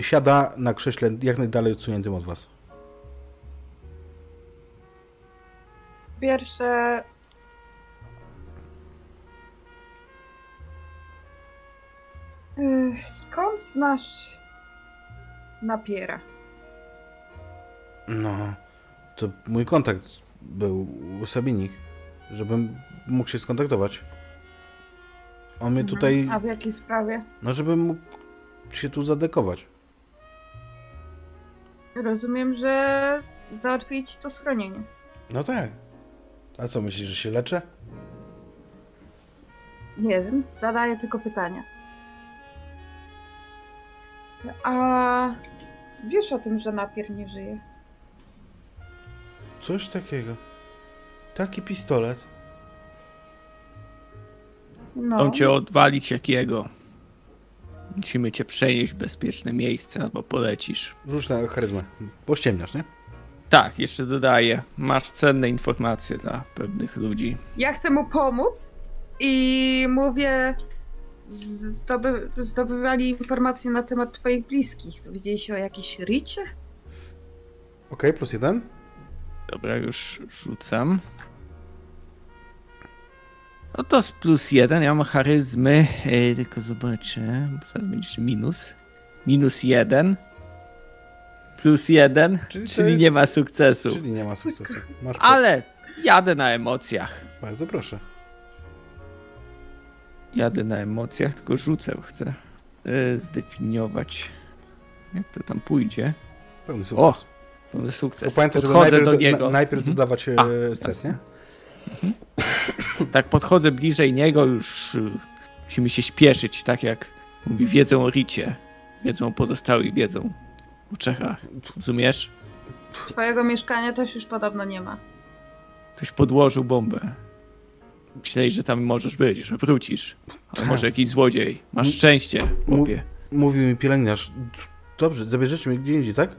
Siada na krześle jak najdalej odsuniętym od was.
Pierwsze. Yy, Skąd znasz napiera?
No, to mój kontakt był u Sabinik, żebym mógł się skontaktować. On mnie tutaj,
Mhm. A w jakiej sprawie?
no żebym mógł się tu zadekować.
Rozumiem, że załatwili ci to schronienie.
No tak. A co, myślisz, że się leczę?
Nie wiem, zadaję tylko pytania. A wiesz o tym, że napier nie żyje?
Coś takiego. Taki pistolet.
No.
On cię odwalić jakiego. Musimy cię przenieść w bezpieczne miejsce albo polecisz.
Rzuć na charyzmę. Pościemniasz, nie?
Tak, jeszcze dodaję. Masz cenne informacje dla pewnych ludzi.
Ja chcę mu pomóc i mówię, zdoby, zdobywali informacje na temat twoich bliskich. To widzieliście o jakiejś Ricie?
Okej, plus jeden.
Dobra, już rzucam. No to z plus jeden, ja mam charyzmy, e, tylko zobaczę, bo zaraz będzie minus. Minus jeden. Plus jeden,
Czyli
czyli,
jest-
nie ma sukcesu.
Czyli nie ma sukcesu. Masz
Ale jadę na emocjach.
Bardzo proszę.
Jadę na emocjach, tylko rzucę, chcę e, zdefiniować, jak to tam pójdzie.
Pełny
O,
sukces. Bo
sukces.
pamiętaj,
Podchodzę
najpierw,
do niego.
na, najpierw
Mhm.
dodawać e,
A,
stres, nie?
Tak podchodzę bliżej niego, już y, musimy się śpieszyć, tak jak mówi, wiedzą o Ricie. Wiedzą o pozostałych, wiedzą o Czechach. Rozumiesz?
Twojego mieszkania też już podobno nie ma.
Ktoś podłożył bombę. Myśleli, że tam możesz być, że wrócisz. Ale może jakiś złodziej. Masz szczęście, chłopie.
Mówił mi pielęgniarz. Dobrze, zabierzecie mnie gdzie indziej, tak?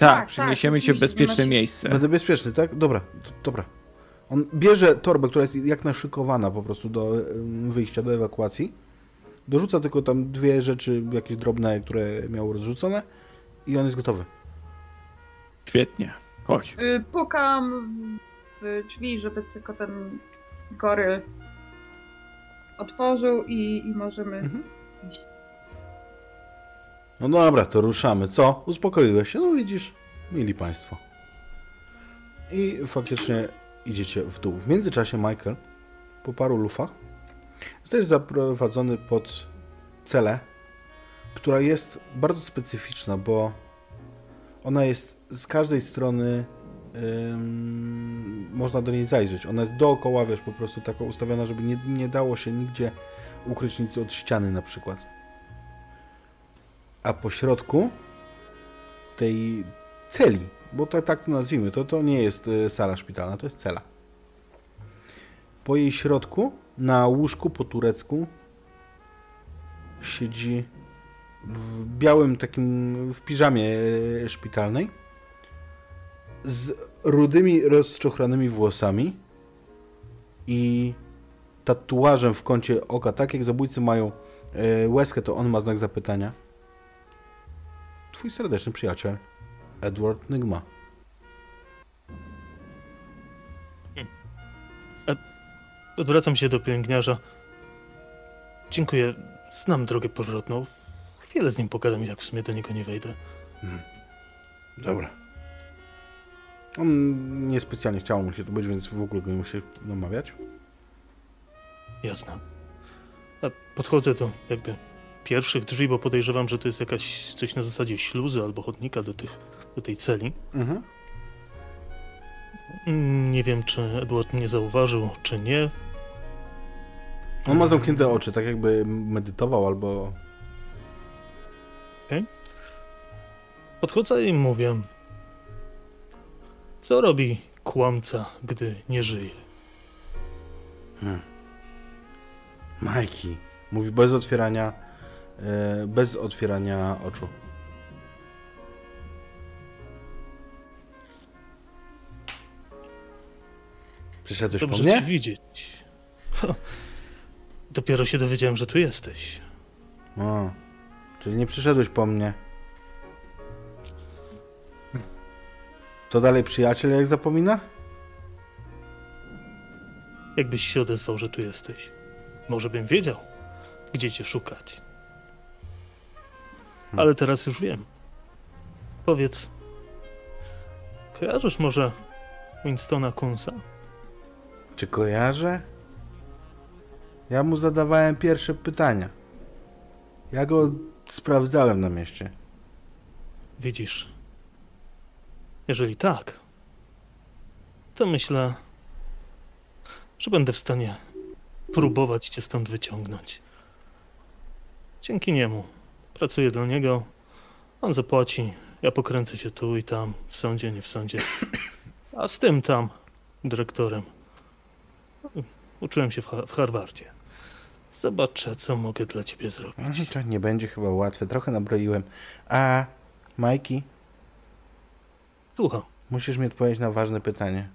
Tak,
tak,
przeniesiemy cię w bezpieczne
masz-
miejsce.
Będę bezpieczny, tak? Dobra, dobra. On bierze torbę, która jest jak naszykowana po prostu do wyjścia, do ewakuacji. Dorzuca tylko tam dwie rzeczy, jakieś drobne, które miał rozrzucone i on jest gotowy.
Świetnie. Chodź.
Y, Pukam w- w drzwi, żeby tylko ten goryl otworzył i, i możemy
Mhm.
iść.
No dobra, to ruszamy. Co? Uspokoiłeś się? No widzisz, mili państwo. I faktycznie idziecie w dół. W międzyczasie Michael, po paru lufach, zostajesz zaprowadzony pod celę, która jest bardzo specyficzna, bo ona jest z każdej strony ym, można do niej zajrzeć. Ona jest dookoła, wiesz, po prostu taka ustawiona, żeby nie, nie dało się nigdzie ukryć nic od ściany na przykład. A po środku tej celi, bo to tak to nazwijmy, to, to nie jest y, sala szpitalna, to jest cela. Po jej środku, na łóżku po turecku, siedzi w białym takim, w piżamie y, szpitalnej, z rudymi, rozczochranymi włosami i tatuażem w kącie oka, tak jak zabójcy mają e, łezkę, to on ma znak zapytania. Twój serdeczny przyjaciel, Edward Nygma.
Odwracam się do pielęgniarza. Dziękuję. Znam drogę powrotną. Chwilę z nim pogadam, jak w sumie do niego nie wejdę.
Dobra. On niespecjalnie chciał mu się tu być, więc w ogóle go nie musi namawiać.
Jasne. A podchodzę do jakby pierwszych drzwi, bo podejrzewam, że to jest jakaś coś na zasadzie śluzy albo chodnika do, tych, do tej celi.
Mhm.
Nie wiem, czy Edward mnie zauważył, czy nie.
On ma zamknięte oczy, tak jakby medytował albo...
Podchodzę i mówię. Co robi kłamca, gdy nie żyje?
Hmm. Majki. Mówi bez otwierania... E, bez otwierania oczu. Przyszedłeś po
Dobrze
mnie?
cię widzieć. Dopiero się dowiedziałem, że tu jesteś.
O, czyli nie przyszedłeś po mnie. To dalej przyjaciel, jak zapomina?
Jakbyś się odezwał, że tu jesteś. Może bym wiedział, gdzie cię szukać. Ale teraz już wiem. Powiedz, kojarzysz może Winstona Kunsa?
Czy kojarzę? Ja mu zadawałem pierwsze pytania. Ja go sprawdzałem na mieście.
Widzisz, jeżeli tak, to myślę, że będę w stanie próbować cię stąd wyciągnąć. Dzięki niemu pracuję dla niego, on zapłaci, ja pokręcę się tu i tam, w sądzie, nie w sądzie. A z tym tam, dyrektorem, uczyłem się w, Ha- w Harvardzie. Zobaczę, co mogę dla ciebie zrobić.
Mhm, To nie będzie chyba łatwe. Trochę nabroiłem. A, Majki,
Słucham.
musisz mi odpowiedzieć na ważne pytanie.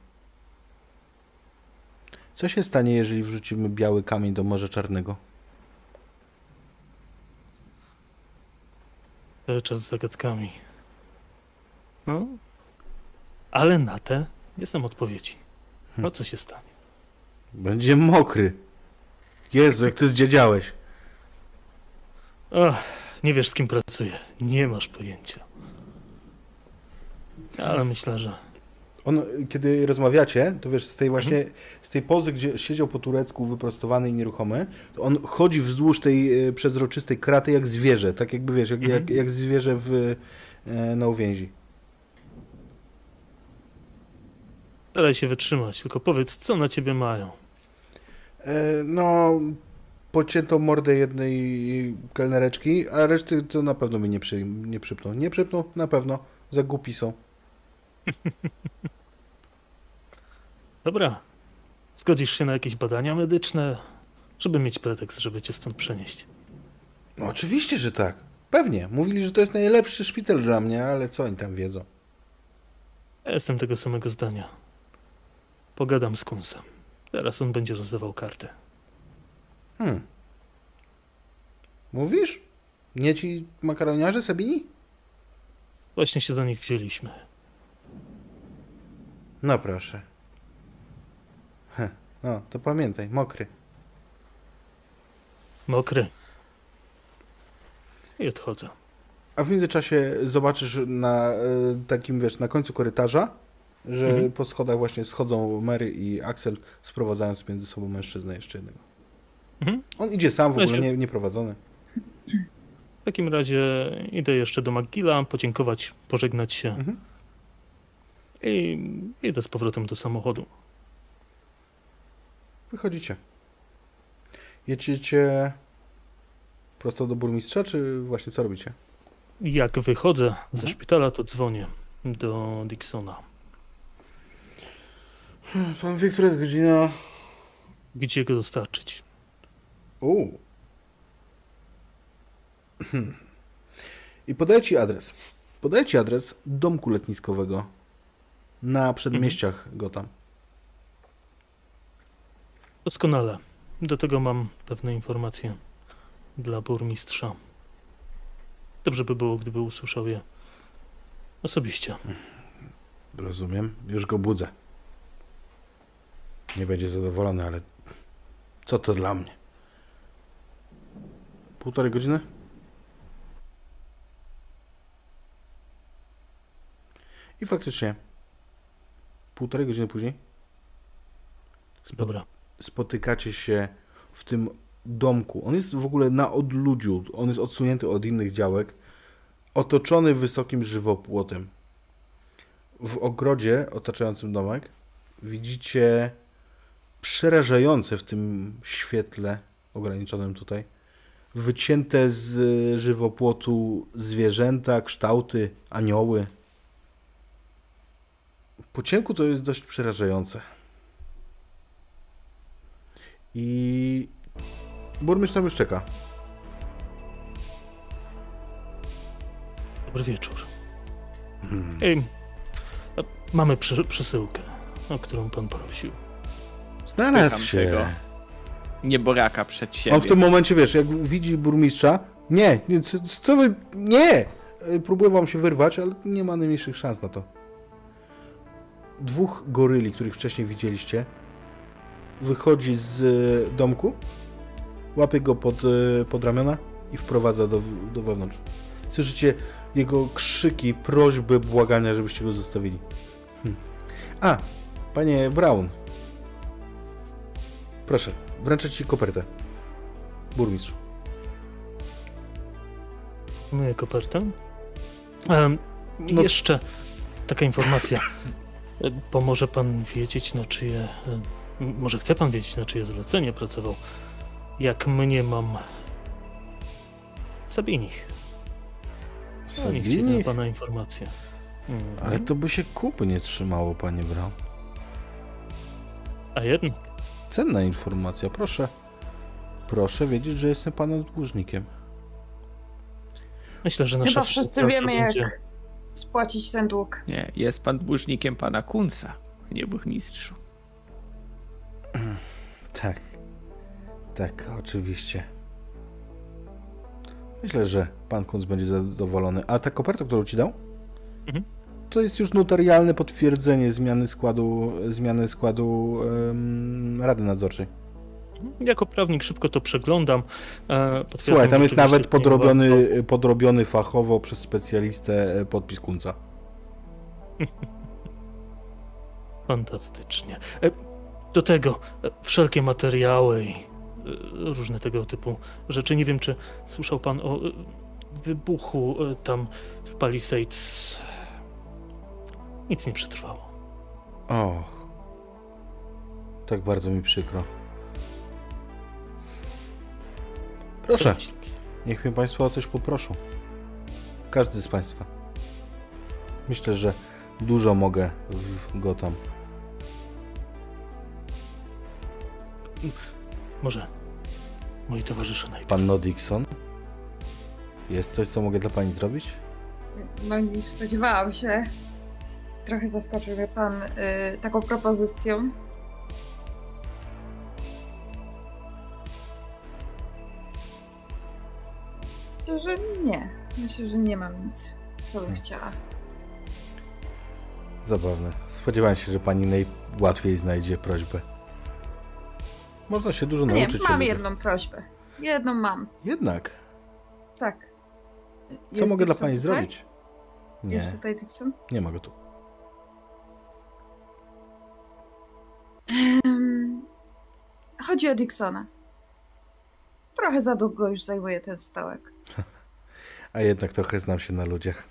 Co się stanie, jeżeli wrzucimy biały kamień do Morza Czarnego?
Cały czas z zagadkami. No, ale na te nie znam odpowiedzi. No co się stanie?
Będzie mokry. Jezu, jak ty zdziedziałeś.
Ach, nie wiesz z kim pracuję. Nie masz pojęcia. Ale myślę, że
On, kiedy rozmawiacie, to wiesz, z tej właśnie, z tej pozy, gdzie siedział po turecku, wyprostowany i nieruchomy, to on chodzi wzdłuż tej e, przezroczystej kraty jak zwierzę, tak jakby, wiesz, jak, jak, jak zwierzę w, e, na uwięzi.
staraj się wytrzymać, tylko powiedz, co na ciebie mają.
E, no, pocięto mordę jednej kelnereczki, a reszty to na pewno mi nie, przy, nie przypną. Nie przypną? Na pewno. Za głupi są.
Dobra. Zgodzisz się na jakieś badania medyczne, żeby mieć pretekst, żeby cię stąd przenieść.
No oczywiście, że tak. Pewnie. Mówili, że to jest najlepszy szpital dla mnie, ale co oni tam wiedzą?
Ja jestem tego samego zdania. Pogadam z Kunsem. Teraz on będzie rozdawał kartę.
Hmm. Mówisz? Nie ci makaroniarze Sabini?
Właśnie się do nich wzięliśmy.
No proszę. Heh. No, to pamiętaj, mokry.
Mokry. I odchodzę.
A w międzyczasie zobaczysz na e, takim, wiesz, na końcu korytarza, że
Mhm.
po schodach właśnie schodzą Mary i Axel, sprowadzając między sobą mężczyznę jeszcze jednego.
Mhm.
On idzie sam, w
Ja
ogóle
się-
nie, nie prowadzony.
W takim razie idę jeszcze do McGilla, podziękować, pożegnać się
Mhm.
I idę z powrotem do samochodu.
Wychodzicie. Jedziecie prosto do burmistrza, czy właśnie co robicie?
Jak wychodzę ze
Mhm.
szpitala, to dzwonię do Dixona.
Pan wie, która jest godzina?
Gdzie go dostarczyć?
U. I podaję ci adres. Podaję ci adres domku letniskowego na przedmieściach Gotham.
Doskonale. Do tego mam pewne informacje dla burmistrza. Dobrze by było, gdyby usłyszał je osobiście.
Rozumiem. Już go budzę. Nie będzie zadowolony, ale co to dla mnie? Półtorej godziny? I faktycznie półtorej godziny później spo-
Dobra.
spotykacie się w tym domku. On jest w ogóle na odludziu. On jest odsunięty od innych działek, otoczony wysokim żywopłotem. W ogrodzie otaczającym domek widzicie przerażające w tym świetle ograniczonym tutaj wycięte z żywopłotu zwierzęta, kształty, anioły. Po ciemku to jest dość przerażające. I burmistrz tam już czeka.
Dobry wieczór.
Hmm.
Ej, mamy przy, przesyłkę, o którą pan prosił.
Znalazł
Pytam
się.
tego. Nieboraka przed siebie.
On w tym momencie, wiesz, jak widzi burmistrza, nie, nie co, co wy, nie! Próbuję wam się wyrwać, ale nie ma najmniejszych szans na to. Dwóch goryli, których wcześniej widzieliście, wychodzi z e, domku, łapie go pod, e, pod ramiona i wprowadza do, do wewnątrz. Słyszycie jego krzyki, prośby, błagania, żebyście go zostawili. Hm. A, panie Brown. Proszę, wręczę ci kopertę. Burmistrz.
Moją kopertę. Em,
No-
Jeszcze taka informacja. E, Pomoże pan wiedzieć, na czyje. Może chce pan wiedzieć, na czyje zlecenie pracował. Jak mnie mam. Sabinich. No, niech ci da
Sabinich?
pana informację. Mhm.
Ale to by się kupy nie trzymało, panie Brown.
A jednak.
Cenna informacja, proszę. Proszę wiedzieć, że jestem pana dłużnikiem.
Myślę, że nasza
Chyba wszyscy wiemy,
będzie...
jak spłacić ten dług.
Nie, jest pan dłużnikiem pana Kunca, nie burmistrzu.
Tak. Tak, oczywiście. Myślę, że pan Kunz będzie zadowolony. A ta koperta, którą ci dał?
Mhm.
To jest już notarialne potwierdzenie zmiany składu, zmiany składu em, Rady Nadzorczej.
Jako prawnik szybko to przeglądam. E,
Słuchaj, tam jest nawet podrobiony,
warto-
podrobiony fachowo przez specjalistę e, podpis Kunca.
Fantastycznie. E, Do tego wszelkie materiały i różne tego typu rzeczy. Nie wiem, czy słyszał pan o wybuchu tam w Palisades. Nic nie przetrwało.
Och. Tak bardzo mi przykro. Proszę, niech mnie Państwo o coś poproszą. Każdy z Państwa. Myślę, że dużo mogę w Gotham.
Może moi towarzysze najpierw.
Panno Dixon? Jest coś, co mogę dla Pani zrobić?
No nie spodziewałam się. Trochę zaskoczył mnie pan y, taką propozycją. Myślę, że nie. Myślę, że nie mam nic, co bym
Hmm.
chciała.
Zabawne. Spodziewałem się, że Pani najłatwiej znajdzie prośbę. Można się dużo
No nie,
nauczyć.
mam jedną prośbę. Jedną mam,
Jednak.
tak.
Co
Jest
mogę dla pani
tutaj?
zrobić?
Jest
Nie,
tutaj Dixon?
nie ma go tu.
Chodzi o Dixona. Trochę za długo już zajmuje ten stołek.
A jednak trochę znam się na ludziach.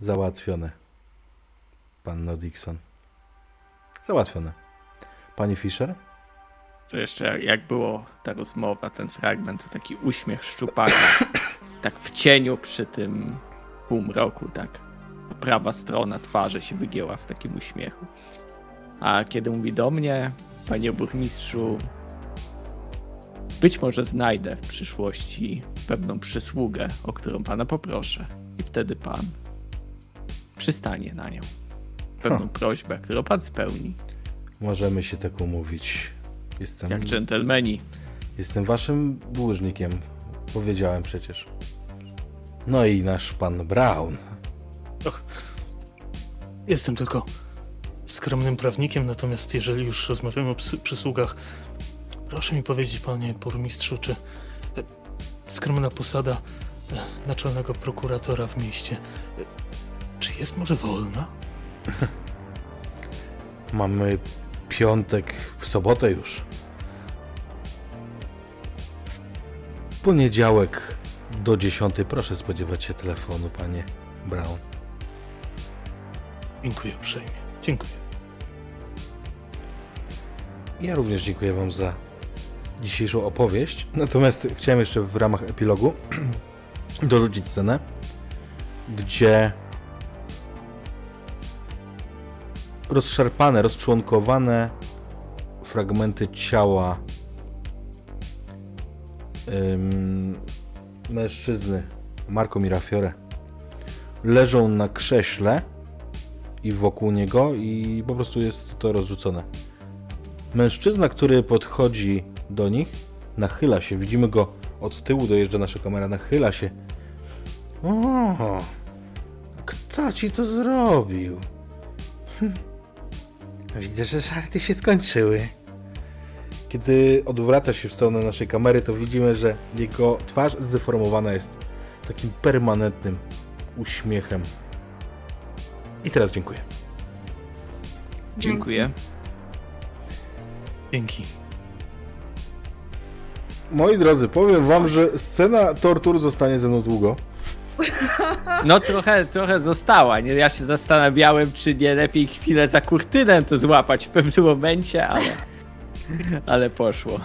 Załatwione. Panno Dixon. Załatwione. Pani Fischer?
To jeszcze jak było ta rozmowa, ten fragment, to taki uśmiech szczupaka. tak w cieniu przy tym półmroku, tak. Prawa strona twarzy się wygięła w takim uśmiechu. A kiedy mówi do mnie, panie burmistrzu, być może znajdę w przyszłości pewną przysługę, o którą pana poproszę. I wtedy pan przystanie na nią. Pewną
Ha.
prośbę, którą pan spełni.
Możemy się tak umówić. Jestem,
Jak dżentelmeni.
jestem waszym dłużnikiem. Powiedziałem przecież. No i nasz pan Brown.
Och, jestem tylko skromnym prawnikiem, natomiast jeżeli już rozmawiamy o psy- przysługach, proszę mi powiedzieć, panie burmistrzu, czy e, skromna posada e, naczelnego prokuratora w mieście, e, czy jest może wolna?
Mamy piątek, w sobotę już. W poniedziałek do 10 proszę spodziewać się telefonu, panie Brown.
Dziękuję uprzejmie. Dziękuję.
Ja również dziękuję Wam za dzisiejszą opowieść. Natomiast chciałem jeszcze w ramach epilogu dorzucić scenę, gdzie rozszarpane, rozczłonkowane fragmenty ciała ym, mężczyzny Marco Mirafiore leżą na krześle i wokół niego i po prostu jest to rozrzucone. Mężczyzna, który podchodzi do nich, nachyla się. Widzimy go od tyłu, dojeżdża nasza kamera, nachyla się. O, kto ci to zrobił? Hm. Widzę, że żarty się skończyły. Kiedy odwraca się w stronę naszej kamery, to widzimy, że jego twarz zdeformowana jest takim permanentnym uśmiechem. I teraz dziękuję.
Dziękuję.
Dzięki.
Moi drodzy, powiem wam, że scena tortur zostanie ze mną długo.
No trochę, trochę została. Nie? Ja się zastanawiałem, czy nie lepiej chwilę za kurtynę to złapać w pewnym momencie, ale, ale poszło.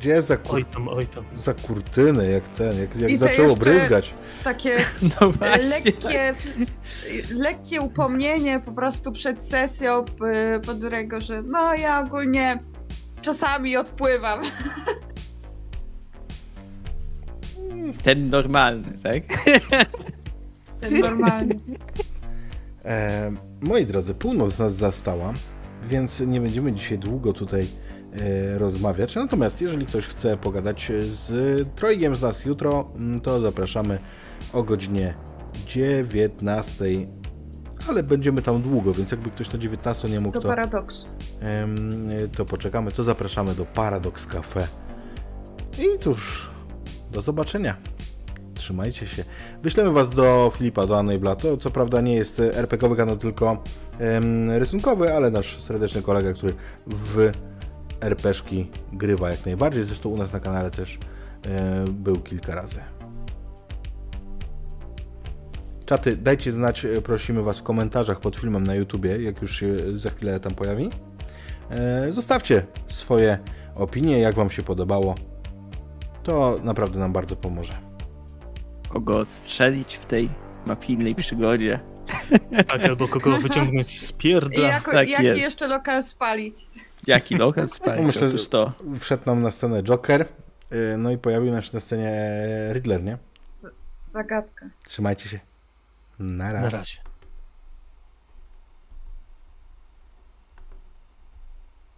Gdzie za, kur...
Oj tam, oj tam.
za kurtynę, jak ten, jak, jak
I
zaczęło bryzgać.
Takie
No właśnie.
lekkie, lekkie upomnienie po prostu przed sesją p- Podurego, że no ja ogólnie czasami odpływam.
Ten normalny, tak?
Ten normalny.
E, moi drodzy, północ nas zastała, więc nie będziemy dzisiaj długo tutaj e, rozmawiać. Natomiast jeżeli ktoś chce pogadać z trojgiem z nas jutro, mm, to zapraszamy o godzinie 19. Ale będziemy tam długo, więc jakby ktoś na 19 nie mógł,
Do
to,
paradoksu.
em, to poczekamy. To zapraszamy do Paradox Cafe. I cóż, do zobaczenia. Trzymajcie się. Wyślemy Was do Filipa, do Anny To co prawda nie jest RPG-owy kanał, tylko em, rysunkowy, ale nasz serdeczny kolega, który w RPszki grywa jak najbardziej. Zresztą u nas na kanale też e, był kilka razy. Czaty, dajcie znać, e, prosimy Was w komentarzach pod filmem na YouTubie, jak już się za chwilę tam pojawi. E, Zostawcie swoje opinie, jak Wam się podobało. To naprawdę nam bardzo pomoże.
Kogo odstrzelić w tej mafijnej przygodzie?
Tak, albo kogo wyciągnąć z pierdla.
jako,
tak
jaki
jest.
jeszcze lokal spalić?
Jaki lokal spalić?
Myślę,
Otóż to.
Wszedł nam na scenę Joker, e, no i pojawił nam się na scenie Riddler, nie?
Zagadka.
Trzymajcie się. Na
Na
razie.
razie.